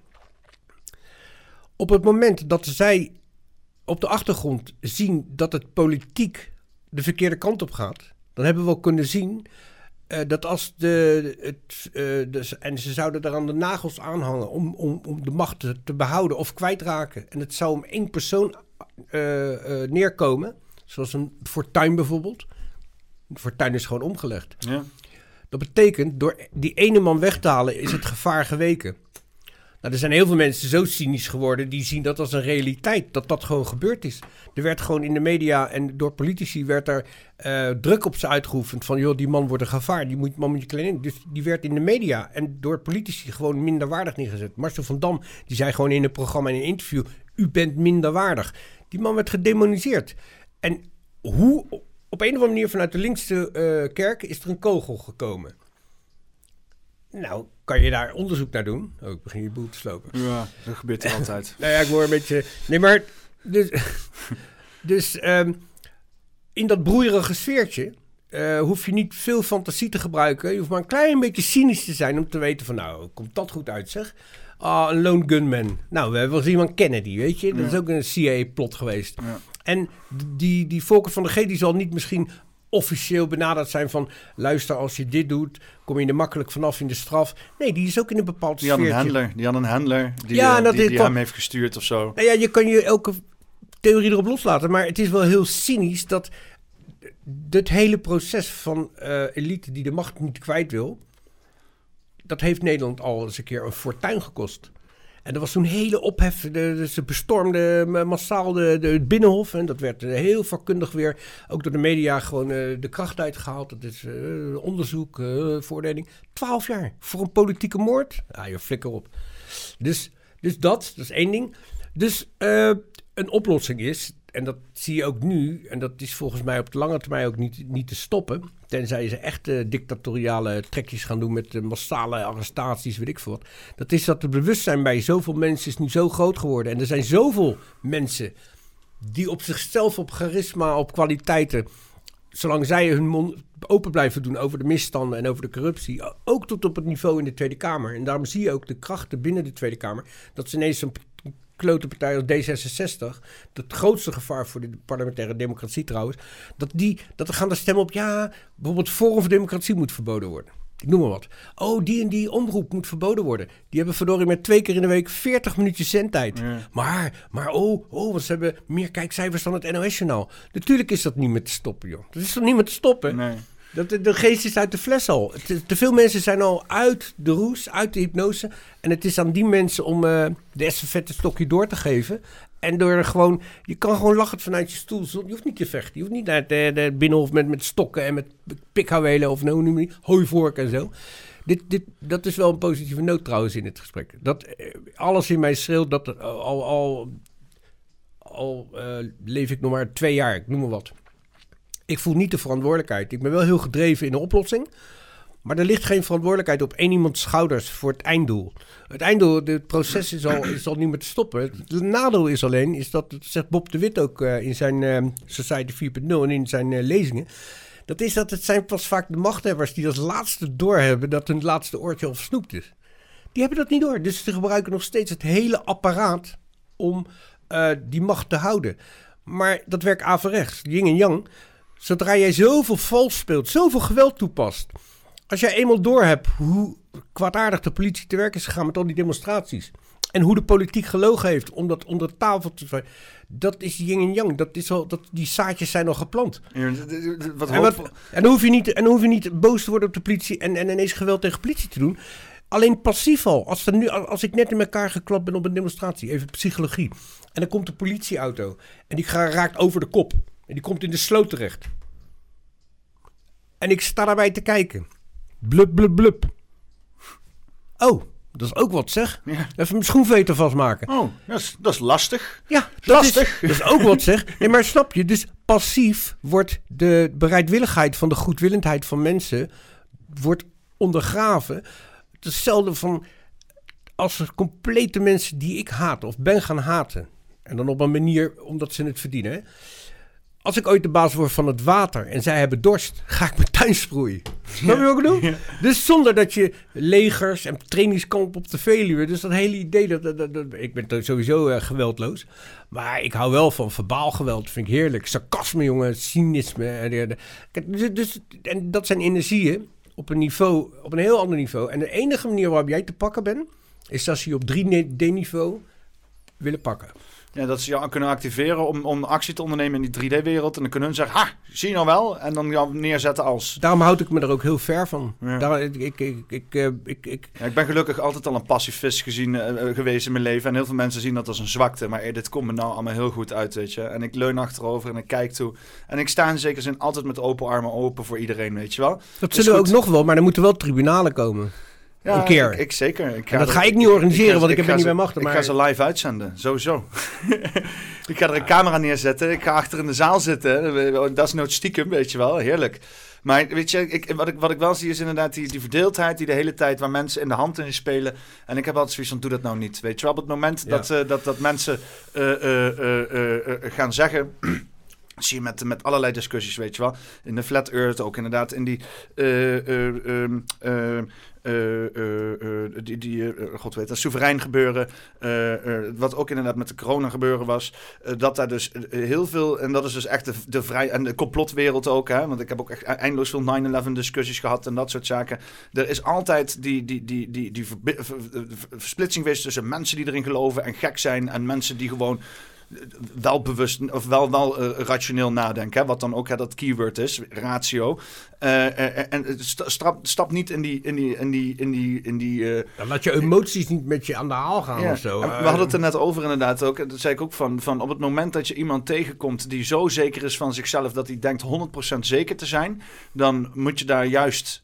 Op het moment dat zij op de achtergrond zien dat het politiek de verkeerde kant op gaat, dan hebben we ook kunnen zien eh, dat als de, het, dus, en ze zouden er aan de nagels aanhangen om, om, om de macht te, te behouden of kwijtraken. En het zou om één persoon eh, neerkomen, zoals een fortuin bijvoorbeeld. Een fortuin is gewoon omgelegd. Ja. Dat betekent, door die ene man weg te halen, is het gevaar geweken. Nou, er zijn heel veel mensen zo cynisch geworden, die zien dat als een realiteit, dat dat gewoon gebeurd is. Er werd gewoon in de media en door politici werd er eh, druk op ze uitgeoefend van, joh, die man wordt een gevaar, die moet, man moet je klein in. Dus die werd in de media en door politici gewoon minderwaardig neergezet. Marcel van Dam, die zei gewoon in een programma, in een interview, u bent minderwaardig. Die man werd gedemoniseerd. En hoe, op een of andere manier vanuit de linkse eh, kerk is er een kogel gekomen. Nou, kan je daar onderzoek naar doen? Oh, ik begin je boel te slopen. ja, dat gebeurt er altijd. Nou ja, ik word een beetje... Nee, maar... Dus, dus ehm, in dat broeierige sfeertje... eh, hoef je niet veel fantasie te gebruiken. Je hoeft maar een klein beetje cynisch te zijn... om te weten van, nou, komt dat goed uit, zeg. Ah, een lone gunman. Nou, we hebben wel eens iemand Kennedy, weet je. Dat is ook een CIA-plot geweest. Ja. En die, die Volker van de G... die zal niet misschien officieel benaderd zijn van... luister, als je dit doet, kom je er makkelijk vanaf in de straf. Nee, die is ook in een bepaald Die had een handler, die had een handler die, Ja, eh, dat die, hem heeft gestuurd of zo. Nou ja, je kan je elke theorie erop loslaten. Maar het is wel heel cynisch dat het hele proces van eh, elite die de macht niet kwijt wil... dat heeft Nederland al eens een keer een fortuin gekost. En er was toen hele ophef. De, ze bestormden eh, massaal de, het Binnenhof. En dat werd eh, heel vakkundig weer, ook door de media, gewoon eh, de kracht uitgehaald. Dat is onderzoek, eh voordeling. Twaalf jaar voor een politieke moord. Ah, je flikker op. Dus, dus dat, dat is één ding. Dus een oplossing is, en dat zie je ook nu, en dat is volgens mij op de lange termijn ook niet, niet te stoppen. Tenzij ze echt eh, dictatoriale trekjes gaan doen met eh, massale arrestaties, weet ik veel wat. Dat is dat het bewustzijn bij zoveel mensen is nu zo groot geworden. En er zijn zoveel mensen die op zichzelf, op charisma, op kwaliteiten zolang zij hun mond open blijven doen over de misstanden en over de corruptie, ook tot op het niveau in de Tweede Kamer. En daarom zie je ook de krachten binnen de Tweede Kamer, dat ze ineens zo'n klote partij als D66, het grootste gevaar voor de parlementaire democratie trouwens, dat, die, dat er gaan de stemmen op, ja, bijvoorbeeld Forum voor Democratie moet verboden worden. Ik noem maar wat. Oh, die en die omroep moet verboden worden. Die hebben verdorie met twee keer in de week 40 minuutjes zendtijd. Maar, maar oh, oh, want ze hebben meer kijkcijfers dan het NOS-journaal. Natuurlijk is dat niet meer te stoppen, joh. Dat is toch niet meer te stoppen? Nee. Dat, de, geest is uit de fles al. Te veel mensen zijn al uit de roes, uit de hypnose. En het is aan die mensen om eh, de estafette stokje door te geven. En door gewoon, je kan gewoon lachend vanuit je stoel. Je hoeft niet te vechten. Je hoeft niet naar de binnenhof met, met stokken en met pikhouwelen of nou, noem hooivork en zo. Dit, dit, dat is wel een positieve noot trouwens in het gesprek. Dat eh, alles in mij schreeuwt dat al, al, al eh, leef ik nog maar twee jaar, ik noem maar wat. Ik voel niet de verantwoordelijkheid. Ik ben wel heel gedreven in de oplossing. Maar er ligt geen verantwoordelijkheid op één iemands schouders voor het einddoel. Het einddoel, het proces is al, is al niet meer te stoppen. Het nadeel is alleen, is dat, zegt Bob de Wit ook eh, in zijn eh, Society 4.0 en in zijn eh, lezingen. Dat is dat het zijn pas vaak de machthebbers die als laatste doorhebben dat hun laatste oortje al versnoept is. Die hebben dat niet door. Dus ze gebruiken nog steeds het hele apparaat om die macht te houden. Maar dat werkt averechts, yin en yang. Zodra jij zoveel vals speelt, zoveel geweld toepast. Als jij eenmaal doorhebt hoe kwaadaardig de politie te werk is gegaan met al die demonstraties. En hoe de politiek gelogen heeft om dat onder tafel te... Dat is yin en yang. Dat is al, dat, die zaadjes zijn al geplant. Ja, Wat En, wat, hoop- en, dan hoef je niet, en dan hoef je niet boos te worden op de politie en, en ineens geweld tegen politie te doen. Alleen passief al. Als, er nu, als ik net in elkaar geklapt ben op een demonstratie, even psychologie. En dan komt de politieauto en die raakt over de kop. En die komt in de sloot terecht. En ik sta daarbij te kijken. Blub, blub, blub. Oh, dat is ook wat zeg. Ja. Even mijn schoenveter vastmaken. Oh, dat is, dat is lastig. Ja, dat Lastig. Is, dat is ook wat zeg. Nee, maar snap je? Dus passief wordt de bereidwilligheid van de goedwillendheid van mensen wordt ondergraven. Hetzelfde van als er complete mensen die ik haat of ben gaan haten. En dan op een manier omdat ze het verdienen. Hè? Als ik ooit de baas word van het water en zij hebben dorst, ga ik mijn tuin sproeien. Snap je wat ik bedoel? Dus zonder dat je legers en trainingskamp op de Veluwe. Dus dat hele idee, dat, dat, dat- dat- ik ben sowieso eh, geweldloos. Maar ik hou wel van verbaal geweld, vind ik heerlijk. Sarcasme, jongen, cynisme. En, Kijk, dus, dus, en dat zijn energieën op een niveau, op een heel ander niveau. En de enige manier waarop jij te pakken bent, is als ze je op 3D-niveau willen pakken. Ja, dat ze jou kunnen activeren om, om actie te ondernemen in die 3D-wereld. En dan kunnen hun zeggen, ha, zie je nou wel? En dan jou neerzetten als... Daarom houd ik me er ook heel ver van. Ja. Daar, ik, ik, ik, ik, eh, ik, ik, Ja, ik ben gelukkig altijd al een pacifist gezien, eh, eh, geweest in mijn leven. En heel veel mensen zien dat als een zwakte. Maar dit komt me nou allemaal heel goed uit, weet je. En ik leun achterover en ik kijk toe. En ik sta in zekere zin altijd met open armen open voor iedereen, weet je wel. dat zullen we ook nog wel, maar er moeten wel tribunalen komen. Ja, Een keer. Ik, ik zeker. Ik En dat ga ik niet organiseren, want ik ben ga niet bij machten, Ik maar- ga ze live uitzenden, sowieso. ik ga er een camera neerzetten. Ik ga achter in de zaal zitten. Dat is nooit stiekem, weet je wel. Heerlijk. Maar weet je, ik, wat, ik, wat ik wel zie is inderdaad die, die verdeeldheid die de hele tijd waar mensen in de hand in spelen. En ik heb altijd zoiets van, doe dat nou niet. Weet je wel, op het moment Ja. dat, eh, dat, dat mensen eh, eh, gaan zeggen... zie je met, met allerlei discussies, weet je wel. In de Flat Earth ook inderdaad. In die... eh, eh, ehm, eh, eh, eh, eh, die, die eh, god weet dat, soeverein gebeuren. eh, eh, wat ook inderdaad met de corona gebeuren was. eh, dat daar dus eh, heel veel, en dat is dus echt de, de vrij, en de complotwereld ook, hè, want ik heb ook echt eindeloos veel 9-11 discussies gehad en dat soort zaken. Er is altijd die, die, die, die, die versplitsing geweest tussen mensen die erin geloven en gek zijn en mensen die gewoon eh, wel bewust of wel, wel eh, rationeel nadenken. Hè? Wat dan ook hè, dat keyword is, ratio. Eh, eh, en sta- stap, stap niet in die, in die, in die, in die, in die Dan laat je emoties niet met je aan de haal gaan of zo. en we hadden het er net over inderdaad ook. En Dat zei ik ook van, van op het moment dat je iemand tegenkomt die zo zeker is van zichzelf dat hij denkt 100% zeker te zijn, dan moet je daar juist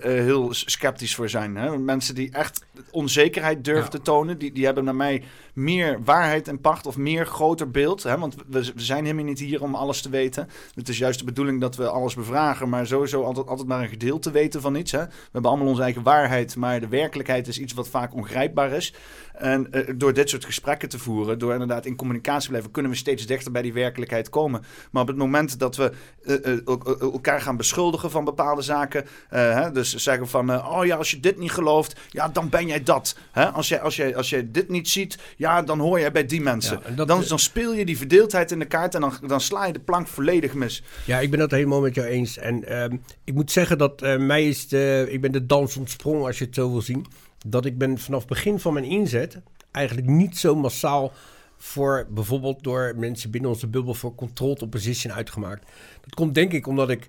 heel sceptisch voor zijn. Hè? Mensen die echt onzekerheid Ja. te tonen, die, die hebben naar mij meer waarheid en pacht of meer groter beeld. Hè? Want we, we zijn helemaal niet hier om alles te weten. Het is juist de bedoeling dat we alles bevragen, maar sowieso altijd, altijd maar een gedeelte weten van iets. Hè? We hebben allemaal onze eigen waarheid, maar de werkelijkheid is iets wat vaak ongrijpbaar is. En eh, door dit soort gesprekken te voeren, door inderdaad in communicatie te blijven, kunnen we steeds dichter bij die werkelijkheid komen. Maar op het moment dat we eh, eh, el- el- elkaar gaan beschuldigen van bepaalde zaken, hè, dus zeggen van, oh ja, als je dit niet gelooft, ja, dan ben jij dat. Hè? Als, jij, als, jij, als jij dit niet ziet, ja, dan hoor jij bij die mensen. Ja, en dat- dan, dan speel je die verdeeldheid in de kaart en dan, dan sla je de plank volledig mis. Ja, ik ben dat helemaal met jou eens. En ehm, ik moet zeggen dat eh, mij is de, ik ben de dans ontsprongen als je het zo wil zien. Dat ik ben vanaf het begin van mijn inzet eigenlijk niet zo massaal voor bijvoorbeeld door mensen binnen onze bubbel voor controlled opposition uitgemaakt. Dat komt denk ik omdat ik,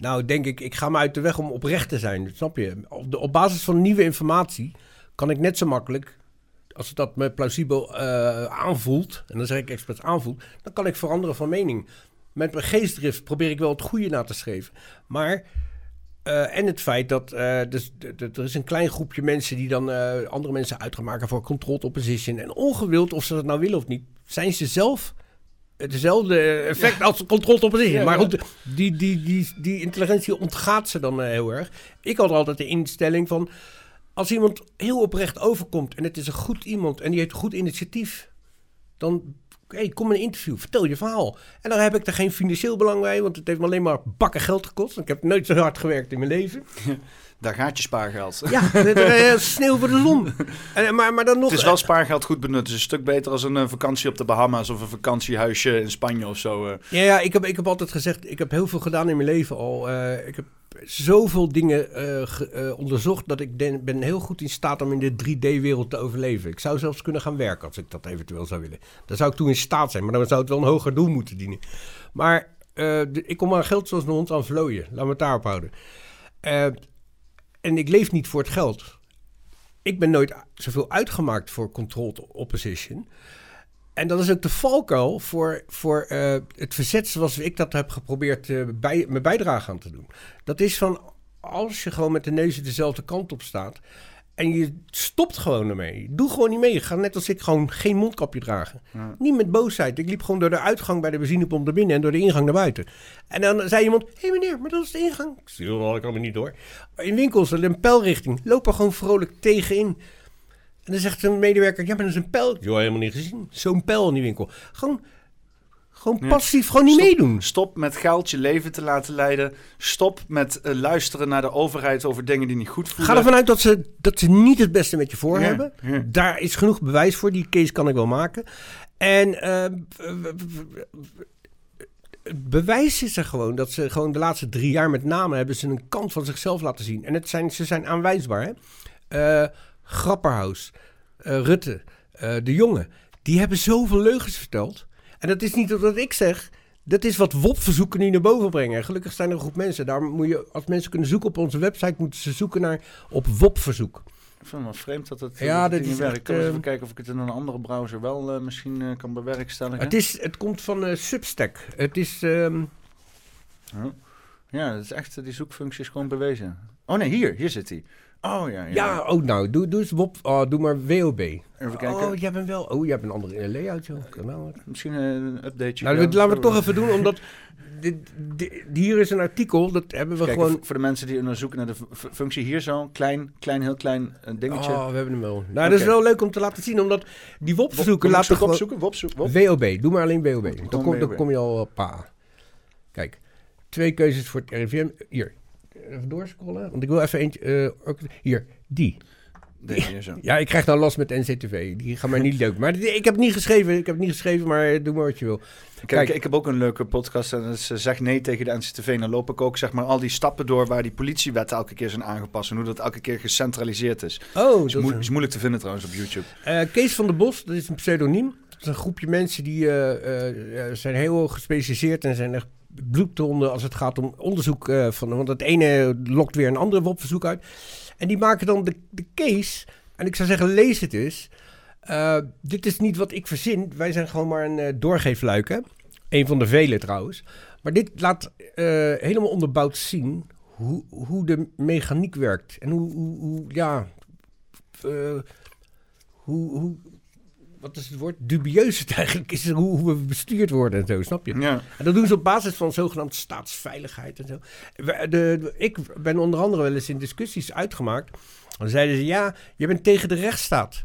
nou denk ik, ik ga me uit de weg om oprecht te zijn. Snap je? Op, basis van nieuwe informatie kan ik net zo makkelijk als het dat me plausibel eh, aanvoelt, en dan zeg ik expres aanvoelt, dan kan ik veranderen van mening. Met mijn geestdrift probeer ik wel het goede na te schrijven. Maar, eh, en het feit dat eh, dus, er is een klein groepje mensen die dan andere mensen uit gaan maken voor controlled opposition. En ongewild, of ze dat nou willen of niet, zijn ze zelf hetzelfde effect als controlled opposition. Ja, maar ja. goed, die, die, die, die intelligentie ontgaat ze dan eh, heel erg. Ik had altijd de instelling van, als iemand heel oprecht overkomt en het is een goed iemand en die heeft een goed initiatief, dan hey, kom in een interview, vertel je verhaal. En dan heb ik er geen financieel belang bij, want het heeft me alleen maar bakken geld gekost. Ik heb nooit zo hard gewerkt in mijn leven. Daar gaat je spaargeld. Ja, sneeuw voor de zon. En, maar, maar dan nog... Het is wel spaargeld goed benut. Het is een stuk beter als een eh, vakantie op de Bahama's of een vakantiehuisje in Spanje of zo. eh. Ja, ja ik, heb, ik heb altijd gezegd, ik heb heel veel gedaan in mijn leven al. Eh, ik heb zoveel dingen ge- onderzocht dat ik den- ben heel goed in staat om in de 3D-wereld te overleven. Ik zou zelfs kunnen gaan werken als ik dat eventueel zou willen. Dan zou ik toen in staat zijn, maar dan zou het wel een hoger doel moeten dienen. Maar de- ik kom aan geld zoals een hond aan vlooien. Laat me het daarop houden. En ik leef niet voor het geld. Ik ben nooit zoveel uitgemaakt voor controlled opposition. En dat is ook de valkuil voor, voor eh, het verzet zoals ik dat heb geprobeerd eh, bij, mijn bijdrage aan te doen. Dat is van als je gewoon met de neus dezelfde kant op staat en je stopt gewoon ermee. Doe gewoon niet mee. Ga net als ik gewoon geen mondkapje dragen. Niet met boosheid. Ik liep gewoon door de uitgang bij de benzinepomp naar binnen en door de ingang naar buiten. En dan zei iemand, hé hey meneer, maar dat is de ingang. Ik zei, "Oh, ik kan er niet door. In winkels, een pijlrichting, loop er gewoon vrolijk tegenin. En dan zegt een medewerker, ja, maar dat is een pijl. Joh, helemaal niet gezien. Zo'n pijl in die winkel. Gewoon, gewoon Ja. passief, gewoon niet Stop- meedoen. Stop met geld je leven te laten leiden. Stop met eh, luisteren naar de overheid over dingen die niet goed voelen. Ga ervan uit dat ze, dat ze niet het beste met je voor Ja, hebben. ja. Daar is genoeg bewijs voor. Die case kan ik wel maken. En eh, het bewijs is er gewoon dat ze gewoon de laatste drie jaar met name hebben ze een kant van zichzelf laten zien. En het zijn, ze zijn aanwijsbaar. Hè? Eh, Grapperhaus, Rutte, De Jonge, die hebben zoveel leugens verteld. En dat is niet wat ik zeg. Dat is wat WOP-verzoeken nu naar boven brengen. En gelukkig zijn er een groep mensen. Daar moet je, als mensen kunnen zoeken op onze website, moeten ze zoeken naar op WOP-verzoek. Ik vind het wel vreemd dat het, Ja, dat niet werkt. Ik kan eens eh, even kijken of ik het in een andere browser wel eh, misschien eh, kan bewerkstelligen. Het, is, het komt van Substack. Het is... ehm, Ja, dat is echt, die zoekfunctie is gewoon bewezen. Oh nee, hier, hier zit hij. Oh ja, ja. ja, oh nou, doe, doe eens WOP. Oh, doe maar WOB. Even kijken. Oh, jij bent wel... Oh, jij hebt een andere layout, joh. Kan nou. Misschien een updateje. Nou, dat laten we het toch even doen, omdat... Dit, dit- hier is een artikel, dat hebben we gewoon... voor- de mensen die onderzoeken naar de fu- fu- functie hier zo, klein, klein, heel klein eh, dingetje. Oh, we hebben hem wel. Nou, dat is wel leuk om te laten zien, omdat die Wop- laten zoeken, gewoon... opzoeken? Wop, zoek, wop. WOB, doe maar alleen WOB. Dan kom, dan kom je al op pa. Kijk, twee keuzes voor het RIVM. Hier, even doorscrollen, want ik wil even eentje... eh, ook- hier, die. Deze zo. Ja, ik krijg nou last met NCTV. Die gaan mij niet leuk. Maar ik heb het niet geschreven. Ik heb het niet geschreven, maar doe maar wat je wil. Kijk, ik heb ook een leuke podcast en dat is eh, Zeg Nee tegen de NCTV. En dan loop ik ook zeg maar al die stappen door waar die politiewetten elke keer zijn aangepast. En hoe dat elke keer gecentraliseerd is. Oh, Is, dat is moeilijk te vinden trouwens op YouTube. Eh, Kees van der Bos, dat is een pseudoniem. Dat is een groepje mensen die eh, eh, zijn heel gespecialiseerd en zijn echt bloedhonden als het gaat om onderzoek. eh, van, want het ene lokt weer een andere WOP-verzoek uit. En die maken dan de, de case. En ik zou zeggen, lees het eens. Eh, dit is niet wat ik verzin. Wij zijn gewoon maar een eh, doorgeefluik. Hè? Een van de vele trouwens. Maar dit laat helemaal onderbouwd zien hoe, hoe de mechaniek werkt. En hoe, hoe, hoe ja, hoe, hoe, wat is het woord? Dubieus het eigenlijk is, hoe, hoe we bestuurd worden en zo, snap je? Ja. En dat doen ze op basis van zogenaamde staatsveiligheid en zo. We- De, de- ik ben onder andere wel eens in discussies uitgemaakt. Dan zeiden ze, ja, je bent tegen de rechtsstaat.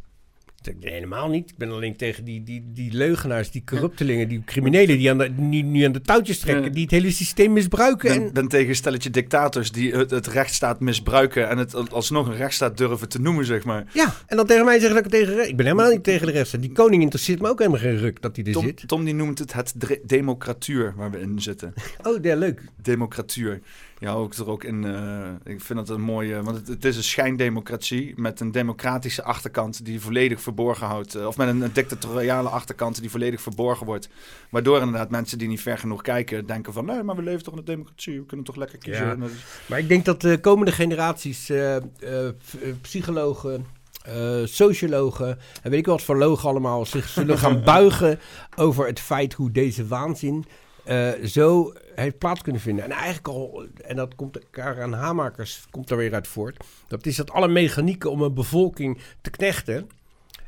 Nee, helemaal niet. Ik ben alleen tegen die, die, die leugenaars, die corruptelingen, die criminelen die aan de, die, die aan de touwtjes trekken, die het hele systeem misbruiken. ben, en, ben tegen een stelletje dictators die het, het rechtsstaat misbruiken en het alsnog een rechtsstaat durven te noemen, zeg maar. ja, en dan tegen mij zeggen dat ik tegen... Ik ben helemaal niet tegen de rechtsstaat. Die koning interesseert me ook helemaal geen ruk dat hij er Tom, zit. Tom die noemt het het democratuur waar we in zitten. Oh, ja, leuk. Democratuur. Ja, ook er ook in. eh, ik vind dat een mooie. Want het, het is een schijndemocratie met een democratische achterkant die volledig verborgen houdt. eh, of met een, een dictatoriale achterkant die volledig verborgen wordt. Waardoor inderdaad mensen die niet ver genoeg kijken denken van nee, maar we leven toch in een democratie. We kunnen toch lekker kiezen. Ja. Is- Maar ik denk dat de komende generaties eh, psychologen, sociologen en weet ik wat voor logen allemaal zich zullen gaan buigen over het feit hoe deze waanzin zo heeft plaats kunnen vinden. En eigenlijk al, en dat komt Karen Hamakers komt er weer uit voort, dat is dat alle mechanieken om een bevolking te knechten.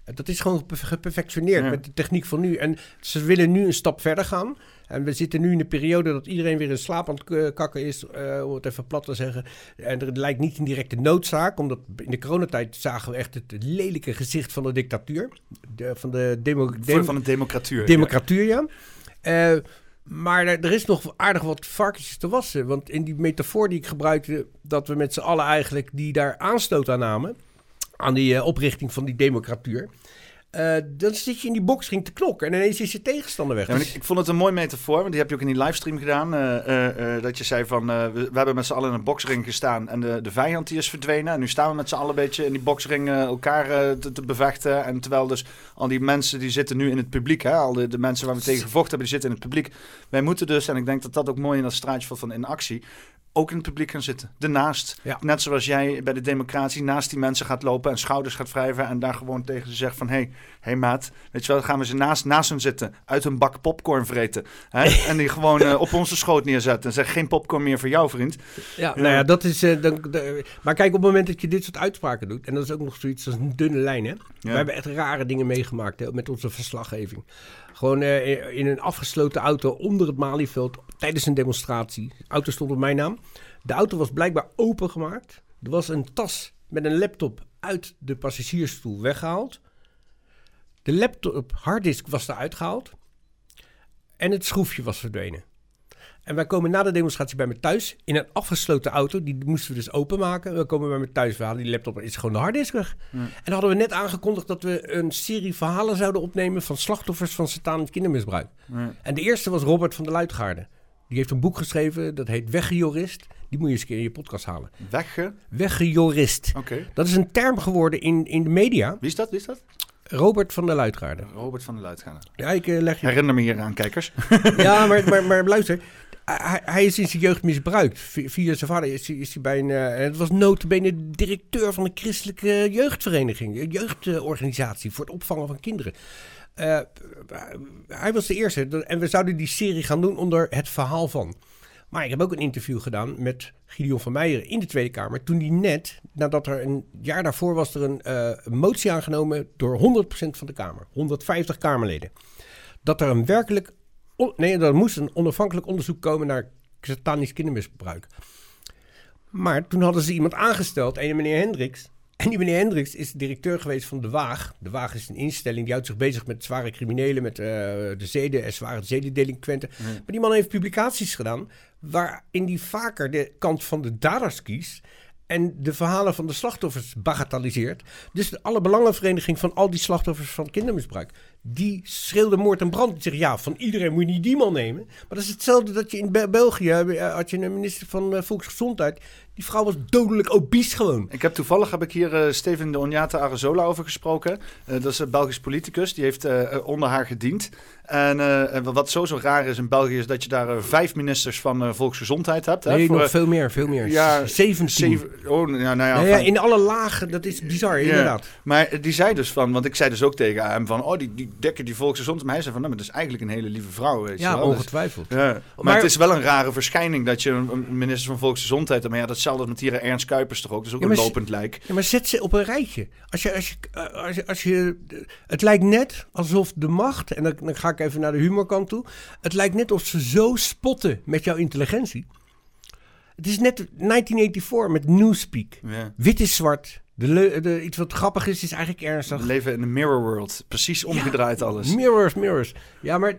eh, Dat is gewoon geperf- geperfectioneerd Ja. met de techniek van nu. En ze willen nu een stap verder gaan. En we zitten nu in de periode dat iedereen weer in slaap aan het k- kakken is, eh, om het even plat te zeggen. En er lijkt niet een directe noodzaak, omdat in de coronatijd zagen we echt het lelijke gezicht van de dictatuur. De, van de demo, voor- dem- van een democratuur. democratuur, ja. Eh, maar er, er is nog aardig wat varkens te wassen. Want in die metafoor die ik gebruikte, dat we met z'n allen eigenlijk die daar aanstoot aan namen, aan die eh, oprichting van die democratuur. Eh, dan zit je in die boxring te knokken en ineens is je tegenstander weg. Ja, maar Dus- ik, ik vond het een mooi metafoor, want die heb je ook in die livestream gedaan. eh, eh, dat je zei van, we, we hebben met z'n allen in een boksring gestaan en de, de vijand die is verdwenen. En nu staan we met z'n allen een beetje in die boksring elkaar te, te bevechten. En terwijl dus al die mensen die zitten nu in het publiek, hè, al de, de mensen waar we tegen gevochten hebben, die zitten in het publiek. Wij moeten dus, en ik denk dat dat ook mooi in dat straatje valt van in actie, ook in het publiek gaan zitten. Ernaast. Ja. Net zoals jij bij de democratie naast die mensen gaat lopen en schouders gaat wrijven. En daar gewoon tegen ze zegt van, hé, hey, hey maat, weet je wel, gaan we ze naast, naast hen zitten. Uit een bak popcorn vreten. Hè? en die gewoon eh, op onze schoot neerzetten. En zeg, geen popcorn meer voor jou, vriend. Ja, nou ja, dat is. eh, dan, de- maar kijk, op het moment dat je dit soort uitspraken doet, en dat is ook nog zoiets als een dunne lijn, hè? We hebben echt rare dingen meegemaakt hè, met onze verslaggeving. Gewoon eh, in een afgesloten auto onder het Malieveld tijdens een demonstratie. De auto stond op mijn naam. De auto was blijkbaar opengemaakt. Er was een tas met een laptop uit de passagiersstoel weggehaald. De laptop harddisk was eruit gehaald. En het schroefje was verdwenen. En wij komen na de demonstratie bij me thuis in een afgesloten auto. Die moesten we dus openmaken. We komen bij me thuis, we halen die laptop, is gewoon de harddisk weg. En dan hadden we net aangekondigd dat we een serie verhalen zouden opnemen van slachtoffers van satanisch kindermisbruik. En de eerste was Robert van der Luitgaarde. Die heeft een boek geschreven, dat heet Weggejorist. Die moet je eens een keer in je podcast halen. Wegge. Weggejorist. Oké. Dat is een term geworden in, in de media. Wie is dat? Wie is dat? Robert van der Luitgaarde. Robert van der Luitgaarde. Ja, ik eh, leg je Herinner me hier aan, kijkers. Ja, maar, maar, maar luister. Hij, hij is in zijn jeugd misbruikt. Vi- Via zijn vader is hij, bij een... eh, het was notabene directeur van een christelijke jeugdvereniging. Een jeugdorganisatie voor het opvangen van kinderen. Eh, hij was de eerste. En we zouden die serie gaan doen onder het verhaal van. Maar ik heb ook een interview gedaan met Gideon van Meijeren in de Tweede Kamer. Toen die net, nadat er een jaar daarvoor was er een eh, motie aangenomen door 100% van de Kamer. 150 Kamerleden. Dat er een werkelijk on- nee, er moest een onafhankelijk onderzoek komen naar satanisch kindermisbruik. Maar toen hadden ze iemand aangesteld, een meneer Hendricks. En die meneer Hendricks is directeur geweest van De Waag. De Waag is een instelling die houdt zich bezig met zware criminelen, met eh, de zeden en zware zedendelinquenten. Maar die man heeft publicaties gedaan waarin die vaker de kant van de daders kiest en de verhalen van de slachtoffers bagatelliseert. Dus de alle belangenvereniging van al die slachtoffers van kindermisbruik, die schreeuwde moord en brand. Die zeggen, ja, van iedereen moet je niet die man nemen. Maar dat is hetzelfde dat je in Be- België, eh, had je een minister van eh, Volksgezondheid, die vrouw was dodelijk obese gewoon. Ik heb toevallig heb ik hier eh, Steven de Onjata Arazola over gesproken. Eh, dat is een Belgisch politicus. Die heeft eh, onder haar gediend. En wat sowieso raar is in België is dat je daar vijf ministers van volksgezondheid hebt. Hè, Nee, voor, nog veel meer, veel meer. ja, 17. zeven, oh, ja, nou ja, Nou ja, in alle lagen, dat is bizar, inderdaad. Maar die zei dus van, want ik zei dus ook tegen hem van, oh, die, die, dikker die volksgezond. Maar hij zei van, nou, maar dat is eigenlijk een hele lieve vrouw, weet Ja, wel. Dus- ongetwijfeld. ja. Maar, Maar- het is wel een rare verschijning dat je een, minister van Volksgezondheid. Maar ja, datzelfde met hier Ernst Kuipers toch ook. Dat is ook Ja, een maar lopend lijk. Ja, maar zet ze op een rijtje. Als je, als je, eh, als je, als je, het lijkt net alsof de macht, en dan, dan ga ik even naar de humorkant toe. Het lijkt net of ze zo spotten met jouw intelligentie. Het is net 1984 met Newspeak. Ja. Wit is zwart. De, de, iets wat grappig is, is eigenlijk We ernstig. leven in een mirror world. Precies omgedraaid alles. Mirrors, mirrors. Ja, maar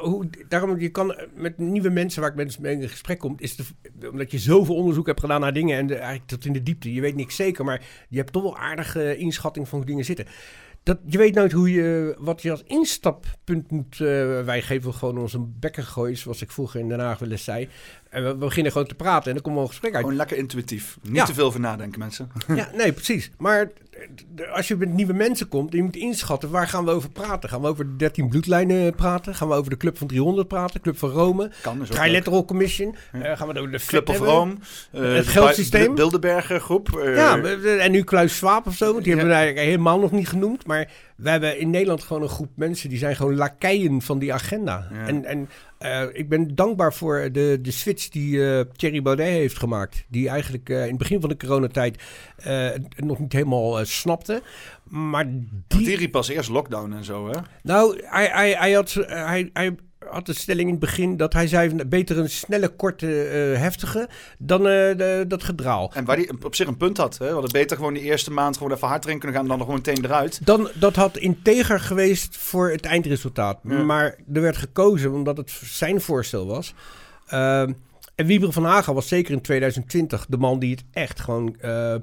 hoe, daarom, je kan met nieuwe mensen waar ik met mee in gesprek kom, is de, omdat je zoveel onderzoek hebt gedaan naar dingen en de, eigenlijk tot in de diepte. Je weet niks zeker, maar je hebt toch wel aardige inschatting van hoe dingen zitten. Dat, je weet nooit hoe je, wat je als instappunt moet. eh, wij geven gewoon ons een bekken gooien, zoals ik vroeger in Den Haag wel eens zei. En we, we beginnen gewoon te praten en dan komt wel een gesprek uit. Gewoon lekker intuïtief. Niet Ja. te veel voor nadenken, mensen. Ja, nee, precies. Maar als je met nieuwe mensen komt, je moet inschatten waar gaan we over praten. Gaan we over de 13 bloedlijnen praten? Gaan we over de Club van 300 praten? Club van Rome? Kan. Trilateral Commission? Eh, gaan we over de Club of? Rome. eh, Het de geldsysteem. Bi- Bilderberger groep. eh, Ja, we- we- en nu Kluis Swaap of zo, want die Ja. hebben we eigenlijk helemaal nog niet genoemd. Maar we hebben in Nederland gewoon een groep mensen die zijn gewoon lakeien van die agenda. Ja. En, en eh, ik ben dankbaar voor de, de switch die eh, Thierry Baudet heeft gemaakt. Die eigenlijk eh, in het begin van de coronatijd nog niet helemaal snapte. Maar die, riep pas eerst lockdown en zo, hè? nou, hij, hij, hij, had, hij, hij had de stelling in het begin dat hij zei... beter een snelle, korte, eh, heftige dan eh, de- dat gedraal. En waar hij op zich een punt had. Hè? We hadden beter gewoon die eerste maand gewoon even hard erin kunnen gaan... en dan nog gewoon meteen eruit. Dan, dat had integer geweest voor het eindresultaat. Ja. Maar er werd gekozen omdat het zijn voorstel was. Ehm, en Wieber van Haga was zeker in 2020 de man die het echt gewoon eh,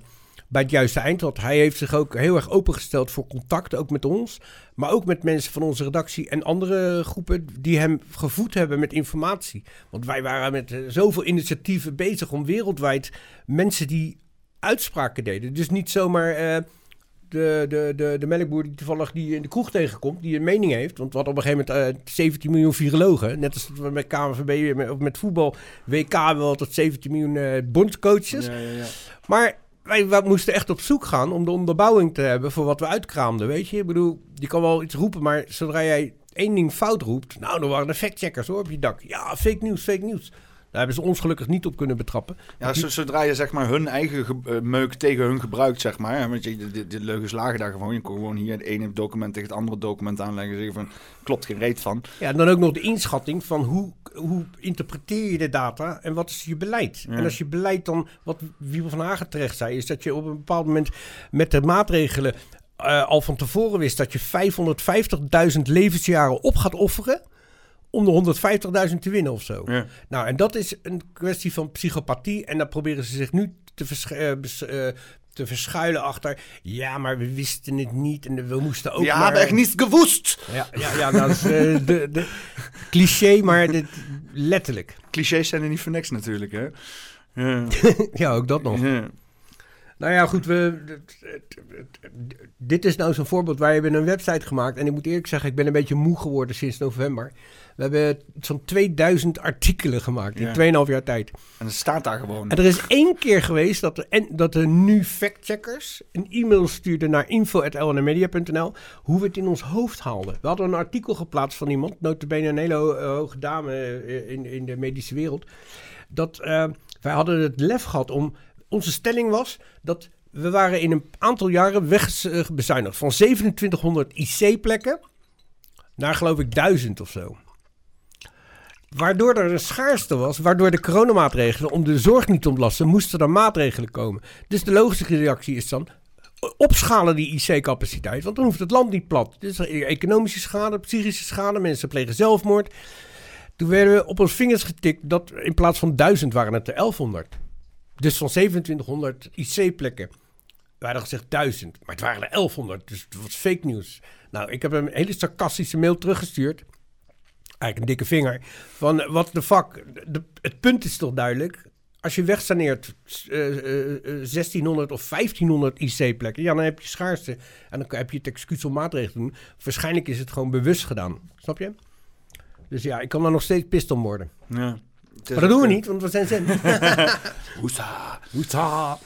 bij het juiste eind had. Hij heeft zich ook heel erg opengesteld voor contact, ook met ons. Maar ook met mensen van onze redactie en andere groepen die hem gevoed hebben met informatie. Want wij waren met eh, zoveel initiatieven bezig om wereldwijd mensen die uitspraken deden. Dus niet zomaar eh, de, de, de, de melkboer die toevallig die in de kroeg tegenkomt, die een mening heeft. Want we hadden op een gegeven moment eh, 17 miljoen virologen. Net als we met KNVB, met, of met voetbal, WK hebben we altijd 17 miljoen eh bondscoaches. Ja, ja, ja. Maar wij, moesten echt op zoek gaan om de onderbouwing te hebben voor wat we uitkraamden, weet je. Ik bedoel, je kan wel iets roepen, maar zodra jij één ding fout roept... Nou, dan waren de factcheckers hoor op je dak. Ja, fake nieuws, fake nieuws. Daar hebben ze ons gelukkig niet op kunnen betrappen. Ja, zo- zodra je zeg maar hun eigen ge- eh, meuk tegen hun gebruikt, zeg maar. Want je, de, de, leugens lagen daar gewoon. Je kon gewoon hier het ene document tegen het andere document aanleggen. En zeggen van, klopt geen reet van. Ja, en dan ook nog de inschatting van hoe, hoe interpreteer je de data en wat is je beleid. Ja. En als je beleid dan, wat Wiebel van Hagen terecht zei, is dat je op een bepaald moment met de maatregelen eh, al van tevoren wist dat je 550.000 levensjaren op gaat offeren om de 150.000 te winnen of zo. Ja. Nou, en dat is een kwestie van psychopathie. En daar proberen ze zich nu te, versch- eh, eh, te verschuilen achter. Ja, maar we wisten het niet en we moesten ook Ja, maar... hebben echt niet gewoest. Ja, ja, ja dat is eh, de, de cliché, maar dit, letterlijk. Clichés zijn er niet voor niks natuurlijk, hè. Ja. Ja, ook dat nog. Ja. Nou ja, goed, we, dit is nou zo'n voorbeeld. Wij hebben een website gemaakt. En ik moet eerlijk zeggen, ik ben een beetje moe geworden sinds november. We hebben zo'n 2000 artikelen gemaakt Ja. in 2,5 jaar tijd. En het staat daar gewoon. En er is één keer geweest dat, er, en, dat er nu factcheckers een e-mail stuurden naar info.lnmedia.nl hoe we het in ons hoofd haalden. We hadden een artikel geplaatst van iemand, notabene een hele eh, hoge dame eh, in, in de medische wereld. Dat eh, wij hadden het lef gehad om, onze stelling was dat we waren in een aantal jaren wegbezuinigd van 2700 IC-plekken naar geloof ik 1000 of zo. Waardoor er een schaarste was, waardoor de coronamaatregelen om de zorg niet te ontlasten, moesten er maatregelen komen. Dus de logische reactie is dan opschalen die IC-capaciteit, want dan hoeft het land niet plat. Dus economische schade, psychische schade, mensen plegen zelfmoord. Toen werden we op ons vingers getikt dat in plaats van 1000 waren het er 1100. Dus van 2700 IC-plekken. We hadden gezegd 1000, maar het waren er 1100, dus het was fake nieuws. Nou, ik heb een hele sarcastische mail teruggestuurd eigenlijk een dikke vinger. Van wat de fuck. De, het punt is toch duidelijk. Als je wegsaneert eh, eh, eh, 1600 of 1500 IC-plekken, ja, dan heb je schaarste. En dan heb je het excuus om maatregelen doen. Waarschijnlijk is het gewoon bewust gedaan. Snap je? Dus ja, ik kan daar nog steeds pist om worden. Ja. Maar dat doen we niet, want we zijn zen. eh, Hoesa. Hoesa.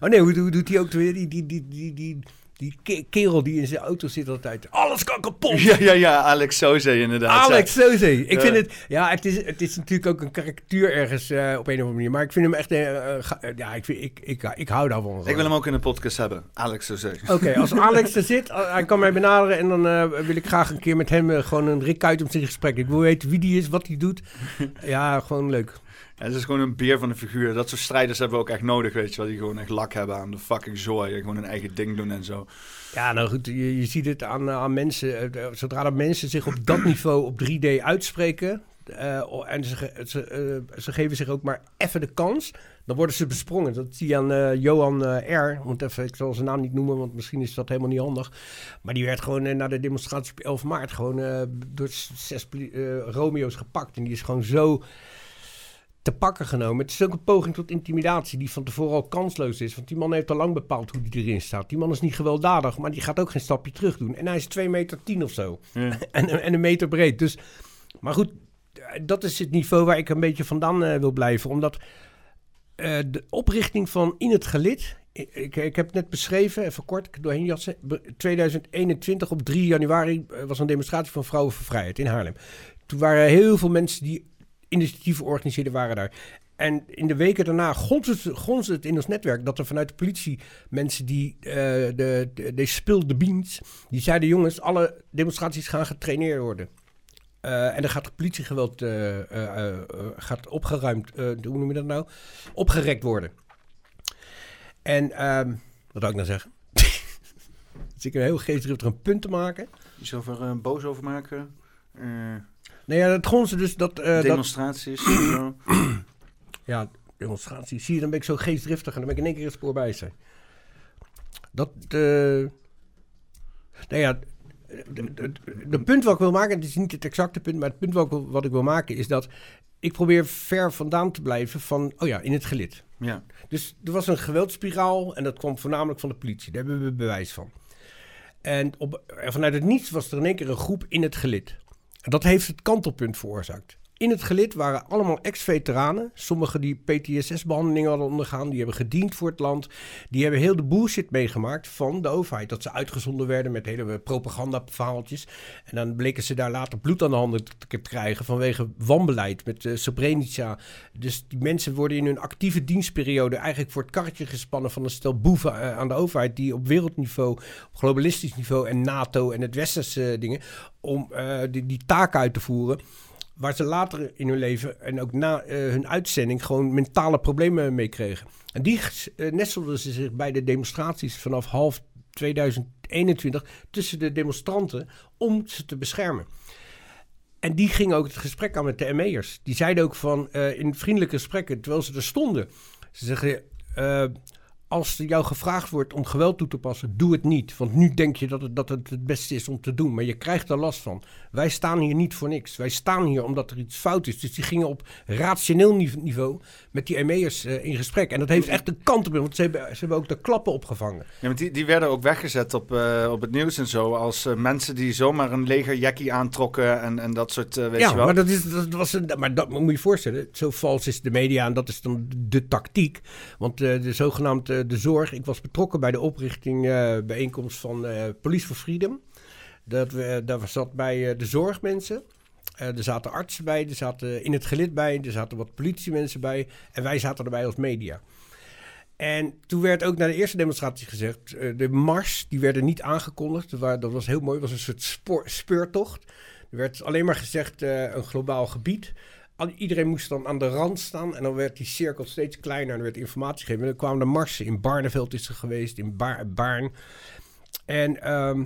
Oh nee, hoe, hoe doet hij ook weer? Die, die, die, die, die, Die ke- kerel die in zijn auto zit altijd. Alles kan kapot. Ja, ja, ja, Alex Soze inderdaad. Alex Soze. Ik Ja. vind het... Ja, het is, het is natuurlijk ook een karikatuur ergens eh, op een of andere manier. Maar ik vind hem echt... eh, eh, ja, ik, vind, ik, ik, ik, hou daarvan. Ik wil hem ook in de podcast hebben. Alex Soze. Oké, als Alex er zit, hij kan mij benaderen en dan wil ik graag een keer met hem gewoon een Rick uit in gesprek. Ik wil weten wie die is, wat hij doet. Ja, gewoon leuk. Het is gewoon een beer van de figuur. Dat soort strijders hebben we ook echt nodig, weet je wel. Die gewoon echt lak hebben aan de fucking zooi. En gewoon hun eigen ding doen en zo. Ja, nou goed, je, je ziet het aan, aan mensen. eh, Zodra de mensen zich op dat niveau op 3D uitspreken. eh, en ze, ze, eh, ze geven zich ook maar even de kans. Dan worden ze besprongen. Dat zie je aan eh, Johan eh, R. Want even, ik zal zijn naam niet noemen, want misschien is dat helemaal niet handig. Maar die werd gewoon eh, na de demonstratie op 11 maart gewoon eh, door zes eh, Romeo's gepakt. En die is gewoon zo te pakken genomen. Het is ook een poging tot intimidatie die van tevoren al kansloos is. Want die man heeft al lang bepaald hoe die erin staat. Die man is niet gewelddadig, maar die gaat ook geen stapje terug doen. En hij is 2 meter 10 of zo. Ja. En, en een meter breed. Dus, maar goed, eh, dat is het niveau waar ik een beetje vandaan eh, wil blijven. Omdat eh, de oprichting van In het Gelid... Ik, ik, heb het net beschreven, even kort doorheen jassen. Be- 2021 op 3 januari was een demonstratie van Vrouwen voor Vrijheid in Haarlem. Toen waren heel veel mensen die initiatieven organiseerden, waren daar. En in de weken daarna gonsde het, het in ons netwerk dat er vanuit de politie mensen die eh de, de, de spilled the beans, die zeiden jongens, alle demonstraties gaan getraineerd worden. Eh, en er gaat politiegeweld eh, gaat opgeruimd, hoe noem je dat nou? Opgerekt worden. En ehm, wat zou ik nou zeggen? dus ik een heel geestdriftig een punt te maken. Iets over boos over maken. Eh, Nou ja, het gonsde dus dat... eh, dat demonstraties. zo. ja, demonstratie. Zie je, dan ben ik zo geestdriftig en dan ben ik in één keer het spoor bij zijn. Dat, eh nou ja, de punt wat ik wil maken, het is niet het exacte punt, maar het punt wat ik, wil- wat ik wil maken is dat ik probeer ver vandaan te blijven van, oh ja, in het gelid. Ja. Dus er was een geweldspiraal en dat kwam voornamelijk van de politie. Daar hebben we bewijs van. En op, en vanuit het niets was er in één keer een groep in het gelid. Dat heeft het kantelpunt veroorzaakt. In het gelid waren allemaal ex-veteranen. Sommigen die PTSS-behandelingen hadden ondergaan. Die hebben gediend voor het land. Die hebben heel de bullshit meegemaakt van de overheid. Dat ze uitgezonden werden met hele propagandapverhaaltjes. En dan bleken ze daar later bloed aan de handen te krijgen vanwege wanbeleid met Srebrenica. Dus die mensen worden in hun actieve dienstperiode eigenlijk voor het karretje gespannen van een stel boeven eh, aan de overheid. Die op wereldniveau, op globalistisch niveau en NATO en het westerse eh, dingen. Om die, die taak uit te voeren. Waar ze later in hun leven en ook na eh, hun uitzending gewoon mentale problemen mee kregen. En die eh, nestelden ze zich bij de demonstraties vanaf half 2021 tussen de demonstranten om ze te beschermen. En die gingen ook het gesprek aan met de ME'ers. Die zeiden ook van eh, in vriendelijke gesprekken, terwijl ze er stonden. Ze zeggen, als jou gevraagd wordt om geweld toe te passen, doe het niet. Want nu denk je dat het, dat het het beste is om te doen, maar je krijgt er last van. Wij staan hier niet voor niks. Wij staan hier omdat er iets fout is. Dus die gingen op rationeel nive- niveau met die ME'ers eh, in gesprek. En dat heeft echt een kant op, want ze hebben, ze hebben ook de klappen opgevangen. Ja, maar die, die werden ook weggezet op, eh, op het nieuws en zo. Als eh, mensen die zomaar een legerjackie aantrokken en, en dat soort, weet ja, je wel. maar dat, is, dat was een, maar dat moet je je voorstellen. Zo vals is de media en dat is dan de tactiek. Want de zogenaamde de zorg. Ik was betrokken bij de oprichting eh, bijeenkomst van eh Police for Freedom. Dat we, daar zat bij eh, de zorgmensen. Eh, er zaten artsen bij, er zaten in het gelid bij, er zaten wat politiemensen bij. En wij zaten erbij als media. En toen werd ook na de eerste demonstratie gezegd, eh, de mars, die werden niet aangekondigd. Dat was heel mooi, het was een soort speurtocht. Er werd alleen maar gezegd eh, een globaal gebied. Iedereen moest dan aan de rand staan en dan werd die cirkel steeds kleiner en er werd informatie gegeven. En dan kwamen de marsen. In Barneveld is er geweest, in Ba- Baarn. En ehm,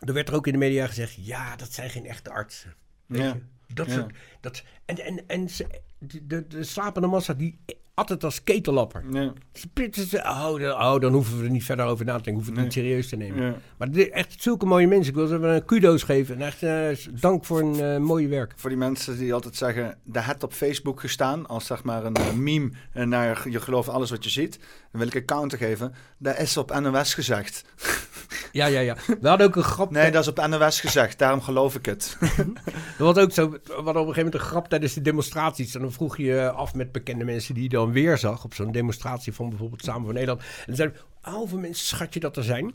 er werd er ook in de media gezegd, ja, dat zijn geen echte artsen. Weet Ja. je? Dat Ja. soort, dat, en en, en ze, de, de, de slapende massa, die het als ketellapper. Ja, oh, dan, oh, dan hoeven we er niet verder over na te denken. Hoeven we het niet serieus te nemen. ja. Maar dit- echt zulke mooie mensen. Ik wil ze een kudo's geven. En echt eh, dank voor een eh, mooie werk. Voor die mensen die altijd zeggen, daar het op Facebook gestaan, als zeg maar een eh, meme naar je gelooft alles wat je ziet, dan wil ik een counter geven. Dat is op NOS gezegd. Ja, ja, ja. We hadden ook een grap. Nee, dat is op NOS gezegd, daarom geloof ik het. Er was ook zo, we hadden op een gegeven moment een grap tijdens de demonstraties. En dan vroeg je af met bekende mensen die je dan weer zag. Op zo'n demonstratie van bijvoorbeeld Samen voor Nederland. En dan zeiden we, "Oh, hoeveel mensen schat je dat er zijn?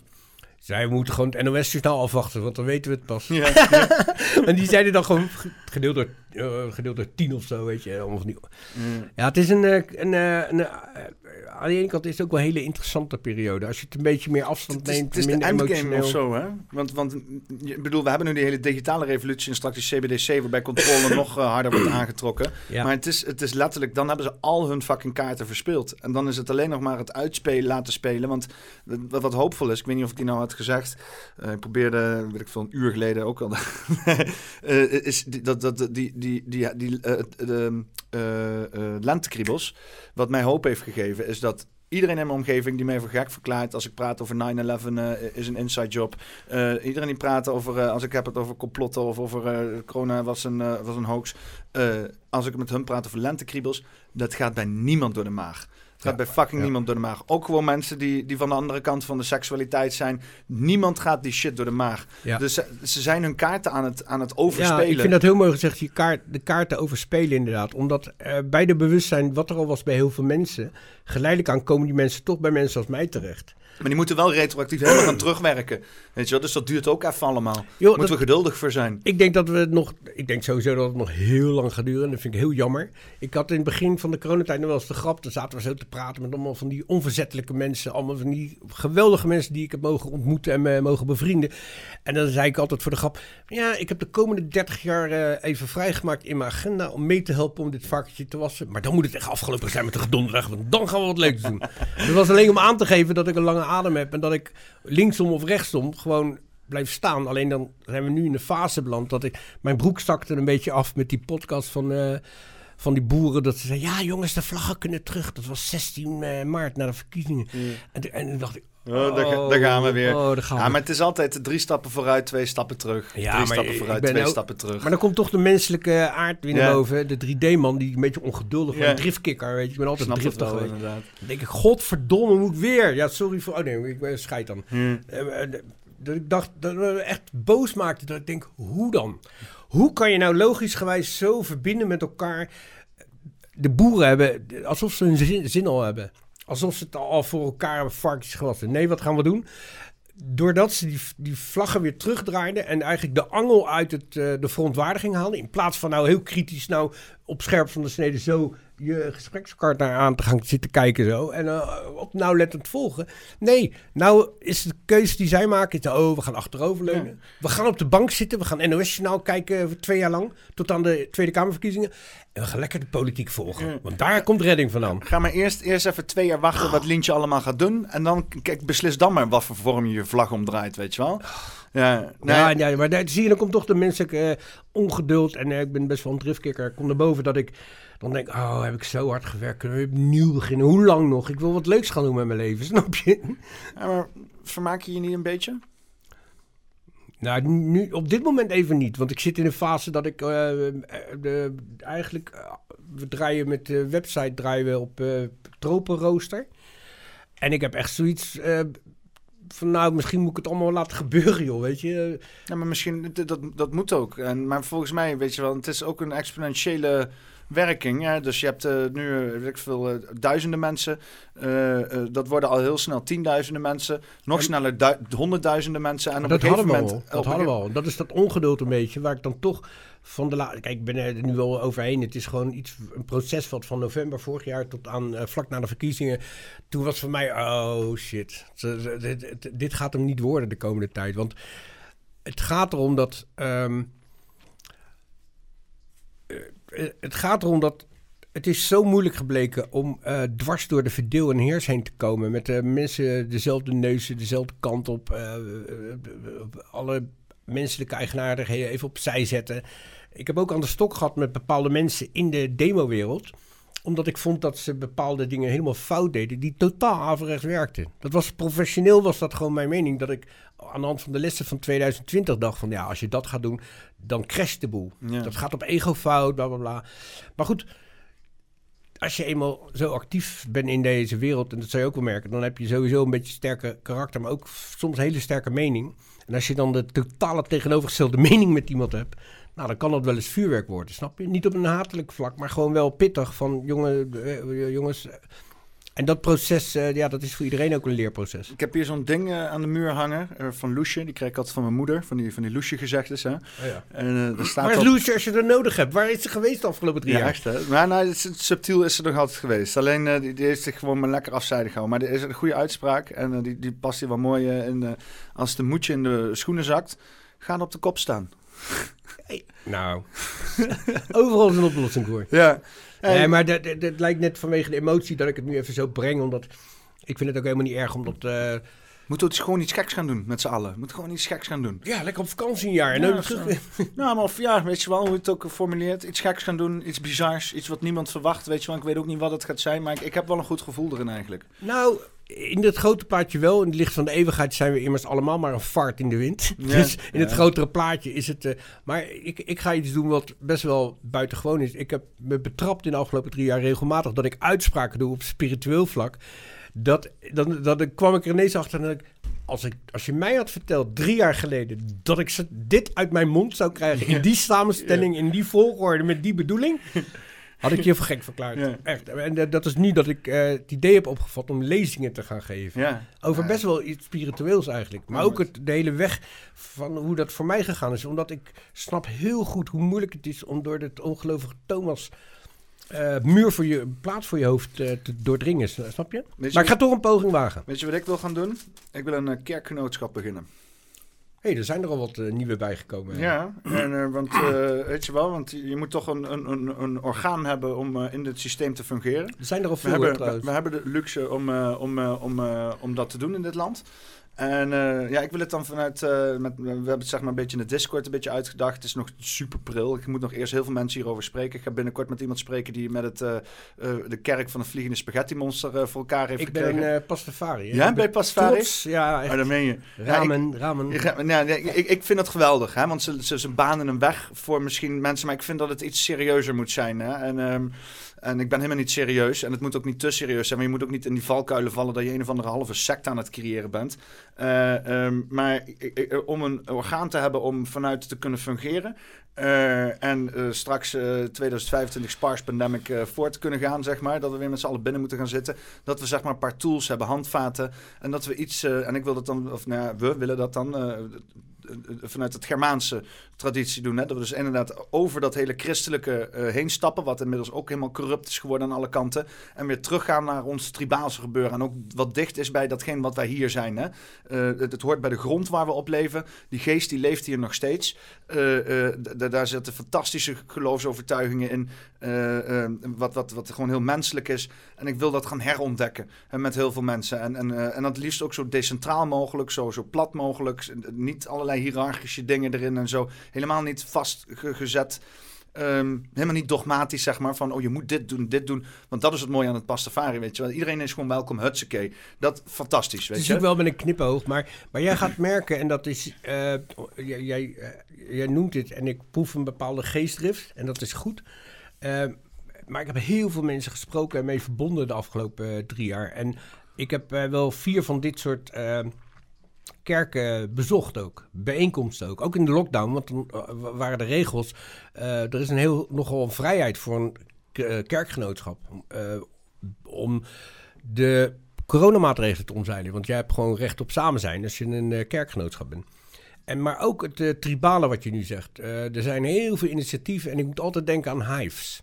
Zij we moeten gewoon het NOS-journaal afwachten, want dan weten we het pas. Ja. en die zeiden dan gewoon ge- gedeeld door, eh, gedeeld door tien of zo, weet je. die- Mm. Ja, het is een, eh, een, eh, een, aan de ene kant is het ook wel een hele interessante periode. Als je het een beetje meer afstand Het is, neemt, het is de endgame of zo, hè? Want, want ik bedoel, we hebben nu die hele digitale revolutie en straks die CBDC, waarbij controle nog harder wordt aangetrokken. Ja. Maar het is, het is letterlijk, dan hebben ze al hun fucking kaarten verspeeld. En dan is het alleen nog maar het uitspelen, laten spelen. Want wat, wat hoopvol is, ik weet niet of ik die nou had gezegd. ik probeerde, weet ik veel, een uur geleden ook al. is die, dat, dat, die, die, die, die, eh, de eh, eh, lentekriebels. Wat mij hoop heeft gegeven, is dat Iedereen in mijn omgeving die mij voor gek verklaart als ik praat over 9-11 eh, is een inside job. Eh, iedereen die praat over, als ik heb het over complotten of over corona was een, was een hoax. Als ik met hun praat over lentekriebels, dat gaat bij niemand door de maag. Het gaat bij fucking niemand door de maag. Ook gewoon mensen die, die van de andere kant van de seksualiteit zijn. Niemand gaat die shit door de maag. Dus ze, ze zijn hun kaarten aan het, aan het overspelen. Ja, ik vind dat heel mooi gezegd, je kaart, de kaarten overspelen inderdaad. Omdat eh, bij de bewustzijn, wat er al was bij heel veel mensen, geleidelijk aan komen die mensen toch bij mensen als mij terecht. Maar die moeten wel retroactief helemaal gaan terugwerken. Weet je wel? Dus dat duurt ook even allemaal. Joh, moeten dat- we geduldig voor zijn. Ik denk dat we het nog, ik denk sowieso dat het nog heel lang gaat duren. En dat vind ik heel jammer. Ik had in het begin van de coronatijd nog wel eens de grap. Dan zaten we zo te praten met allemaal van die onverzettelijke mensen. Allemaal van die geweldige mensen die ik heb mogen ontmoeten en me mogen bevrienden. En dan zei ik altijd voor de grap. Ja, ik heb de komende 30 jaar eh, even vrijgemaakt in mijn agenda om mee te helpen om dit varkentje te wassen. Maar dan moet het echt afgelopen zijn met de gedonderdag. Want dan gaan we wat leuks doen. Dat was alleen om aan te geven dat ik een lange adem heb. En dat ik linksom of rechtsom gewoon blijf staan. Alleen dan zijn we nu in de fase beland dat ik... Mijn broek zakte een beetje af met die podcast van, eh, van die boeren. Dat ze zeiden, ja jongens, de vlaggen kunnen terug. Dat was 16 eh, maart na de verkiezingen. En, en toen dacht ik... Oh, daar, daar gaan we weer. Oh, we. Ja, maar het is altijd drie stappen vooruit, twee stappen terug. Ja, drie stappen ik vooruit, twee ook- stappen terug. Maar dan komt toch de menselijke aard weer naar boven. De 3D-man, die een beetje ongeduldig. Ja. Een driftkikker, weet je. Ik ben ik altijd driftig wel, inderdaad. Dan denk ik, godverdomme, moet weer. Ja, sorry voor... Oh nee, ik ben scheid dan. Hm. Eh, eh, Dat ik dacht, dat me echt boos maakte. Dat ik denk, hoe dan? Hoe kan je nou logisch gewijs zo verbinden met elkaar? De boeren hebben, alsof ze hun zin, zin al hebben. Alsof ze het al voor elkaar hebben varkens gewassen. Nee, wat gaan we doen? Doordat ze die, die vlaggen weer terugdraaiden en eigenlijk de angel uit het, eh, de verontwaardiging haalden. In plaats van nou heel kritisch nou op scherp van de snede zo je gesprekspartner aan te gaan zitten kijken zo. En eh, op nauwlettend volgen. Nee, nou is de keuze die zij maken. Is, oh, we gaan achteroverleunen. We gaan op de bank zitten. We gaan NOS-journaal kijken voor twee jaar lang. Tot aan de Tweede Kamerverkiezingen. En we gaan lekker de politiek volgen. Want daar komt redding vandaan. Ga maar eerst, eerst even twee jaar wachten wat Lintje allemaal gaat doen. En dan kijk, beslis dan maar wat voor vorm je je vlag omdraait, weet je wel. Ja, nee, Ja, ja, maar daar, zie je, dan komt toch de menselijke eh, ongeduld. En eh, ik ben best wel een driftkikker. Ik kom naar boven dat ik dan denk, oh, heb ik zo hard gewerkt. Kunnen we opnieuw beginnen? Hoe lang nog? Ik wil wat leuks gaan doen met mijn leven, snap je? Ja, maar vermaak je je niet een beetje? Nou, nu, op dit moment even niet. Want ik zit in een fase dat ik eh, de, eigenlijk... eh, we draaien met de website draaien we op eh tropenrooster. En ik heb echt zoiets van... Nou, misschien moet ik het allemaal laten gebeuren, joh, weet je. Ja, maar misschien, dat, dat, moet ook. En, maar volgens mij, weet je wel, het is ook een exponentiële werking. Ja? Dus je hebt eh, nu, eh, weet ik veel, eh, duizenden mensen. Dat worden al heel snel tienduizenden mensen. Nog En- sneller du- honderdduizenden mensen. En op dat een hadden gegeven we al. moment... Dat hadden we al. Dat is dat ongeduld een beetje, waar ik dan toch van de la... Kijk, ik ben er nu wel overheen. Het is gewoon iets, een proces wat van november vorig jaar tot aan eh, vlak na de verkiezingen. Toen was voor mij, oh shit, dit, gaat hem niet worden de komende tijd. Want het gaat erom dat... ehm, eh, het gaat erom dat het is zo moeilijk gebleken om eh, dwars door de verdeel en heers heen te komen. Met de mensen dezelfde neuzen, dezelfde kant op. eh, eh, eh, alle menselijke eigenaardigheden even opzij zetten. Ik heb ook aan de stok gehad met bepaalde mensen in de demowereld omdat ik vond dat ze bepaalde dingen helemaal fout deden die totaal averechts werkten. Dat was professioneel, was dat gewoon mijn mening. Dat ik aan de hand van de lessen van 2020 dacht van ja, als je dat gaat doen, dan crasht de boel. Ja. Dat gaat op ego fout, bla bla bla. Maar goed, als je eenmaal zo actief bent in deze wereld, en dat zou je ook wel merken, dan heb je sowieso een beetje sterke karakter, maar ook soms een hele sterke mening. En als je dan de totale tegenovergestelde mening met iemand hebt, nou, dan kan dat wel eens vuurwerk worden, snap je? Niet op een hatelijk vlak, maar gewoon wel pittig van, jongen, eh, jongens, En dat proces, eh, ja, dat is voor iedereen ook een leerproces. Ik heb hier zo'n ding eh, aan de muur hangen eh, van Loesje. Die kreeg ik altijd van mijn moeder, van die, van die Loesje gezegdes. Hè. En eh, er staat Waar is op- Loes als je er nodig hebt? Waar is ze geweest de afgelopen drie Ja, jaar? echt hè. Maar nou, het is- subtiel is ze nog altijd geweest. Alleen eh, die, die heeft zich gewoon maar lekker afzijdig gehouden. Maar er is een goede uitspraak en die, die past hier wel mooi in. eh, als de moedje in de schoenen zakt, ga dan op de kop staan. Nou, overal is een oplossing voor. Ja. Nee, maar dat, dat, dat lijkt net vanwege de emotie dat ik het nu even zo breng. Omdat ik vind het ook helemaal niet erg omdat... eh, Moeten we dus gewoon iets geks gaan doen met z'n allen. Moeten gewoon iets geks gaan doen. ja, lekker op vakantie een jaar. En Ja. Nou, maar of ja, weet je wel hoe je het ook formuleert. Iets geks gaan doen, iets bizars, iets wat niemand verwacht. Weet je wel, ik weet ook niet wat het gaat zijn, maar ik, ik heb wel een goed gevoel erin eigenlijk. Nou, in het grote plaatje wel. In het licht van de eeuwigheid zijn we immers allemaal maar een fart in de wind. Ja, dus in het grotere plaatje is het... eh, maar ik, ik ga iets doen wat best wel buitengewoon is. Ik heb me betrapt in de afgelopen drie jaar regelmatig... dat ik uitspraken doe op spiritueel vlak. Dat, dan, dan kwam ik er ineens achter... Dat ik, als, ik, als je mij had verteld drie jaar geleden... dat ik dit uit mijn mond zou krijgen... in die samenstelling, in die volgorde, met die bedoeling... Had ik je voor gek verklaard. Ja. Echt. En dat is nu dat ik eh, het idee heb opgevat om lezingen te gaan geven. Ja. Over best wel iets spiritueels eigenlijk. Maar ook het, de hele weg van hoe dat voor mij gegaan is. Omdat ik snap heel goed hoe moeilijk het is om door dit ongelovige Thomas... eh, muur voor je, plaats voor je hoofd eh, te doordringen. Snap je? Je Maar ik ga toch een poging wagen. Weet je wat ik wil gaan doen? Ik wil een kerkgenootschap beginnen. Hé, hey, er zijn er al wat eh, nieuwe bijgekomen. Ja, en, eh, want eh, weet je wel, want je moet toch een, een, een, orgaan hebben om eh, in dit systeem te fungeren. Er zijn er al We veel hoor, hebben, we, we hebben de luxe om, eh, om, eh, om, eh, om dat te doen in dit land. En eh, ja, ik wil het dan vanuit, eh, met, we hebben het zeg maar een beetje in de Discord een beetje uitgedacht. Het is nog super pril. Ik moet nog eerst heel veel mensen hierover spreken. Ik ga binnenkort met iemand spreken die met het, eh, de kerk van het vliegende spaghetti monster voor elkaar heeft ik ben gekregen. een eh, pastafari. hè. Ja, Ik ben je pastafari? trots. Ja, echt. Oh, dat meen je. ramen, ramen. Ik, nou, nee, ik, ik vind het geweldig, hè? want ze, ze, ze banen een weg voor misschien mensen, maar ik vind dat het iets serieuzer moet zijn. Hè? En, ehm, en ik ben helemaal niet serieus en het moet ook niet te serieus zijn, maar je moet ook niet in die valkuilen vallen dat je een of andere halve sect aan het creëren bent. Eh, ehm, maar ik- om een orgaan te hebben om vanuit te kunnen fungeren. eh, en eh, straks eh 2025 Spars Pandemic eh voor te kunnen gaan, zeg maar. Dat we weer met z'n allen binnen moeten gaan zitten. Dat we zeg maar een paar tools hebben, handvaten. En dat we iets, eh, en ik wil dat dan, of nou ja, we willen dat dan eh, eh, vanuit het Germaanse traditie doen. Hè? Dat we dus inderdaad over dat hele christelijke eh, heen stappen, wat inmiddels ook helemaal corrupt is geworden aan alle kanten. En weer teruggaan naar ons tribaalse gebeuren. En ook wat dicht is bij datgene wat wij hier zijn. Hè? Eh, het, hoort bij de grond waar we op leven. Die geest die leeft hier nog steeds. Eh, eh, daar zitten fantastische geloofsovertuigingen in. Eh, eh, wat, wat, wat gewoon heel menselijk is. En ik wil dat gaan herontdekken hè, met heel veel mensen. En, en, eh, en dat liefst ook zo decentraal mogelijk, zo, zo plat mogelijk. Niet allerlei hiërarchische dingen erin en zo. Helemaal niet vastgezet. Ehm, helemaal niet dogmatisch, zeg maar, van oh, je moet dit doen, dit doen. Want dat is het mooie aan het pastafari, weet je wel. Iedereen is gewoon welkom, hutsakee. Dat, fantastisch, Het weet is je. natuurlijk wel met een knipoog, maar, maar jij gaat merken, en dat is, eh, jij, jij, jij noemt dit, en ik proef een bepaalde geestdrift, en dat is goed. Eh, maar ik heb heel veel mensen gesproken en mee verbonden de afgelopen eh, drie jaar. En ik heb eh, wel vier van dit soort eh, kerken bezocht ook, bijeenkomsten ook. Ook in de lockdown, want dan eh, wa- waren de regels. er is een heel, nogal een vrijheid voor een kerkgenootschap. om de coronamaatregelen te omzeilen. Want jij hebt gewoon recht op samen zijn als je een eh, kerkgenootschap bent. En, maar ook het eh, tribale wat je nu zegt. Eh, er zijn heel veel initiatieven en ik moet altijd denken aan hives.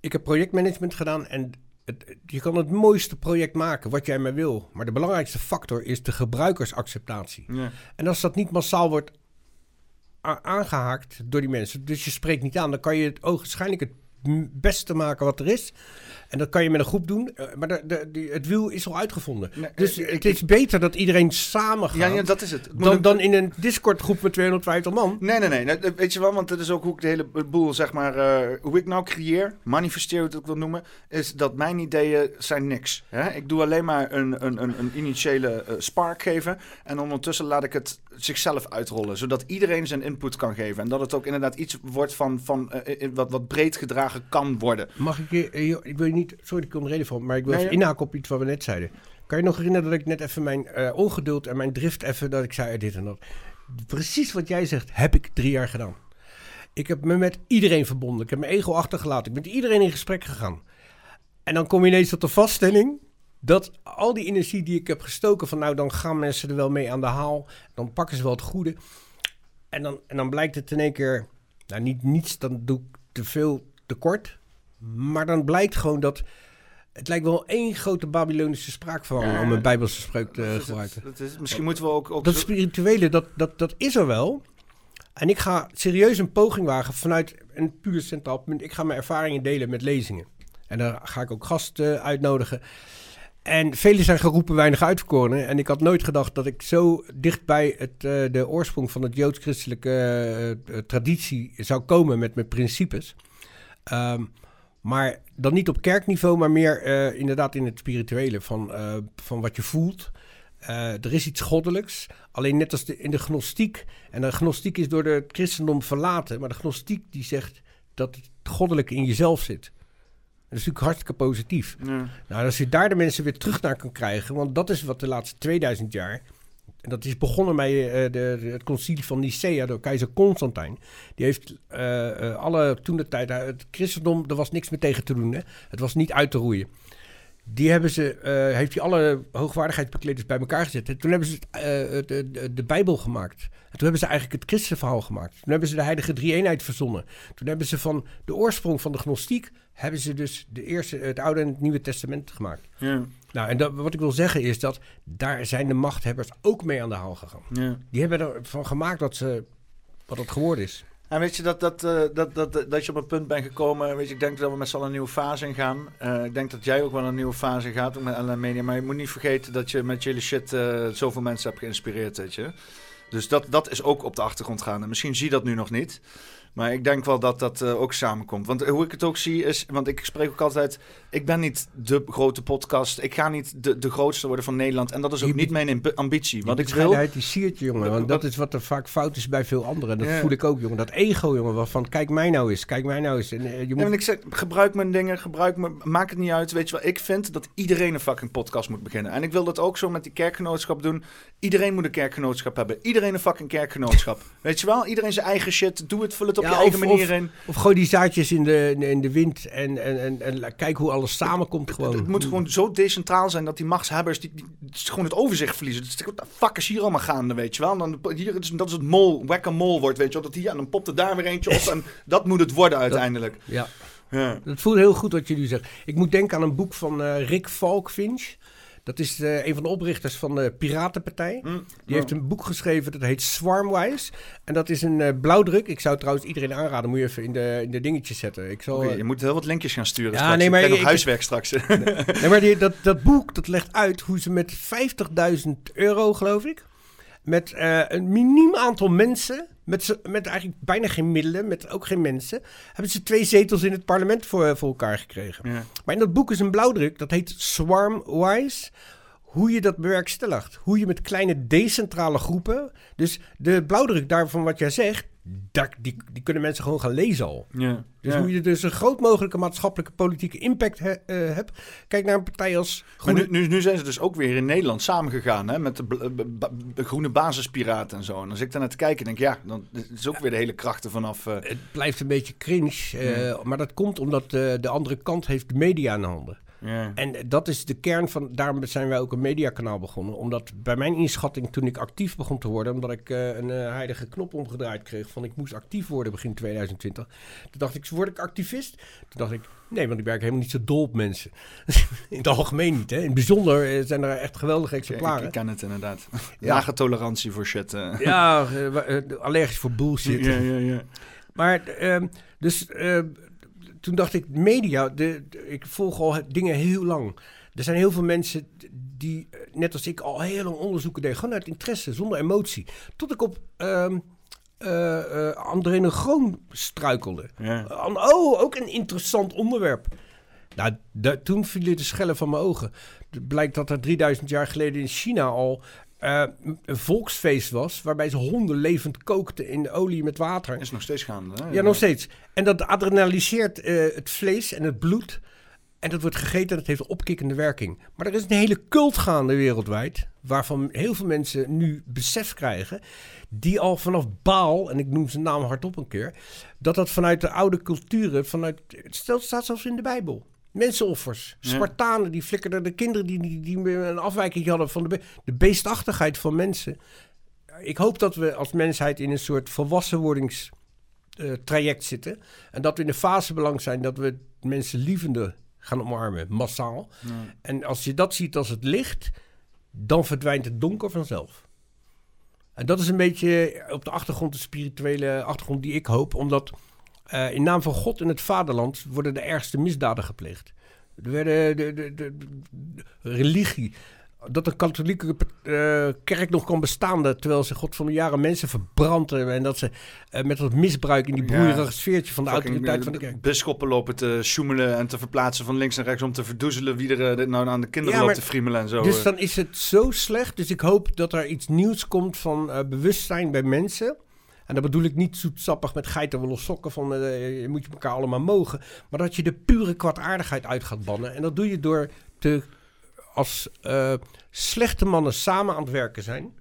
Ik heb projectmanagement gedaan en het, je kan het mooiste project maken wat jij maar wil. Maar de belangrijkste factor is de gebruikersacceptatie. Ja. En als dat niet massaal wordt aangehaakt door die mensen, dus je spreekt niet aan, dan kan je het ogenschijnlijk het beste maken wat er is. En dat kan je met een groep doen, eh, maar de, de, het wiel is al uitgevonden. Nee, dus ik- het is beter dat iedereen samen gaat Ja, ja, dat is het. Dan, dan in een Discord-groep met 250 man. Nee, nee, nee. Weet je wel, want dat is ook hoe ik de hele boel, zeg maar, eh, hoe ik nou creëer, manifesteer, hoe ik het wil noemen, is dat mijn ideeën zijn niks. Hè? Ik doe alleen maar een, een, een, een initiële eh, spark geven en ondertussen laat ik het zichzelf uitrollen, zodat iedereen zijn input kan geven en dat het ook inderdaad iets wordt van, van eh, eh, wat, wat breed gedragen kan worden. Mag ik je, eh, ik wil je niet, sorry, ik kom reden van, maar ik wil Nee, even ja. inhaken op iets wat we net zeiden. Kan je nog herinneren dat ik net even mijn eh, ongeduld en mijn drift even, dat ik zei eh, dit en dat. Precies wat jij zegt, heb ik drie jaar gedaan. Ik heb me met iedereen verbonden. Ik heb mijn ego achtergelaten. Ik ben met iedereen in gesprek gegaan. En dan kom je ineens tot de vaststelling dat al die energie die ik heb gestoken van nou dan gaan mensen er wel mee aan de haal, dan pakken ze wel het goede. En dan, en dan blijkt het in één keer, nou niet niets, dan doe ik te veel tekort. Maar dan blijkt gewoon dat het lijkt wel één grote Babylonische spraakvorm Ja. om een Bijbelse spreuk te Dat is- gebruiken. dat is, misschien moeten we ook... ook Dat spirituele, dat, dat, dat is er wel. En ik ga serieus een poging wagen vanuit een puur centraal punt. Ik ga mijn ervaringen delen met lezingen. En daar ga ik ook gasten uitnodigen. En velen zijn geroepen, weinig uitverkoren. En ik had nooit gedacht dat ik zo dicht bij het, eh, de oorsprong van het joods-christelijke eh, traditie zou komen met mijn principes. Ehm, maar dan niet op kerkniveau, maar meer eh, inderdaad in het spirituele. Van, van wat je voelt. Er is iets goddelijks. Alleen net als in de gnostiek. En de gnostiek is door het christendom verlaten. Maar de gnostiek die zegt dat het goddelijke in jezelf zit. Dat is natuurlijk hartstikke positief. Ja. Nou, als je daar de mensen weer terug naar kan krijgen. Want dat is wat de laatste 2000 jaar. En dat is begonnen bij eh, de, de- het concilie van Nicea door keizer Constantijn. Die heeft eh, eh, alle toen de tijd. Het christendom, er was niks meer tegen te doen. Hè? Het was niet uit te roeien. Die hebben ze, heeft hij alle hoogwaardigheidsbekleders bij elkaar gezet. En toen hebben ze eh, de, de, de Bijbel gemaakt. En toen hebben ze eigenlijk het christenverhaal gemaakt. Toen hebben ze de heilige drie-eenheid verzonnen. Toen hebben ze van de oorsprong van de gnostiek... hebben ze dus de eerste, het Oude en het Nieuwe Testament gemaakt. Ja. Nou, en dat, wat ik wil zeggen is dat daar zijn de machthebbers ook mee aan de haal gegaan. Ja. Die hebben ervan gemaakt dat ze wat het geworden is. En weet je dat, dat, eh, dat, dat, dat, dat je op een punt bent gekomen. Weet je, ik denk dat we met z'n allen een nieuwe fase ingaan. Eh ik denk dat jij ook wel een nieuwe fase gaat ook met LN Media. Maar je moet niet vergeten dat je met jullie shit eh, zoveel mensen hebt geïnspireerd, weet je. Dus dat, dat is ook op de achtergrond gaande. Misschien zie je dat nu nog niet. Maar ik denk wel dat dat eh, ook samenkomt. Want hoe ik het ook zie is... Want ik spreek ook altijd... Ik ben niet de grote podcast. Ik ga niet de, de grootste worden van Nederland. En dat is ook niet mijn ambitie. Wat die ik wil... die siert je, jongen. Want Wat- dat is wat er vaak fout is bij veel anderen. Dat Ja. voel ik ook, jongen. Dat ego, jongen. Waarvan, kijk mij nou eens. Kijk mij nou eens. En, eh, je Ja, moet... maar ik zeg, gebruik mijn dingen, gebruik me, maak het niet uit. Weet je wel, ik vind dat iedereen een fucking podcast moet beginnen. En ik wil dat ook zo met die kerkgenootschap doen. Iedereen moet een kerkgenootschap hebben. Iedereen een fucking kerkgenootschap. weet je wel, iedereen zijn eigen shit. Doe het, vul het op Ja, je eigen of- manier of- in. Of gooi die zaadjes in de, in de wind en, en, en, en kijk hoe alles samenkomt gewoon. Het moet gewoon zo decentraal zijn dat die machtshebbers die, die, die gewoon het overzicht verliezen. Dus wat de fuck is hier allemaal gaande, weet je wel? En dan, hier, is- dat is het mol, whack-a-mole wordt, weet je wel. Dat hier, en dan popt er daar weer eentje op. En dat moet het worden uiteindelijk. Ja. Ja. Dat voelt heel goed wat je nu zegt. Ik moet denken aan een boek van eh, Rick Falkfinch. Dat is eh, een van de oprichters van de Piratenpartij. Hm. Die heeft een boek geschreven dat heet Swarmwise. En dat is een eh, blauwdruk. Ik zou trouwens iedereen aanraden, moet je even in de, in de dingetjes zetten. Ik zal, eh, je moet heel wat linkjes gaan sturen. Ja, straks. nee, maar ik nog huiswerk straks. Nee, maar die, dat, dat boek dat legt uit hoe ze met 50.000 euro, geloof ik, met een miniem aantal mensen, met, met eigenlijk bijna geen middelen, met ook geen mensen, hebben ze twee zetels in het parlement voor, voor elkaar gekregen. ja. Maar in dat boek is een blauwdruk, dat heet Swarmwise. Hoe je dat bewerkstelligt. Hoe je met kleine decentrale groepen. Dus de blauwdruk daarvan wat jij zegt, daar, die, die kunnen mensen gewoon gaan lezen al. Ja. Dus ja. hoe je dus een groot mogelijke maatschappelijke politieke impact he- eh, hebt. Kijk naar een partij als Maar nu, nu, nu zijn ze dus ook weer in Nederland samengegaan hè, met de, de groene basispiraten en zo. En als ik daar naar te kijken denk, ja, dan is ook weer de hele krachten vanaf. eh, Het blijft een beetje cringe, eh, maar dat komt omdat eh, de andere kant heeft de media in handen. Ja. En dat is de kern van, daarom zijn wij ook een mediakanaal begonnen. Omdat bij mijn inschatting, toen ik actief begon te worden, omdat ik eh, een eh, heilige knop omgedraaid kreeg van ik moest actief worden begin 2020. Toen dacht ik, word ik activist? Toen dacht ik, nee, want ik werk helemaal niet zo dol op mensen. in het algemeen niet, hè. In het bijzonder eh, zijn er echt geweldige ik, ik, exemplaren. ik ken het inderdaad. Ja. Lage tolerantie voor shit. eh. Ja, allergisch voor bullshit. ja, ja, ja. Maar ehm, dus eh, toen dacht ik, media, de, de- ik volg al dingen heel lang. Er zijn heel veel mensen die, eh, net als ik, al heel lang onderzoeken deden. Gewoon uit interesse, zonder emotie. Tot ik op eh André Negroon struikelde. Ja. Oh, ook een interessant onderwerp. Nou, da- toen vielen de schellen van mijn ogen. Het blijkt dat er 3000 jaar geleden in China al eh, een volksfeest was... waarbij ze honden levend kookten in olie met water. Is nog steeds gaande. Hè? Ja, nog steeds. En dat adrenaliseert eh, het vlees en het bloed. En dat wordt gegeten en dat heeft een opkikkende werking. Maar er is een hele cult gaande wereldwijd. Waarvan heel veel mensen nu besef krijgen. Die al vanaf Baal, en ik noem zijn naam hardop een keer. Dat dat vanuit de oude culturen, vanuit. Het staat zelfs in de Bijbel. Mensenoffers. Spartanen, die flikkerden de kinderen die, die, die een afwijking hadden van de, be- de beestachtigheid van mensen. Ik hoop dat we als mensheid in een soort volwassenwordingstraject traject zitten. En dat we in de fase belang zijn dat we mensen lievende gaan omarmen, massaal. En als je dat ziet als het licht, dan verdwijnt het donker vanzelf. En dat is een beetje op de achtergrond, de spirituele achtergrond die ik hoop. Omdat eh, in naam van God en het vaderland worden de ergste misdaden gepleegd. Er werden de, de, de, de religie. Dat een katholieke eh, kerk nog kan bestaan, terwijl ze god van de jaren mensen verbranden. En dat ze eh, met dat misbruik in die Ja. broeierige sfeertje van de autoriteit van de eh, kerk. Bisschoppen lopen te sjoemelen en te verplaatsen van links en rechts om te verdoezelen wie er eh, nou aan de kinderen Ja, loopt te friemelen en zo. Dus eh. dan is het zo slecht. Dus ik hoop dat er iets nieuws komt van eh, bewustzijn bij mensen. En dat bedoel ik niet zoetsappig met geitenwolle sokken van eh, je moet je elkaar allemaal mogen. Maar dat je de pure kwaadaardigheid uit gaat bannen. En dat doe je door te, als eh, slechte mannen samen aan het werken zijn.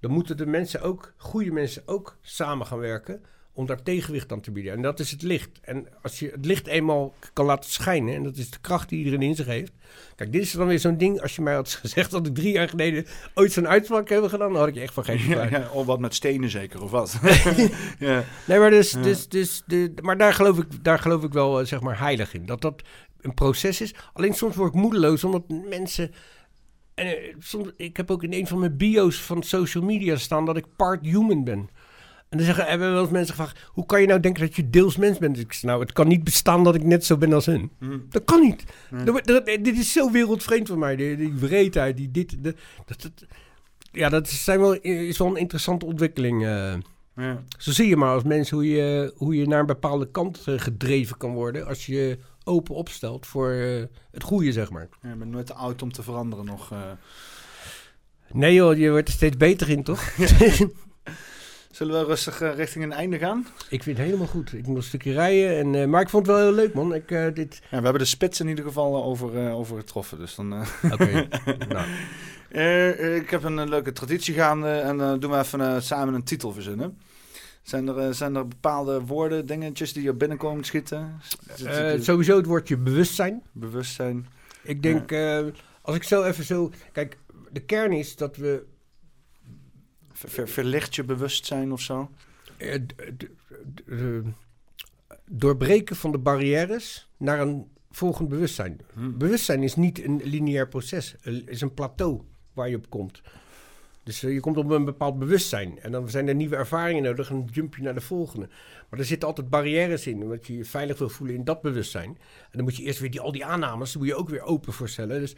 Dan moeten de mensen ook, goede mensen ook samen gaan werken om daar tegenwicht aan te bieden. En dat is het licht. En als je het licht eenmaal kan laten schijnen, en dat is de kracht die iedereen in zich heeft. Kijk, dit is dan weer zo'n ding. Als je mij had gezegd dat ik drie jaar geleden ooit zo'n uitspraak heb gedaan, dan had ik je echt van geen ja, of wat met stenen zeker, of wat? ja. Nee, maar, dus, dus, dus de, maar daar, geloof ik, daar geloof ik wel eh, zeg maar heilig in. Dat dat een proces is. Alleen soms word ik moedeloos omdat mensen... En eh, soms, ik heb ook in een van mijn bio's van social media staan dat ik part human ben. En dan zeggen, hebben wel eens mensen gevraagd... hoe kan je nou denken dat je deels mens bent? Ik zeg, nou, het kan niet bestaan dat ik net zo ben als hun. Hm. Dat kan niet. Nee. Dat- dat- dit is zo wereldvreemd voor mij. Die, die wreedheid, die dit... de- dat, dat, ja, dat is, zijn wel, is wel een interessante ontwikkeling... eh. Ja. Zo zie je maar als mens hoe je, hoe je naar een bepaalde kant eh, gedreven kan worden. Als je je open opstelt voor eh, het goede, zeg maar. Ja, ik ben nooit te oud om te veranderen nog. Nee joh, je wordt er steeds beter in, toch? Zullen we rustig eh, richting een einde gaan? ik vind het helemaal goed. Ik moet een stukje rijden. En, eh, maar ik vond het wel heel leuk, man. Ik, eh, dit... Ja, we hebben de spits in ieder geval over, over getroffen. Dus dan, Oké, nou. Eh, ik heb een, leuke traditie gaande en eh doen we even samen een titel verzinnen. Zijn er, zijn er bepaalde woorden, dingetjes die er binnenkomen schieten? Sowieso het woordje bewustzijn. Bewustzijn. Ik denk, als ik zo even zo... Kijk, de kern is dat we Ver, je bewustzijn of zo? eh, eh, doorbreken van de barrières naar een volgend bewustzijn. Hm. Bewustzijn is niet een lineair proces. Het is een plateau waar je op komt. Dus eh, je komt op een bepaald bewustzijn. En dan zijn er nieuwe ervaringen nodig. En dan jump je naar de volgende. Maar er zitten altijd barrières in. Omdat je je veilig wil voelen in dat bewustzijn. En dan moet je eerst weer die, al die aannames. Dan moet je ook weer open voorstellen. Dus,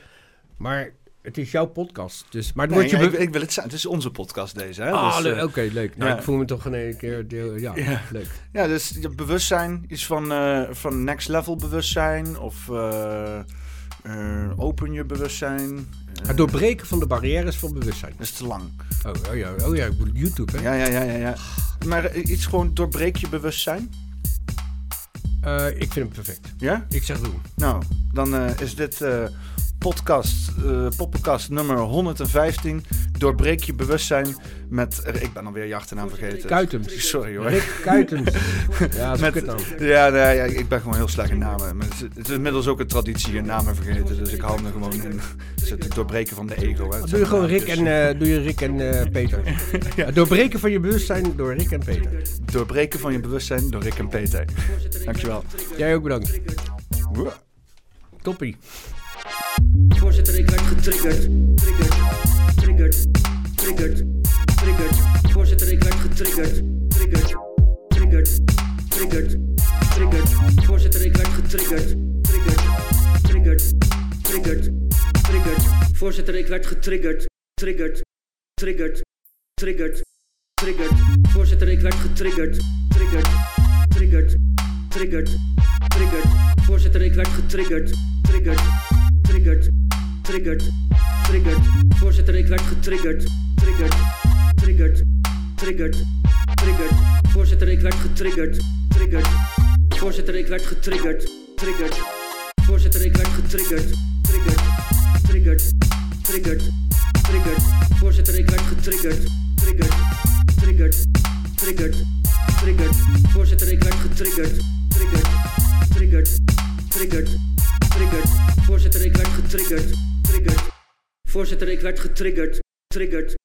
maar het is jouw podcast. Dus, maar Nee, je ik, wil het zijn. Het is onze podcast deze. Hè? Ah, Dus, eh, Oké, leuk. Nou, ja. ik voel me toch een keer... deel- ja, Ja. leuk. ja, dus je bewustzijn, iets van, eh, van next level bewustzijn of eh, open je bewustzijn. Het doorbreken van de barrières van bewustzijn. Dat is te lang. Oh, oh ja, oh ja, YouTube, hè? Ja, ja, ja, ja. ja. Maar iets gewoon doorbreek je bewustzijn. Ik vind hem perfect. Ja? Ik zeg doen. Nou, dan is dit podcast, eh podcast nummer 115. Doorbreek je bewustzijn met... ik ben alweer je achternaam vergeten. Kuitens. Sorry hoor. Rick Kuitens. ja, Met- dan. Ja, nee, ja, ik ben gewoon heel slecht in namen. Het, is, het inmiddels ook een traditie in namen vergeten. Dus ik hou me gewoon in. Het doorbreken van de ego. Hè. Het Doe je gewoon Rick en, eh, doe je Rick en eh, Peter. Het doorbreken van je bewustzijn door Rick en Peter. Doorbreken van je bewustzijn door Rick en Peter. Dankjewel. Jij ook bedankt. Toppie. Voorzitter, ik werd getriggerd. Triggerd. Triggerd. Triggerd. Triggerd. Voorzitter, ik werd getriggerd. Triggerd. Triggerd. Triggerd. Triggerd. Voorzitter, ik werd getriggerd. Triggerd. Triggerd. Triggerd. Triggerd. Voorzitter, ik werd getriggerd. Triggerd. Triggerd. Triggerd. Triggerd. Voorzitter, ik werd getriggerd. Triggerd. Triggerd. Voorzitter, ik werd getriggerd. Triggerd. Triggerd. Triggerd. Triggerd. Voorzitter, ik werd getriggerd. Triggerd. Triggerd. Triggerd. Triggerd. Voorzitter, ik werd getriggerd. Triggerd. Voorzitter, ik werd getriggerd. Triggerd. Voorzitter, ik werd getriggerd. Triggerd. Triggerd. Triggerd. Triggerd. Voorzitter, ik werd getriggerd. Triggerd. Triggerd. Triggerd. Triggerd. Voorzitter, ik werd getriggerd. Triggerd. Triggerd. Triggerd. Triggerd. Voorzitter, ik werd getriggerd. Triggerd. Voorzitter, ik werd getriggerd. Triggerd.